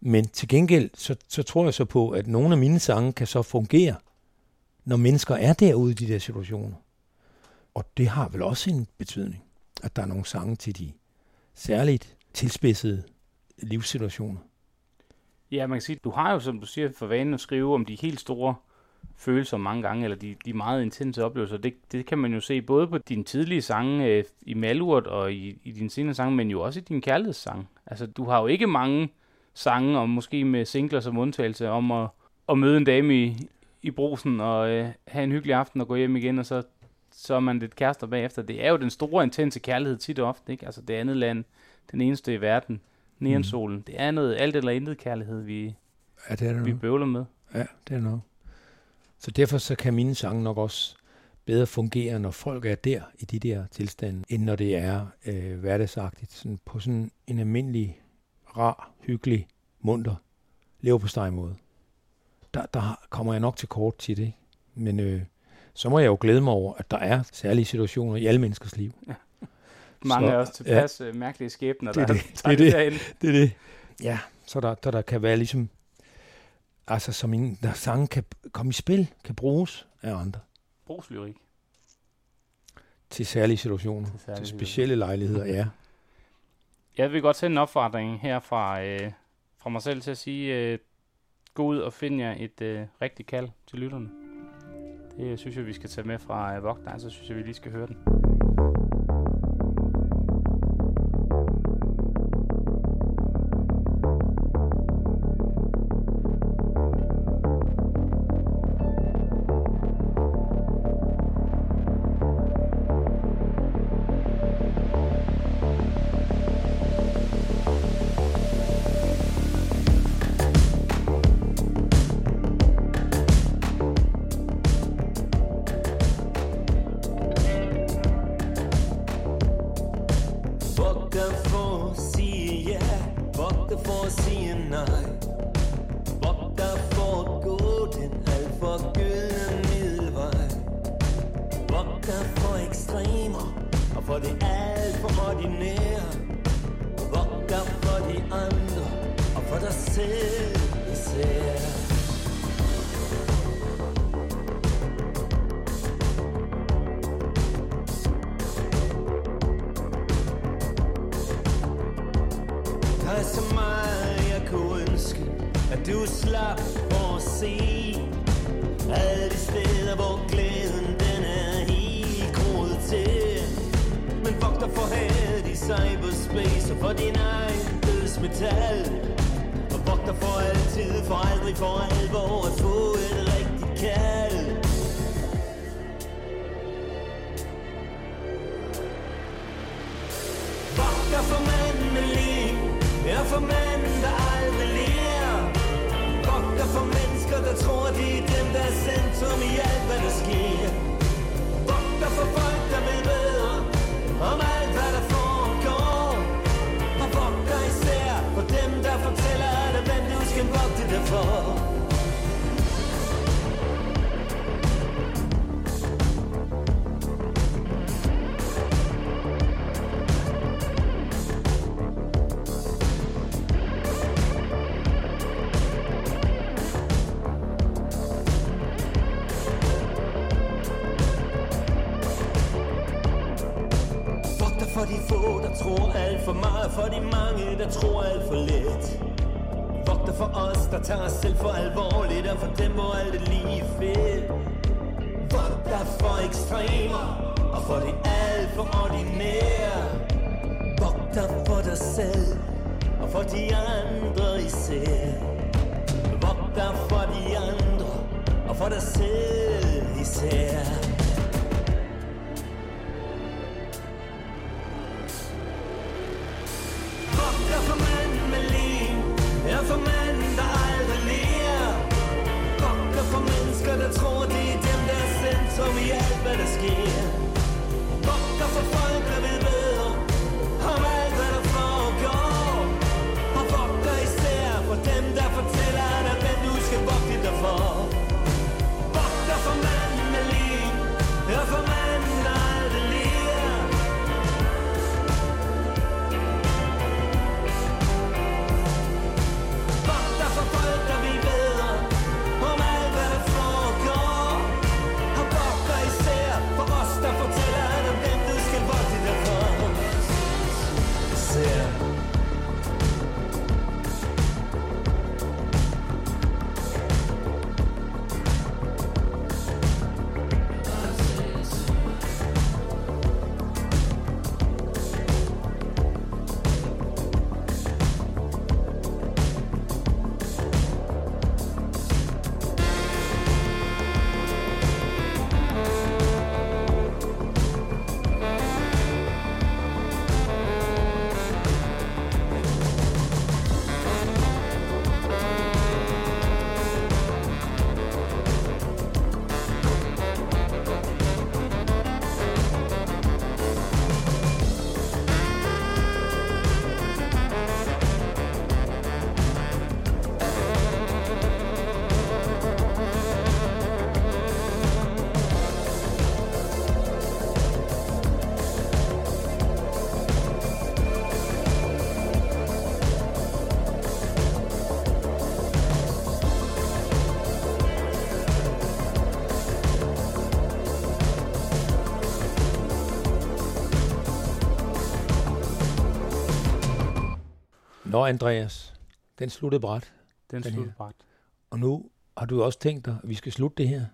Men til gengæld, så, så tror jeg så på, at nogle af mine sange kan så fungere, når mennesker er derude i de der situationer. Og det har vel også en betydning, at der er nogle sange til de særligt tilspidsede livssituationer. Ja, man kan sige, du har jo, som du siger, for vanen at skrive om de helt store følelser mange gange, eller de, de meget intense oplevelser. Det, det kan man jo se både på dine tidlige sange øh, i Malurt og i, i dine senere sange, men jo også i din kærlighedssang. Altså, du har jo ikke mange sange, og måske med singler som undtagelse, om at, at møde en dame i, i brusen og øh, have en hyggelig aften og gå hjem igen, og så, så er man lidt kærester bagefter. Det er jo den store, intense kærlighed tit og ofte, ikke? Altså, det andet land, den eneste i verden, neonsolen. Mm. Det er noget alt eller intet kærlighed, vi, ja, det er det vi nok. bøvler med. Ja, det er nok. Så derfor så kan mine sange nok også bedre fungere, når folk er der i de der tilstande, end når det er øh, hverdagsagtigt. Sådan på sådan en almindelig, rar, hyggelig, munter, lever på måde. Der, der kommer jeg nok til kort til det. Men øh, så må jeg jo glæde mig over, at der er særlige situationer i alle menneskers liv. Ja. Mange så, er også tilpas ja, mærkelige skæbner, det er der det, det, det, det, det er det. Ja, så der, der, der kan være ligesom, altså som en, der sange kan komme i spil, kan bruges af andre. Brugslyrik. Til særlige situationer, til, særlige til specielle lejligheder, ja. Jeg vil godt sende en opfordring her fra, øh, fra mig selv til at sige, øh, gå ud og find jer et øh, rigtigt kald til lytterne. Det synes jeg, vi skal tage med fra øh, Vogtner, så synes jeg, vi lige skal høre den. Nå, Andreas, den sluttede bræt. Den her. sluttede bræt. Og nu har du også tænkt dig, at vi skal slutte det her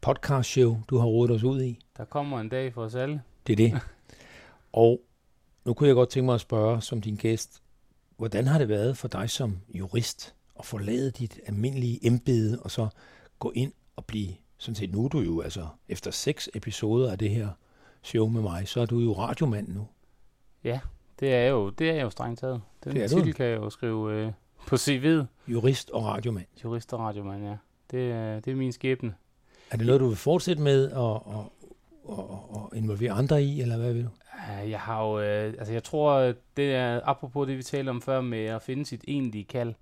podcast show, du har rodet os ud i. Der kommer en dag for os alle. Det er det. og nu kunne jeg godt tænke mig at spørge som din gæst, hvordan har det været for dig som jurist at forlade dit almindelige embede og så gå ind og blive, sådan set nu er du jo altså efter seks episoder af det her show med mig, så er du jo radiomand nu. Ja, det er jo, det er jo strengt taget. Den Det er du. titel kan jeg jo skrive øh, på CV'et. Jurist og radiomand. Jurist og radiomand, ja. Det, er- det er min skæbne. Er det noget, du vil fortsætte med at, at, at, at involvere andre i, eller hvad vil du? Jeg har jo, øh, altså jeg tror, det er, apropos det vi talte om før med at finde sit egentlige kald,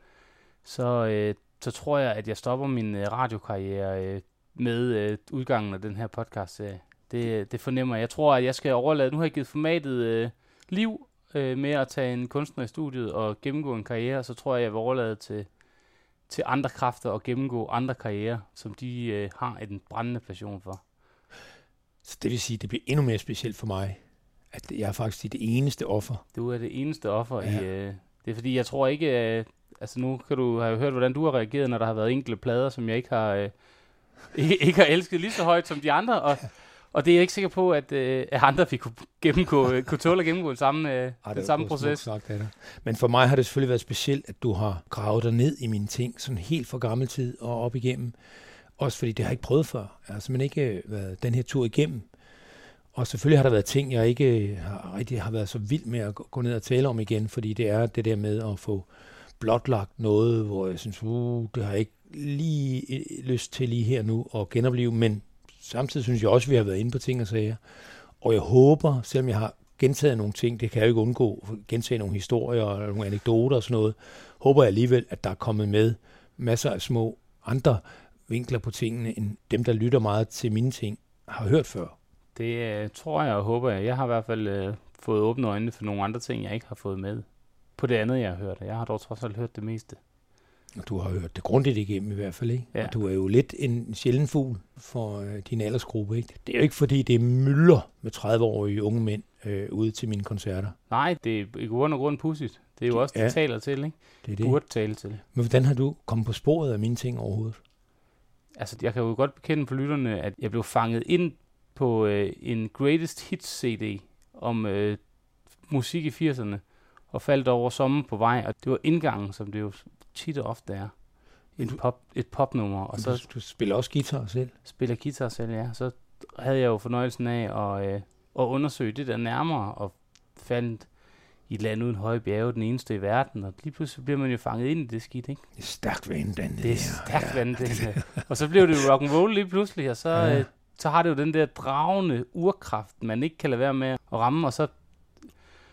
så, øh, så tror jeg, at jeg stopper min øh, radiokarriere øh, med øh, udgangen af den her podcast-serie. Det, det fornemmer jeg. Jeg tror, at jeg skal overlade... Nu har jeg givet formatet øh, liv øh, med at tage en kunstner i studiet og gennemgå en karriere, så tror jeg, jeg vil overlade til, til andre kræfter og gennemgå andre karrierer, som de øh, har en brændende passion for. Så det vil sige, at det bliver endnu mere specielt for mig, at jeg er faktisk det eneste offer. Du er det eneste offer ja. i... Øh, det er fordi, jeg tror ikke... Øh, altså nu kan du have hørt, hvordan du har reageret, når der har været enkelte plader, som jeg ikke har... Øh, ikke, ikke har elsket lige så højt som de andre, og, og det er jeg ikke sikker på, at, øh, at andre vi kunne, gennemgå, øh, kunne tåle at gennemgå den samme, øh, Ej, den samme proces. Sagt, det Men for mig har det selvfølgelig været specielt, at du har gravet dig ned i mine ting, sådan helt fra gammel tid og op igennem. Også fordi det har jeg ikke prøvet før. Jeg har simpelthen ikke været den her tur igennem. Og selvfølgelig har der været ting, jeg ikke har, rigtig har været så vild med at gå ned og tale om igen, fordi det er det der med at få blotlagt noget, hvor jeg synes, uh, det har jeg ikke lige lyst til lige her nu at genopleve, men samtidig synes jeg også, at vi har været inde på ting og sager. Og jeg håber, selvom jeg har gentaget nogle ting, det kan jeg jo ikke undgå, gentage nogle historier og nogle anekdoter og sådan noget, håber jeg alligevel, at der er kommet med masser af små andre vinkler på tingene, end dem, der lytter meget til mine ting, har hørt før. Det øh, tror jeg og håber jeg. Jeg har i hvert fald øh, fået åbne øjnene for nogle andre ting, jeg ikke har fået med på det andet, jeg har hørt. Jeg har dog trods alt hørt det meste. Du har hørt det grundigt igennem i hvert fald, ikke? Ja. Og du er jo lidt en sjælden fugl for øh, din aldersgruppe, ikke? Det er jo ikke fordi, det er mylder med 30-årige unge mænd øh, ude til mine koncerter. Nej, det er i grund og grund pudsigt. Det er jo også, det ja. taler til, ikke? Det er det. Burde tale til. Men hvordan har du kommet på sporet af mine ting overhovedet? Altså, jeg kan jo godt bekende for lytterne, at jeg blev fanget ind på øh, en Greatest Hits CD om øh, musik i 80'erne, og faldt over sommer på vej, og det var indgangen, som det jo tit og ofte er. Et, pop, et popnummer. Og så, du, du spiller også guitar selv? Spiller guitar selv, ja. Så havde jeg jo fornøjelsen af at, øh, at undersøge det der nærmere, og fandt i et land uden høje bjerge, den eneste i verden, og lige pludselig bliver man jo fanget ind i det skidt, ikke? Det er stærkt vandandet. Det er stærkt ja, vandandet. og så blev det jo rock and roll lige pludselig, og så, ja. øh, så har det jo den der dragende urkraft, man ikke kan lade være med at ramme, og så,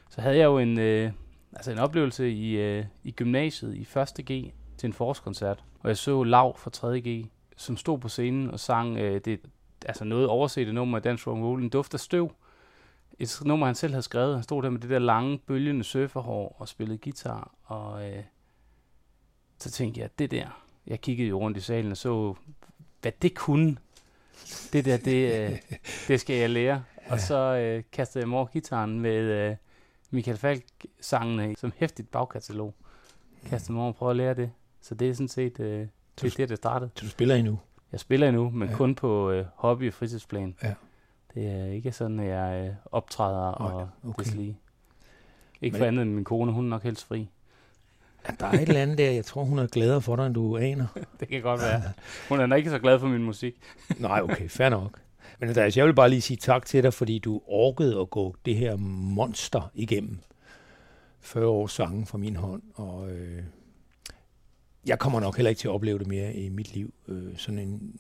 så havde jeg jo en, øh, altså en oplevelse i, øh, i gymnasiet i 1. G til en forårskoncert, og jeg så Lav fra 3. G, som stod på scenen og sang øh, det, altså noget overset nummer af Dance Rock Roll, en duft af støv. Et nummer, han selv havde skrevet. Han stod der med det der lange, bølgende surferhår og spillede guitar, og øh, så tænkte jeg, det der, jeg kiggede jo rundt i salen og så, hvad det kunne. Det der, det, øh, det skal jeg lære. Og så øh, kastede jeg mig over gitaren med, øh, Michael Falk-sangene som hæftigt bagkatalog. Kaste mig over og prøve at lære det. Så det er sådan set øh, det, er det, der startede. Så du spiller endnu? Jeg spiller endnu, men ja. kun på øh, hobby- og fritidsplan. Ja. Det er ikke sådan, at jeg øh, optræder og okay. deslige. Ikke men for andet end min kone, hun er nok helst fri. Ja, der er et eller andet der, jeg tror, hun er gladere for dig, end du aner. det kan godt være. Hun er nok ikke så glad for min musik. Nej, okay, fair nok. Men Andreas, jeg vil bare lige sige tak til dig, fordi du orkede at gå det her monster igennem. 40 års sange fra min hånd, og øh, jeg kommer nok heller ikke til at opleve det mere i mit liv. Øh, sådan en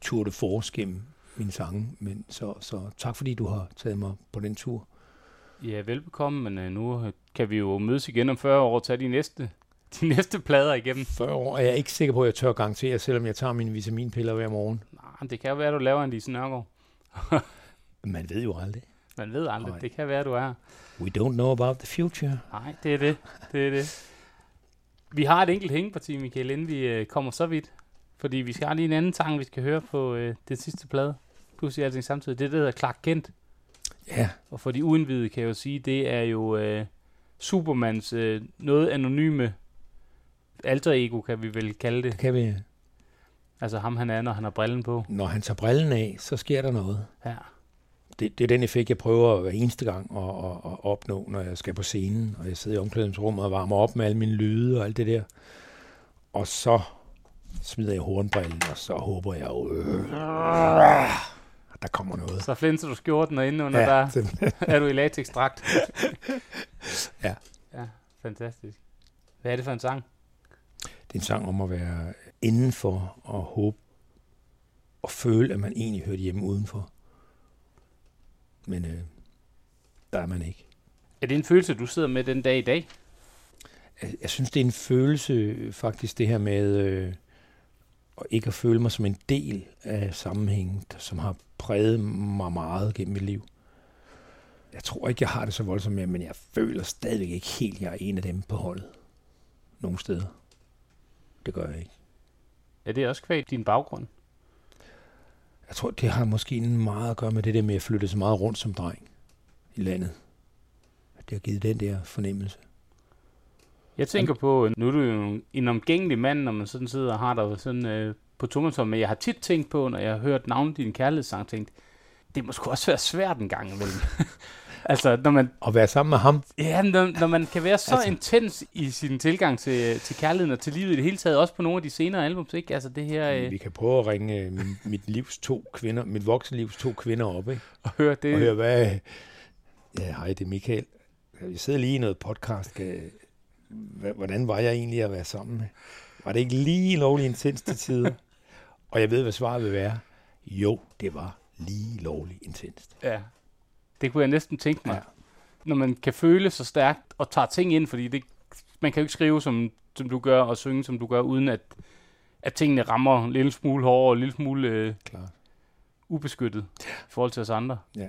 tur de force gennem mine sange. Men så, så tak fordi du har taget mig på den tur. Ja, velbekomme, men øh, nu kan vi jo mødes igen om 40 år og tage de næste, de næste plader igennem. 40 år er jeg ikke sikker på, at jeg tør garantere, selvom jeg tager mine vitaminpiller hver morgen. Nej, det kan jo være, at du laver en Lise Nørgaard. Man ved jo aldrig. Man ved aldrig. Nej. Det kan være, du er. We don't know about the future. Nej, det er det. Det er det. Vi har et enkelt hængeparti, Michael, inden vi øh, kommer så vidt. Fordi vi skal have lige en anden sang, vi skal høre på øh, det sidste plade. Siger alting samtidig. Det, der hedder Clark Kent. Ja. Og for de uindvidede kan jeg jo sige, det er jo øh, Supermans øh, noget anonyme alter ego, kan vi vel kalde det. Det kan vi, Altså ham han er, når han har brillen på. Når han tager brillen af, så sker der noget. Ja. Det, det er den effekt, jeg prøver hver eneste gang at, at, at opnå, når jeg skal på scenen, og jeg sidder i omklædningsrummet og varmer op med alle mine lyde og alt det der. Og så smider jeg hornbrillen, og så håber jeg jo, øh, der kommer noget. Så flinser du skjorten, og under ja, der er du i latexdragt. ja. Ja, fantastisk. Hvad er det for en sang? Det er en sang om at være indenfor og håbe og føle, at man egentlig hørte hjemme udenfor. Men øh, der er man ikke. Er det en følelse, du sidder med den dag i dag? Jeg, jeg synes, det er en følelse, faktisk, det her med øh, og ikke at føle mig som en del af sammenhængen, som har præget mig meget gennem mit liv. Jeg tror ikke, jeg har det så voldsomt mere, men jeg føler stadigvæk ikke helt, at jeg er en af dem på holdet. Nogle steder. Det gør jeg ikke. Er det også kvæg din baggrund? Jeg tror, det har måske meget at gøre med det der med at flytte så meget rundt som dreng i landet. Det har givet den der fornemmelse. Jeg tænker på, nu er du jo en omgængelig mand, når man sådan sidder og har dig sådan øh, på tommeltom, men jeg har tit tænkt på, når jeg har hørt navnet din kærlighedssang, tænkt, det må sgu også være svært en gang imellem. altså, når man... At være sammen med ham? Ja, når, når man kan være så altså... intens i sin tilgang til, til kærligheden og til livet i det hele taget, også på nogle af de senere albums, ikke? Altså det her... Øh... Vi kan prøve at ringe øh, min, mit livs to kvinder, mit voksenlivs to kvinder op, ikke? Og høre det. Og høre, hvad... Ja, hej, det er Michael. Vi sidder lige i noget podcast. Hvordan var jeg egentlig at være sammen med? Var det ikke lige lovligt intens til tider? og jeg ved, hvad svaret vil være. Jo, det var lige lovligt intenst. Ja, det kunne jeg næsten tænke mig. Ja. Når man kan føle så stærkt og tager ting ind, fordi det, man kan jo ikke skrive, som, som du gør, og synge, som du gør, uden at, at tingene rammer en lille smule hårdere og en lille smule øh, Klar. ubeskyttet ja. i forhold til os andre. Ja,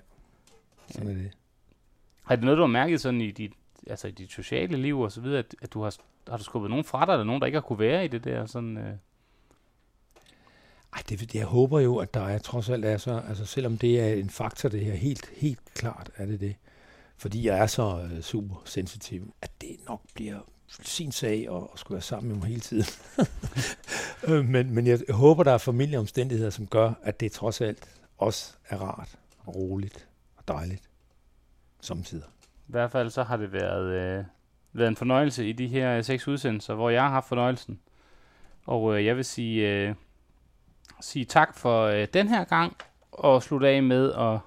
sådan er det. Har det noget, du har mærket sådan i dit, altså i dit sociale liv og så videre, at, at du har, har du skubbet nogen fra dig, eller nogen, der ikke har kunne være i det der sådan... Øh, ej, det, jeg håber jo, at der er trods alt er så, altså selvom det er en faktor, det her, helt, helt klart er det det, fordi jeg er så øh, super sensitiv, at det nok bliver sin sag at, at skulle være sammen med mig hele tiden. Øh, men, men jeg håber, der er familieomstændigheder, som gør, at det trods alt også er rart og roligt og dejligt samtidig. I hvert fald så har det været, øh, været en fornøjelse i de her øh, seks udsendelser, hvor jeg har haft fornøjelsen. Og øh, jeg vil sige... Øh, sige tak for øh, den her gang, og slutte af med at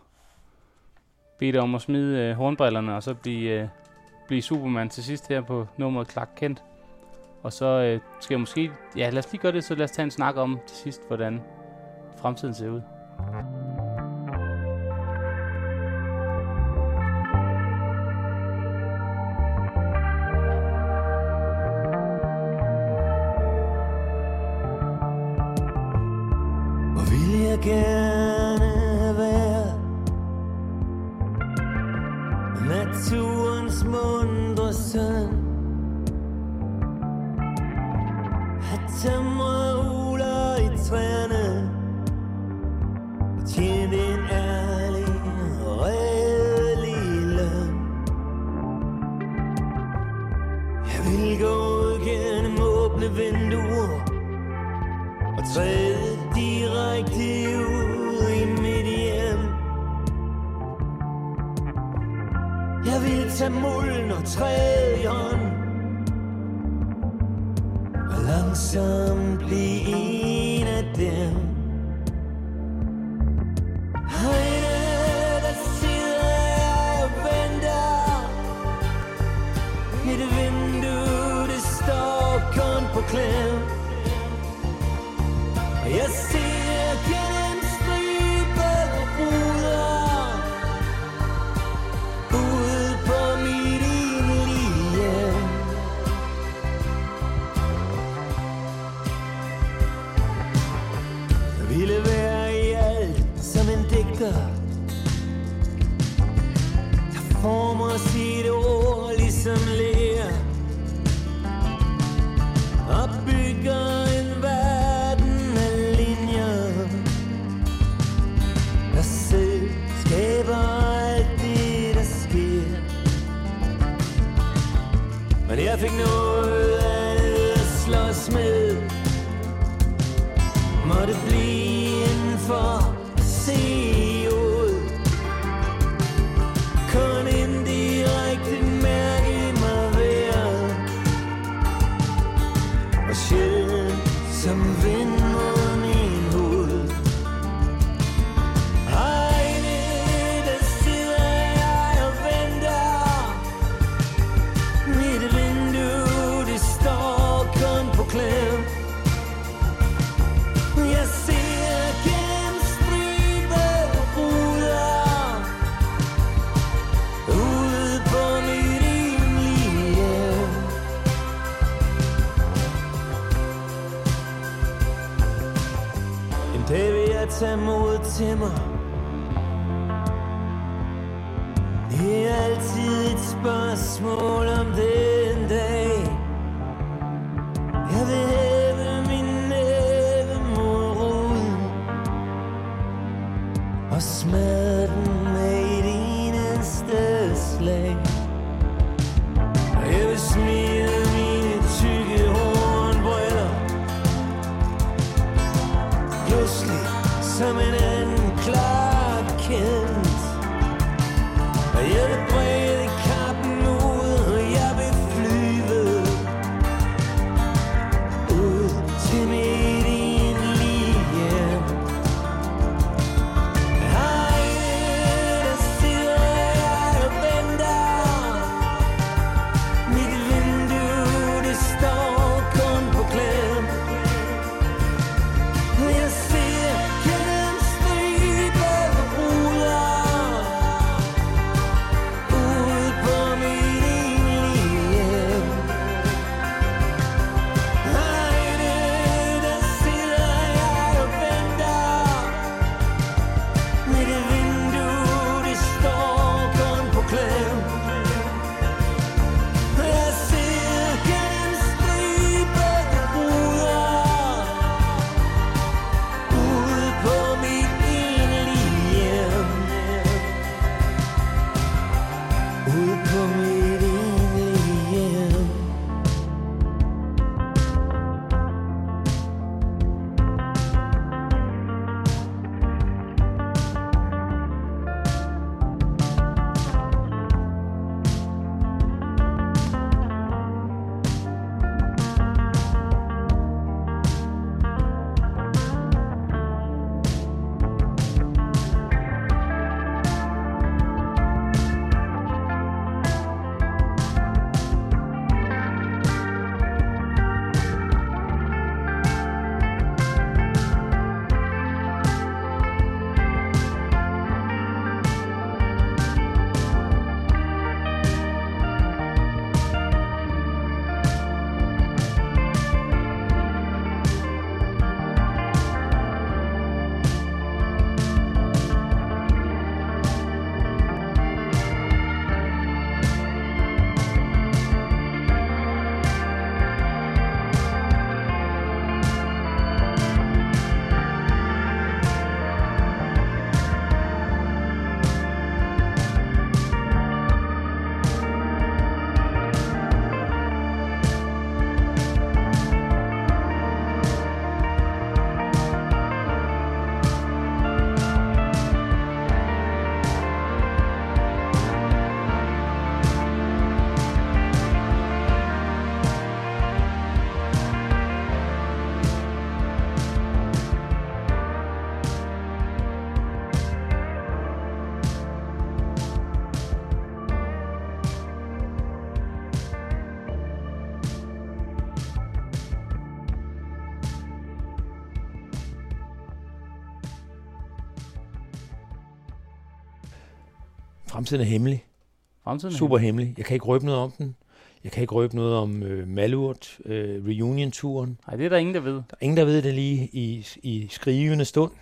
bede dig om at smide øh, hornbrillerne, og så blive, øh, blive Superman til sidst her på nummeret Clark Kent. Og så øh, skal jeg måske... Ja, lad os lige gøre det, så lad os tage en snak om til sidst, hvordan fremtiden ser ud. gerne være Naturens mundre søn At tømre uler i træerne Tjene en ærlig og redelig løn Jeg vil gå ud gennem åbne vinduer Og træde Jeg tage mulden og træde i hånd Og langsomt blive en. Fremtiden er hemmelig. Fremtiden er Super hemmelig. hemmelig. Jeg kan ikke røbe noget om den. Jeg kan ikke røbe noget om øh, Malurt, øh, reunion-turen. Nej, det er der ingen, der ved. Der er ingen, der ved det lige i, i skrivende stund.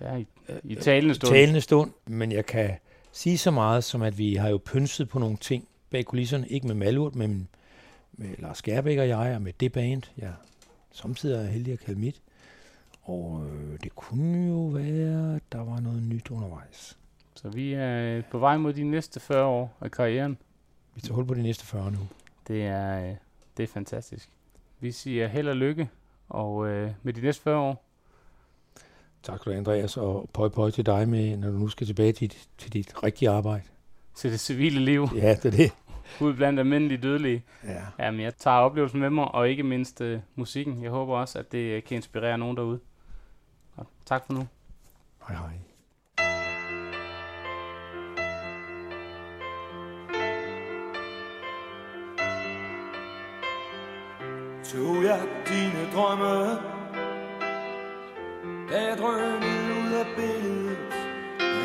Ja, i, i talende stund. talende stund. Men jeg kan sige så meget, som at vi har jo pynset på nogle ting bag kulisserne. Ikke med Malurt, men med Lars Skærbæk og jeg, og med det band, jeg samtidig er heldig at kalde mit. Og øh, det kunne jo være, at der var noget nyt undervejs. Så vi er på vej mod de næste 40 år af karrieren. Vi tager hul på de næste 40 nu. Det er, øh, det er fantastisk. Vi siger held og lykke, og øh, med de næste 40 år, Tak skal du Andreas, og pøj pøj til dig, med, når du nu skal tilbage til, dit- til dit rigtige arbejde. til det civile liv. Ja, det er det. Ud blandt almindelige dødelige. Ja. Jamen, jeg tager oplevelsen med mig, og ikke mindst øh, musikken. Jeg håber også, at det kan inspirere nogen derude. Og tak for nu. Hej hej. Så jeg dine drømme. Da jeg drømmede ud af billedet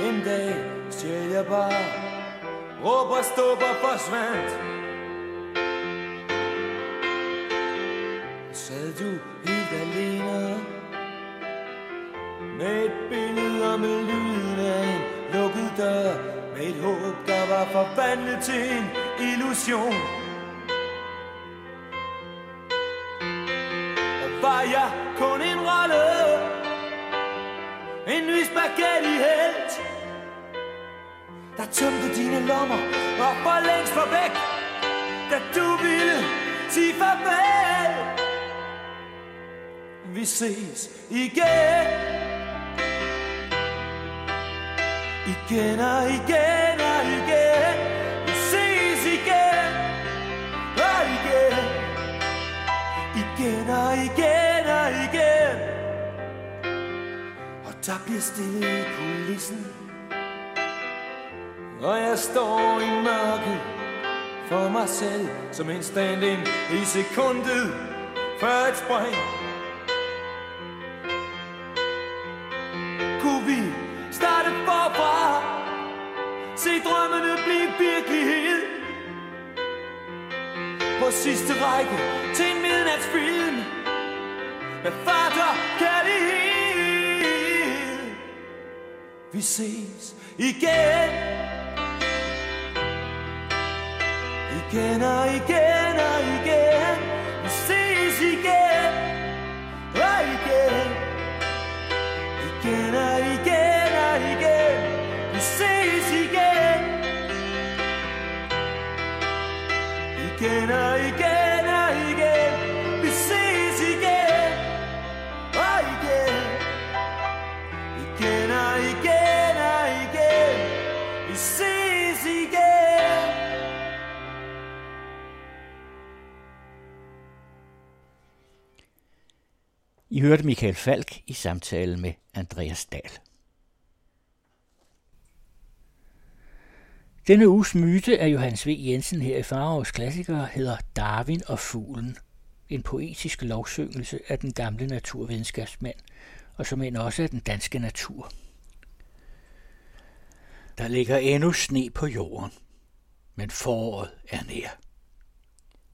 En dag stjæl jeg bare. Råb og stop og forsvandt. Sad du helt alene? Med et billede og med lyden af en lukket dør. Med et håb, der var forvandlet til en illusion. Har jeg kun en rolle En ny spaghetti helt. Der tømte dine lommer og for længst var væk Da du ville sige farvel Vi ses igen Igen og igen og igen der bliver stille i kulissen. Og jeg står i mørket for mig selv Som en stand-in i sekundet før et spring. Kunne vi starte forfra? Se drømmene blive virkelighed. På sidste række til en midnatsfilm Med fart og kærlighed. Vi ses igen Igen og igen og igen Vi ses igen og igen Igen og igen og igen Vi ses igen Igen og igen og I hørte Michael Falk i samtale med Andreas Dahl. Denne uges myte af Johannes V. Jensen her i Farovs Klassikere hedder Darwin og fuglen. En poetisk lovsyngelse af den gamle naturvidenskabsmand, og som end også af den danske natur. Der ligger endnu sne på jorden, men foråret er nær.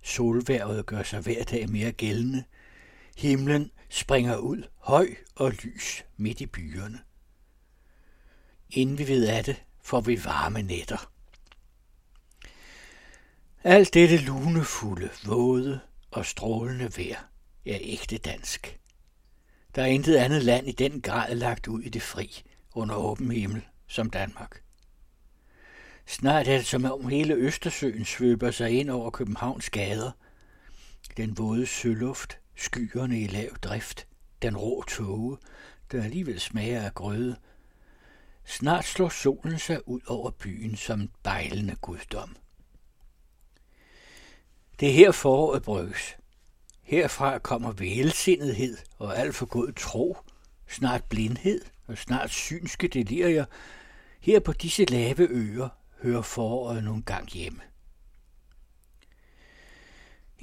Solværvet gør sig hver dag mere gældende. Himlen springer ud høj og lys midt i byerne. Inden vi ved af det, får vi varme nætter. Alt dette lunefulde, våde og strålende vejr er ægte dansk. Der er intet andet land i den grad lagt ud i det fri under åben himmel som Danmark. Snart er det som om hele Østersøen svøber sig ind over Københavns gader. Den våde søluft, skyerne i lav drift, den rå tåge, der alligevel smager af grøde. Snart slår solen sig ud over byen som en bejlende guddom. Det er her foråret brygges. Herfra kommer velsindethed og alt for god tro, snart blindhed og snart synske delirier. Her på disse lave øer hører foråret nogle gang hjemme.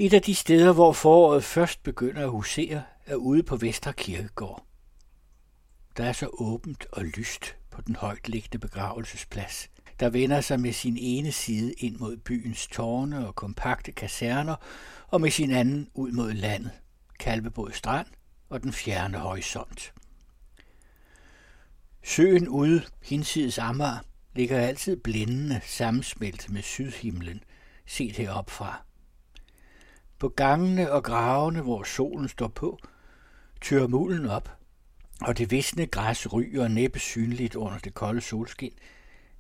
Et af de steder, hvor foråret først begynder at husere, er ude på Vester Kirkegård. Der er så åbent og lyst på den højt liggende begravelsesplads, der vender sig med sin ene side ind mod byens tårne og kompakte kaserner, og med sin anden ud mod landet, Kalvebod Strand og den fjerne horisont. Søen ude, hinsides Amager, ligger altid blændende sammensmeltet med sydhimlen, set herop fra. På gangene og gravene, hvor solen står på, tør mulen op, og det visne græs ryger næppe synligt under det kolde solskin,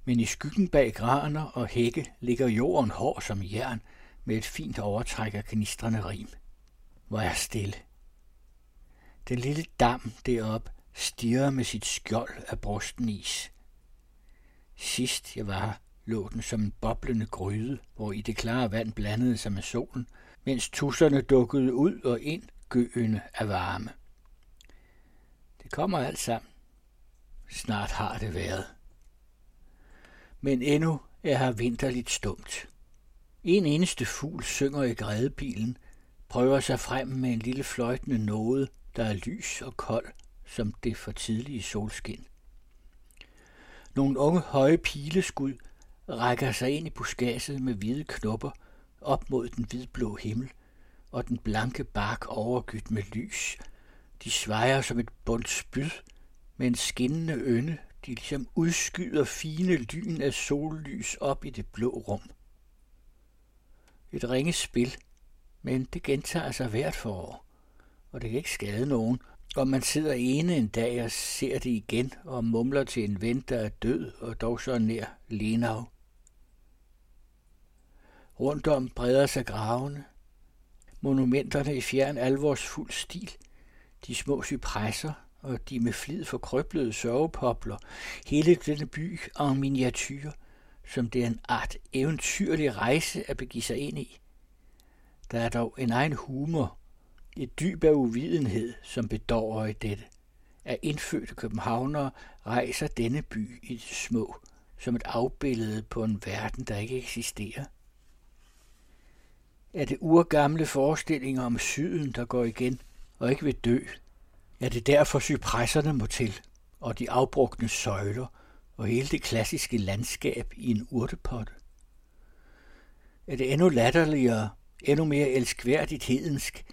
men i skyggen bag graner og hække ligger jorden hård som jern med et fint overtræk af knistrende rim. Hvor er stille. Den lille dam derop stiger med sit skjold af brusten is. Sidst jeg var her, lå den som en boblende gryde, hvor i det klare vand blandede sig med solen, mens tusserne dukkede ud og ind gøende af varme. Det kommer alt sammen. Snart har det været. Men endnu er her vinterligt stumt. En eneste fugl synger i grædebilen, prøver sig frem med en lille fløjtende nåde, der er lys og kold, som det for tidlige solskin. Nogle unge høje pileskud rækker sig ind i buskaget med hvide knopper op mod den hvidblå himmel, og den blanke bark overgydt med lys. De svejer som et bundt spyd, med en skinnende ønde, de ligesom udskyder fine lyn af sollys op i det blå rum. Et ringe spil, men det gentager sig hvert forår, og det kan ikke skade nogen, om man sidder ene en dag og ser det igen og mumler til en ven, der er død og dog så nær Lenau. Rundt om breder sig gravene, monumenterne i fjern alvorsfuld stil, de små cypresser og de med flid forkrøblede sørgepopler, hele denne by en miniatyr, som det er en art eventyrlig rejse at begive sig ind i. Der er dog en egen humor, et dyb af uvidenhed, som bedårer i dette. At indfødte københavnere rejser denne by i det små, som et afbillede på en verden, der ikke eksisterer. Er det urgamle forestillinger om syden, der går igen og ikke vil dø? Er det derfor cypresserne må til, og de afbrugne søjler, og hele det klassiske landskab i en urtepotte? Er det endnu latterligere, endnu mere elskværdigt hedensk,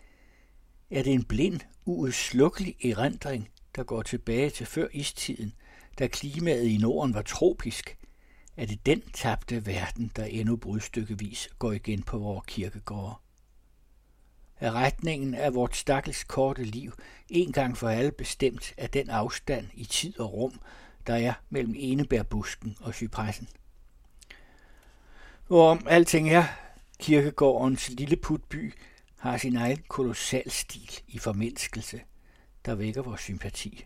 er det en blind, uudslukkelig erindring, der går tilbage til før istiden, da klimaet i Norden var tropisk, er det den tabte verden, der endnu brudstykkevis går igen på vores kirkegårde. Er retningen af vort stakkels korte liv en gang for alle bestemt af den afstand i tid og rum, der er mellem enebærbusken og cypressen? Hvorom alting er, kirkegårdens lille putby har sin egen kolossal stil i formindskelse, der vækker vores sympati.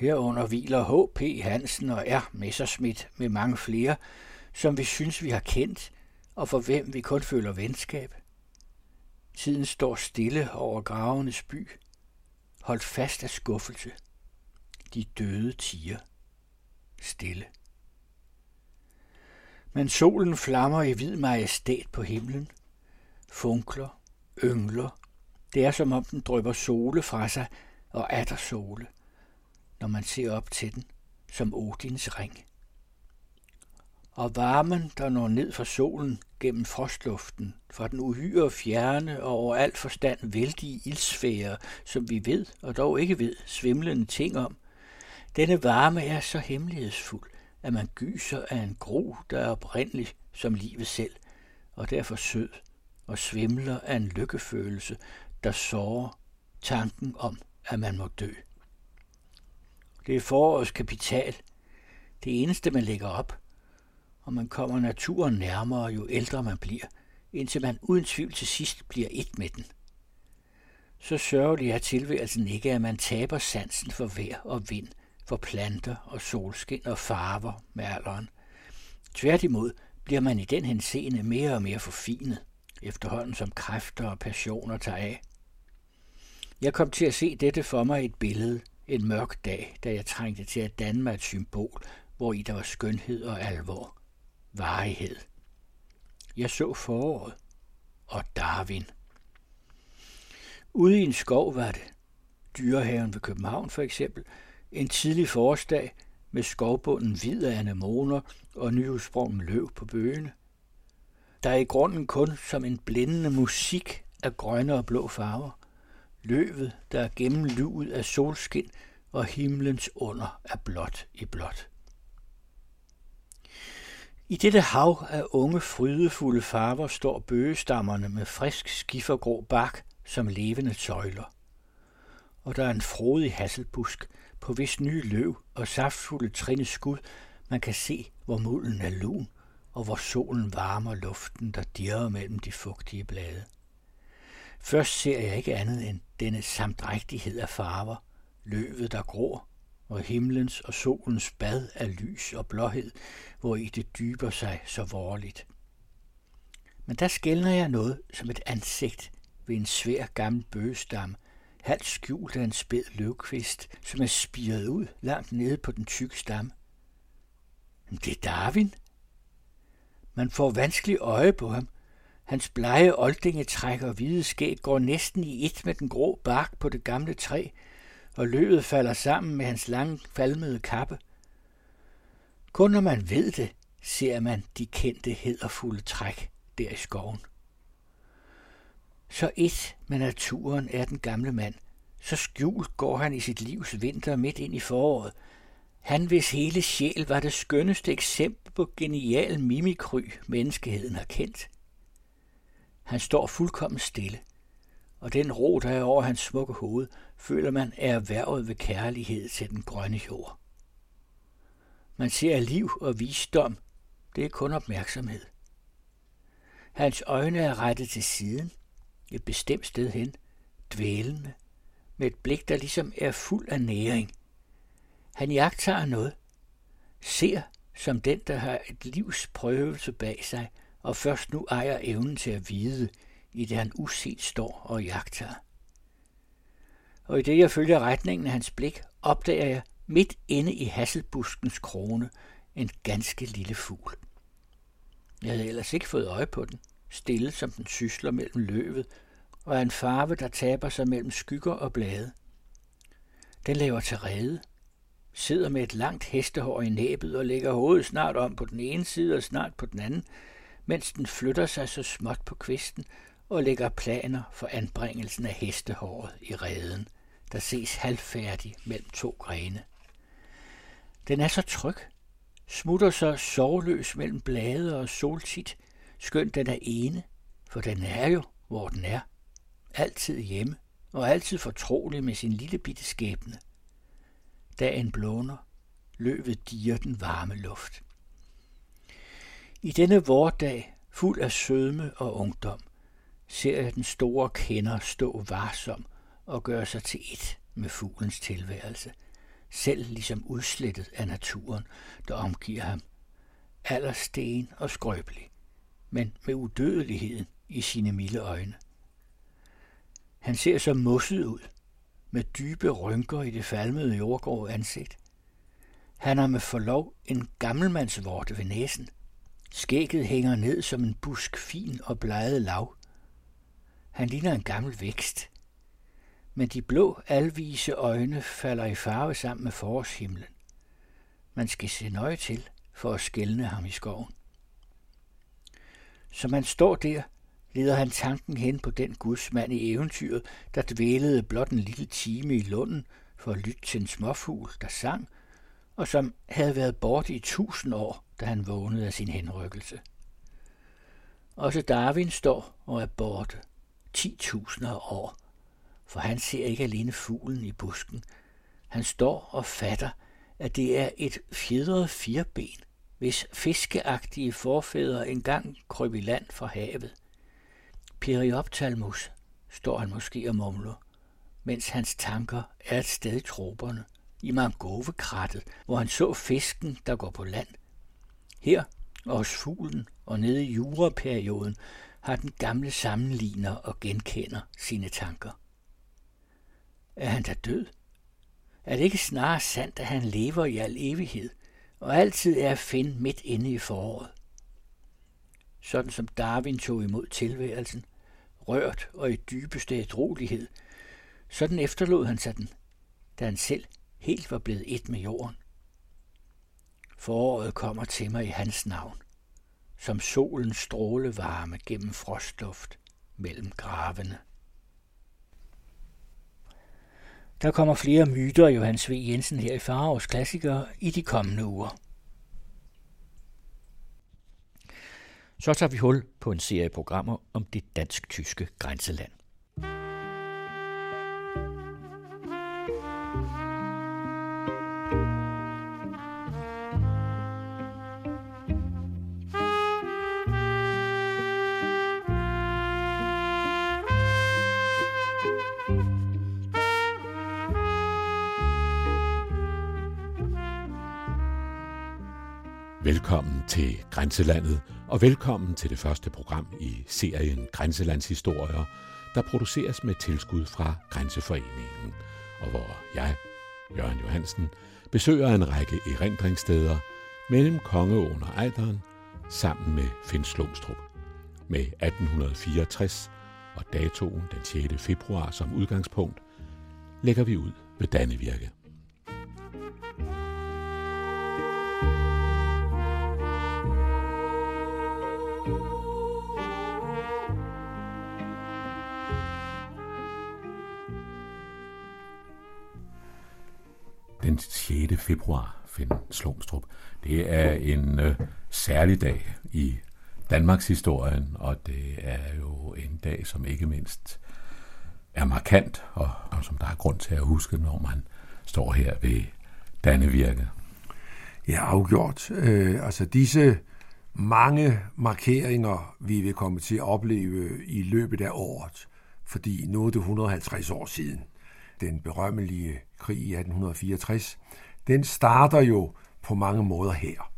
Herunder hviler H.P. Hansen og R. Messerschmidt med mange flere, som vi synes, vi har kendt, og for hvem vi kun føler venskab. Tiden står stille over gravenes by, holdt fast af skuffelse. De døde tiger. Stille. Men solen flammer i hvid majestæt på himlen, funkler, yngler. Det er som om den drøber sole fra sig, og er der sole, når man ser op til den, som Odins ring. Og varmen, der når ned fra solen gennem frostluften, fra den uhyre fjerne og over alt forstand vældige ildsfære, som vi ved og dog ikke ved svimlende ting om, denne varme er så hemmelighedsfuld, at man gyser af en gro, der er oprindelig som livet selv, og derfor sød og svimler af en lykkefølelse, der sårer tanken om, at man må dø. Det er forårets kapital, det eneste, man lægger op, og man kommer naturen nærmere, jo ældre man bliver, indtil man uden tvivl til sidst bliver et med den. Så sørgelig er tilværelsen ikke, at man taber sansen for vejr og vind, for planter og solskin og farver med alderen. Tværtimod bliver man i den henseende mere og mere forfinet efterhånden som kræfter og passioner tager af. Jeg kom til at se dette for mig i et billede, en mørk dag, da jeg trængte til at danne mig et symbol, hvor i der var skønhed og alvor, varighed. Jeg så foråret og Darwin. Ude i en skov var det, dyrehaven ved København for eksempel, en tidlig forårsdag med skovbunden hvid af anemoner og nyudsprungen løv på bøgene der er i grunden kun som en blændende musik af grønne og blå farver. Løvet, der er gennemluet af solskin, og himlens under er blåt i blåt. I dette hav af unge, frydefulde farver står bøgestammerne med frisk skifergrå bark som levende søjler. Og der er en frodig hasselbusk, på hvis nye løv og saftfulde trinde skud, man kan se, hvor mulden er lun og hvor solen varmer luften, der dirrer mellem de fugtige blade. Først ser jeg ikke andet end denne samdrægtighed af farver, løvet der gror, og himlens og solens bad af lys og blåhed, hvor i det dyber sig så vorligt. Men der skældner jeg noget som et ansigt ved en svær gammel bøgestam, halvt skjult af en spæd løvkvist, som er spiret ud langt nede på den tykke stam. Det er Darwin, man får vanskelig øje på ham. Hans blege oldingetræk og hvide skæg går næsten i et med den grå bark på det gamle træ, og løvet falder sammen med hans lange falmede kappe. Kun når man ved det, ser man de kendte hederfulde træk der i skoven. Så et med naturen er den gamle mand, Så skjult går han i sit livs vinter midt ind i foråret. Han, hvis hele sjæl var det skønneste eksempel på genial mimikry, menneskeheden har kendt. Han står fuldkommen stille, og den ro, der er over hans smukke hoved, føler man er erhvervet ved kærlighed til den grønne jord. Man ser liv og visdom, det er kun opmærksomhed. Hans øjne er rettet til siden, et bestemt sted hen, dvælende, med et blik, der ligesom er fuld af næring. Han jagter noget, ser som den, der har et livs prøvelse bag sig, og først nu ejer evnen til at vide, i det han uset står og jagter. Og i det jeg følger retningen af hans blik, opdager jeg midt inde i hasselbuskens krone en ganske lille fugl. Jeg havde ellers ikke fået øje på den, stille som den sysler mellem løvet, og er en farve, der taber sig mellem skygger og blade. Den laver til rede, sidder med et langt hestehår i næbet og lægger hovedet snart om på den ene side og snart på den anden, mens den flytter sig så småt på kvisten og lægger planer for anbringelsen af hestehåret i reden, der ses halvfærdig mellem to grene. Den er så tryg, smutter så sovløs mellem blade og soltit, skønt den er ene, for den er jo, hvor den er, altid hjemme og altid fortrolig med sin lille bitte skæbne. Dagen blåner, løvet diger den varme luft. I denne vordag, fuld af sødme og ungdom, ser jeg den store kender stå varsom og gøre sig til et med fuglens tilværelse, selv ligesom udslettet af naturen, der omgiver ham. Allersten og skrøbelig, men med udødeligheden i sine milde øjne. Han ser så mosset ud, med dybe rynker i det falmede jordgrå ansigt. Han har med forlov en gammelmandsvorte ved næsen. Skægget hænger ned som en busk fin og bleget lav. Han ligner en gammel vækst. Men de blå, alvise øjne falder i farve sammen med forårshimlen. Man skal se nøje til for at skælne ham i skoven. Som man står der, leder han tanken hen på den gudsmand i eventyret, der dvælede blot en lille time i lunden for at lytte til en småfugl, der sang, og som havde været borte i tusind år, da han vågnede af sin henrykkelse. Også Darwin står og er borte, ti tusinder af år, for han ser ikke alene fuglen i busken. Han står og fatter, at det er et fjedret firben, hvis fiskeagtige forfædre engang kryb i land fra havet. Perioptalmus, står han måske og mumler, mens hans tanker er et sted i troberne, i mangovekrattet, hvor han så fisken, der går på land. Her og hos fuglen og nede i juraperioden har den gamle sammenligner og genkender sine tanker. Er han da død? Er det ikke snarere sandt, at han lever i al evighed, og altid er at finde midt inde i foråret? Sådan som Darwin tog imod tilværelsen, rørt og i dybeste ædrolighed, sådan efterlod han sig den, da han selv helt var blevet et med jorden. Foråret kommer til mig i hans navn, som solens strålevarme gennem frostluft mellem gravene. Der kommer flere myter af Johannes V. Jensen her i Farovs Klassikere i de kommende uger. Så tager vi hul på en serie programmer om det dansk-tyske grænseland. Velkommen til Grænselandet, og velkommen til det første program i serien Grænselandshistorier, der produceres med tilskud fra Grænseforeningen, og hvor jeg, Jørgen Johansen, besøger en række erindringssteder mellem Kongeåen og Ejderen sammen med Finn Slumstrup. Med 1864 og datoen den 6. februar som udgangspunkt, lægger vi ud ved Dannevirke. Den 6. februar, Finn Slomstrup. Det er en øh, særlig dag i Danmarks historien, og det er jo en dag, som ikke mindst er markant, og, og som der er grund til at huske, når man står her ved Dannevirke. Ja, afgjort. Øh, altså disse mange markeringer, vi vil komme til at opleve i løbet af året, fordi nu er det 150 år siden, den berømmelige krig i 1864, den starter jo på mange måder her.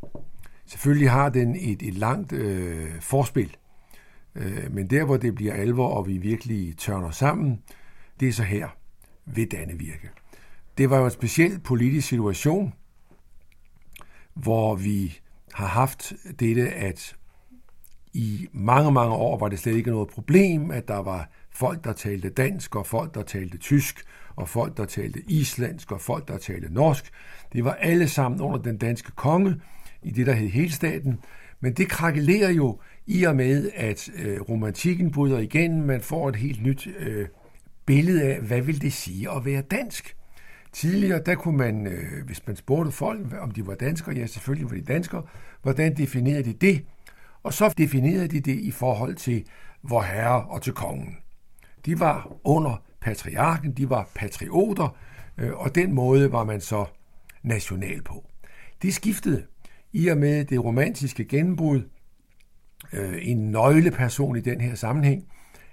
Selvfølgelig har den et, et langt øh, forspil, øh, men der, hvor det bliver alvor, og vi virkelig tørner sammen, det er så her ved Dannevirke. Det var jo en speciel politisk situation, hvor vi har haft dette, at i mange, mange år var det slet ikke noget problem, at der var folk, der talte dansk, og folk, der talte tysk, og folk, der talte islandsk, og folk, der talte norsk. Det var alle sammen under den danske konge i det, der hed helstaten. Men det krakelerer jo i og med, at øh, romantikken bryder igen. Man får et helt nyt øh, billede af, hvad vil det sige at være dansk. Tidligere, der kunne man, øh, hvis man spurgte folk, om de var danskere, ja selvfølgelig var de danskere, hvordan definerede de det? Og så definerede de det i forhold til vor herre og til kongen. De var under patriarken, de var patrioter, øh, og den måde var man så national på. Det skiftede i og med det romantiske gennembrud. Øh, en nøgleperson i den her sammenhæng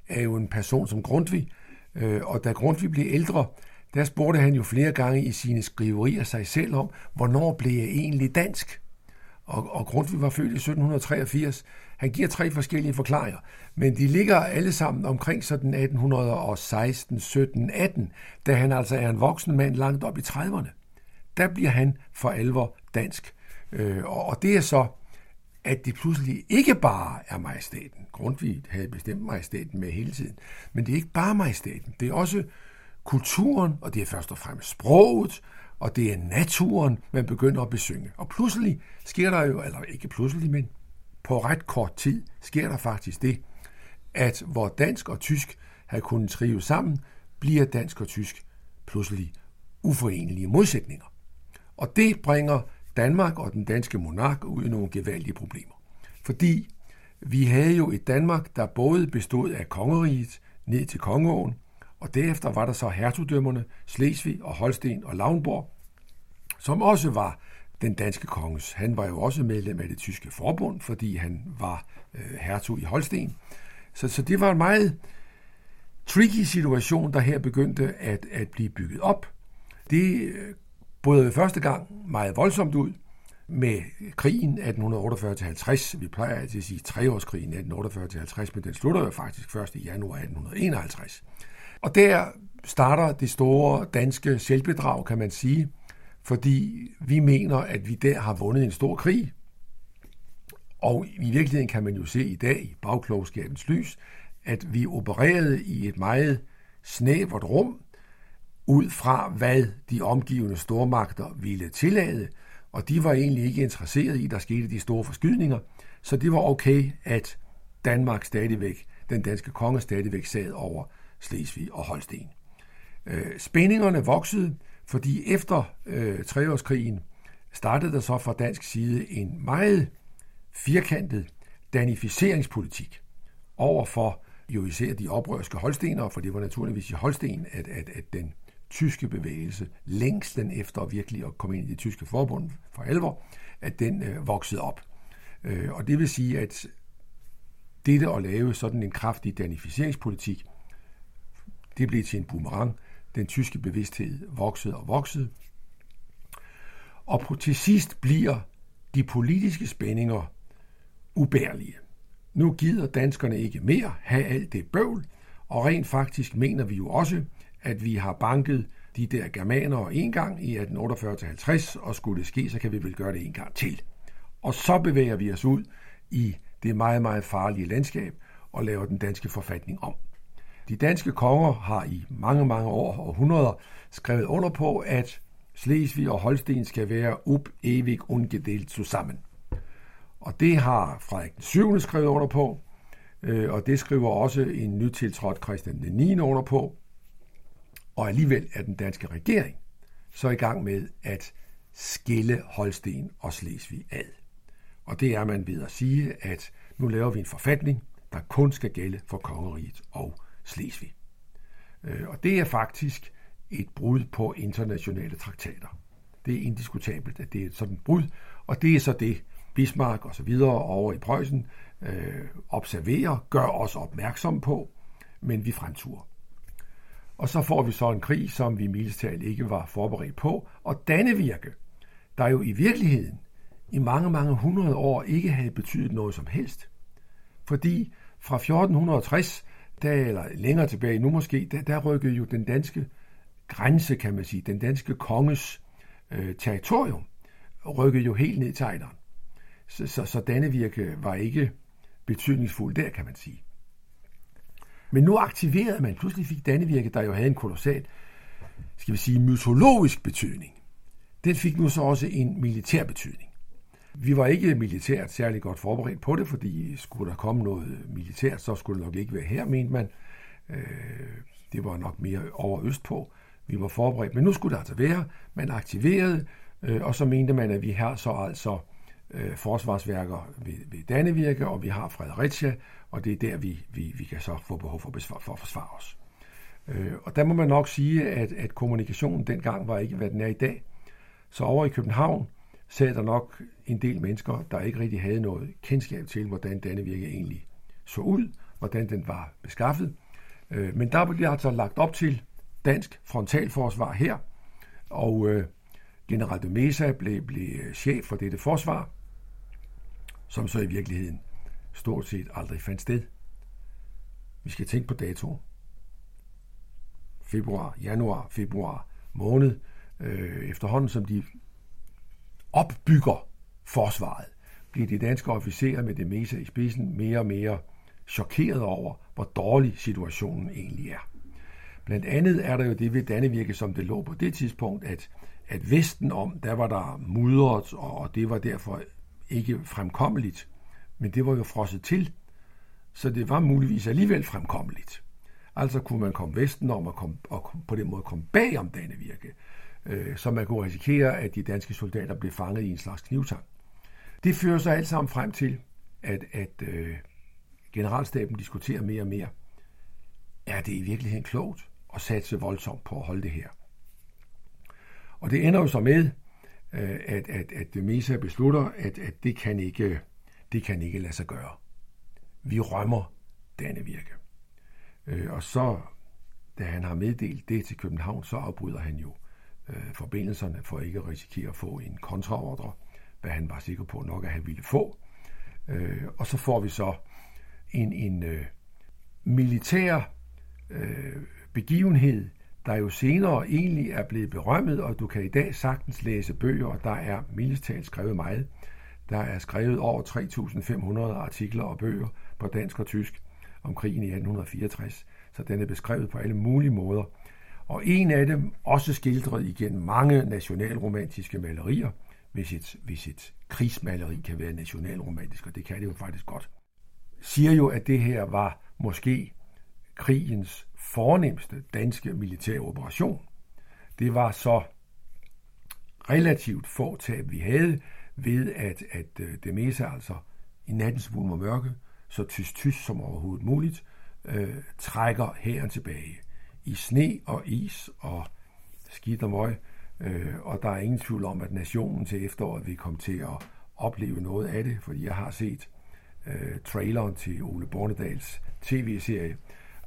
er jo en person som Grundtvig, øh, og da Grundtvig blev ældre, der spurgte han jo flere gange i sine skriverier sig selv om, hvornår blev jeg egentlig dansk? Og, og Grundtvig var født i 1783. Han giver tre forskellige forklaringer, men de ligger alle sammen omkring sådan 1816, 17, 18, da han altså er en voksen mand langt op i 30'erne. Der bliver han for alvor dansk. Øh, og det er så, at det pludselig ikke bare er majestaten. Grundtvig havde bestemt majestaten med hele tiden. Men det er ikke bare majestaten. Det er også kulturen, og det er først og fremmest sproget, og det er naturen, man begynder at besynge. Og pludselig sker der jo, eller ikke pludselig, men på ret kort tid sker der faktisk det, at hvor dansk og tysk havde kunnet trives sammen, bliver dansk og tysk pludselig uforenelige modsætninger. Og det bringer Danmark og den danske monark ud i nogle gevaldige problemer. Fordi vi havde jo et Danmark, der både bestod af kongeriget ned til kongeåen, og derefter var der så hertugdømmerne Slesvig og Holsten og Lauenborg, som også var den danske konges. Han var jo også medlem af det tyske forbund, fordi han var øh, hertug i Holsten. Så, så det var en meget tricky situation, der her begyndte at, at blive bygget op. Det øh, brød første gang meget voldsomt ud med krigen 1848-50. Vi plejer altid at sige treårskrigen 1848-50, men den slutter jo faktisk først i januar 1851. Og der starter det store danske selvbedrag, kan man sige, fordi vi mener, at vi der har vundet en stor krig. Og i virkeligheden kan man jo se i dag i bagklogskabens lys, at vi opererede i et meget snævert rum, ud fra hvad de omgivende stormagter ville tillade, og de var egentlig ikke interesseret i, at der skete de store forskydninger, så det var okay, at Danmark stadigvæk, den danske konge stadigvæk sad over Slesvig og Holsten. Øh, spændingerne voksede, fordi efter øh, treårskrigen startede der så fra dansk side en meget firkantet danificeringspolitik over for jo især de oprørske holstenere, for det var naturligvis i Holsten, at, at, at den tyske bevægelse, længst den efter virkelig at komme ind i det tyske forbund for alvor, at den øh, voksede op. Øh, og det vil sige, at dette at lave sådan en kraftig danificeringspolitik, det blev til en boomerang. Den tyske bevidsthed voksede og voksede. Og på, til sidst bliver de politiske spændinger ubærlige. Nu gider danskerne ikke mere have alt det bøvl, og rent faktisk mener vi jo også, at vi har banket de der germanere en gang i 1848-50, og skulle det ske, så kan vi vel gøre det en gang til. Og så bevæger vi os ud i det meget, meget farlige landskab og laver den danske forfatning om. De danske konger har i mange, mange år og århundreder skrevet under på, at Slesvig og Holsten skal være up evig ungedelt sammen. Og det har Frederik den 7. skrevet under på, øh, og det skriver også en nytiltrådt Christian den 9. under på. Og alligevel er den danske regering så i gang med at skille Holsten og Slesvig ad. Og det er man ved at sige, at nu laver vi en forfatning, der kun skal gælde for kongeriget og Slesvig. Øh, og det er faktisk et brud på internationale traktater. Det er indiskutabelt, at det er et sådan brud, og det er så det, Bismarck og så videre over i Preussen øh, observerer, gør os opmærksom på, men vi fremturer. Og så får vi så en krig, som vi militært ikke var forberedt på, og Dannevirke, der jo i virkeligheden i mange, mange hundrede år ikke havde betydet noget som helst. Fordi fra 1460, der, eller længere tilbage nu måske, der, der rykkede jo den danske grænse, kan man sige, den danske konges øh, territorium, rykkede jo helt ned til Ejderen. Så, så, så Dannevirke var ikke betydningsfuld der, kan man sige. Men nu aktiverede man, pludselig fik Dannevirke, der jo havde en kolossal, skal vi sige, mytologisk betydning. Den fik nu så også en militær betydning. Vi var ikke militært særlig godt forberedt på det, fordi skulle der komme noget militært, så skulle det nok ikke være her, mente man. Øh, det var nok mere over øst på. Vi var forberedt, men nu skulle det altså være. Man aktiverede, øh, og så mente man, at vi har så altså øh, forsvarsværker ved, ved Dannevirke, og vi har Fredericia, og det er der, vi, vi, vi kan så få behov for, besvar, for at forsvare os. Øh, og der må man nok sige, at, at kommunikationen dengang var ikke, hvad den er i dag. Så over i København sad der nok en del mennesker, der ikke rigtig havde noget kendskab til, hvordan Dannevirke egentlig så ud, hvordan den var beskaffet. Øh, men der blev altså lagt op til dansk frontalforsvar her, og øh, general de Mesa blev, blev øh, chef for dette forsvar, som så i virkeligheden stort set aldrig fandt sted. Vi skal tænke på dato. Februar, januar, februar måned, øh, efterhånden som de opbygger forsvaret, bliver de danske officerer med det meste i spidsen mere og mere chokeret over, hvor dårlig situationen egentlig er. Blandt andet er der jo det ved Dannevirke, som det lå på det tidspunkt, at, at Vesten om, der var der mudret, og det var derfor ikke fremkommeligt. Men det var jo frosset til, så det var muligvis alligevel fremkommeligt. Altså kunne man komme Vesten om og, kom, og på den måde komme bag om Dannevirke, øh, så man kunne risikere, at de danske soldater blev fanget i en slags knivtang. Det fører sig alt sammen frem til, at, at øh, generalstaben diskuterer mere og mere, er det i virkeligheden klogt at satse voldsomt på at holde det her? Og det ender jo så med, øh, at, at, at Mesa beslutter, at, at det, kan ikke, det kan ikke lade sig gøre. Vi rømmer Dannevirke. Øh, og så, da han har meddelt det til København, så afbryder han jo øh, forbindelserne for ikke at risikere at få en kontraordre, hvad han var sikker på nok, at han ville få. Øh, og så får vi så en, en øh, militær øh, begivenhed, der jo senere egentlig er blevet berømmet, og du kan i dag sagtens læse bøger, og der er mildestalt skrevet meget. Der er skrevet over 3.500 artikler og bøger på dansk og tysk om krigen i 1864, så den er beskrevet på alle mulige måder. Og en af dem, også skildret igen mange nationalromantiske malerier, hvis et, hvis et krigsmaleri kan være nationalromantisk, og det kan det jo faktisk godt, siger jo, at det her var måske krigens fornemmeste danske militære operation. Det var så relativt få tab, vi havde, ved at, at øh, det meste altså i nattens mulm og mørke, så tyst tyst som overhovedet muligt, øh, trækker hæren tilbage i sne og is og skidt og møg, øh, og der er ingen tvivl om, at nationen til efteråret vil komme til at opleve noget af det, fordi jeg har set øh, traileren til Ole Bornedals tv-serie,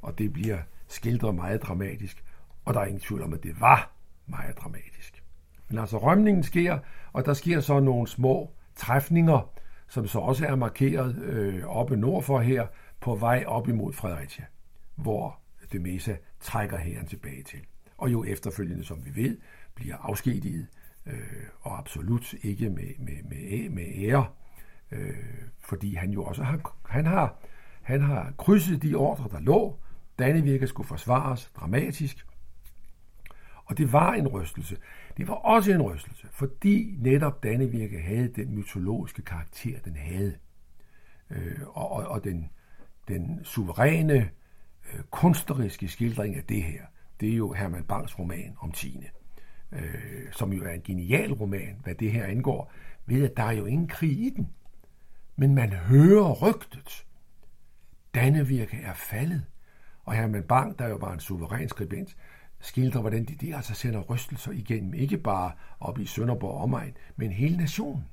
og det bliver skildret meget dramatisk, og der er ingen tvivl om, at det var meget dramatisk. Men altså rømningen sker, og der sker så nogle små træfninger, som så også er markeret øh, oppe nordfor her, på vej op imod Fredericia, hvor det trækker hæren tilbage til. Og jo efterfølgende, som vi ved, bliver afskediget, øh, og absolut ikke med, med, med, med ære, øh, fordi han jo også har, han har, han har krydset de ordre, der lå, Dannevirke skulle forsvares dramatisk. Og det var en rystelse. Det var også en rystelse, fordi netop Dannevirke havde den mytologiske karakter, den havde. Øh, og, og, og den, den suveræne, øh, kunstneriske skildring af det her, det er jo Herman Bangs roman om Tine. øh, som jo er en genial roman, hvad det her angår, ved at der er jo ingen krig i den. Men man hører rygtet. Dannevirke er faldet. Og Herman Bang, der jo var en suveræn skribent, skildrer, hvordan de, de altså sender rystelser igennem, ikke bare op i Sønderborg omegn, men hele nationen.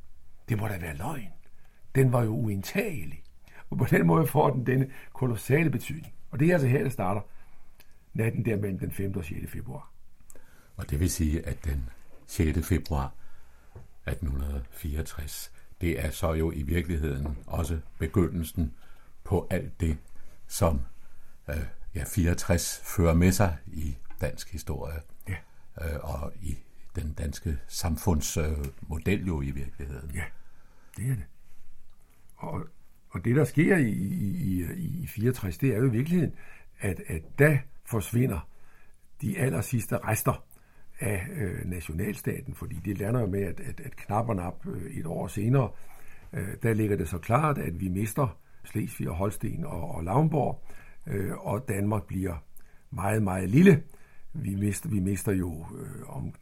Det må da være løgn. Den var jo uindtagelig. Og på den måde får den denne kolossale betydning. Og det er altså her, det starter natten der mellem den 5. og 6. februar. Og det vil sige, at den 6. februar 1864, det er så jo i virkeligheden også begyndelsen på alt det, som øh, ja, 64 fører med sig i dansk historie ja. øh, og i den danske samfundsmodel øh, jo i virkeligheden. Ja, det er det. Og, og det, der sker i, i, i, i 64, det er jo i virkeligheden, at, at da forsvinder de aller sidste rester af øh, nationalstaten, fordi det lander jo med, at, at, at knapperne op øh, et år senere, øh, der ligger det så klart, at vi mister Slesvig og Holsten og, og Lavnborg, øh, og Danmark bliver meget, meget lille. Vi mister, vi mister jo øh, om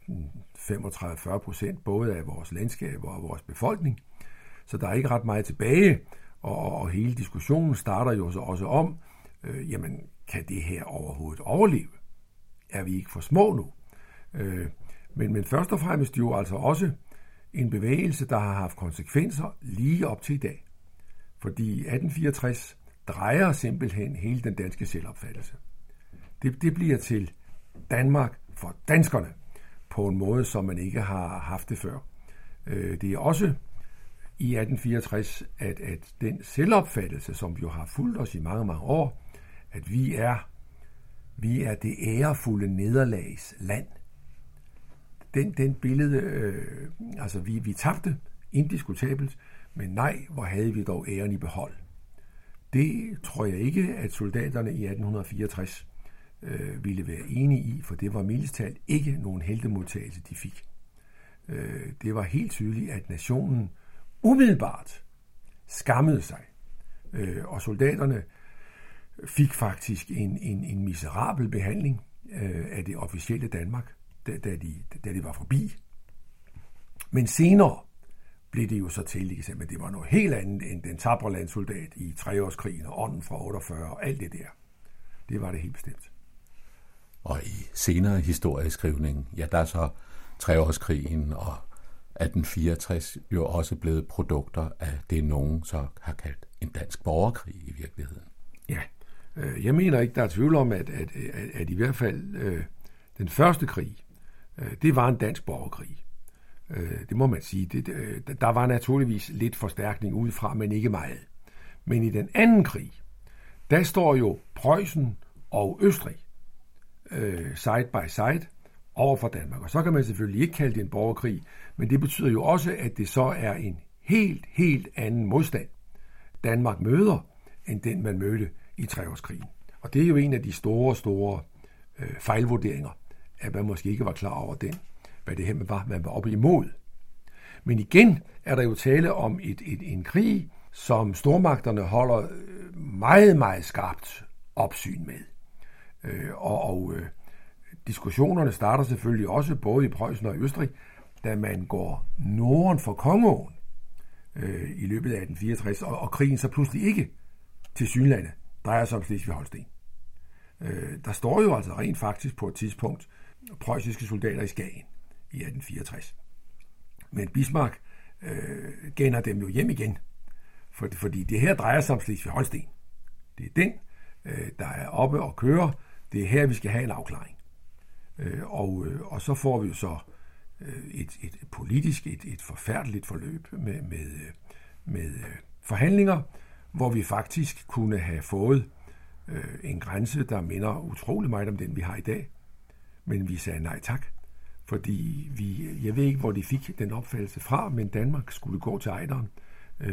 35-40 procent både af vores landskab og af vores befolkning, så der er ikke ret meget tilbage, og, og hele diskussionen starter jo så også om, øh, jamen, kan det her overhovedet overleve? Er vi ikke for små nu? Øh, men, men først og fremmest jo altså også en bevægelse, der har haft konsekvenser lige op til i dag. Fordi 1864 drejer simpelthen hele den danske selvopfattelse. Det, det bliver til Danmark for danskerne på en måde, som man ikke har haft det før. Øh, det er også i 1864, at, at den selvopfattelse, som jo har fulgt os i mange, mange år, at vi er, vi er det ærefulde nederlags land. Den, den billede, øh, altså vi, vi tabte indiskutabelt, men nej, hvor havde vi dog æren i behold. Det tror jeg ikke, at soldaterne i 1864 øh, ville være enige i, for det var mildestalt ikke nogen heldemodtagelse, de fik. Øh, det var helt tydeligt, at nationen umiddelbart skammede sig, øh, og soldaterne fik faktisk en, en, en miserabel behandling øh, af det officielle Danmark, da, da, de, da de var forbi. Men senere blev det jo så til, men det var noget helt andet end den tabre landsoldat i treårskrigen og ånden fra 48 og alt det der. Det var det helt bestemt. Og i senere historieskrivning, ja, der er så treårskrigen og 1864 jo også blevet produkter af det, nogen så har kaldt en dansk borgerkrig i virkeligheden. Ja, øh, jeg mener ikke, der er tvivl om, at, at, at, at i hvert fald øh, den første krig, øh, det var en dansk borgerkrig. Øh, det må man sige. Det, øh, der var naturligvis lidt forstærkning udefra, men ikke meget. Men i den anden krig, der står jo Preussen og Østrig øh, side by side over for Danmark. Og så kan man selvfølgelig ikke kalde det en borgerkrig, men det betyder jo også, at det så er en helt, helt anden modstand, Danmark møder, end den man mødte i treårskrigen. Og det er jo en af de store, store øh, fejlvurderinger, at man måske ikke var klar over den, hvad det her var, man var oppe imod. Men igen er der jo tale om et, et, en krig, som stormagterne holder øh, meget, meget skarpt opsyn med. Øh, og og øh, diskussionerne starter selvfølgelig også både i Preussen og i Østrig, da man går norden for Kongeåen øh, i løbet af 1864, og, og krigen så pludselig ikke til Synlande drejer sig om Slesvig-Holsten. Øh, der står jo altså rent faktisk på et tidspunkt preussiske soldater i Skagen i 1864. Men Bismarck øh, gænder dem jo hjem igen, for, fordi det her drejer sig om Slesvig-Holsten. Det er den, øh, der er oppe og kører. Det er her, vi skal have en afklaring. Øh, og, øh, og så får vi jo så øh, et, et politisk, et, et forfærdeligt forløb med, med, med forhandlinger, hvor vi faktisk kunne have fået en grænse, der minder utrolig meget om den, vi har i dag. Men vi sagde nej tak, fordi vi, jeg ved ikke, hvor de fik den opfattelse fra, men Danmark skulle gå til ejderen,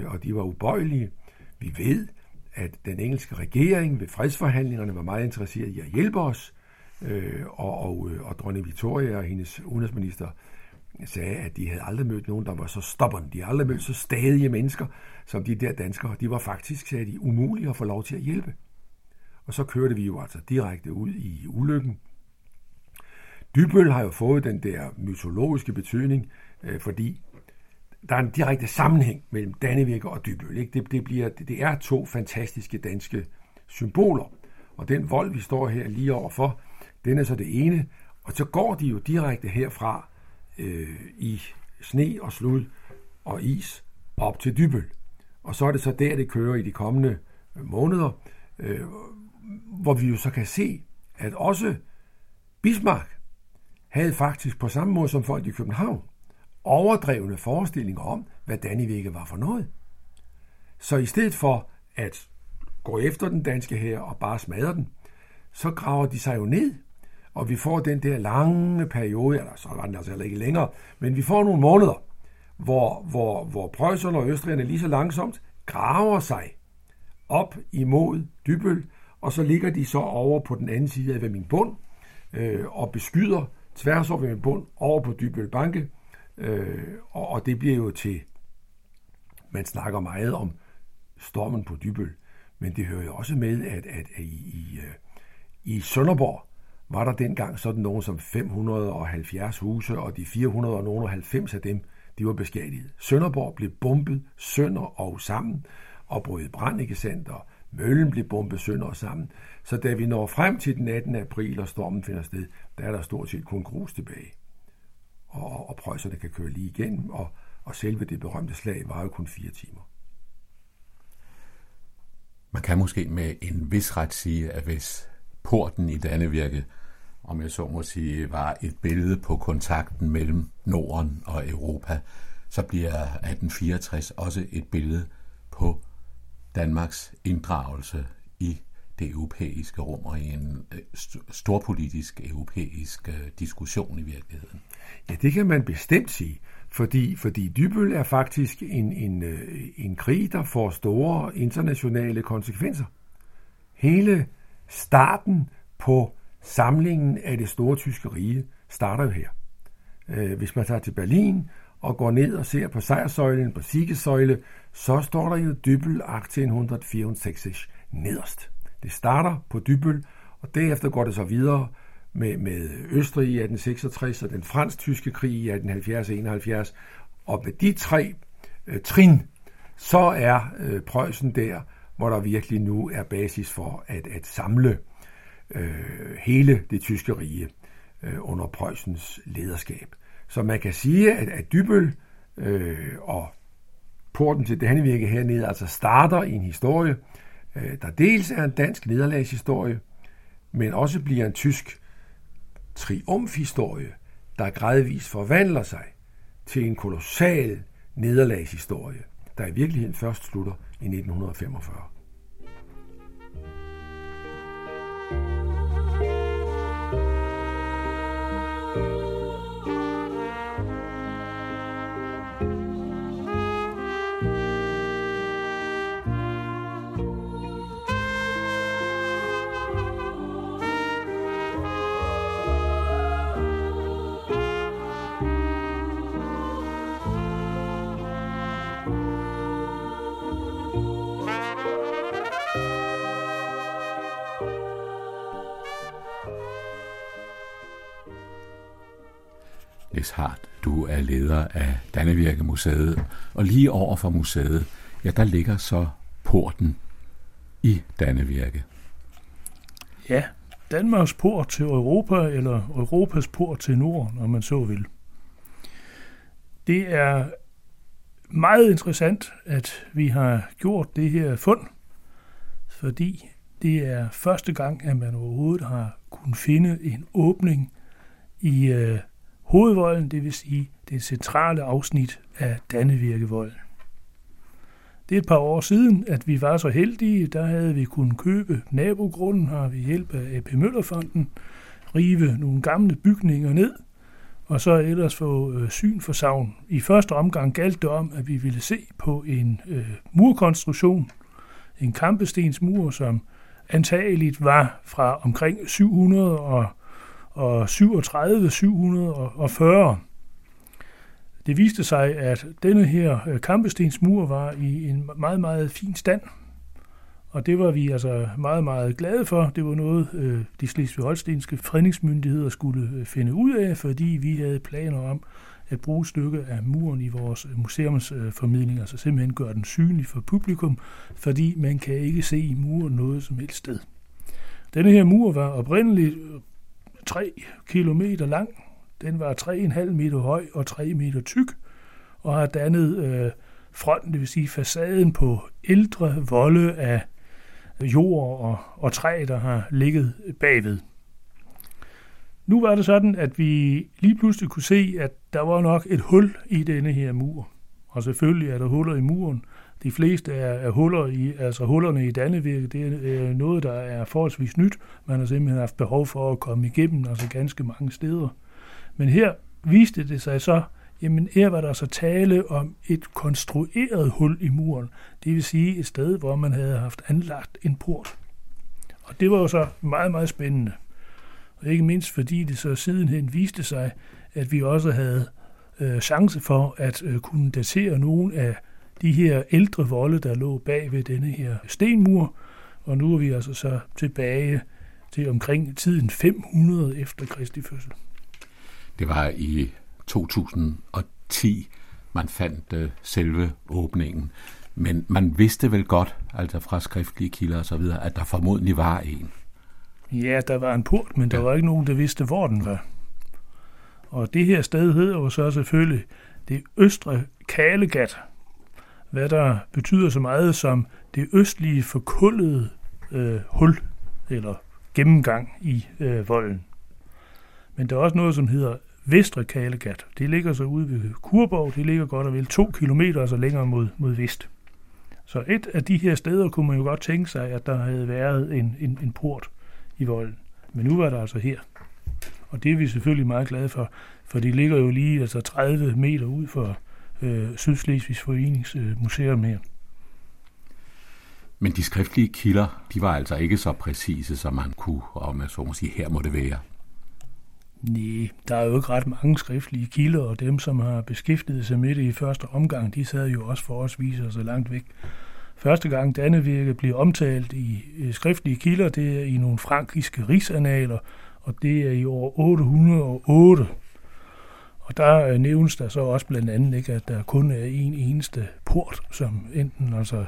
og de var ubøjelige. Vi ved, at den engelske regering ved fredsforhandlingerne var meget interesseret i at hjælpe os, øh, og, og, øh, og dronning Victoria og hendes udenrigsminister sagde, at de havde aldrig mødt nogen, der var så stubborn. De havde aldrig mødt så stadige mennesker, som de der danskere. De var faktisk, sagde de, umulige at få lov til at hjælpe. Og så kørte vi jo altså direkte ud i ulykken. Dybøl har jo fået den der mytologiske betydning, øh, fordi der er en direkte sammenhæng mellem Dannevirke og Dybøl. Ikke? Det, det, bliver, det er to fantastiske danske symboler. Og den vold, vi står her lige overfor, den er så det ene. Og så går de jo direkte herfra øh, i sne og slud og is op til Dybøl. Og så er det så der, det kører i de kommende øh, måneder, øh, hvor vi jo så kan se, at også Bismarck havde faktisk på samme måde som folk i København overdrevne forestillinger om, hvad Dannevirke var for noget. Så i stedet for at gå efter den danske her og bare smadre den, så graver de sig jo ned, og vi får den der lange periode, eller så var den altså ikke længere, men vi får nogle måneder, hvor, hvor, hvor prøjserne og østrigerne lige så langsomt graver sig op imod Dybøl, og så ligger de så over på den anden side af min bund, øh, og beskyder tværs over min bund over på Dybøl Banke, øh, og, og det bliver jo til, man snakker meget om stormen på Dybøl, men det hører jo også med, at, at, at i, i, øh, i Sønderborg var der dengang sådan nogen som 570 huse, og de 490 af dem, de var beskadiget. Sønderborg blev bombet sønder og sammen, og brød brand, ikke sandt, og møllen blev bombet sønder og sammen. Så da vi når frem til den 18. april, og stormen finder sted, der er der stort set kun grus tilbage. Og, og prøjserne kan køre lige igennem, og, og selve det berømte slag var jo kun fire timer. Man kan måske med en vis ret sige, at hvis porten i Dannevirke, om jeg så må sige, var et billede på kontakten mellem Norden og Europa, så bliver 1864 også et billede på Danmarks inddragelse i det europæiske rum og i en øh, storpolitisk europæisk øh, diskussion i virkeligheden. Ja, det kan man bestemt sige, fordi, fordi Dybøl er faktisk en, en, øh, en krig, der får store internationale konsekvenser. Hele starten på samlingen af det store tyske rige starter jo her. Øh, hvis man tager til Berlin og går ned og ser på sejrsøjlen, på Siegesøjle, så står der jo Dybbel 1864 nederst. Det starter på Dybbel, og derefter går det så videre med, med Østrig i 1866 og den fransk-tyske krig i 1870-71. Og med de tre øh, trin, så er øh, Preussen der, hvor der virkelig nu er basis for at, at samle øh, hele det tyske rige øh, under Preussens lederskab. Så man kan sige, at, at Dybøl øh, og porten til Dannevirke hernede altså starter i en historie, øh, der dels er en dansk nederlagshistorie, men også bliver en tysk triumfhistorie, der gradvist forvandler sig til en kolossal nederlagshistorie, der i virkeligheden først slutter i 1945. Niels Hart, du er leder af Dannevirke Museet, og lige over for museet, ja, der ligger så porten i Dannevirke. Ja, Danmarks port til Europa, eller Europas port til Norden, om man så vil. Det er meget interessant, at vi har gjort det her fund, fordi det er første gang, at man overhovedet har kunnet finde en åbning i øh, hovedvolden, det vil sige det centrale afsnit af Dannevirkevolden. Det er et par år siden, at vi var så heldige, der havde vi kunnet købe nabogrunden her ved hjælp af AP Møllerfonden, rive nogle gamle bygninger ned, og så ellers få øh, syn for savn. I første omgang galt det om, at vi ville se på en øh, murkonstruktion, en kampestensmur, som antageligt var fra omkring 700 og og 37 740. Det viste sig, at denne her øh, kampestensmur var i en meget, meget fin stand, Og det var vi altså meget, meget glade for. Det var noget, øh, de slesvig-holstenske fredningsmyndigheder skulle øh, finde ud af, fordi vi havde planer om at bruge stykke af muren i vores museumsformidling, altså simpelthen gøre den synlig for publikum, fordi man kan ikke se i muren noget som helst sted. Denne her mur var oprindeligt 3 km lang. Den var 3,5 meter høj og 3 meter tyk, og har dannet øh, fronten, det vil sige facaden på ældre volde af jord og, og træ, der har ligget bagved. Nu var det sådan, at vi lige pludselig kunne se, at der var nok et hul i denne her mur. Og selvfølgelig er der huller i muren. De fleste er, er huller i, altså hullerne i Dannevirke, det er øh, noget, der er forholdsvis nyt. Man har simpelthen haft behov for at komme igennem, altså ganske mange steder. Men her viste det sig så, jamen her var der så tale om et konstrueret hul i muren. Det vil sige et sted, hvor man havde haft anlagt en port. Og det var jo så meget, meget spændende. Og ikke mindst fordi det så sidenhen viste sig, at vi også havde øh, chance for at øh, kunne datere nogle af de her ældre volde, der lå bag ved denne her stenmur. Og nu er vi altså så tilbage til omkring tiden 500 efter Kristi fødsel. Det var i 2010, man fandt øh, selve åbningen. Men man vidste vel godt, altså fra skriftlige kilder og så videre, at der formodentlig var en. Ja, der var en port, men der ja. var ikke nogen, der vidste, hvor den var. Og det her sted hedder jo så selvfølgelig det Østre Kalegat, hvad der betyder så meget som det østlige forkullede øh, hul, eller gennemgang i øh, volden. Men der er også noget, som hedder Vestre Kalegat. Det ligger så ude ved Kurborg. Det ligger godt og vel to kilometer altså længere mod, mod vest. Så et af de her steder kunne man jo godt tænke sig, at der havde været en, en, en port i volden. Men nu var der altså her. Og det er vi selvfølgelig meget glade for, for de ligger jo lige altså 30 meter ud for øh, Sydslesvigs Foreningsmuseum øh, her. Men de skriftlige kilder, de var altså ikke så præcise, som man kunne, og man så må sige, her må det være. Nej, der er jo ikke ret mange skriftlige kilder, og dem, som har beskæftiget sig med det i første omgang, de sad jo også for os viser så langt væk. Første gang Dannevirke bliver omtalt i skriftlige kilder, det er i nogle frankiske rigsanaler, og det er i år 808. Og der øh, nævnes der så også blandt andet, ikke, at der kun er en eneste port, som enten altså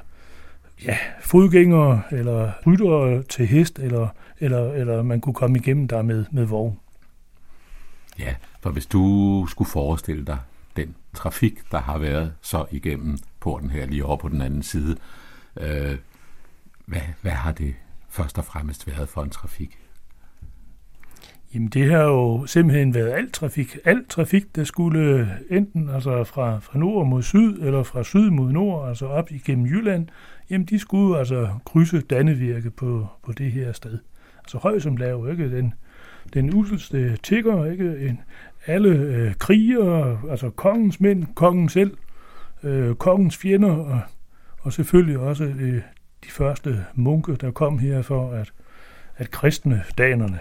ja, fodgængere eller ryttere til hest, eller, eller, eller man kunne komme igennem der med, med vogn. Ja, for hvis du skulle forestille dig den trafik, der har været så igennem porten her lige over på den anden side, øh, hvad, hvad har det først og fremmest været for en trafik? Jamen det har jo simpelthen været alt trafik. Alt trafik, der skulle øh, enten altså fra, fra nord mod syd, eller fra syd mod nord, altså op igennem Jylland, jamen de skulle altså krydse Dannevirke på, på det her sted. Altså høj som lav, ikke? Den, den uselste tigger, ikke? En, alle øh, kriger, altså kongens mænd, kongen selv, øh, kongens fjender, og, og selvfølgelig også øh, de første munke, der kom her for at, at kristne danerne.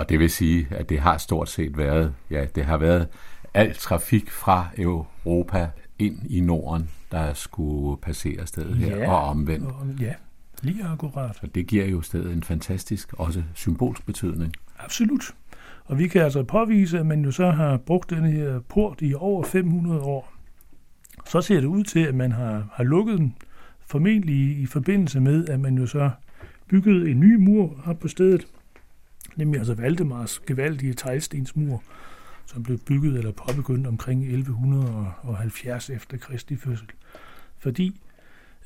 Og det vil sige, at det har stort set været, ja, det har været al trafik fra Europa ind i Norden, der skulle passere stedet her, ja, og omvendt. Og, ja, lige akkurat. Og det giver jo stedet en fantastisk, også symbolsk betydning. Absolut. Og vi kan altså påvise, at man jo så har brugt den her port i over 500 år. Så ser det ud til, at man har, har lukket den, formentlig i forbindelse med, at man jo så byggede en ny mur op på stedet, nemlig altså Valdemars gevaldige teglstensmur, som blev bygget eller påbegyndt omkring 1170 efter Kristi fødsel. Fordi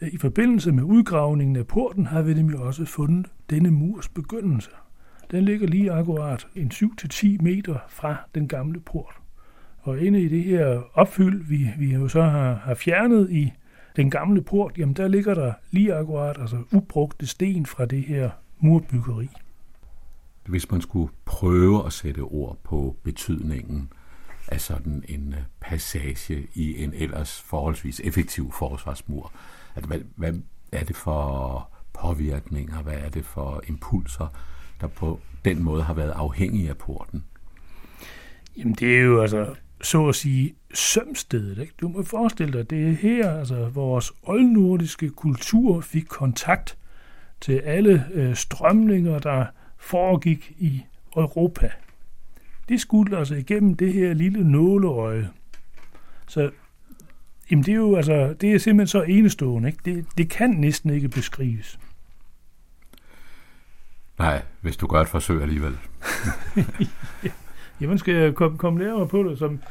øh, i forbindelse med udgravningen af porten har vi nemlig også fundet denne murs begyndelse. Den ligger lige akkurat en 7-10 meter fra den gamle port. Og inde i det her opfyld, vi, vi jo så har, har fjernet i den gamle port, jamen der ligger der lige akkurat altså ubrugte sten fra det her murbyggeri hvis man skulle prøve at sætte ord på betydningen af sådan en øh, passage i en ellers forholdsvis effektiv forsvarsmur. At hvad, hvad er det for påvirkninger, hvad er det for impulser, der på den måde har været afhængige af porten? Jamen det er jo altså så at sige sømstedet. Ikke? Du må forestille dig, det er her, altså vores oldnordiske kultur fik kontakt til alle øh, strømninger, der foregik i Europa. Det skulle altså igennem det her lille nåleøje. Så jamen det er jo altså, det er simpelthen så enestående. Ikke? Det, det kan næsten ikke beskrives. Nej, hvis du gør et forsøg alligevel. Jamen skal jeg komme, komme nærmere på det. Som,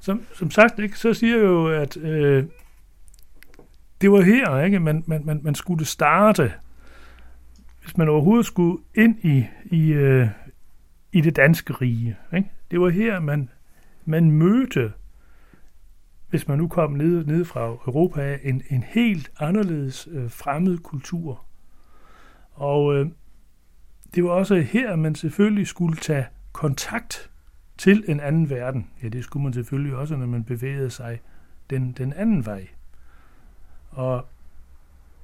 som, som sagt, ikke, så siger jeg jo, at øh, det var her, ikke? Man, man, man, man skulle starte, hvis man overhovedet skulle ind i, i, øh, i det danske rige. Ikke? Det var her, man, man mødte, hvis man nu kom ned, ned fra Europa, en, en helt anderledes øh, fremmed kultur. Og øh, det var også her, man selvfølgelig skulle tage kontakt til en anden verden. Ja, det skulle man selvfølgelig også, når man bevægede sig den, den anden vej. Og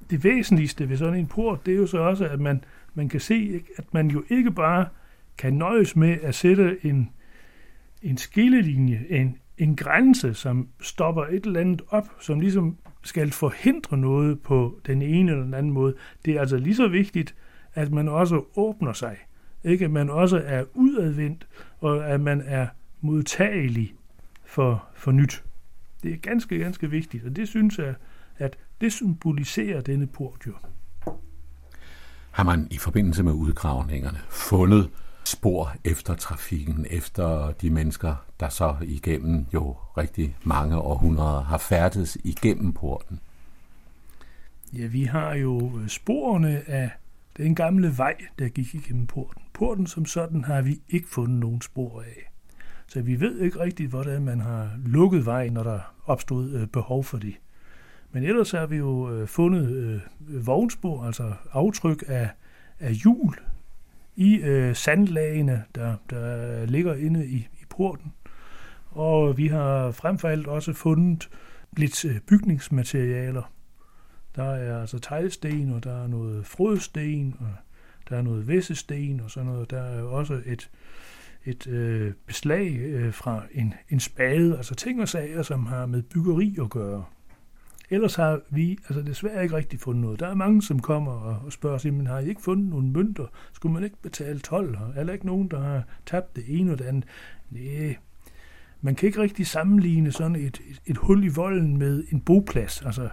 det væsentligste ved sådan en port, det er jo så også, at man, man kan se, at man jo ikke bare kan nøjes med at sætte en, en skillelinje, en, en grænse, som stopper et eller andet op, som ligesom skal forhindre noget på den ene eller den anden måde. Det er altså lige så vigtigt, at man også åbner sig. Ikke? At man også er udadvendt, og at man er modtagelig for, for nyt. Det er ganske, ganske vigtigt, og det synes jeg, at det symboliserer denne port jo. Har man i forbindelse med udgravningerne fundet spor efter trafikken, efter de mennesker, der så igennem jo rigtig mange århundreder har færdes igennem porten? Ja, vi har jo øh, sporene af den gamle vej, der gik igennem porten. Porten som sådan har vi ikke fundet nogen spor af. Så vi ved ikke rigtigt, hvordan man har lukket vejen, når der opstod øh, behov for det. Men ellers har vi jo øh, fundet øh, vognspor, altså aftryk af, af hjul i øh, sandlagene, der, der ligger inde i, i porten. Og vi har frem for alt også fundet lidt øh, bygningsmaterialer. Der er altså teglsten, og der er noget frødsten, og der er noget væssesten og sådan noget. Der er også et, et øh, beslag øh, fra en, en spade, altså ting og sager, som har med byggeri at gøre. Ellers har vi altså desværre ikke rigtig fundet noget. Der er mange, som kommer og, og spørger sig, men har I ikke fundet nogle mønter? Skulle man ikke betale 12? Er der ikke nogen, der har tabt det ene og det andet? Næh, man kan ikke rigtig sammenligne sådan et, et, et hul i volden med en boplads. Altså,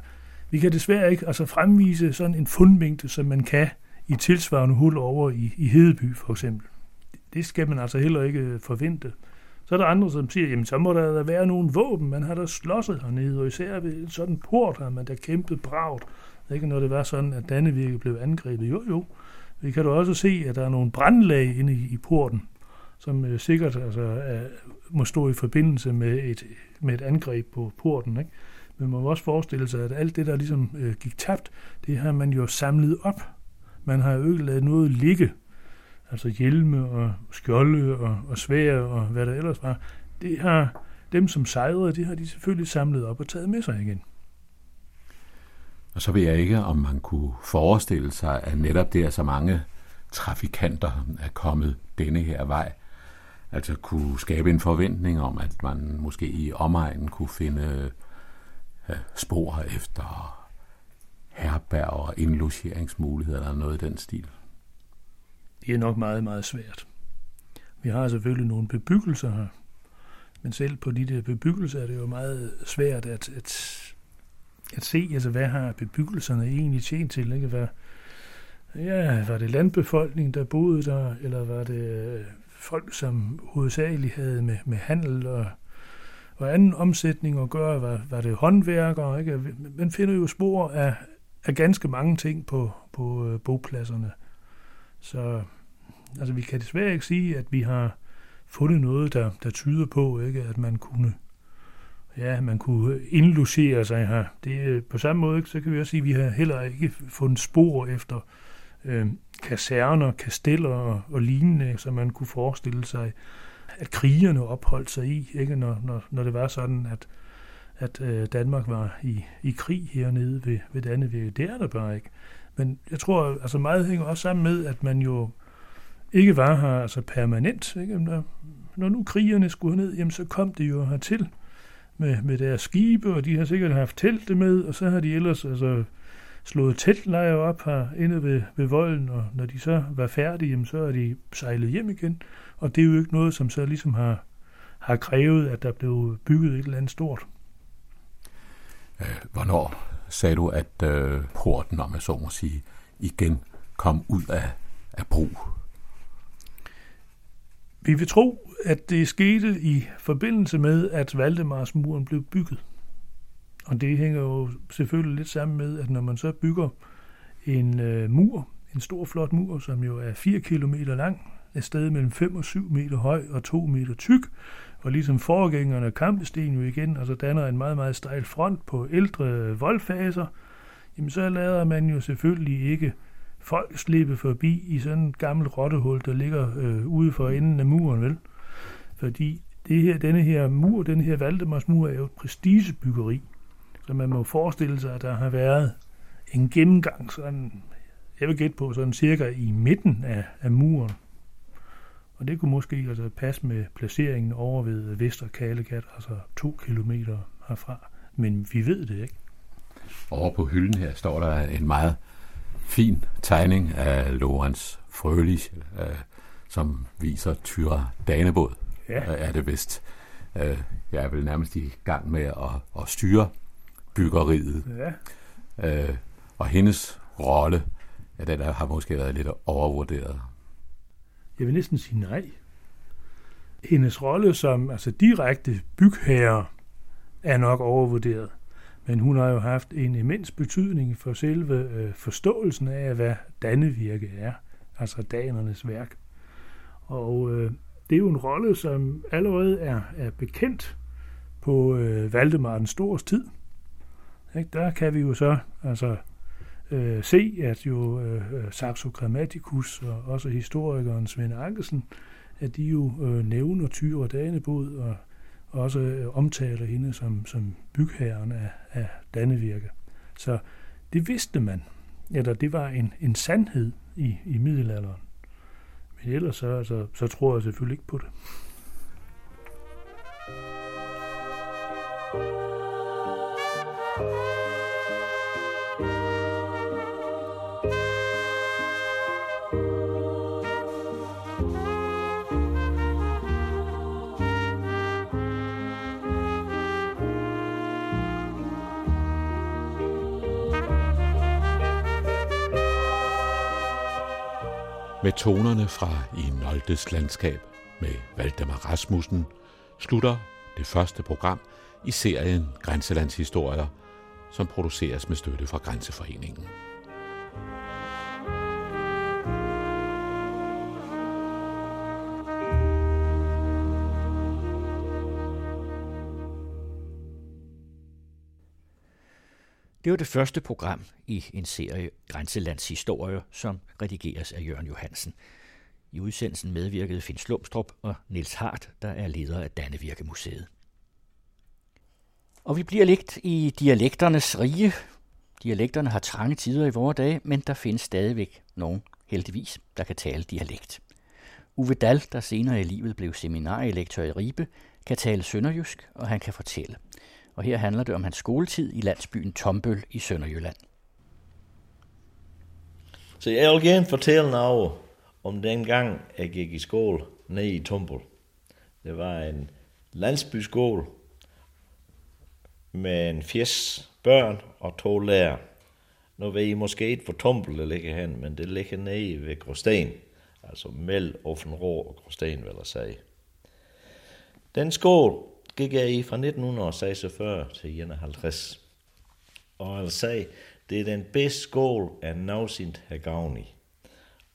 vi kan desværre ikke altså, fremvise sådan en fundmængde, som man kan i tilsvarende hul over i, i Hedeby for eksempel. Det skal man altså heller ikke øh, forvente. Så er der andre, som siger, jamen så må der være nogle våben, man har da slåsset hernede, og især ved en sådan port har man da kæmpet bragt. Ikke når det var sådan, at Dannevirke blev angrebet. Jo, jo. Vi kan da også se, at der er nogle brandlag inde i, i porten, som øh, sikkert altså, er, må stå i forbindelse med et, med et angreb på porten. Ikke? Men man må også forestille sig, at alt det, der ligesom øh, gik tabt, det har man jo samlet op. Man har jo ikke lavet noget ligge altså hjelme og skjolde og, og svær og hvad der ellers var, det har dem, som sejrede, det har de selvfølgelig samlet op og taget med sig igen. Og så ved jeg ikke, om man kunne forestille sig, at netop der så mange trafikanter er kommet denne her vej, altså kunne skabe en forventning om, at man måske i omegnen kunne finde spor efter herberg og indlogeringsmuligheder eller noget i den stil det er nok meget, meget svært. Vi har selvfølgelig nogle bebyggelser her, men selv på de der bebyggelser er det jo meget svært at, at, at se, altså hvad har bebyggelserne egentlig tjent til, ikke? Hvad, ja, var det landbefolkning, der boede der, eller var det øh, folk, som hovedsageligt havde med, med handel og, og anden omsætning at gøre, var, var det håndværkere, ikke? Man finder jo spor af, af ganske mange ting på, på øh, bopladserne. Så altså, vi kan desværre ikke sige, at vi har fundet noget, der, der tyder på, ikke, at man kunne ja, man kunne indlogere sig her. Det, på samme måde, så kan vi også sige, at vi har heller ikke fundet spor efter øh, kaserner, kasteller og, og lignende, som man kunne forestille sig, at krigerne opholdt sig i, ikke? Når, når, når det var sådan, at, at øh, Danmark var i, i krig hernede ved, ved Dannevirke. Det er der bare ikke. Men jeg tror, altså meget hænger også sammen med, at man jo ikke var her altså permanent. Ikke? Når, når nu krigerne skulle ned, jamen, så kom de jo hertil. med, med deres skibe, og de har sikkert haft teltet med, og så har de ellers altså, slået teltlejre op her inde ved, ved volden, og når de så var færdige, jamen, så er de sejlet hjem igen. Og det er jo ikke noget, som så ligesom har, har krævet, at der blev bygget et eller andet stort. Øh, hvornår sagde du, at øh, porten, om jeg så må sige, igen kom ud af, af brug? Vi vil tro, at det skete i forbindelse med, at Valdemarsmuren blev bygget. Og det hænger jo selvfølgelig lidt sammen med, at når man så bygger en øh, mur, en stor flot mur, som jo er 4 km lang, et sted mellem 5 og 7 meter høj og 2 meter tyk, og ligesom forgængerne kampesten jo igen, altså danner en meget, meget stejl front på ældre voldfaser, jamen så lader man jo selvfølgelig ikke folk slippe forbi i sådan en gammel rottehul, der ligger øh, ude for enden af muren, vel? Fordi det her, denne her mur, den her Valdemarsmur, er jo et prestigebyggeri. Så man må forestille sig, at der har været en gennemgang, sådan, jeg vil gætte på, sådan cirka i midten af, af muren. Og det kunne måske altså passe med placeringen over ved Vester Kalegat, altså to kilometer herfra. Men vi ved det ikke. Over på hylden her står der en meget fin tegning af Lorenz Frølich, øh, som viser Tyra Danebåd, ja. øh, er det vist. Øh, jeg er vel nærmest i gang med at, at styre byggeriet. Ja. Øh, og hendes rolle, ja, den har måske været lidt overvurderet. Jeg vil næsten sige nej. Hendes rolle som altså direkte bygherre er nok overvurderet. Men hun har jo haft en immens betydning for selve øh, forståelsen af, hvad Dannevirke er, altså danernes værk. Og øh, det er jo en rolle, som allerede er, er bekendt på øh, Valdemar den Stores tid. Ikke? Der kan vi jo så altså, øh, se, at jo øh, Saxo Grammaticus og også historikeren Svend Ankelsen, at de jo øh, nævner Tyre Danebod og også øh, omtaler hende som, som bygherren af, af Dannevirke. Så det vidste man, eller det var en, en sandhed i, i middelalderen. Men ellers så, altså, så tror jeg selvfølgelig ikke på det. Med tonerne fra I Noltes landskab med Valdemar Rasmussen slutter det første program i serien Grænselandshistorier, som produceres med støtte fra Grænseforeningen. Det var det første program i en serie Grænselandshistorier, som redigeres af Jørgen Johansen. I udsendelsen medvirkede Finn Slumstrup og Niels Hart, der er leder af Dannevirkemuseet. Og vi bliver lidt i dialekternes rige. Dialekterne har trange tider i vore dage, men der findes stadigvæk nogen, heldigvis, der kan tale dialekt. Uwe Dahl, der senere i livet blev seminarielektør i Ribe, kan tale sønderjysk, og han kan fortælle – og her handler det om hans skoletid i landsbyen Tombøl i Sønderjylland. Så jeg vil gerne fortælle noget om den gang, jeg gik i skole nede i Tombøl. Det var en landsbyskole med en fjers børn og to lærere. Nu ved I måske ikke, hvor Tombøl det ligger hen, men det ligger nede ved Gråsten. Altså mellem Offenrå og Gråsten, vil jeg sige. Den skole gik jeg i fra 1946 til 51. Og han sagde, det er den bedste skole, jeg nogensinde har gavn i.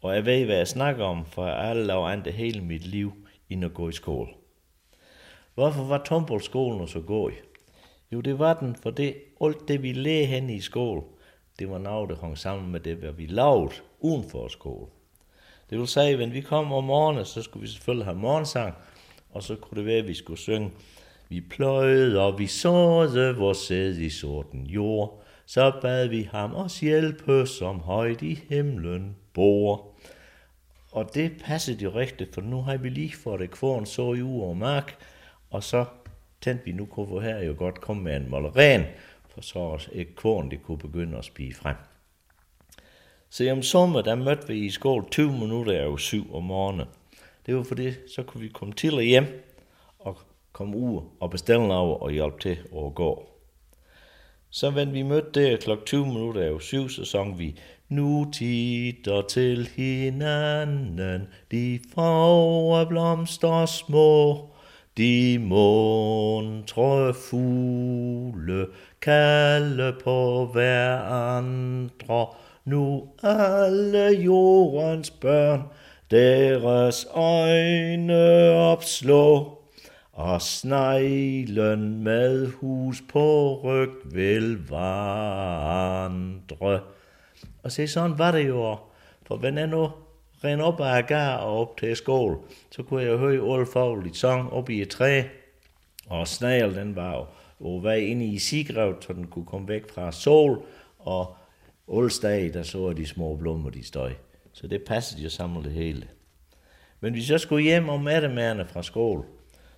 Og jeg ved, hvad jeg snakker om, for jeg har lavet andet hele mit liv i at gå i skole. Hvorfor var tombolskolen så god? Jo, det var den, for det, alt det vi lagde hen i skole, det var noget, der hang sammen med det, hvad vi lavede uden for skole. Det vil sige, at når vi kom om morgenen, så skulle vi selvfølgelig have morgensang, og så kunne det være, at vi skulle synge vi pløjede og vi såede vores sæd i sorten jord, så bad vi ham os hjælpe, som højt i himlen bor. Og det passede jo rigtigt, for nu har vi lige fået det kvorn så i uge og mark, og så tændte vi, nu kunne vi her jo godt komme med en moleren, for så et kvorn det kunne begynde at spige frem. Så om sommer, der mødte vi i skål 20 minutter af 7 om morgenen. Det var fordi, så kunne vi komme til og hjem kom ud og bestille noget og hjælpe til at gå. Så vendte vi mødte der kl. 20 minutter af 7, så sang vi Nu titter til hinanden, de farve blomster små, de muntre fugle kalde på hver andre. Nu alle jordens børn deres øjne opslå og sneglen med hus på ryg vil vandre. Og se, sådan var det jo. For wenn er nu ren op ad gar og op til skole, så kunne jeg høre Ulf fagligt sang op i et træ. Og snegl, den var jo og vej inde i Sigrev, så den kunne komme væk fra sol, og alle der så de små blommer, de støj. Så det passede jo sammen det hele. Men hvis jeg skulle hjem om eftermiddagen fra skole,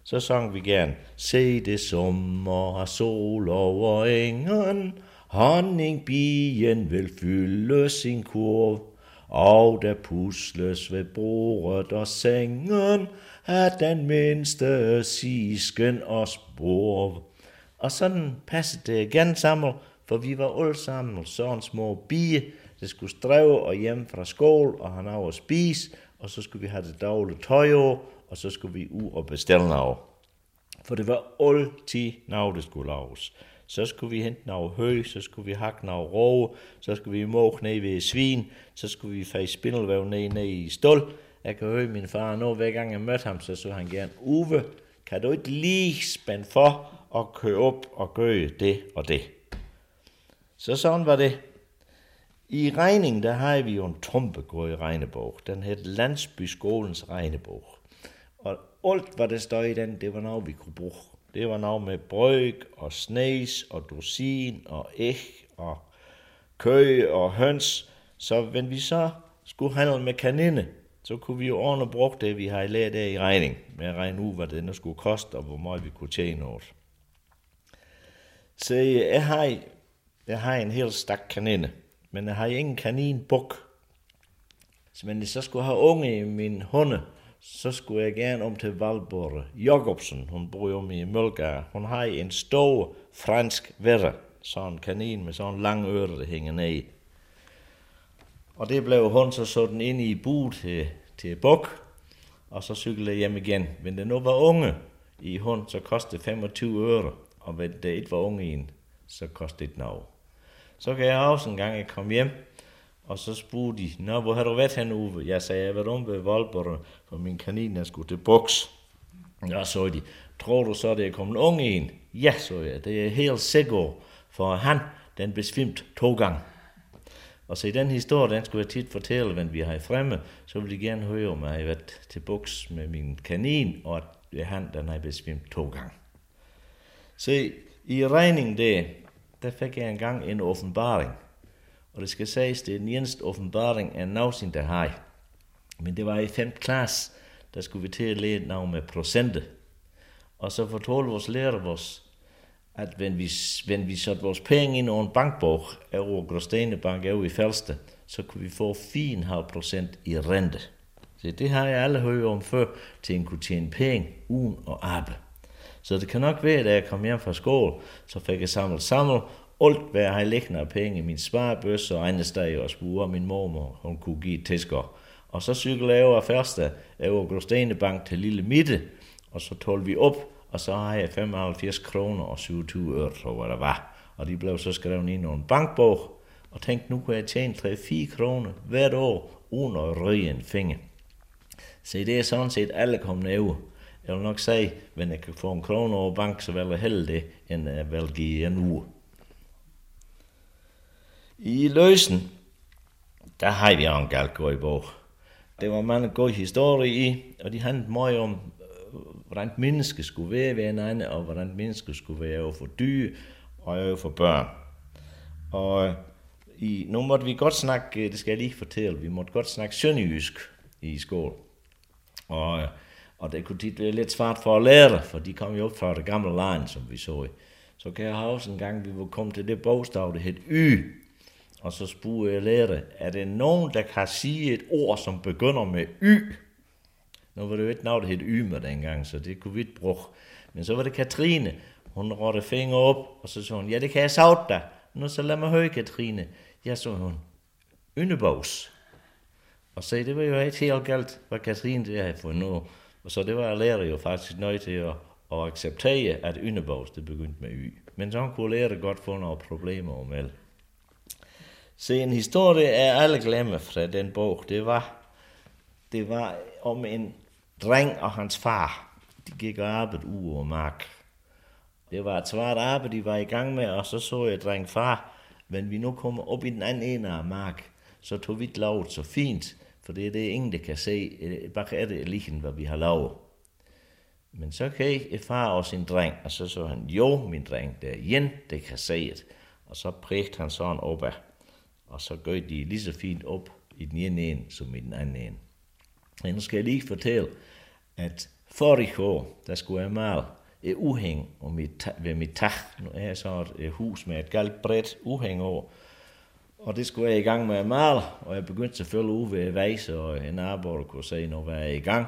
så sang vi gerne, Se det sommer har sol over engen, honningbien vil fylde sin kurv, og der pusles ved bordet og sengen, af den mindste sisken og spor. Og sådan passede det igen sammen, for vi var alle sammen sådan små bier, der skulle stræve og hjem fra skole og han af at spise, og så skulle vi have det dårlige tøj over, og så skulle vi ud og bestille noget. For det var altid noget, der skulle laves. Så skulle vi hente noget hø, så skulle vi hakke noget råge, så skulle vi måge ned ved svin, så skulle vi fage spindelvæv ned, ned i stål. Jeg kan høre min far, når hver gang jeg mødte ham, så så han gerne, Uwe, kan du ikke lige spænde for og køre op og gøre det og det? Så sådan var det. I regning, der har vi jo en trumpegård i regnebog. Den hed Landsbyskolens regnebog. Alt, hvad der stod i den, det var noget, vi kunne bruge. Det var noget med brøg og snes og dusin og æg og kø og høns. Så hvis vi så skulle handle med kanine, så kunne vi jo ordne bruge det, vi har lært af i regning, med at regne ud, hvad det skulle koste, og hvor meget vi kunne tjene over. Så jeg har, jeg har en hel stak kanine, men jeg har ingen kaninbuk. Så men jeg så skulle have unge i min hunde, så skulle jeg gerne om til Valborg Jacobsen. Hun bor jo i Mølgaard. Hun har en stor fransk verre, sådan en kanin med sådan en lang øre, der hænger ned. Og det blev hun så sådan ind i bud til, til buk, og så cyklede jeg hjem igen. Men det nu var unge i hund, så kostede 25 øre, og hvis det ikke var unge i en, så kostede det noget. Så kan jeg også en gang, jeg kom hjem, og så spurgte de, Nå, hvor har du været hen, Uwe? Jeg sagde, jeg har været om ved Voldborg, for min kanin, der skulle til buks. Ja, så de, tror du så, det er kommet unge en? Ja, så jeg, det er helt sikker, for han, den besvimt to gange. Og så i den historie, den skulle jeg tit fortælle, når vi har i fremme, så vil de gerne høre, om jeg har været til buks med min kanin, og at han, den har besvimt to gange. Så i regningen der, der fik jeg engang en åbenbaring. Og det skal siges, det er den eneste åbenbaring, jeg nogensinde der har. Men det var i 5. klasse, der skulle vi til at lære noget med procenter. Og så fortalte vores lærer os, at hvis vi, hvis vi satte vores penge ind over en bankbog, over Gråstene Bank, over i Falster, så kunne vi få 4,5 procent i rente. Så det har jeg alle hørt om før, til en kunne tjene penge uden og arbejde. Så det kan nok være, at da jeg kom hjem fra skole, så fik jeg samlet sammen alt, hvad jeg har liggende af penge i min sparebøsse og andre steder og spurgte min mormor, hun kunne give et. Og så cyklede jeg over første over Grostenebank til Lille Mitte, og så tog vi op, og så har jeg 75 kroner og 27 øre, tror jeg, der var. Og de blev så skrevet ind i en bankbog, og tænkte, nu kan jeg tjene 3-4 kroner hvert år, uden at ryge en finger. Så det er sådan set alle kommet over. Jeg vil nok sige, hvis jeg kan få en krone over bank, så vil jeg hellere det, end jeg vil give en uge. I løsen, der har vi en galt i bog. Det var mange gode historier i, og de handlede meget om, øh, hvordan mennesker skulle være ved hinanden, og hvordan mennesker skulle være over for dyr og over for børn. Og øh, i, nu måtte vi godt snakke, øh, det skal jeg lige fortælle, vi måtte godt snakke sønderjysk i skole. Og Og det kunne tit være lidt svært for at lære det, for de kom jo op fra det gamle land, som vi så. Så kan jeg huske en gang, vi var kommet til det bogstav, det hed Y. Og så spurgte jeg lærte, er det nogen, der kan sige et ord, som begynder med Y? Nu var det jo ikke noget, der hed Ymer dengang, så det kunne vi ikke bruge. Men så var det Katrine. Hun rådte fingre op, og så sagde hun, ja, det kan jeg savte dig. Nu så lad mig høre, Katrine. Ja, så hun, Yndebogs. Og så det var jo ikke helt galt, hvad Katrine det havde fundet nu. Og så det var jeg lærte jo faktisk nødt til at, at acceptere, at Yndebogs det begyndte med Y. Men så kunne lære godt få nogle problemer med. Så en historie er alle glemme fra den bog. Det var, det var om en dreng og hans far. De gik og arbejdede ude og mark. Det var et svært arbejde, de var i gang med, og så så jeg dreng far, men vi nu kommer op i den anden ende af mark, så tog vi ikke lavet så fint, for det er det ingen, der kan se. Øh, bare er det lige, hvad vi har lavet. Men så kan jeg far og sin dreng, og så så han, jo, min dreng, der igen, det kan se det. Og så prægte han sådan opad. Og så gør de lige så fint op i den ene en som i den anden en. Men nu skal jeg lige fortælle, at forrige år, der skulle jeg male et uhæng og mit, ved mit tag. Nu er jeg så et hus med et galt bredt uhæng over. Og det skulle jeg i gang med at male, og jeg begyndte selvfølgelig ude ved vejse, og en arbejder kunne se, når jeg er i gang.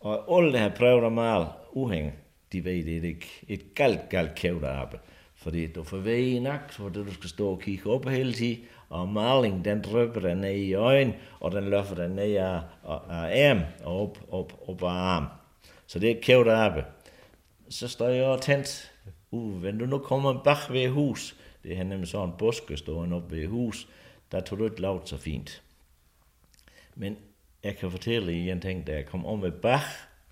Og alle, der har prøvet at male uhæng, de ved, det er et, et galt, galt kævt arbejde. Fordi du får vej i nagt, for du skal stå og kigge op hele tiden, og maling, den drøber den ned i øjen, og den løfter den ned af, af, af arm og op, op, op af arm. Så det er kævet kævt arbejde. Så står jeg og tændt, uh, hvis du nu kommer bag ved hus, det er nemlig sådan en buske stående op ved hus, der tog du ikke lavt så fint. Men jeg kan fortælle jer en ting, da jeg kom om ved bag,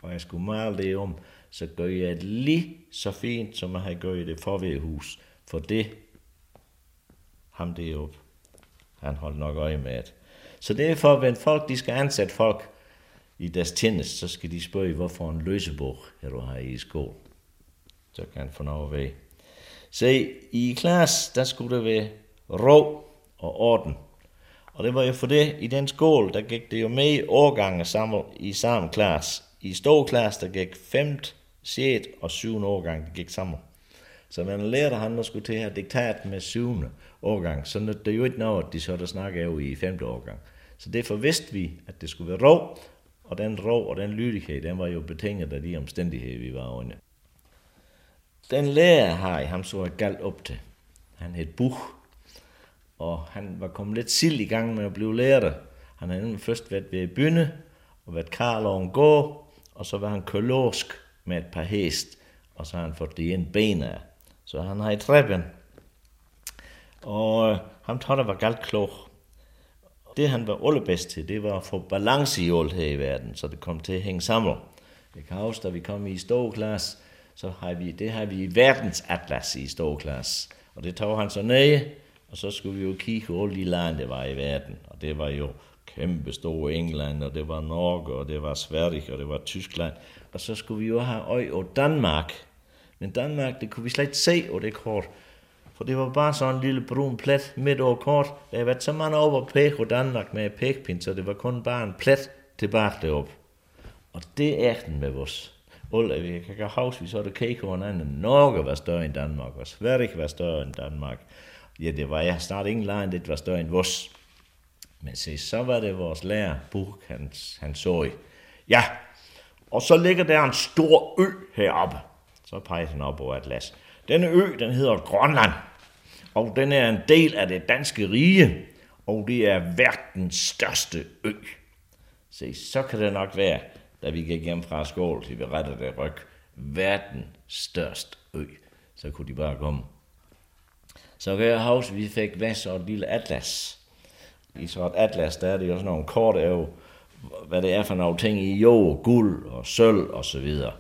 og jeg skulle male det om, så gør jeg det lige så fint, som jeg har gjort det for ved hus. For det, ham det op, han holdt nok øje med det. Så derfor, er folk de skal ansætte folk i deres tjeneste, så skal de spørge, hvorfor en løsebog er du her i skole. Så kan han få noget ved. Se, i klasse, der skulle der være ro og orden. Og det var jo for det, i den skole, der gik det jo med årgange sammen i samme klasse. I stor klasse, der gik 5., 6. og 7. årgang, der gik sammen. Så man lærte han, der skulle til at have diktat med 7 årgang, så det er jo ikke noget, de så der snakker jo i femte årgang. Så derfor vidste vi, at det skulle være ro, og den ro og den lydighed, den var jo betinget af de omstændigheder, vi var under. Den lærer har ham så galt op til. Han hed Buch, og han var kommet lidt sild i gang med at blive lærer. Han havde nemlig først været ved bynde, og været karl og en gå, og så var han kølåsk med et par hest, og så har han fået det en ben af. Så han har i træben. Og øh, ham han tror, det var galt klog. Det han var allerbedst til, det var at få balance i alt her i verden, så det kom til at hænge sammen. Jeg kan huske, da vi kom i stor klasse, så har vi, det har vi verdensatlas i stor klasse. Og det tog han så ned, og så skulle vi jo kigge på alle de lande, der var i verden. Og det var jo kæmpe store England, og det var Norge, og det var Sverige, og det var Tyskland. Og så skulle vi jo have øje og Danmark. Men Danmark, det kunne vi slet ikke se og det kort. For det var bare sådan en lille brun plet midt over kort. Der har været så mange over på pæk på Danmark med pækpind, så det var kun bare en plet tilbage derop. Og det er den med vores. Ulla, vi kan huske, vi så det kigge over anden. Norge var større end Danmark, og Sverige var større end Danmark. Ja, det var ja, snart ingen land, det var større end vores. Men se, så var det vores lærer, Buch, han, han så i. Ja, og så ligger der en stor ø heroppe. Så peger han op over Atlas. Denne ø, den hedder Grønland. Og den er en del af det danske rige. Og det er verdens største ø. Se, så kan det nok være, da vi gik hjem fra skål, til vi rettede det ryg. Verdens største ø. Så kunne de bare komme. Så kan jeg huske, vi fik hvad så et lille atlas. I så et atlas, der er det jo sådan nogle kort af, hvad det er for nogle ting i jord, guld og sølv og så videre.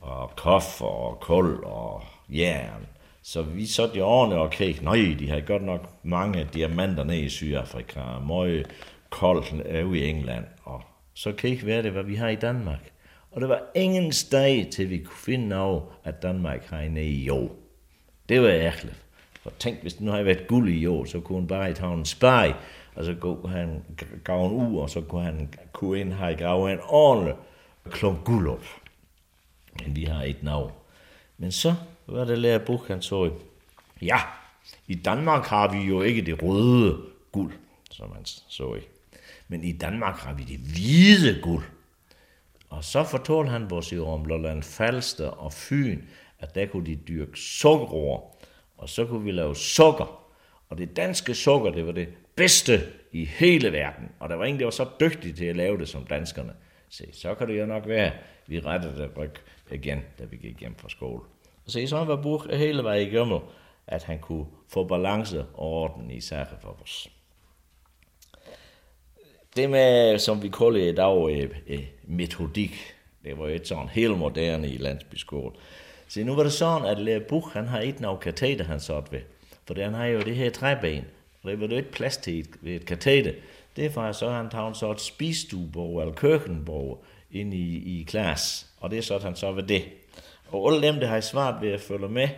Og koffer og kul og jern. Så vi så de årene og kigge, nej, de har godt nok mange diamanter nede i Sydafrika, og meget koldt ude i England. Og så kigge, hvad det, hvad vi har i Danmark. Og det var ingen sted, til vi kunne finde af, at Danmark har en i jord. Det var ærgerligt. For tænk, hvis det nu havde været guld i jord, så kunne han bare tage en spej, og så kunne han grave en ud, og så kunne han kunne ind have gravet en ordentlig klump guld op. Men vi har et navn. Men så var det lærer Buch, han så, ja, i Danmark har vi jo ikke det røde guld, som man så i. Men i Danmark har vi det hvide guld. Og så fortalte han vores om Lolland Falster og Fyn, at der kunne de dyrke sukkerroer, og så kunne vi lave sukker. Og det danske sukker, det var det bedste i hele verden. Og der var ingen, der var så dygtig til at lave det som danskerne. Se, så kan det jo nok være, vi rettede det ryg igen, da vi gik hjem fra skole. Så se, så var Buch hele vejen igennem, at han kunne få balance og orden i sager for os. Det med, som vi kalder i dag, øh, øh, metodik, det var jo et sådan helt moderne i landsbyskole. Så nu var det sådan, at Lærer Buch, han har ikke noget kateter, han sat ved. For han har jo det her træben, og det var jo ikke plads til et, et kateter. Derfor så han taget en sort spistuebog eller køkkenbog ind i, i klasse, og det er sådan, han så ved det. Og alle dem, der har svært ved at følge med,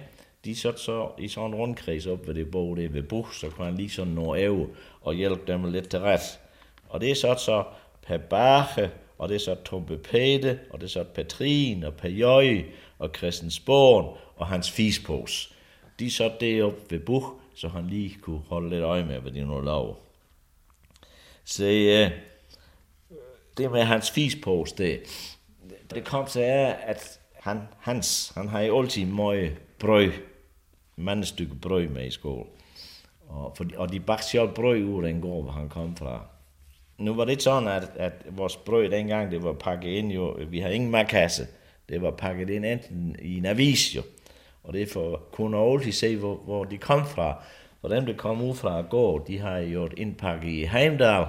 de satte så i sådan en rundkreds op ved det bog, det ved Buch, så kan han lige sådan nå æve og hjælpe dem lidt til ret. Og det er så så Per Bache, og det er så Tompe Pete, og det er så Petrin og Per Jøj og Christensborn og hans fispose. De så det op ved Buch, så han lige kunne holde lidt øje med, hvad de nu laver. Så uh, det med hans fispose, det, det kom til at han, Hans, han har jo altid meget brød, mandestykke brød med i skole. Og, for, og de bagte selv brød ud den gård, hvor han kom fra. Nu var det sådan, at, at vores brød dengang, det var pakket ind jo, vi har ingen madkasse. Det var pakket ind enten i en avis jo. Og det for kunne altid se, hvor, hvor de kom fra. Og dem, der kom ud fra gård, de har jo indpakket i Heimdal.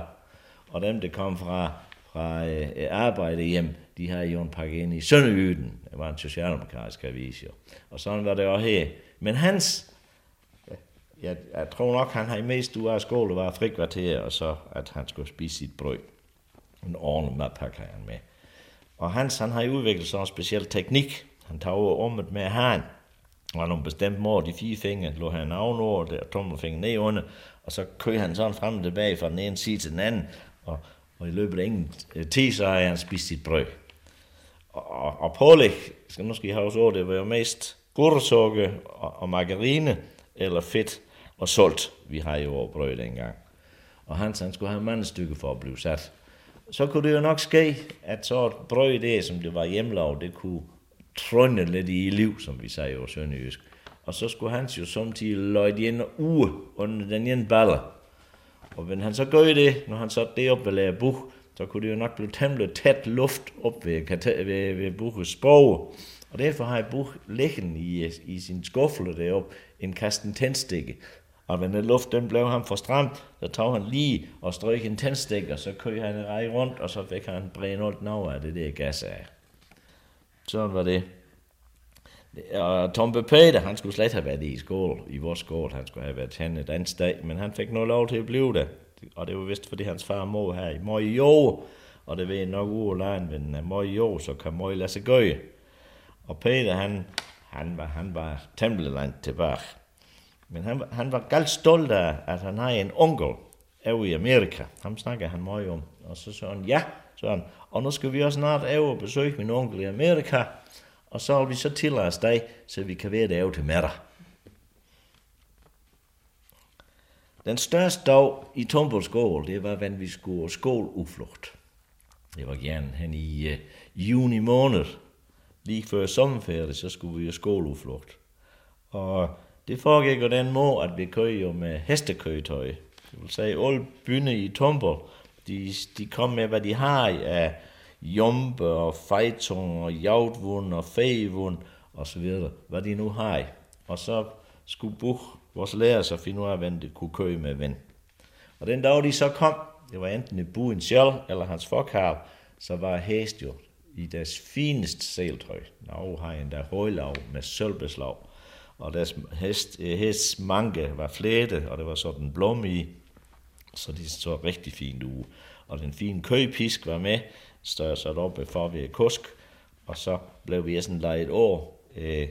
Og dem, der kom fra, fra øh, arbejde hjem, de har jo pakket ind i Sønderjyden. Det var en socialdemokratisk avis jo. Og sådan var det også her. Men hans, jeg, jeg tror nok, han har i mest ud af skole var frikvarter, og så at han skulle spise sit brød. En ordentlig madpakke han med. Og Hans, han har udviklet sådan en speciel teknik. Han tager over med han. Og nogle bestemt måde, de fire fingre, lå han ovenover, der tommelfingeren ned under, og så kører han sådan frem og tilbage fra den ene side til den anden, og, og i løbet af ingen øh, tid, så har han spist sit brød. Og, og, pålæg, skal måske have også det var jo mest gursukke og, og margarine, eller fedt og salt, vi har jo over brød dengang. Og Hans, han skulle have mange for at blive sat. Så kunne det jo nok ske, at så et brød det, som det var hjemlov, det kunne trønne lidt i liv, som vi sagde jo sønderjysk. Og så skulle han jo samtidig løjde en uge under den ene baller. Og hvis han så gør det, når han så det op ved lære buch, så kunne det jo nok blive temmelig tæt luft op ved, ved, ved Buches sprog. Og derfor har jeg Buch liggende i, i sin skuffle deroppe en kasten tændstikke. Og når den luft den blev ham for stram, så tog han lige og strøg en tændstik, og så kørte han en rej rundt, og så fik han brændt alt over af det der gas af. Sådan var det. Og Tom Peter, han skulle slet have været i skole, i vores skole. Han skulle have været hen et andet sted, men han fik noget lov til at blive der. Og det var vist, fordi hans far og mor her i mor jo, og det ved nok uge men mor jo, så kan mor lade sig gøre. Og Peter, han, han var, han var temmelig langt tilbage. Men han, han var galt stolt af, at han har en onkel over i Amerika. Ham snakker han meget om. Og så sagde han, ja, så han, og nu skal vi også snart over og besøge min onkel i Amerika, og så vil vi så tillade dig, så vi kan være derovre til middag. Den største dag i Tombol det var, when vi skulle skåludflugt. Det var gerne hen i uh, juni måned. Lige før sommerferie, så skulle vi jo skåludflugt. Og det foregik jo den måde, at vi kørte jo med hestekøretøj. Det vil sige, alle byne i Tumble, de, de kom med, hvad de har af jombe og fejtung og jagtvund og fejvund og så videre, hvad de nu har. Og så skulle Buch, vores lærer, så finde ud af, hvem det kunne køre med ven. Og den dag de så kom, det var enten et buen selv eller hans forkarl, så var hest jo i deres fineste seltøj. Nå har en der højlav med sølvbeslag. Og deres hest, eh, hest manke var flette, og det var sådan blom i, så de så rigtig fint ud. Og den fine køpisk var med, større sat op for ved kusk, og så blev vi sådan lejet over øh,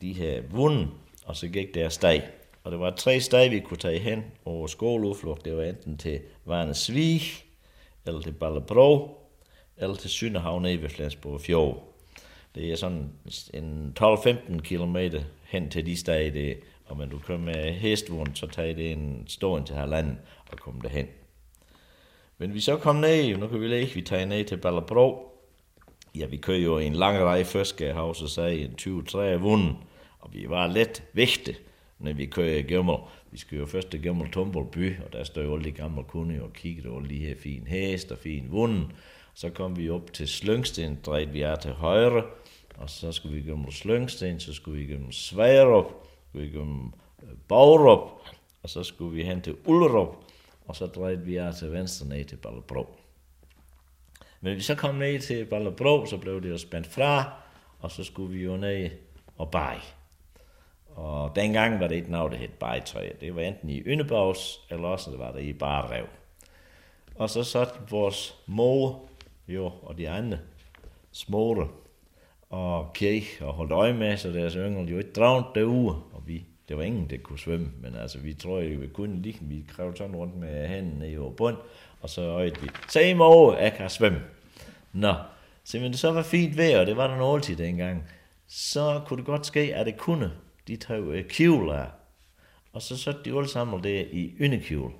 de her vunden, og så gik der dag. Og det var tre steder, vi kunne tage hen over skoleudflugt. Det var enten til Varnesvig, eller til Ballebro, eller til Sønderhavn nede ved Flensborg Fjord. Det er sådan en 12-15 km hen til de steder, det, og når du kører med hestvogn, så tager det en stor til halvanden og komme derhen. Men vi så kom ned, nu kan vi ikke, vi tager ned til Ballerbro. Ja, vi kører jo en lang række først, skal jeg have så sagde en 20-30 vundet, og vi var let vægte, når vi kører igennem, Vi skal jo først til Tumbold by, og der står jo alle de gamle kunder og kigger over lige her fin hest og fin vunden. Så kom vi op til Slyngsten, drejede vi er til højre, og så skulle vi igennem Slyngsten, så skulle vi igennem Sværup, skulle vi igennem øh, Bagrup, og så skulle vi hen til Ullerup, og så drejede vi af til venstre ned til Ballebro. Men vi så kom ned til Ballebro, så blev det jo spændt fra, og så skulle vi jo ned og bage. Og dengang var det et navn, der hed bagetøj. Det var enten i Yndebags, eller også det var det i Barrev. Og så satte vores mor jo, og de andre småre og kirke og holdt øje med, så deres yngre jo ikke dragt derude. Og vi, det var ingen, der kunne svømme, men altså vi tror jo, vi kunne lige, vi krævede sådan rundt med hænderne i bund, og så øjede vi, se over, jeg kan svømme. Nå, så men det så var fint vejr, og det var der noget til dengang, så kunne det godt ske, at det kunne. De tog øh, kjole af, og så satte de alle sammen det i yndekjole.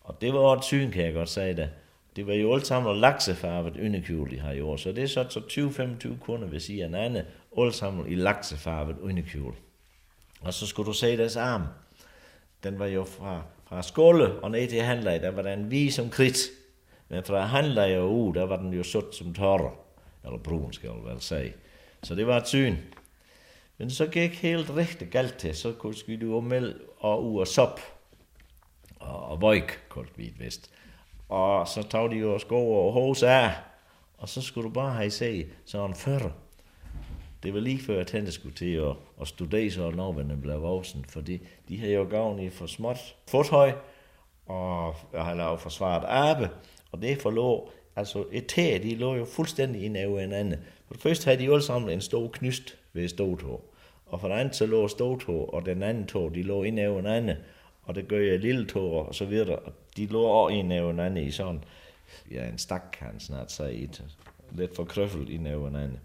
Og det var et syn, kan jeg godt sige det. Det var jo alt sammen laksefarvet underkjole, de har i år. Så det er så, så 20-25 kunder vil sige en anden, alt sammen i laksefarvet underkjole. Og så skulle du se deres arm. Den var jo fra, fra skåle og ned til handler, der var den vis som kridt. Men fra handler og ud, der var den jo sort som tørre. Eller brun, skal jeg vel sige. Så det var et syn. Men så gik helt rigtig galt til. Så skulle du melde og u og sop. Og, og vøjk, koldt vidt vest. Og så tog de jo sko og hose af, og så skulle du bare have se sådan før. Det var lige før, at han skulle til at, at studere sådan når man blev voksen, fordi de havde jo gavn i for småt fothøj, og jeg har lavet forsvaret arbe, og det forlå, altså et tæ, de lå jo fuldstændig ind af hinanden. For det første havde de jo alle sammen en stor knyst ved stodtog, og for den andet så lå stodtog, og den anden tog, de lå ind over en anden. og det gør jeg lille tog og så videre. Og de lå også en anden i sådan, ja, en stak kan han snart sige, et, lidt for krøffel i en anden.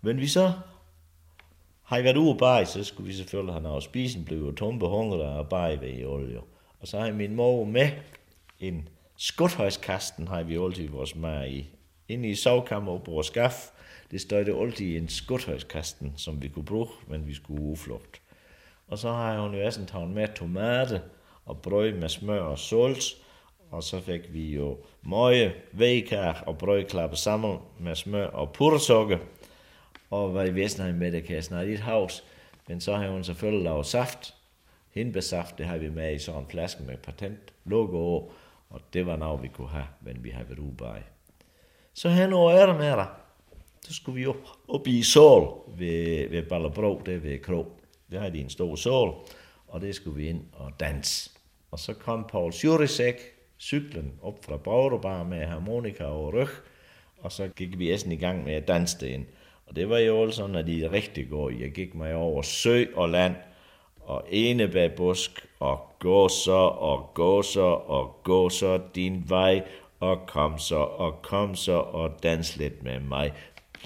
Men vi så har I været ude bare, så skulle vi selvfølgelig have noget spisen, blev jo tumpe hungre og bare ved i olie. Og så har min mor med en skudhøjskasten, har vi altid vores mad i. Inde i sovkammer på vores skaf, det stod det altid i en skudhøjskasten, som vi kunne bruge, men vi skulle uflugt. Og så har hun jo også taget med tomater og brød med smør og salt. Og så fik vi jo møje, vejkær og brød klappet sammen med smør og pursukker. Og hvad i Vestenheim med det, kan jeg snart i et havs. Men så har hun selvfølgelig lavet saft. Hindbærsaft, det har vi med i sådan en flaske med patent logo Og det var noget, vi kunne have, men vi har været ude. Så her nu er der med dig. Så skulle vi op, op i Sol ved, ved Ballerbro, der ved Krog. Der havde de en stor sol, og det skulle vi ind og danse. Og så kom Paul Sjurisek, cyklen op fra Brauderbar med harmonika og ryg, og så gik vi æsten i gang med at danse det ind. Og det var jo også sådan, at de rigtig går. Jeg gik mig over sø og land, og enebærbusk, og gå så, og gå så, og gå så din vej, og kom så, og kom så, og dans lidt med mig.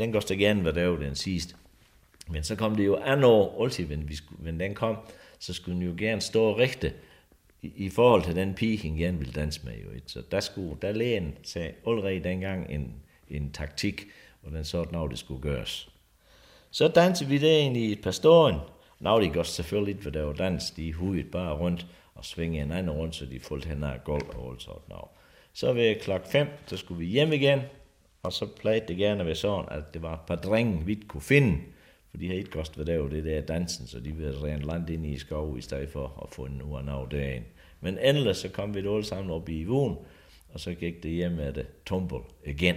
Den går igen, gerne, hvad der var den sidste. Men så kom det jo andet år, altid, men, vi skulle, men den kom, så skulle den jo gerne stå rigtigt i, i forhold til den pige, han gerne ville danse med. Jo. Så der skulle, der lægen sagde allerede dengang en, en taktik, hvordan sådan noget det skulle gøres. Så dansede vi det ind i et par ståen. Nå, det gør selvfølgelig ikke, for der var dans, de hudet bare rundt og svinge en anden rundt, så de fulgte hen af gulv og alt sådan noget. Så ved klokken 5, så skulle vi hjem igen, og så plejede det gerne være sådan, at det var et par drenge, vi kunne finde, for de havde ikke godt været der, det der dansen, så de ville rent land ind i skov, i stedet for at få en uge af dagen. Men endelig så kom vi alle sammen op i vogn, og så gik det hjem med det tumble igen.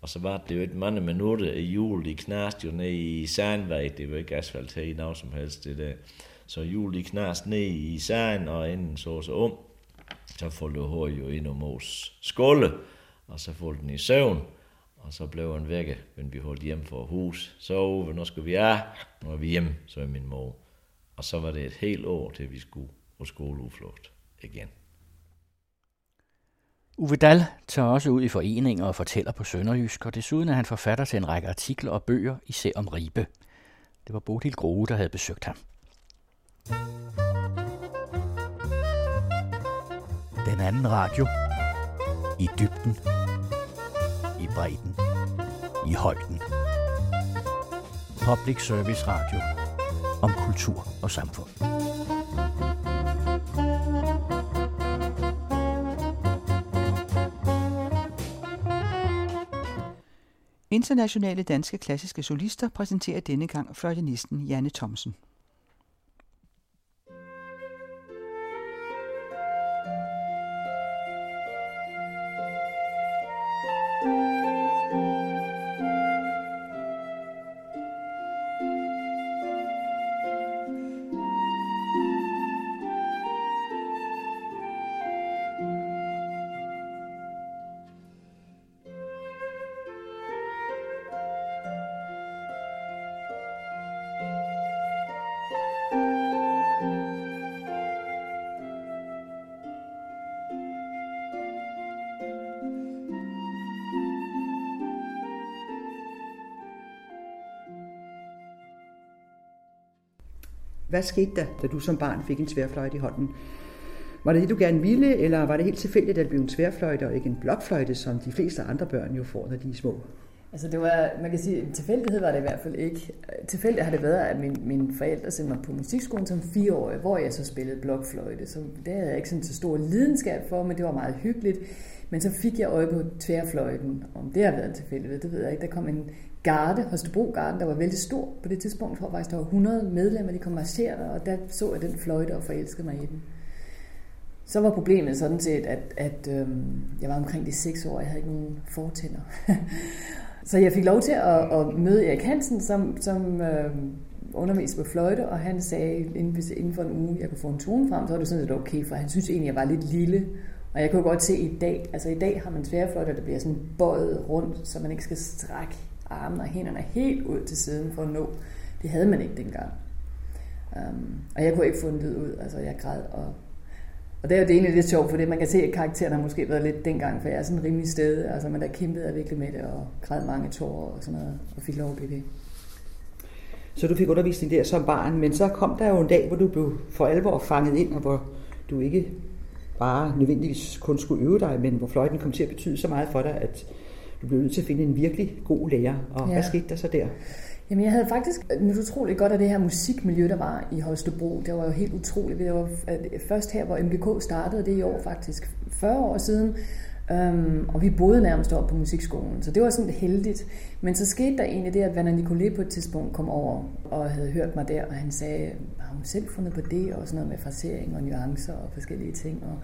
Og så var det jo et mange minutter i jul, de knast jo ned i Sandvej, det var ikke asfalt her i noget som helst det der. Så jul de knast ned i sand, og inden så så om, så får du hår jo ind om os skåle, og så får den i søvn, og så blev han væk, men vi holdt hjem for hus. Så nu skal vi af, nu er vi hjem, så er min mor. Og så var det et helt år, til vi skulle på skoleudflugt igen. Uwe Dahl tager også ud i foreninger og fortæller på Sønderjysk, og desuden er han forfatter til en række artikler og bøger, især om Ribe. Det var Bodil Grohe, der havde besøgt ham. Den anden radio. I dybden. I bredden. I højden. Public Service Radio. Om kultur og samfund. Internationale danske klassiske solister præsenterer denne gang fløjtenisten Janne Thomsen. Hvad skete der, da du som barn fik en tværfløjte i hånden? Var det det, du gerne ville, eller var det helt tilfældigt, at det blev en tværfløjte og ikke en blokfløjte, som de fleste andre børn jo får, når de er små? Altså det var, man kan sige, en tilfældighed var det i hvert fald ikke. Tilfældigt har det været, at min, mine forældre sendte mig på musikskolen som fireårig, hvor jeg så spillede blokfløjte. Så det havde jeg ikke sådan så stor lidenskab for, men det var meget hyggeligt. Men så fik jeg øje på tværfløjten. Om det har været en tilfældighed, det ved jeg ikke. Der kom en garde, Holstebro Garde, der var vældig stor på det tidspunkt. Jeg tror faktisk, der var 100 medlemmer, de kom marcherende, og der så jeg den fløjte og forelskede mig i den. Så var problemet sådan set, at, at øhm, jeg var omkring de seks år, jeg havde ikke nogen fortænder. så jeg fik lov til at, at møde Erik Hansen, som, som øhm, underviste på fløjte, og han sagde, inden, inden for en uge, jeg kunne få en tone frem, så var det sådan set okay, for han synes egentlig, jeg var lidt lille. Og jeg kunne godt se i dag, altså i dag har man tværfløjter, der bliver sådan bøjet rundt, så man ikke skal strække armene og hænderne helt ud til siden for at nå. Det havde man ikke dengang. Um, og jeg kunne ikke få en lyd ud, altså jeg græd. Og, og det er jo det egentlig lidt sjovt, for det man kan se, at karakteren har måske været lidt dengang, for jeg er sådan rimelig sted. Altså, men der kæmpede jeg virkelig med det, og græd mange tårer og sådan noget, og fik lov at blive det. Så du fik undervisning der som barn, men så kom der jo en dag, hvor du blev for alvor fanget ind, og hvor du ikke bare nødvendigvis kun skulle øve dig, men hvor fløjten kom til at betyde så meget for dig, at du blev nødt til at finde en virkelig god lærer. Og ja. hvad skete der så der? Jamen jeg havde faktisk nyt utroligt godt af det her musikmiljø, der var i Holstebro. Det var jo helt utroligt. Det var først her, hvor MGK startede, det i år faktisk 40 år siden. Um, og vi boede nærmest op på musikskolen, så det var sådan heldigt. Men så skete der egentlig det, at Vanna Nicolé på et tidspunkt kom over og havde hørt mig der, og han sagde, har hun selv fundet på det, og sådan noget med frasering og nuancer og forskellige ting. Og,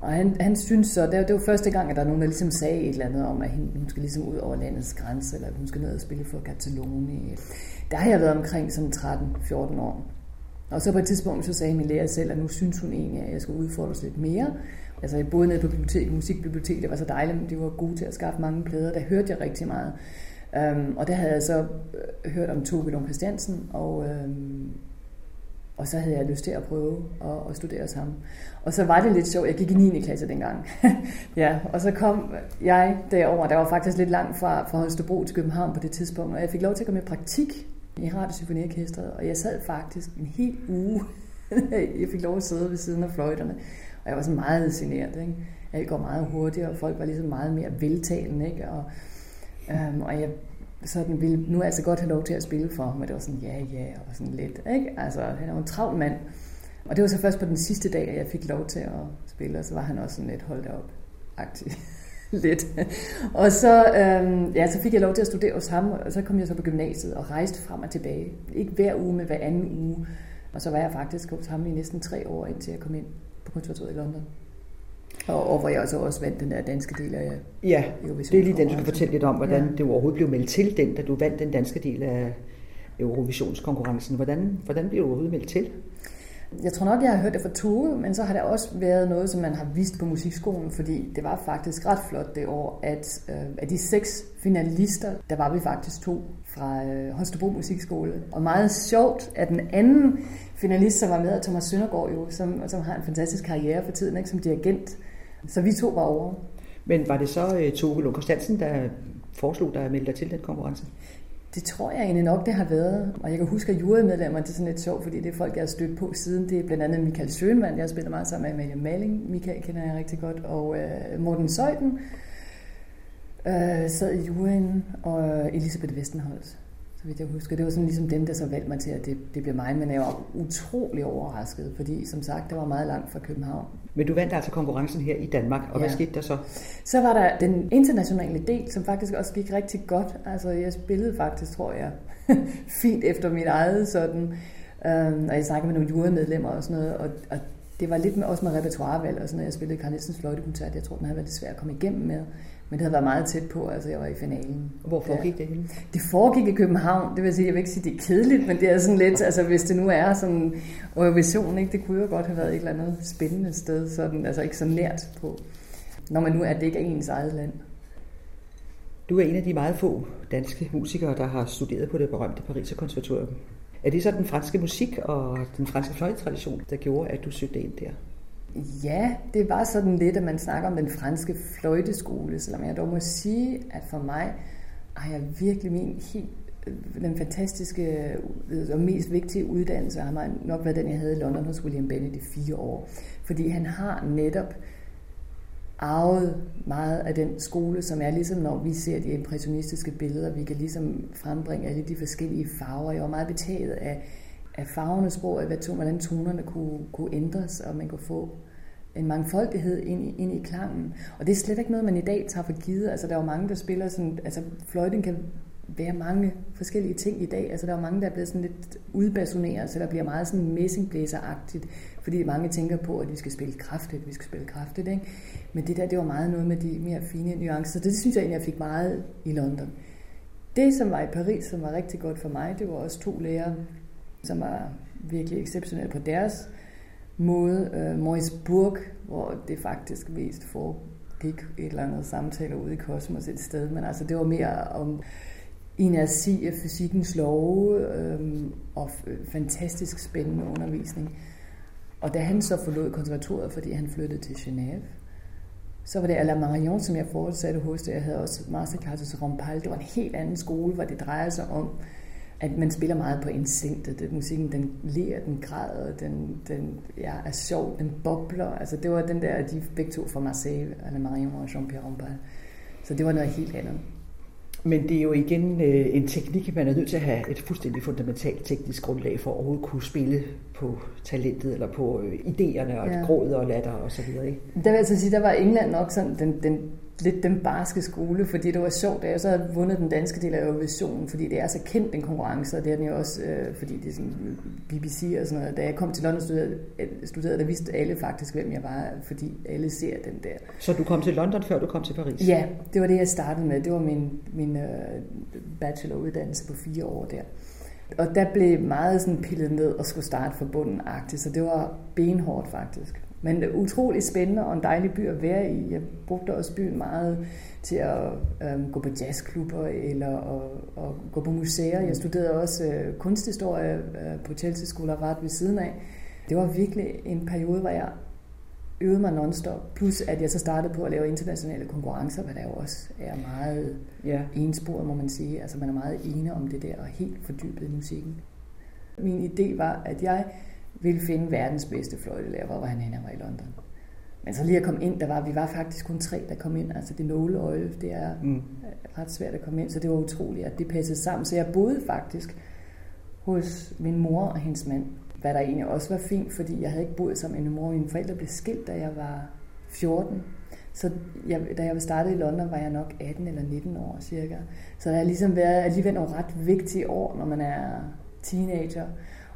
og han, han synes så, det var, det var første gang, at der er nogen, der ligesom sagde et eller andet om, at hun skal ligesom ud over landets grænse, eller at hun skal ned og spille for Katalonien. Der har jeg været omkring sådan 13-14 år. Og så på et tidspunkt, så sagde min lærer selv, at nu synes hun egentlig, at jeg skal udfordres lidt mere. Altså jeg boede nede på biblioteket, musikbiblioteket, det var så dejligt, de var gode til at skaffe mange plader, der hørte jeg rigtig meget. Um, og der havde jeg så øh, hørt om Tove Lund Christiansen, og, um, og så havde jeg lyst til at prøve at, at studere sammen. Og så var det lidt sjovt, jeg gik i 9. klasse dengang. ja, og så kom jeg derover, der var faktisk lidt langt fra, fra Holstebro til København på det tidspunkt, og jeg fik lov til at komme i praktik i Radio og jeg sad faktisk en hel uge. jeg fik lov at sidde ved siden af fløjterne, og jeg var så meget generet. Ikke? Alt går meget hurtigere, og folk var ligesom meget mere veltalende. Ikke? Og, øhm, og jeg sådan ville nu altså godt have lov til at spille for ham, og det var sådan, ja, ja, og sådan lidt. Ikke? Altså, han er jo en travl mand. Og det var så først på den sidste dag, at jeg fik lov til at spille, og så var han også sådan lidt holdt op aktiv. lidt. Og så, øhm, ja, så fik jeg lov til at studere hos ham, og så kom jeg så på gymnasiet og rejste frem og tilbage. Ikke hver uge, men hver anden uge. Og så var jeg faktisk hos ham i næsten tre år, indtil jeg kom ind på konservatoriet i London. Og, og hvor jeg også, også vandt den der danske del af Ja, det er lige den, du kan fortælle lidt om, hvordan ja. det overhovedet blev meldt til den, da du vandt den danske del af Eurovisionskonkurrencen. Hvordan, hvordan blev du overhovedet meldt til? Jeg tror nok, jeg har hørt det fra Tue, men så har det også været noget, som man har vist på musikskolen, fordi det var faktisk ret flot det år, at øh, af de seks finalister, der var vi faktisk to fra øh, Holstebro Musikskole. Og meget sjovt, at den anden finalist, som var med, Thomas Søndergaard, jo, som, som har en fantastisk karriere for tiden ikke, som dirigent, Så vi to var over. Men var det så uh, Tove Lund Konstansen, der foreslog dig at melde dig til den konkurrence? Det tror jeg egentlig nok, det har været. Og jeg kan huske, at jurymedlemmer, det er sådan lidt sjovt, fordi det er folk, jeg har stødt på siden. Det er blandt andet Michael Schønvand, jeg har spillet meget sammen med Amalie Maling. Michael kender jeg rigtig godt. Og uh, Morten Søjden uh, sad i juryen, og Elisabeth Vestenholz så vidt jeg husker. Det var sådan ligesom dem, der så valgte mig til, at det, det blev mig, men jeg var utrolig overrasket, fordi som sagt, det var meget langt fra København. Men du vandt altså konkurrencen her i Danmark, og ja. hvad skete der så? Så var der den internationale del, som faktisk også gik rigtig godt. Altså jeg spillede faktisk, tror jeg, fint efter mit eget sådan, øhm, og jeg snakkede med nogle jurymedlemmer og sådan noget, og, og det var lidt med, også med repertoirevalg og sådan noget. Jeg spillede Carl Nielsens fløjtekoncert, jeg tror, den havde været svært at komme igennem med. Men det havde været meget tæt på, altså jeg var i finalen. Hvor foregik ja. det hele? Det foregik i København. Det vil sige, jeg vil ikke sige, det er kedeligt, men det er sådan lidt, altså hvis det nu er sådan Eurovision, ikke, det kunne jo godt have været et eller andet spændende sted, sådan, altså ikke så nært på, når man nu er, det ikke er ens eget land. Du er en af de meget få danske musikere, der har studeret på det berømte Pariser Konservatorium. Er det så den franske musik og den franske fløjtetradition, der gjorde, at du søgte ind der? Ja, det var sådan lidt, at man snakker om den franske fløjteskole, selvom jeg dog må sige, at for mig har jeg virkelig min helt øh, den fantastiske øh, og mest vigtige uddannelse har nok været den, jeg havde i London hos William Bennett i fire år. Fordi han har netop arvet meget af den skole, som er ligesom når vi ser de impressionistiske billeder, vi kan ligesom frembringe alle de forskellige farver. Jeg var meget betaget af, af farvernes sprog, af hvordan tonerne kunne, kunne ændres, og man kunne få en mangfoldighed ind i, ind i klangen. Og det er slet ikke noget, man i dag tager for givet. Altså, der er jo mange, der spiller sådan... Altså, fløjten kan være mange forskellige ting i dag. Altså, der er mange, der er blevet sådan lidt udbasoneret, så der bliver meget sådan messingblæseragtigt, fordi mange tænker på, at vi skal spille kraftigt, vi skal spille kraftigt, ikke? Men det der, det var meget noget med de mere fine nuancer. Det, det synes jeg egentlig, jeg fik meget i London. Det, som var i Paris, som var rigtig godt for mig, det var også to lærere, som var virkelig exceptionelle på deres måde. Øh, Maurice Burg, hvor det faktisk mest foregik et eller andet samtale ude i kosmos et sted, men altså det var mere om inerti af fysikkens love øh, og fantastisk spændende undervisning. Og da han så forlod konservatoriet, fordi han flyttede til Genève, så var det Alain Marion, som jeg fortsatte hos, det. jeg havde også masterclasses Rompal. Det var en helt anden skole, hvor det drejede sig om at man spiller meget på instinktet. Det, musikken, den ler, den græder, den, den ja, er sjov, den bobler. Altså, det var den der, de begge to fra Marseille, Anna Marion og Jean-Pierre Rombal. Så det var noget helt andet. Men det er jo igen øh, en teknik, man er nødt til at have et fuldstændig fundamentalt teknisk grundlag for at overhovedet kunne spille på talentet, eller på øh, idéerne, og ja. gråd og latter og så videre. Ikke? Der vil jeg altså sige, der var England nok sådan den, den lidt den barske skole, fordi det var sjovt, da jeg så havde vundet den danske del af Eurovision, fordi det er så kendt en konkurrence, og det er den jo også, øh, fordi det er sådan BBC og sådan noget. Da jeg kom til London og studerede, studerede, der vidste alle faktisk, hvem jeg var, fordi alle ser den der. Så du kom til London, før du kom til Paris? Ja, det var det, jeg startede med. Det var min, min uh, bacheloruddannelse på fire år der. Og der blev meget sådan pillet ned og skulle starte fra bunden så det var benhårdt faktisk. Men utrolig spændende og en dejlig by at være i. Jeg brugte også byen meget til at øhm, gå på jazzklubber eller at, at gå på museer. Jeg studerede også øh, kunsthistorie øh, på Chelsea School of Art ved siden af. Det var virkelig en periode, hvor jeg øvede mig nonstop. Plus at jeg så startede på at lave internationale konkurrencer, hvad der jo også er meget ja. ensporet, må man sige. Altså man er meget enig om det der og helt fordybet i musikken. Min idé var, at jeg ville finde verdens bedste fløjtelærer, hvor var han henne, var i London. Men så lige at komme ind, der var, vi var faktisk kun tre, der kom ind. Altså det nåleøje, det er mm. ret svært at komme ind, så det var utroligt, at det passede sammen. Så jeg boede faktisk hos min mor og hendes mand, hvad der egentlig også var fint, fordi jeg havde ikke boet sammen med min mor. Mine forældre blev skilt, da jeg var 14. Så jeg, da jeg startede i London, var jeg nok 18 eller 19 år cirka. Så der har ligesom været alligevel nogle ret vigtige år, når man er teenager.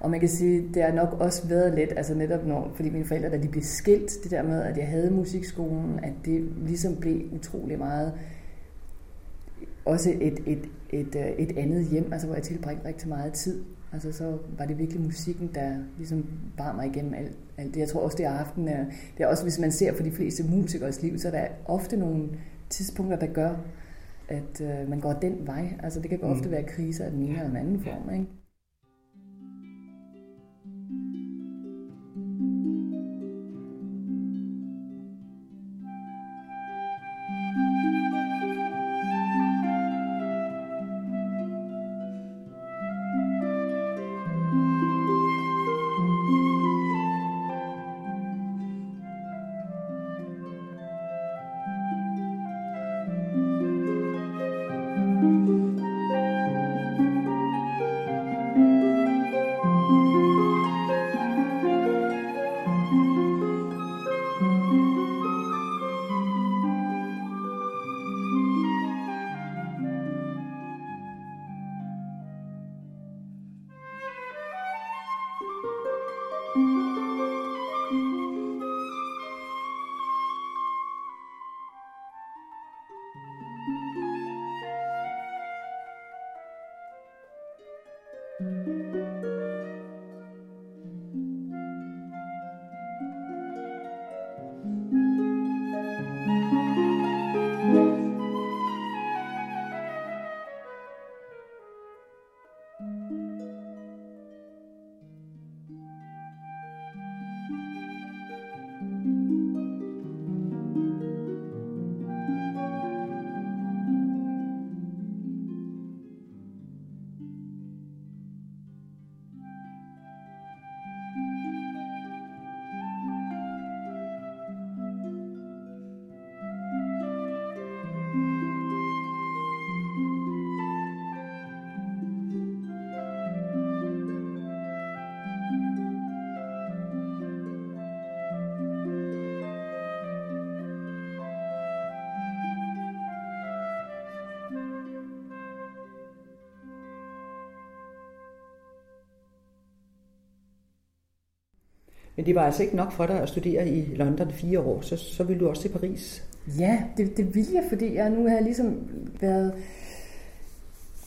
Og man kan sige, det har nok også været lidt, altså netop når, fordi mine forældre, da de blev skilt, det der med, at jeg havde musikskolen, at det ligesom blev utrolig meget også et, et, et, øh, et andet hjem, altså hvor jeg tilbringte rigtig meget tid. Altså så var det virkelig musikken, der ligesom bar mig igennem alt, alt det. Jeg tror også, det er aften, det er også, hvis man ser på de fleste musikers liv, så er der ofte nogle tidspunkter, der gør, at øh, man går den vej. Altså det kan mm. ofte være kriser af den ene eller den anden form, ikke? Men det var altså ikke nok for dig at studere i London fire år, så, så ville du også til Paris. Ja, det, det ville jeg, fordi jeg nu har ligesom været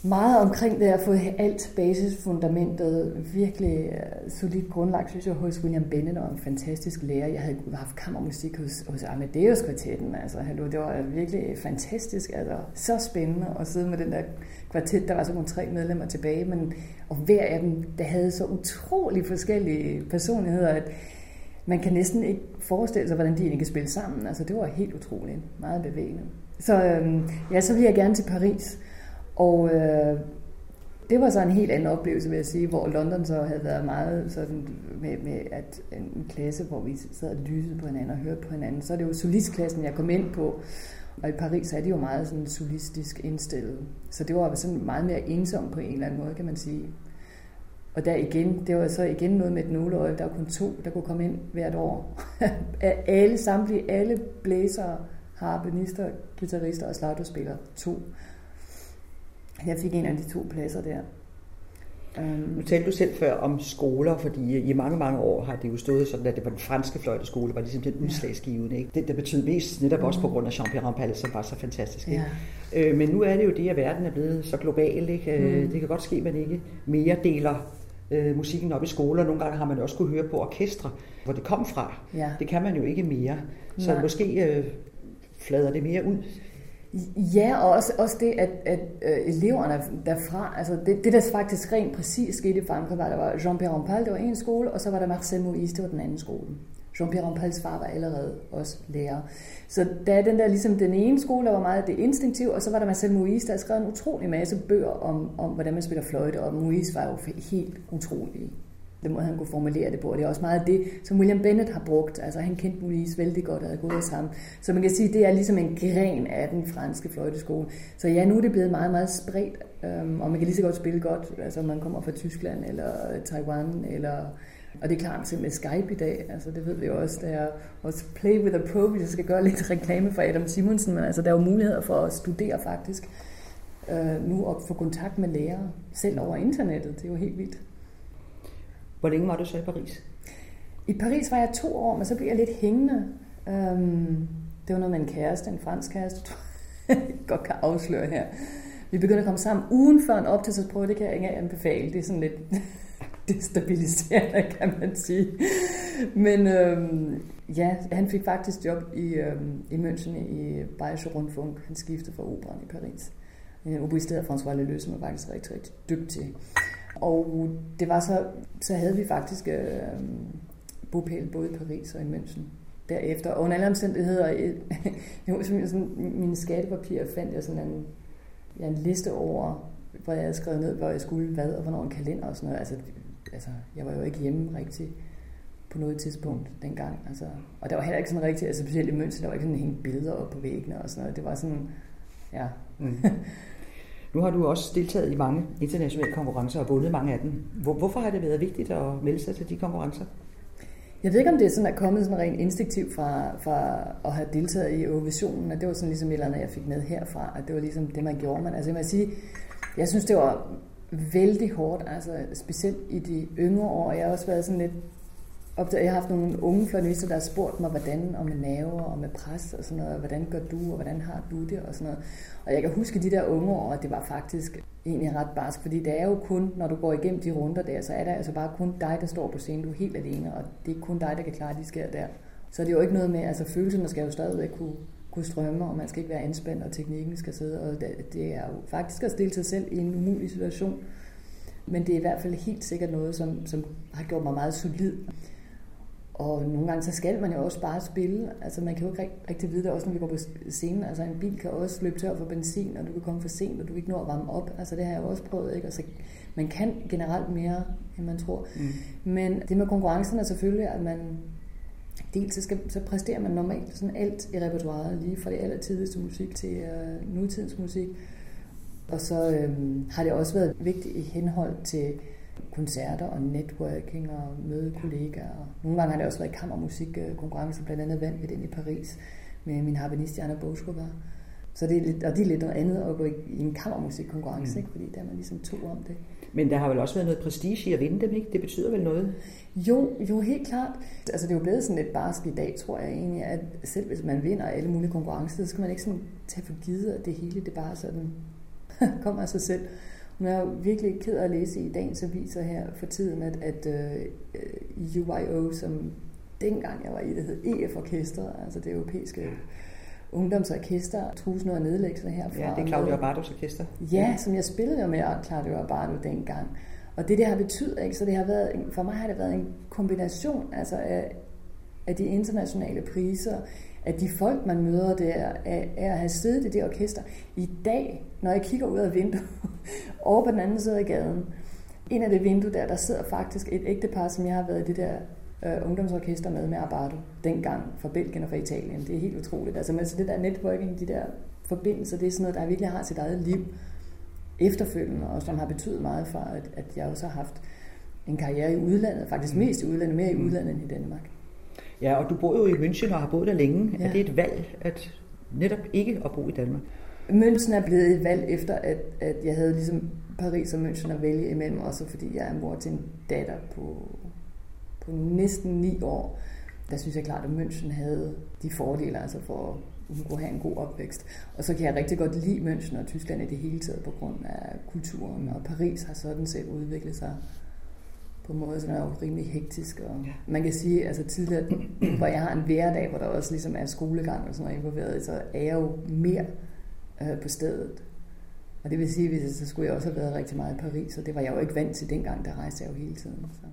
meget omkring det at få alt basisfundamentet virkelig øh, solidt grundlagt, synes jeg, hos William Bennett og en fantastisk lærer. Jeg havde haft kammermusik hos, hos Amadeus kvartetten. Altså, hallo, det var virkelig fantastisk. Altså, så spændende at sidde med den der kvartet. Der var så kun tre medlemmer tilbage, men, og hver af dem, der havde så utrolig forskellige personligheder, at man kan næsten ikke forestille sig, hvordan de egentlig kan spille sammen. Altså, det var helt utroligt. Meget bevægende. Så øhm, ja, så vil jeg gerne til Paris. Og øh, det var så en helt anden oplevelse, vil jeg sige, hvor London så havde været meget sådan med, med at en klasse, hvor vi sad og lyttede på hinanden og hørte på hinanden. Så er det jo solistklassen, jeg kom ind på. Og i Paris er det jo meget sådan solistisk indstillet. Så det var sådan meget mere ensomt på en eller anden måde, kan man sige. Og der igen, det var så igen noget med et nåleøje. Der var kun to, der kunne komme ind hvert år. alle, samtlige, alle blæsere, harpenister, guitarister og slagterspillere. To. Jeg fik en af de to pladser der. Um, nu talte du selv før om skoler, fordi i mange, mange år har det jo stået sådan, at det var den franske fløjteskole, var ligesom den udslagsgivende. Ikke? Det, der betød mest netop også på grund af Jean-Pierre Rampal, som var så fantastisk. Ikke? Ja. Øh, men nu er det jo det, at verden er blevet så global. Ikke? Øh, mm. Det kan godt ske, at man ikke mere deler øh, musikken op i skoler. Nogle gange har man også kunne høre på orkestre, hvor det kom fra. Ja. Det kan man jo ikke mere. Så Nej. måske øh, flader det mere ud. Ja, og også, også det, at, at uh, eleverne derfra, altså det, det der faktisk rent præcis skete i Frankrig, var, der var Jean-Pierre Rampal, det var en skole, og så var der Marcel Moïse, det var den anden skole. Jean-Pierre Rampals far var allerede også lærer. Så der er den der, ligesom den ene skole, der var meget det instinktive, og så var der Marcel Moïse, der har skrevet en utrolig masse bøger om, om hvordan man spiller fløjte, og Moïse var jo helt utrolig den måde, han kunne formulere det på. Og det er også meget det, som William Bennett har brugt. Altså, han kendte Louise vældig godt og havde gået sammen. Så man kan sige, det er ligesom en gren af den franske fløjteskole. Så ja, nu er det blevet meget, meget spredt, øhm, og man kan lige så godt spille godt, altså man kommer fra Tyskland eller øh, Taiwan, eller og det er klart, med Skype i dag, altså det ved vi jo også, der er også Play with a Pro, hvis jeg skal gøre lidt reklame for Adam Simonsen, men altså der er jo muligheder for at studere faktisk øh, nu og få kontakt med lærere, selv over internettet, det er jo helt vildt. Hvor længe var du så i Paris? I Paris var jeg to år, men så blev jeg lidt hængende. Øhm, det var noget med en kæreste, en fransk kæreste, tror jeg godt kan afsløre her. Vi begyndte at komme sammen ugen før en optagelsesprøve, det kan jeg ikke anbefale. Det er sådan lidt destabiliserende, kan man sige. Men øhm, ja, han fik faktisk job i, øhm, i München i Bayerische Rundfunk. Han skiftede fra operan i Paris. En oboist François Leleu, som er faktisk rigtig, rigtig dygtig. Og det var så, så havde vi faktisk øh, bopæl både i Paris og i München derefter. Og under alle omstændigheder, jo, sådan, mine skattepapirer fandt jeg sådan en, ja, en liste over, hvor jeg havde skrevet ned, hvor jeg skulle hvad, og hvornår en kalender og sådan noget. Altså, altså jeg var jo ikke hjemme rigtig på noget tidspunkt dengang. Altså, og der var heller ikke sådan rigtig, altså specielt i München, der var ikke sådan hængt billeder op på væggene og sådan noget. Det var sådan, ja. Mm. Nu har du også deltaget i mange internationale konkurrencer og vundet mange af dem. Hvor, hvorfor har det været vigtigt at melde sig til de konkurrencer? Jeg ved ikke, om det er sådan, at kommet sådan rent instinktivt fra, fra at have deltaget i Eurovisionen, at det var sådan ligesom et eller andet, jeg fik med herfra, at det var ligesom det, man gjorde. Men altså, jeg må sige, jeg synes, det var vældig hårdt, altså specielt i de yngre år. Jeg har også været sådan lidt og jeg har haft nogle unge journalister, der har spurgt mig, hvordan, og med naver, og med pres, og sådan noget, hvordan gør du, og hvordan har du det, og sådan noget. Og jeg kan huske de der unge år, at det var faktisk egentlig ret barsk, fordi det er jo kun, når du går igennem de runder der, så er det altså bare kun dig, der står på scenen. Du er helt alene, og det er kun dig, der kan klare de sker der. Så det er jo ikke noget med, altså følelserne skal jo stadigvæk kunne, kunne strømme, og man skal ikke være anspændt, og teknikken skal sidde, og det, det er jo faktisk at stille sig selv i en umulig situation. Men det er i hvert fald helt sikkert noget, som, som har gjort mig meget solid. Og nogle gange så skal man jo også bare spille. Altså man kan jo ikke rigtig vide det, også når vi går på scenen. Altså en bil kan også løbe tør for benzin, og du kan komme for sent, og du ikke nå at varme op. Altså det har jeg jo også prøvet, ikke? Altså, man kan generelt mere, end man tror. Mm. Men det med konkurrencen er selvfølgelig, at man dels så, skal, så præsterer man normalt sådan alt i repertoireet, lige fra det allertidligste musik til uh, nutidens musik. Og så øhm, har det også været vigtigt i henhold til koncerter og networking og møde kollegaer. Nogle gange har det også været kammermusikkonkurrencer, blandt andet vandt vi den i Paris med min harpenist Jana Boskova. Så det er lidt, og det er lidt noget andet at gå i, i en kammermusikkonkurrence, mm. ikke? fordi der er man ligesom to om det. Men der har vel også været noget prestige i at vinde dem, ikke? Det betyder vel noget? Jo, jo helt klart. Altså det er jo blevet sådan lidt barsk i dag, tror jeg egentlig, at selv hvis man vinder alle mulige konkurrencer, så skal man ikke sådan tage for givet, at det hele det bare sådan kommer af sig selv. Men jeg er virkelig ked af at læse i dagens aviser her for tiden, at, at uh, øh, UIO, som dengang jeg var i, det hed EF-orkestret, altså det europæiske ungdomsorkester, tusind år nedlæggelse herfra. Ja, det er Claudio Abados orkester. Ja, som jeg spillede jo med Claudio Abado dengang. Og det, det har betydet, ikke? så det har været, for mig har det været en kombination altså af, af de internationale priser, at de folk, man møder der, er, er at have siddet i det orkester. I dag, når jeg kigger ud af vinduet, over på den anden side af gaden, en af det vindue der, der sidder faktisk et ægtepar, som jeg har været i det der øh, ungdomsorkester med med Abardo, dengang fra Belgien og fra Italien. Det er helt utroligt. Altså, altså det der networking, de der forbindelser, det er sådan noget, der virkelig har sit eget liv efterfølgende, og som har betydet meget for, at, at jeg også har haft en karriere i udlandet, faktisk mm. mest i udlandet, mere i mm. udlandet end i Danmark. Ja, og du bor jo i München og har boet der længe. Ja. Er det et valg at netop ikke at bo i Danmark? München er blevet et valg efter, at, at jeg havde ligesom Paris og München at vælge imellem, også fordi jeg er mor til en datter på, på næsten ni år. Der synes jeg klart, at München havde de fordele, altså for at hun kunne have en god opvækst. Og så kan jeg rigtig godt lide München og Tyskland i det hele taget på grund af kulturen, og Paris har sådan set udviklet sig på en måde, som er jo rimelig hektisk. Og ja. Man kan sige, altså tidligere, hvor jeg har en hverdag, hvor der også ligesom er skolegang og sådan noget involveret, så er jeg jo mere øh, på stedet. Og det vil sige, at så skulle jeg også have været rigtig meget i Paris, og det var jeg jo ikke vant til dengang, der rejste jeg jo hele tiden. Så.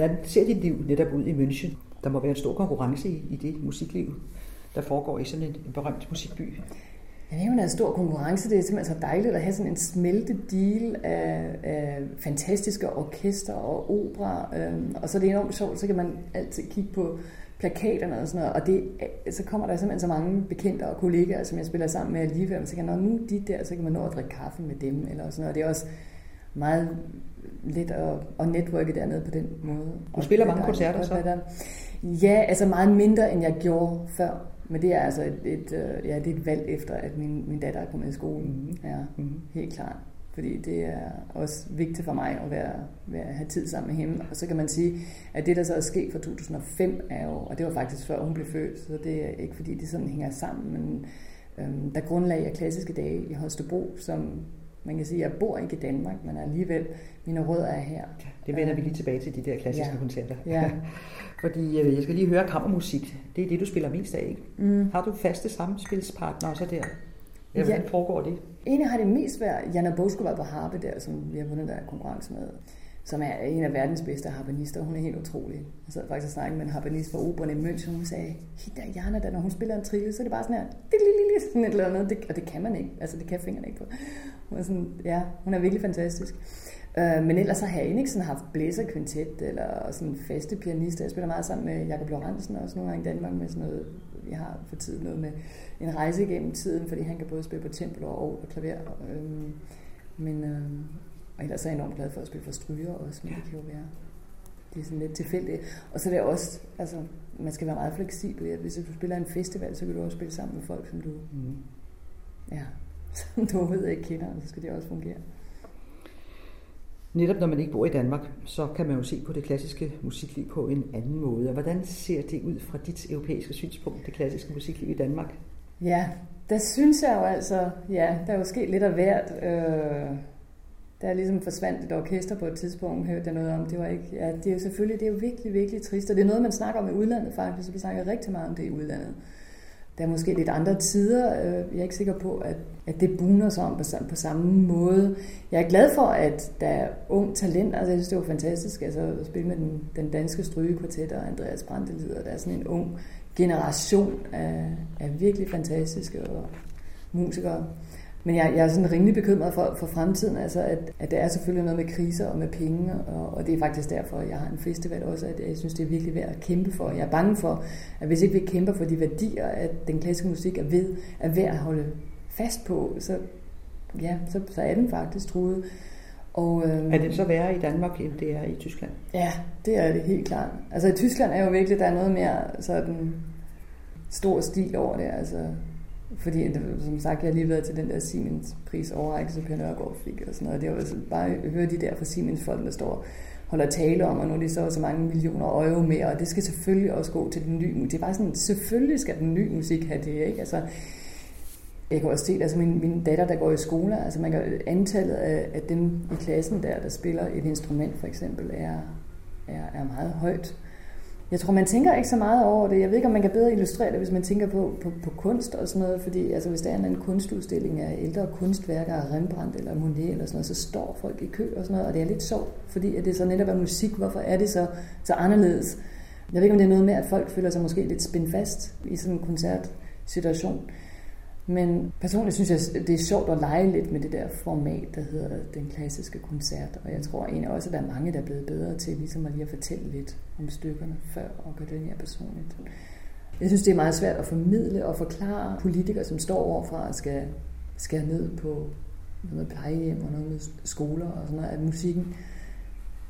Hvordan ser dit liv netop ud i München? Der må være en stor konkurrence i, i det musikliv. der foregår i sådan en, en berømt musikby. Ja, det er jo en stor konkurrence. Det er simpelthen så dejligt at have sådan en smeltedil af, af fantastiske orkester og opera. Øhm, og så er det enormt sjovt, så kan man altid kigge på plakaterne og sådan noget. Og det, øh, så kommer der simpelthen så mange bekendte og kollegaer, som jeg spiller sammen med alligevel. Så kan man, nu de der, så kan man nå at drikke kaffe med dem. Eller sådan noget. Og det er også meget lidt at, at netværke dernede på den måde. Du spiller mange koncerter så? Ja, altså meget mindre, end jeg gjorde før. Men det er altså et, et, øh, ja, det er et valg efter, at min, min datter er kommet i skole. Mm-hmm. Ja, mm-hmm. helt klart. Fordi det er også vigtigt for mig at være, være, have tid sammen med hende. Og så kan man sige, at det, der så er sket fra 2005, er jo, og det var faktisk før hun blev født, så det er ikke fordi, det sådan hænger sammen, men øhm, der grundlag af klassiske dage i Holstebro, som man kan sige, at jeg bor ikke i Danmark, men alligevel, mine rødder er her. Det vender vi lige tilbage til de der klassiske ja. koncerter. Ja. Fordi øh, jeg skal lige høre kammermusik. Det er det, du spiller mest af, ikke? Mm. Har du faste samspilspartnere også der? Ja, hvordan foregår det? Egentlig har det mest været Jana Boskova på harpe der, som vi har vundet der konkurrence med som er en af verdens bedste harpanister. Hun er helt utrolig. Jeg sad faktisk og snakkede med en harpanist fra operen i München, og hun sagde, der Jana, der, når hun spiller en trille, så er det bare sådan her, sådan et eller andet, det, og det kan man ikke, altså det kan fingrene ikke på. Hun er, sådan, ja, hun er virkelig fantastisk. Øh, men ellers så har jeg ikke sådan haft blæserkvintet eller sådan faste pianister. Jeg spiller meget sammen med Jakob Lorentzen også nogle gange i Danmark med sådan noget, vi har for tiden noget med en rejse igennem tiden, fordi han kan både spille på tempel og, og klaver. Øh, men, øh, og ellers er jeg enormt glad for at spille for stryger også, men det kan jo være, det er sådan lidt tilfældigt. Og så er det også, altså, man skal være meget fleksibel. Hvis du spiller en festival, så kan du også spille sammen med folk, som du, mm. ja, som du overhovedet ikke kender, og så skal det også fungere. Netop når man ikke bor i Danmark, så kan man jo se på det klassiske musikliv på en anden måde. Og hvordan ser det ud fra dit europæiske synspunkt, det klassiske musikliv i Danmark? Ja, der synes jeg jo altså, ja, der er jo sket lidt af hvert. Øh, der er ligesom forsvandt et orkester på et tidspunkt, hørte jeg noget om. Det var ikke, ja, det er jo selvfølgelig, det er jo virkelig, virkelig trist. Og det er noget, man snakker om i udlandet faktisk, så vi snakker rigtig meget om det i udlandet. Der er måske lidt andre tider. Øh, jeg er ikke sikker på, at, at det buner sig om på, på samme måde. Jeg er glad for, at der er ung talent. Altså, jeg synes, det var fantastisk altså, at spille med den, den danske strygekvartet og Andreas Brandelider. Der er sådan en ung generation af, af virkelig fantastiske musikere. Men jeg, jeg er sådan rimelig bekymret for, for fremtiden, altså at, at der er selvfølgelig noget med kriser og med penge, og, og det er faktisk derfor, at jeg har en festival også, at jeg synes, det er virkelig værd at kæmpe for. Jeg er bange for, at hvis ikke vi kæmper for de værdier, at den klassiske musik er ved, er værd at holde fast på, så, ja, så, så er den faktisk truet. Og, øhm, er det så værre i Danmark, end det er i Tyskland? Ja, det er det helt klart. Altså i Tyskland er jo virkelig, der er noget mere sådan stor stil over det. Altså, fordi, som sagt, jeg har lige været til den der Siemens pris overrækkelse, Per Nørgaard fik og sådan noget. Det er jo altså bare at høre de der fra Siemens folk, der står holder tale om, og nu er det så så mange millioner euro mere, og det skal selvfølgelig også gå til den nye musik. Det er bare sådan, selvfølgelig skal den nye musik have det, ikke? Altså, jeg kan også se, altså min, min datter, der går i skole, altså man kan, antallet af, af dem i klassen der, der spiller et instrument for eksempel, er, er, er meget højt. Jeg tror, man tænker ikke så meget over det. Jeg ved ikke, om man kan bedre illustrere det, hvis man tænker på, på, på kunst og sådan noget. Fordi altså, hvis der er en kunstudstilling af ældre kunstværker af Rembrandt eller Monet eller sådan noget, så står folk i kø og sådan noget. Og det er lidt sjovt, fordi at det så netop er musik. Hvorfor er det så, så anderledes? Jeg ved ikke, om det er noget med, at folk føler sig måske lidt spændt fast i sådan en koncertsituation. Men personligt synes jeg, det er sjovt at lege lidt med det der format, der hedder den klassiske koncert. Og jeg tror egentlig også, at der er mange, der er blevet bedre til ligesom at lige at fortælle lidt om stykkerne før og gøre det mere personligt. Jeg synes, det er meget svært at formidle og forklare politikere, som står overfra og skal skære ned på noget med plejehjem og noget med skoler og sådan noget, at musikken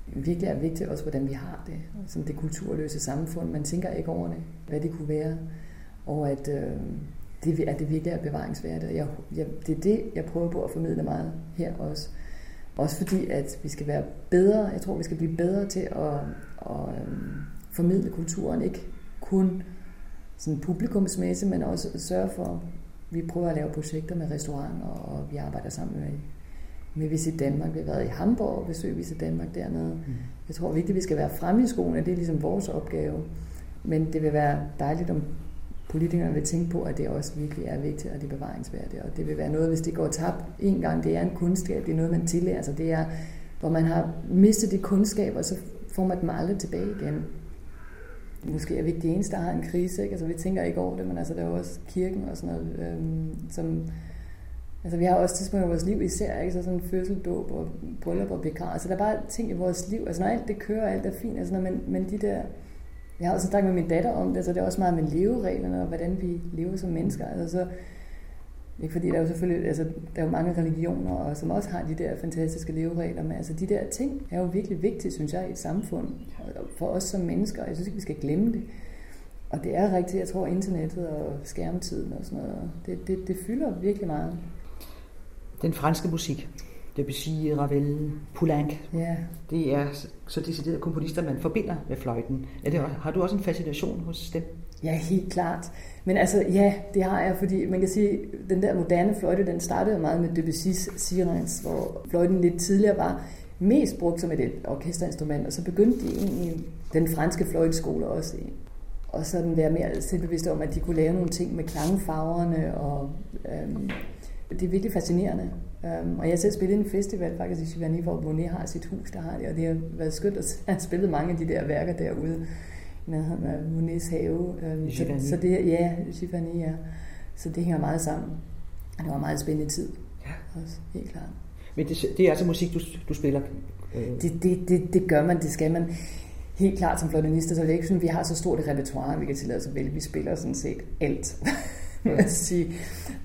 virkelig er vigtig også, hvordan vi har det. Som det kulturløse samfund. Man tænker ikke over det, hvad det kunne være. Og at øh, det er det virkelig er bevaringsværdigt. Jeg, jeg, det er det, jeg prøver på at formidle meget her også. Også fordi, at vi skal være bedre, jeg tror, vi skal blive bedre til at, at um, formidle kulturen, ikke kun sådan publikumsmæssigt, men også sørge for, vi prøver at lave projekter med restauranter, og vi arbejder sammen med, med Visit Danmark. Vi har været i Hamburg og besøgt Visit Danmark dernede. Mm. Jeg tror vigtigt, at vi skal være fremme i skoene, det er ligesom vores opgave. Men det vil være dejligt, om politikerne vil tænke på, at det også virkelig er vigtigt, og det er bevaringsværdigt. Og det vil være noget, hvis det går tabt en gang, det er en kundskab, det er noget, man tillærer sig. Det er, hvor man har mistet de kundskaber, så får man dem aldrig tilbage igen. måske er vi ikke de eneste, der har en krise. Ikke? Altså, vi tænker ikke over det, men altså, der er jo også kirken og sådan noget, øhm, som... Altså, vi har også tidspunkt i vores liv især, ikke? Så sådan fødseldåb og bryllup og bekar. Altså, der er bare ting i vores liv. Altså, når alt det kører, alt er fint, altså, når, man, men de der... Jeg har også snakket med min datter om det, så det er også meget med levereglerne og hvordan vi lever som mennesker. Altså, så, ikke fordi der er jo selvfølgelig, altså, der er jo mange religioner, og som også har de der fantastiske leveregler, men altså de der ting er jo virkelig vigtige, synes jeg, i et samfund. Og for os som mennesker, jeg synes ikke, vi skal glemme det. Og det er rigtigt, jeg tror, internettet og skærmtiden og sådan noget, det, det, det fylder virkelig meget. Den franske musik, sige Ravel, Poulenc, ja. det er så deciderede komponister, man forbinder med fløjten. Er det, har du også en fascination hos dem? Ja, helt klart. Men altså, ja, det har jeg, fordi man kan sige, den der moderne fløjte, den startede meget med Debussy's Sirens, hvor fløjten lidt tidligere var mest brugt som et orkesterinstrument, og så begyndte de egentlig den franske fløjteskole også og sådan være mere selvbevidste om, at de kunne lave nogle ting med klangfarverne, og øhm, det er virkelig fascinerende. Um, og jeg selv spillet en festival faktisk i Giverny, hvor Monet har sit hus, der har det, og det har været skønt at have spillet mange af de der værker derude med Monets have. Um, så, så, det, ja, Giverny, ja. Så det hænger meget sammen. Og det var en meget spændende tid. Ja. Også, helt klart. Men det, det er altså musik, du, du spiller? Øh. Det, det, det, det gør man, det skal man. Helt klart som fløjtenister, så er det ikke sådan, vi har så stort et repertoire, vi kan tillade os at vælge. Vi spiller sådan set alt. at sige.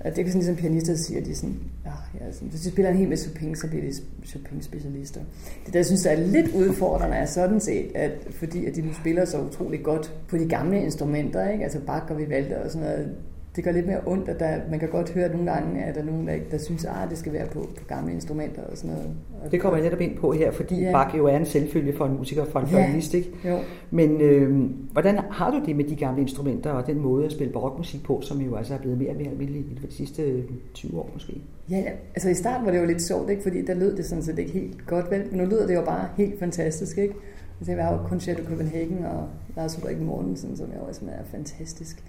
Og det er sådan ligesom pianister siger, de er sådan, ja, ja, sådan, hvis de spiller en hel masse Chopin, så bliver de Chopin-specialister. Det der, jeg synes, der er lidt udfordrende, er sådan set, at fordi at de nu spiller så utrolig godt på de gamle instrumenter, ikke? altså Bach og Vivaldi og sådan noget, det gør lidt mere ondt, at der, man kan godt høre nogle gange, at der er nogen, der, der synes, at ah, det skal være på, på gamle instrumenter og sådan noget. Det kommer jeg netop ind på her, fordi ja. Bach jo er en selvfølge for en musiker, for en ja. ikke? Jo. Men øh, hvordan har du det med de gamle instrumenter og den måde at spille barokmusik på, som jo altså er blevet mere og mere almindelig i de sidste 20 år måske? Ja, ja, altså i starten var det jo lidt sjovt, ikke? fordi der lød det sådan set ikke helt godt, vel? men nu lyder det jo bare helt fantastisk. Ikke? Altså, jeg har jo Concerto Copenhagen og Lars Ulrik Mortensen, som jeg også er fantastisk.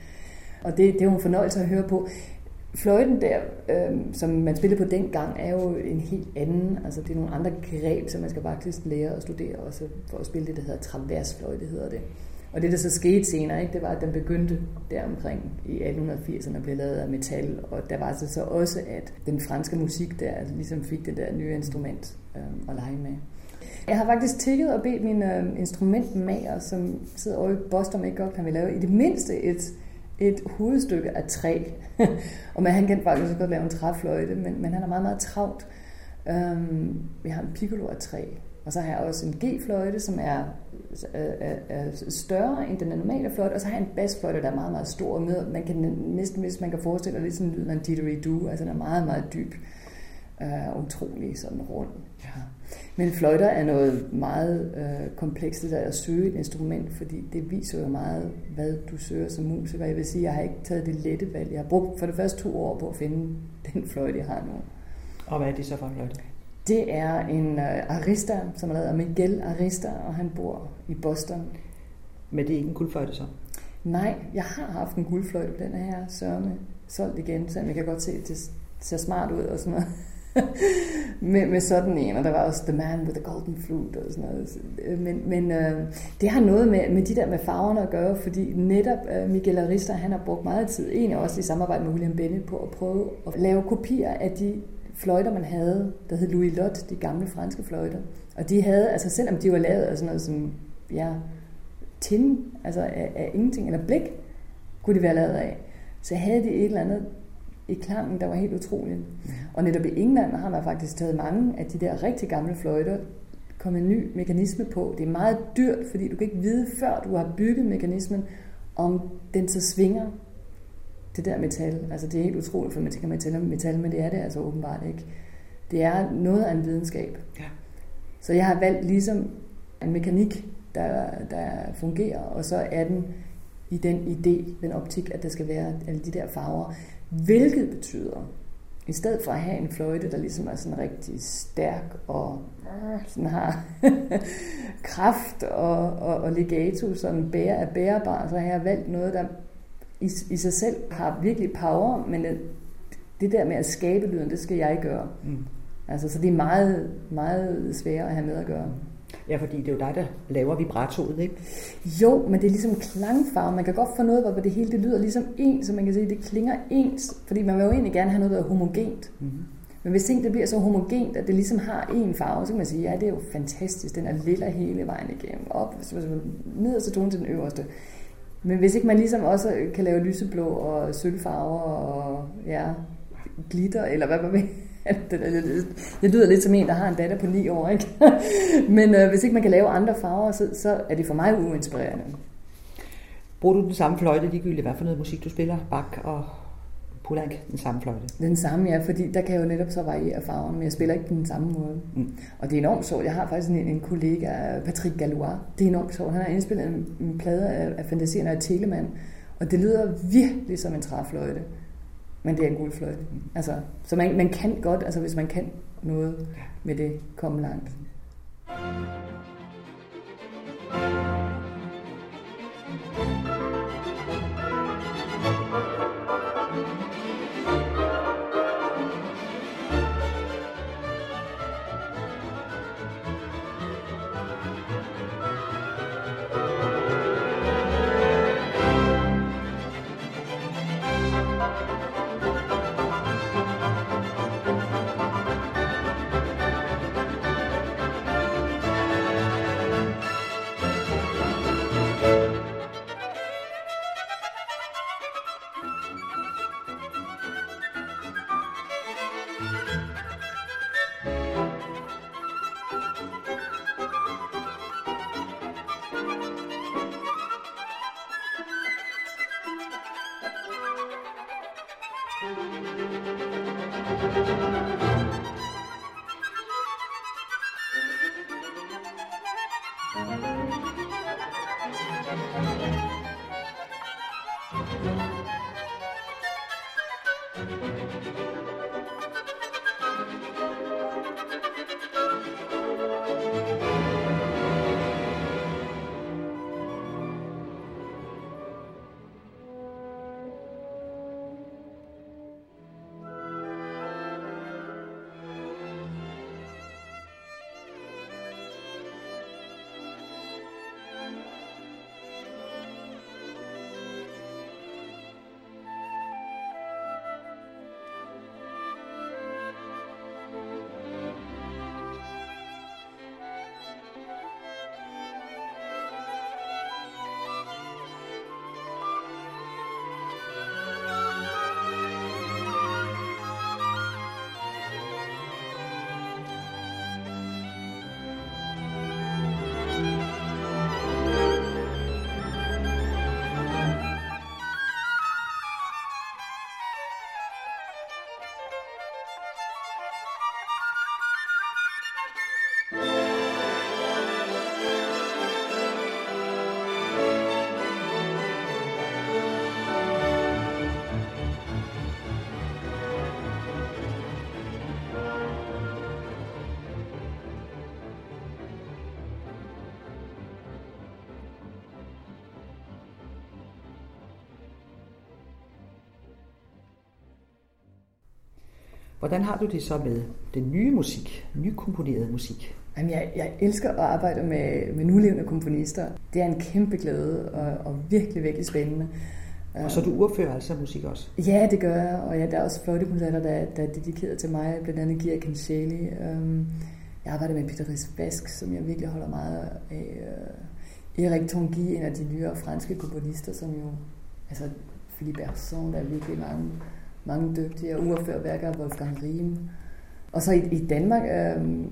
Og det, det er jo en fornøjelse at høre på. Fløjten der, øh, som man spillede på dengang, er jo en helt anden. Altså det er nogle andre greb, som man skal faktisk lære at studere også for at spille det, der hedder traversfløjte, hedder det. Og det, der så skete senere, ikke, det var, at den begyndte der omkring i 1880'erne blev lavet af metal. Og der var så, så også, at den franske musik der altså, ligesom fik det der nye instrument øh, at lege med. Jeg har faktisk tækket og bedt min øh, instrumentmager, som sidder over i Boston, ikke godt kan vi lave i det mindste et et hovedstykke af træ. og man, han kan faktisk godt lave en træfløjte, men, men han er meget, meget travlt. Øhm, jeg har en piccolo af træ, og så har jeg også en G-fløjte, som er, er, er større end den normale fløjte, og så har jeg en basfløjte, der er meget, meget stor. Med, man kan næsten, hvis man kan forestille sig lidt sådan lyden af en didgeridoo, altså den er meget, meget dyb. Uh, utrolig sådan rund. Ja. Men fløjter er noget meget øh, komplekst at søge et instrument, fordi det viser jo meget, hvad du søger som musiker. Jeg vil sige, jeg har ikke taget det lette valg. Jeg har brugt for det første to år på at finde den fløjte, jeg har nu. Og hvad er det så for en fløjte? Det er en uh, Arista, som er lavet af Miguel Arista, og han bor i Boston. Men det er ikke en guldfløjte så? Nej, jeg har haft en guldfløjte den her sørme solgt igen, så jeg kan godt se, at det ser smart ud og sådan noget med, med sådan en, og der var også The Man with the Golden Flute og sådan noget. Øh, men, men øh, det har noget med, med de der med farverne at gøre, fordi netop øh, Miguel Arista, han har brugt meget tid, egentlig også i samarbejde med William Bennett, på at prøve at lave kopier af de fløjter, man havde, der hed Louis Lot, de gamle franske fløjter. Og de havde, altså selvom de var lavet af sådan noget som, ja, tin, altså af, af ingenting, eller blik, kunne de være lavet af, så havde de et eller andet i klangen, der var helt utrolig. Og netop i England har man faktisk taget mange af de der rigtig gamle fløjter, kommet en ny mekanisme på. Det er meget dyrt, fordi du kan ikke vide, før du har bygget mekanismen, om den så svinger det der metal. Altså det er helt utroligt, for man tænker metal metal, men det er det altså åbenbart ikke. Det er noget af en videnskab. Ja. Så jeg har valgt ligesom en mekanik, der, der fungerer, og så er den i den idé, den optik, at der skal være alle de der farver. Hvilket betyder, i stedet for at have en fløjte, der ligesom er sådan rigtig stærk og sådan har kraft og, og, og legato, sådan bære, er bærbar, så har jeg valgt noget, der i, i sig selv har virkelig power, men det, det der med at skabe lyden, det skal jeg gøre. Mm. Altså, så det er meget, meget sværere at have med at gøre. Ja, fordi det er jo dig, der laver vibratoet, ikke? Jo, men det er ligesom klangfarve. Man kan godt få noget, hvor det hele det lyder ligesom ens, så man kan sige, det klinger ens. Fordi man vil jo egentlig gerne have noget, der er homogent. Mm-hmm. Men hvis ting det bliver så homogent, at det ligesom har en farve, så kan man sige, ja, det er jo fantastisk. Den er lilla hele vejen igennem. Op, nederste tone til den øverste. Men hvis ikke man ligesom også kan lave lyseblå og sølvfarver og ja, glitter, eller hvad man vil, det lyder lidt som en, der har en datter på 9 år, ikke? Men øh, hvis ikke man kan lave andre farver, så, så er det for mig uinspirerende. Bruger du den samme fløjte, ligegyldigt hvad for noget musik du spiller? Bak og Poulenc, den samme fløjte? Den samme, ja, fordi der kan jeg jo netop så variere farven, men jeg spiller ikke på den samme måde. Mm. Og det er enormt sjovt. Jeg har faktisk en, en kollega, Patrick Galois. Det er enormt sjovt. Han har indspillet en, en plade af, af Fantasien af Telemann, og det lyder virkelig som en træfløjte. Men det er en guldfløjte. Altså, så man, man kan godt, altså hvis man kan noget med det, komme langt. Hvordan har du det så med den nye musik, nykomponerede musik? Jamen, jeg, jeg elsker at arbejde med, med nulevende komponister. Det er en kæmpe glæde og, og virkelig, virkelig spændende. Og så du urfører altså musik også? Ja, det gør jeg, og ja, der er også fløjtekoncerter, der, der er dedikeret til mig, blandt andet Gia Kancheli. Um, jeg arbejder med Peter Bask, som jeg virkelig holder meget af. Uh, Erik Tanguy, en af de nyere franske komponister, som jo, altså Philippe Berson, der er virkelig mange mange dygtige og værker af Wolfgang Riem. Og så i, i Danmark øh,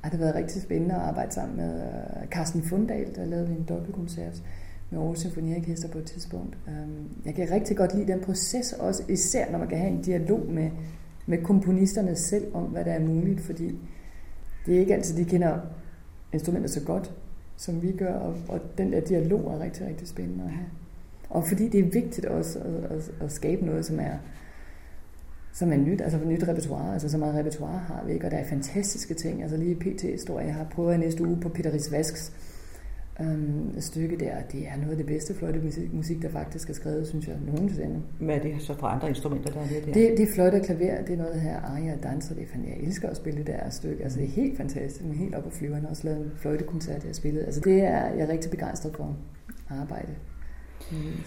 har det været rigtig spændende at arbejde sammen med øh, Carsten Fundal, der lavede en dobbeltkoncert med Aarhus Symfoniorkester på et tidspunkt. Øh, jeg kan rigtig godt lide den proces også, især når man kan have en dialog med, med komponisterne selv om, hvad der er muligt, fordi det er ikke altid, de kender instrumenter så godt, som vi gør, og, og den der dialog er rigtig, rigtig spændende at have. Og fordi det er vigtigt også at, at, at skabe noget, som er som er nyt, altså nyt repertoire, altså så meget repertoire har vi ikke, og der er fantastiske ting, altså lige PT står jeg har prøvet næste uge på Peter Ries Vasks um, stykke der. Det er noget af det bedste fløjtemusik, musik, der faktisk er skrevet, synes jeg, nogensinde. Hvad er det så for andre instrumenter, der er med der? Det, det er fløjte og klaver, det er noget her aria danser, det er fandme, jeg elsker at spille det der stykke. Altså det er helt fantastisk, men helt op på flyverne, også lavet en fløjtekoncert, jeg har spillet. Altså det er jeg er rigtig begejstret for at arbejde.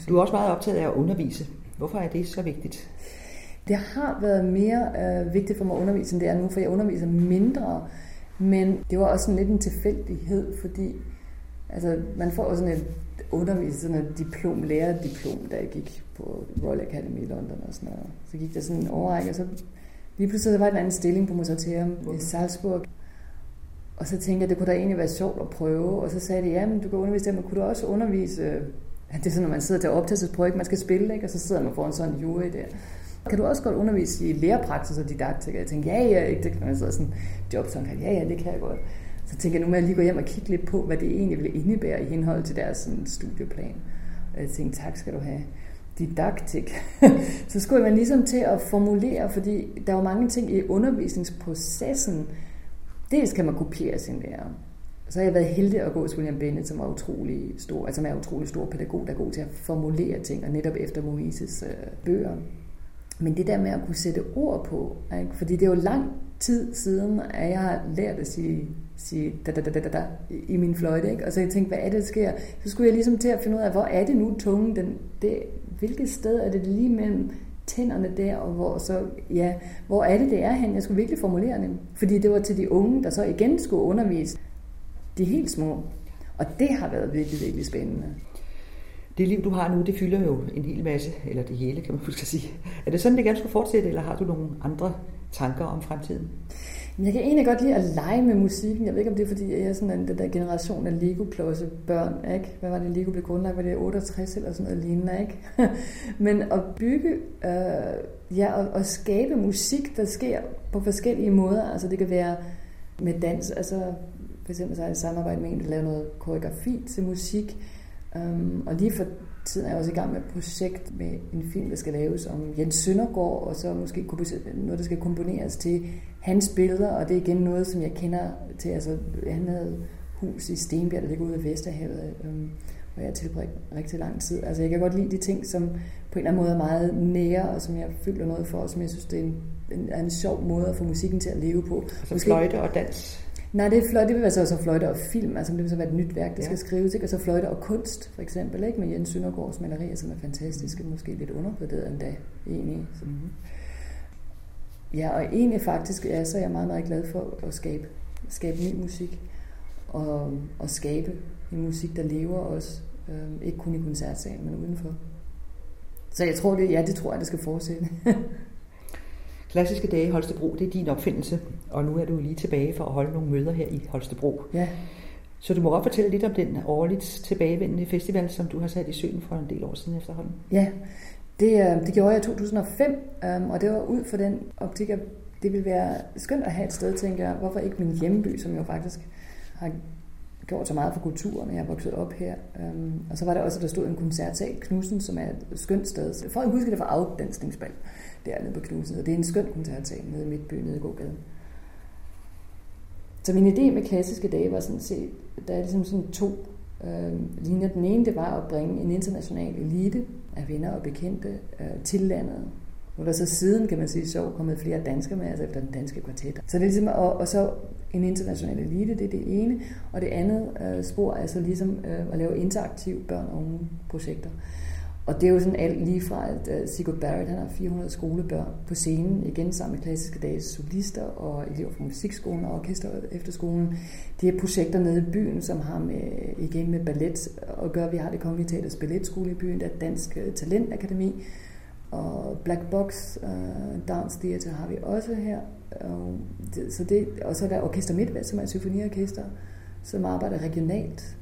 Du er også meget optaget af at undervise. Hvorfor er det så vigtigt? Det har været mere øh, vigtigt for mig at undervise, end det er nu, for jeg underviser mindre. Men det var også sådan lidt en tilfældighed, fordi altså, man får også sådan et undervise, sådan et diplom, lærerdiplom, da jeg gik på Royal Academy i London og sådan noget. Så gik der sådan en overrække, og så lige pludselig var der en anden stilling på Mozarteum i Salzburg. Og så tænkte jeg, det kunne da egentlig være sjovt at prøve. Og så sagde de, ja, men du kan undervise der, men kunne du også undervise... Det er sådan, når man sidder til optagelsesprøve, man skal spille, ikke? og så sidder man foran sådan en jury der. Kan du også godt undervise i lærepraksis og didaktik? Jeg tænkte, ja, ja, ikke. Det kan man så sådan job, sådan, ja, ja, det kan jeg godt. Så tænkte jeg, nu må jeg lige gå hjem og kigge lidt på, hvad det egentlig ville indebære i henhold til deres sådan, studieplan. Og jeg tænkte, tak skal du have. Didaktik. så skulle man ligesom til at formulere, fordi der var mange ting i undervisningsprocessen. Dels kan man kopiere sin lærer. Så har jeg været heldig at gå til William Bennett, som er utrolig stor, altså er utrolig stor pædagog, der er god til at formulere ting, og netop efter Moises øh, bøger. Men det der med at kunne sætte ord på, ikke? fordi det er jo lang tid siden, at jeg har lært at sige, sige da, da, da, da, da, da, i min fløjte. Ikke? Og så jeg tænkte, hvad er det, der sker? Så skulle jeg ligesom til at finde ud af, hvor er det nu tungen, den, det, hvilket sted er det lige mellem tænderne der, og hvor, så, ja, hvor er det, det er hen? Jeg skulle virkelig formulere det. Fordi det var til de unge, der så igen skulle undervise de helt små. Og det har været virkelig, virkelig spændende. Det liv, du har nu, det fylder jo en hel masse, eller det hele, kan man måske sige. Er det sådan, det gerne skulle fortsætte, eller har du nogle andre tanker om fremtiden? Jeg kan egentlig godt lide at lege med musikken. Jeg ved ikke, om det er, fordi jeg er sådan en den der generation af Lego-klodse børn. Ikke? Hvad var det, Lego blev grundlagt? Var det 68 eller sådan noget lignende? Ikke? Men at bygge, øh, ja, og, og skabe musik, der sker på forskellige måder. Altså det kan være med dans, altså for eksempel så har jeg samarbejde med en, der laver noget koreografi til musik. Um, og lige for tiden er jeg også i gang med et projekt med en film, der skal laves om Jens Søndergaard, og så måske noget, der skal komponeres til hans billeder, og det er igen noget, som jeg kender til. Altså, han havde hus i Stenbjerg, der ligger ude af Vesterhavet, um, hvor jeg tilbragt rigtig lang tid. Altså, jeg kan godt lide de ting, som på en eller anden måde er meget nære, og som jeg føler noget for, og som jeg synes, det er en, en, en sjov måde at få musikken til at leve på. Altså Måske, fløjte og dans? Nej, det, er fløjte, det vil være så også fløjte og film, altså det vil så være et nyt værk, der ja. skal skrives, ikke? og så fløjte og kunst, for eksempel, ikke? med Jens Søndergaards malerier, som er fantastiske, måske lidt undervurderet endda, egentlig. Så. Mm-hmm. Ja, og egentlig faktisk, ja, så er jeg meget, meget glad for at skabe, skabe ny musik, og, og skabe en musik, der lever også, øh, ikke kun i koncertsalen, men udenfor. Så jeg tror, det, ja, det tror jeg, det skal fortsætte. Klassiske dage i Holstebro, det er din opfindelse, og nu er du lige tilbage for at holde nogle møder her i Holstebro. Ja. Så du må godt fortælle lidt om den årligt tilbagevendende festival, som du har sat i søen for en del år siden efterhånden. Ja, det, det gjorde jeg i 2005, øhm, og det var ud for den optik, at det ville være skønt at have et sted, tænker jeg. Hvorfor ikke min hjemby, som jo faktisk har gjort så meget for kulturen, jeg er vokset op her. Øhm, og så var der også, der stod en koncertsal, Knudsen, som er et skønt sted. Folk husker det fra afdansningsbal dernede på Knudsen, og det er en skøn koncertsal nede i Midtby, nede i Gågaden. Så min idé med klassiske dage var sådan set, der er ligesom sådan to øh, linjer. Den ene, det var at bringe en international elite af venner og bekendte øh, til landet. Og der så siden, kan man sige, så kommet flere danskere med, altså efter den danske kvartet. Så det er ligesom, og, og så en international elite, det er det ene. Og det andet øh, spor er så ligesom øh, at lave interaktive børn- og unge projekter. Og det er jo sådan alt lige fra, at uh, Sigurd Barrett han har 400 skolebørn på scenen, igen sammen med klassiske dages solister og elever fra musikskolen og orkester efterskolen. Det er projekter nede i byen, som har med, igen med ballet at gøre. Vi har det Kongelige Teaters Balletskole i byen, der er Dansk Talentakademi, og Black Box øh, uh, Dance Theater har vi også her. Og, det, så det, og så er der Orkester Midtvest, som er et symfoniorkester, som arbejder regionalt.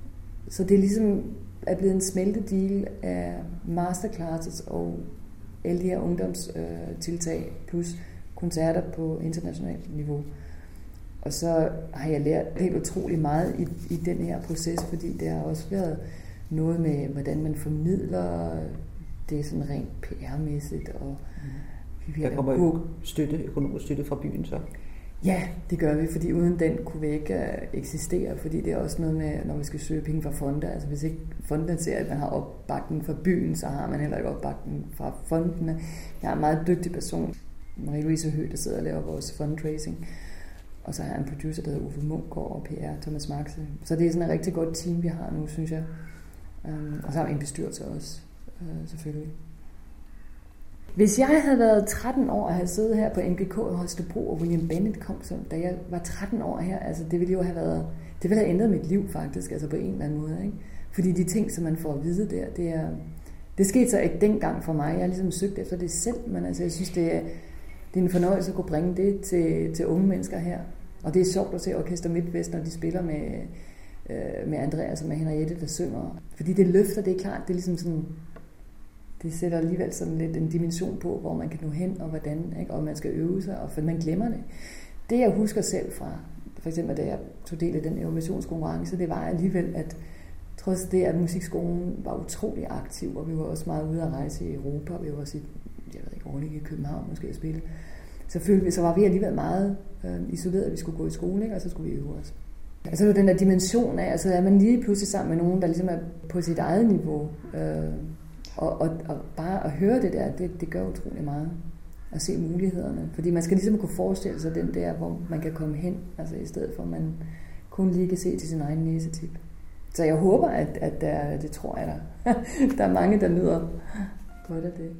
Så det er ligesom er blevet en smeltedeal af masterclasses og alle de her ungdomstiltag, øh, plus koncerter på internationalt niveau. Og så har jeg lært helt utrolig meget i, i den her proces, fordi det har også været noget med, hvordan man formidler det sådan rent PR-mæssigt. Og mm. Der kommer jo støtte, økonomisk støtte fra byen så? Ja, det gør vi, fordi uden den kunne vi ikke øh, eksistere, fordi det er også noget med, når vi skal søge penge fra fonde. Altså hvis ikke fonden ser, at man har opbakning fra byen, så har man heller ikke opbakning fra fondene. Jeg er en meget dygtig person, Marie-Louise Høgh, der sidder og laver vores fundraising. Og så har jeg en producer, der hedder Uffe Munkgaard og PR, Thomas Marxe. Så det er sådan et rigtig godt team, vi har nu, synes jeg. Øhm, og så har vi en bestyrelse også, øh, selvfølgelig. Hvis jeg havde været 13 år og havde siddet her på MGK i Holstebro, og William Bennett kom, så, da jeg var 13 år her, altså det ville jo have været, det ville have ændret mit liv faktisk, altså på en eller anden måde. Ikke? Fordi de ting, som man får at vide der, det er, det skete så ikke dengang for mig. Jeg har ligesom søgt efter det selv, men altså jeg synes, det er, det er en fornøjelse at kunne bringe det til, til unge mennesker her. Og det er sjovt at se Orkester MidtVest, når de spiller med, øh, med Andreas og med Henriette, der synger. Fordi det løfter, det er klart, det er ligesom sådan, det sætter alligevel sådan lidt en dimension på, hvor man kan nå hen og hvordan, ikke? og man skal øve sig, og for man glemmer det. Det jeg husker selv fra, for eksempel da jeg tog del i den innovationskonkurrence, det var alligevel, at trods det, at musikskolen var utrolig aktiv, og vi var også meget ude at rejse i Europa, og vi var også i, jeg ved ikke, ordentligt i København måske at spille, så, følte vi, så var vi alligevel meget øh, isoleret, at vi skulle gå i skole, ikke? og så skulle vi øve os. Altså det den der dimension af, altså er man lige pludselig sammen med nogen, der ligesom er på sit eget niveau, øh, og, og, og bare at høre det der, det, det gør utrolig meget. At se mulighederne. Fordi man skal ligesom kunne forestille sig den der, hvor man kan komme hen, altså i stedet for at man kun lige kan se til sin egen næsetip. Så jeg håber, at, at der, det tror jeg, der, der er mange, der nyder godt af det.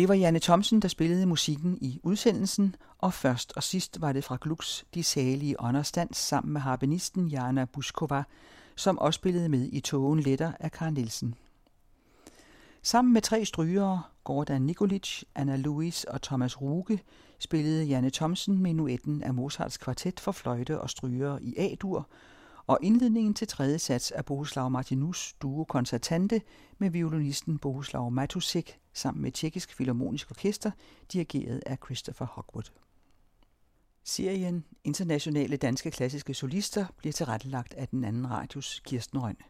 Det var Janne Thomsen, der spillede musikken i udsendelsen, og først og sidst var det fra Glucks De Salige Ånderstands, sammen med harpenisten Jana Buskova, som også spillede med i Togen Letter af Karl Nielsen. Sammen med tre strygere, Gordon Nikolic, Anna Louis og Thomas Ruge, spillede Janne Thomsen menuetten af Mozarts kvartet for fløjte og strygere i A-dur, og indledningen til tredje sats af Bohuslav Martinus duo koncertante med violinisten Bohuslav Matusik, sammen med Tjekkisk Filharmonisk Orkester, dirigeret af Christopher Hogwood. Serien Internationale Danske Klassiske Solister bliver tilrettelagt af den anden radios Kirsten Rønne.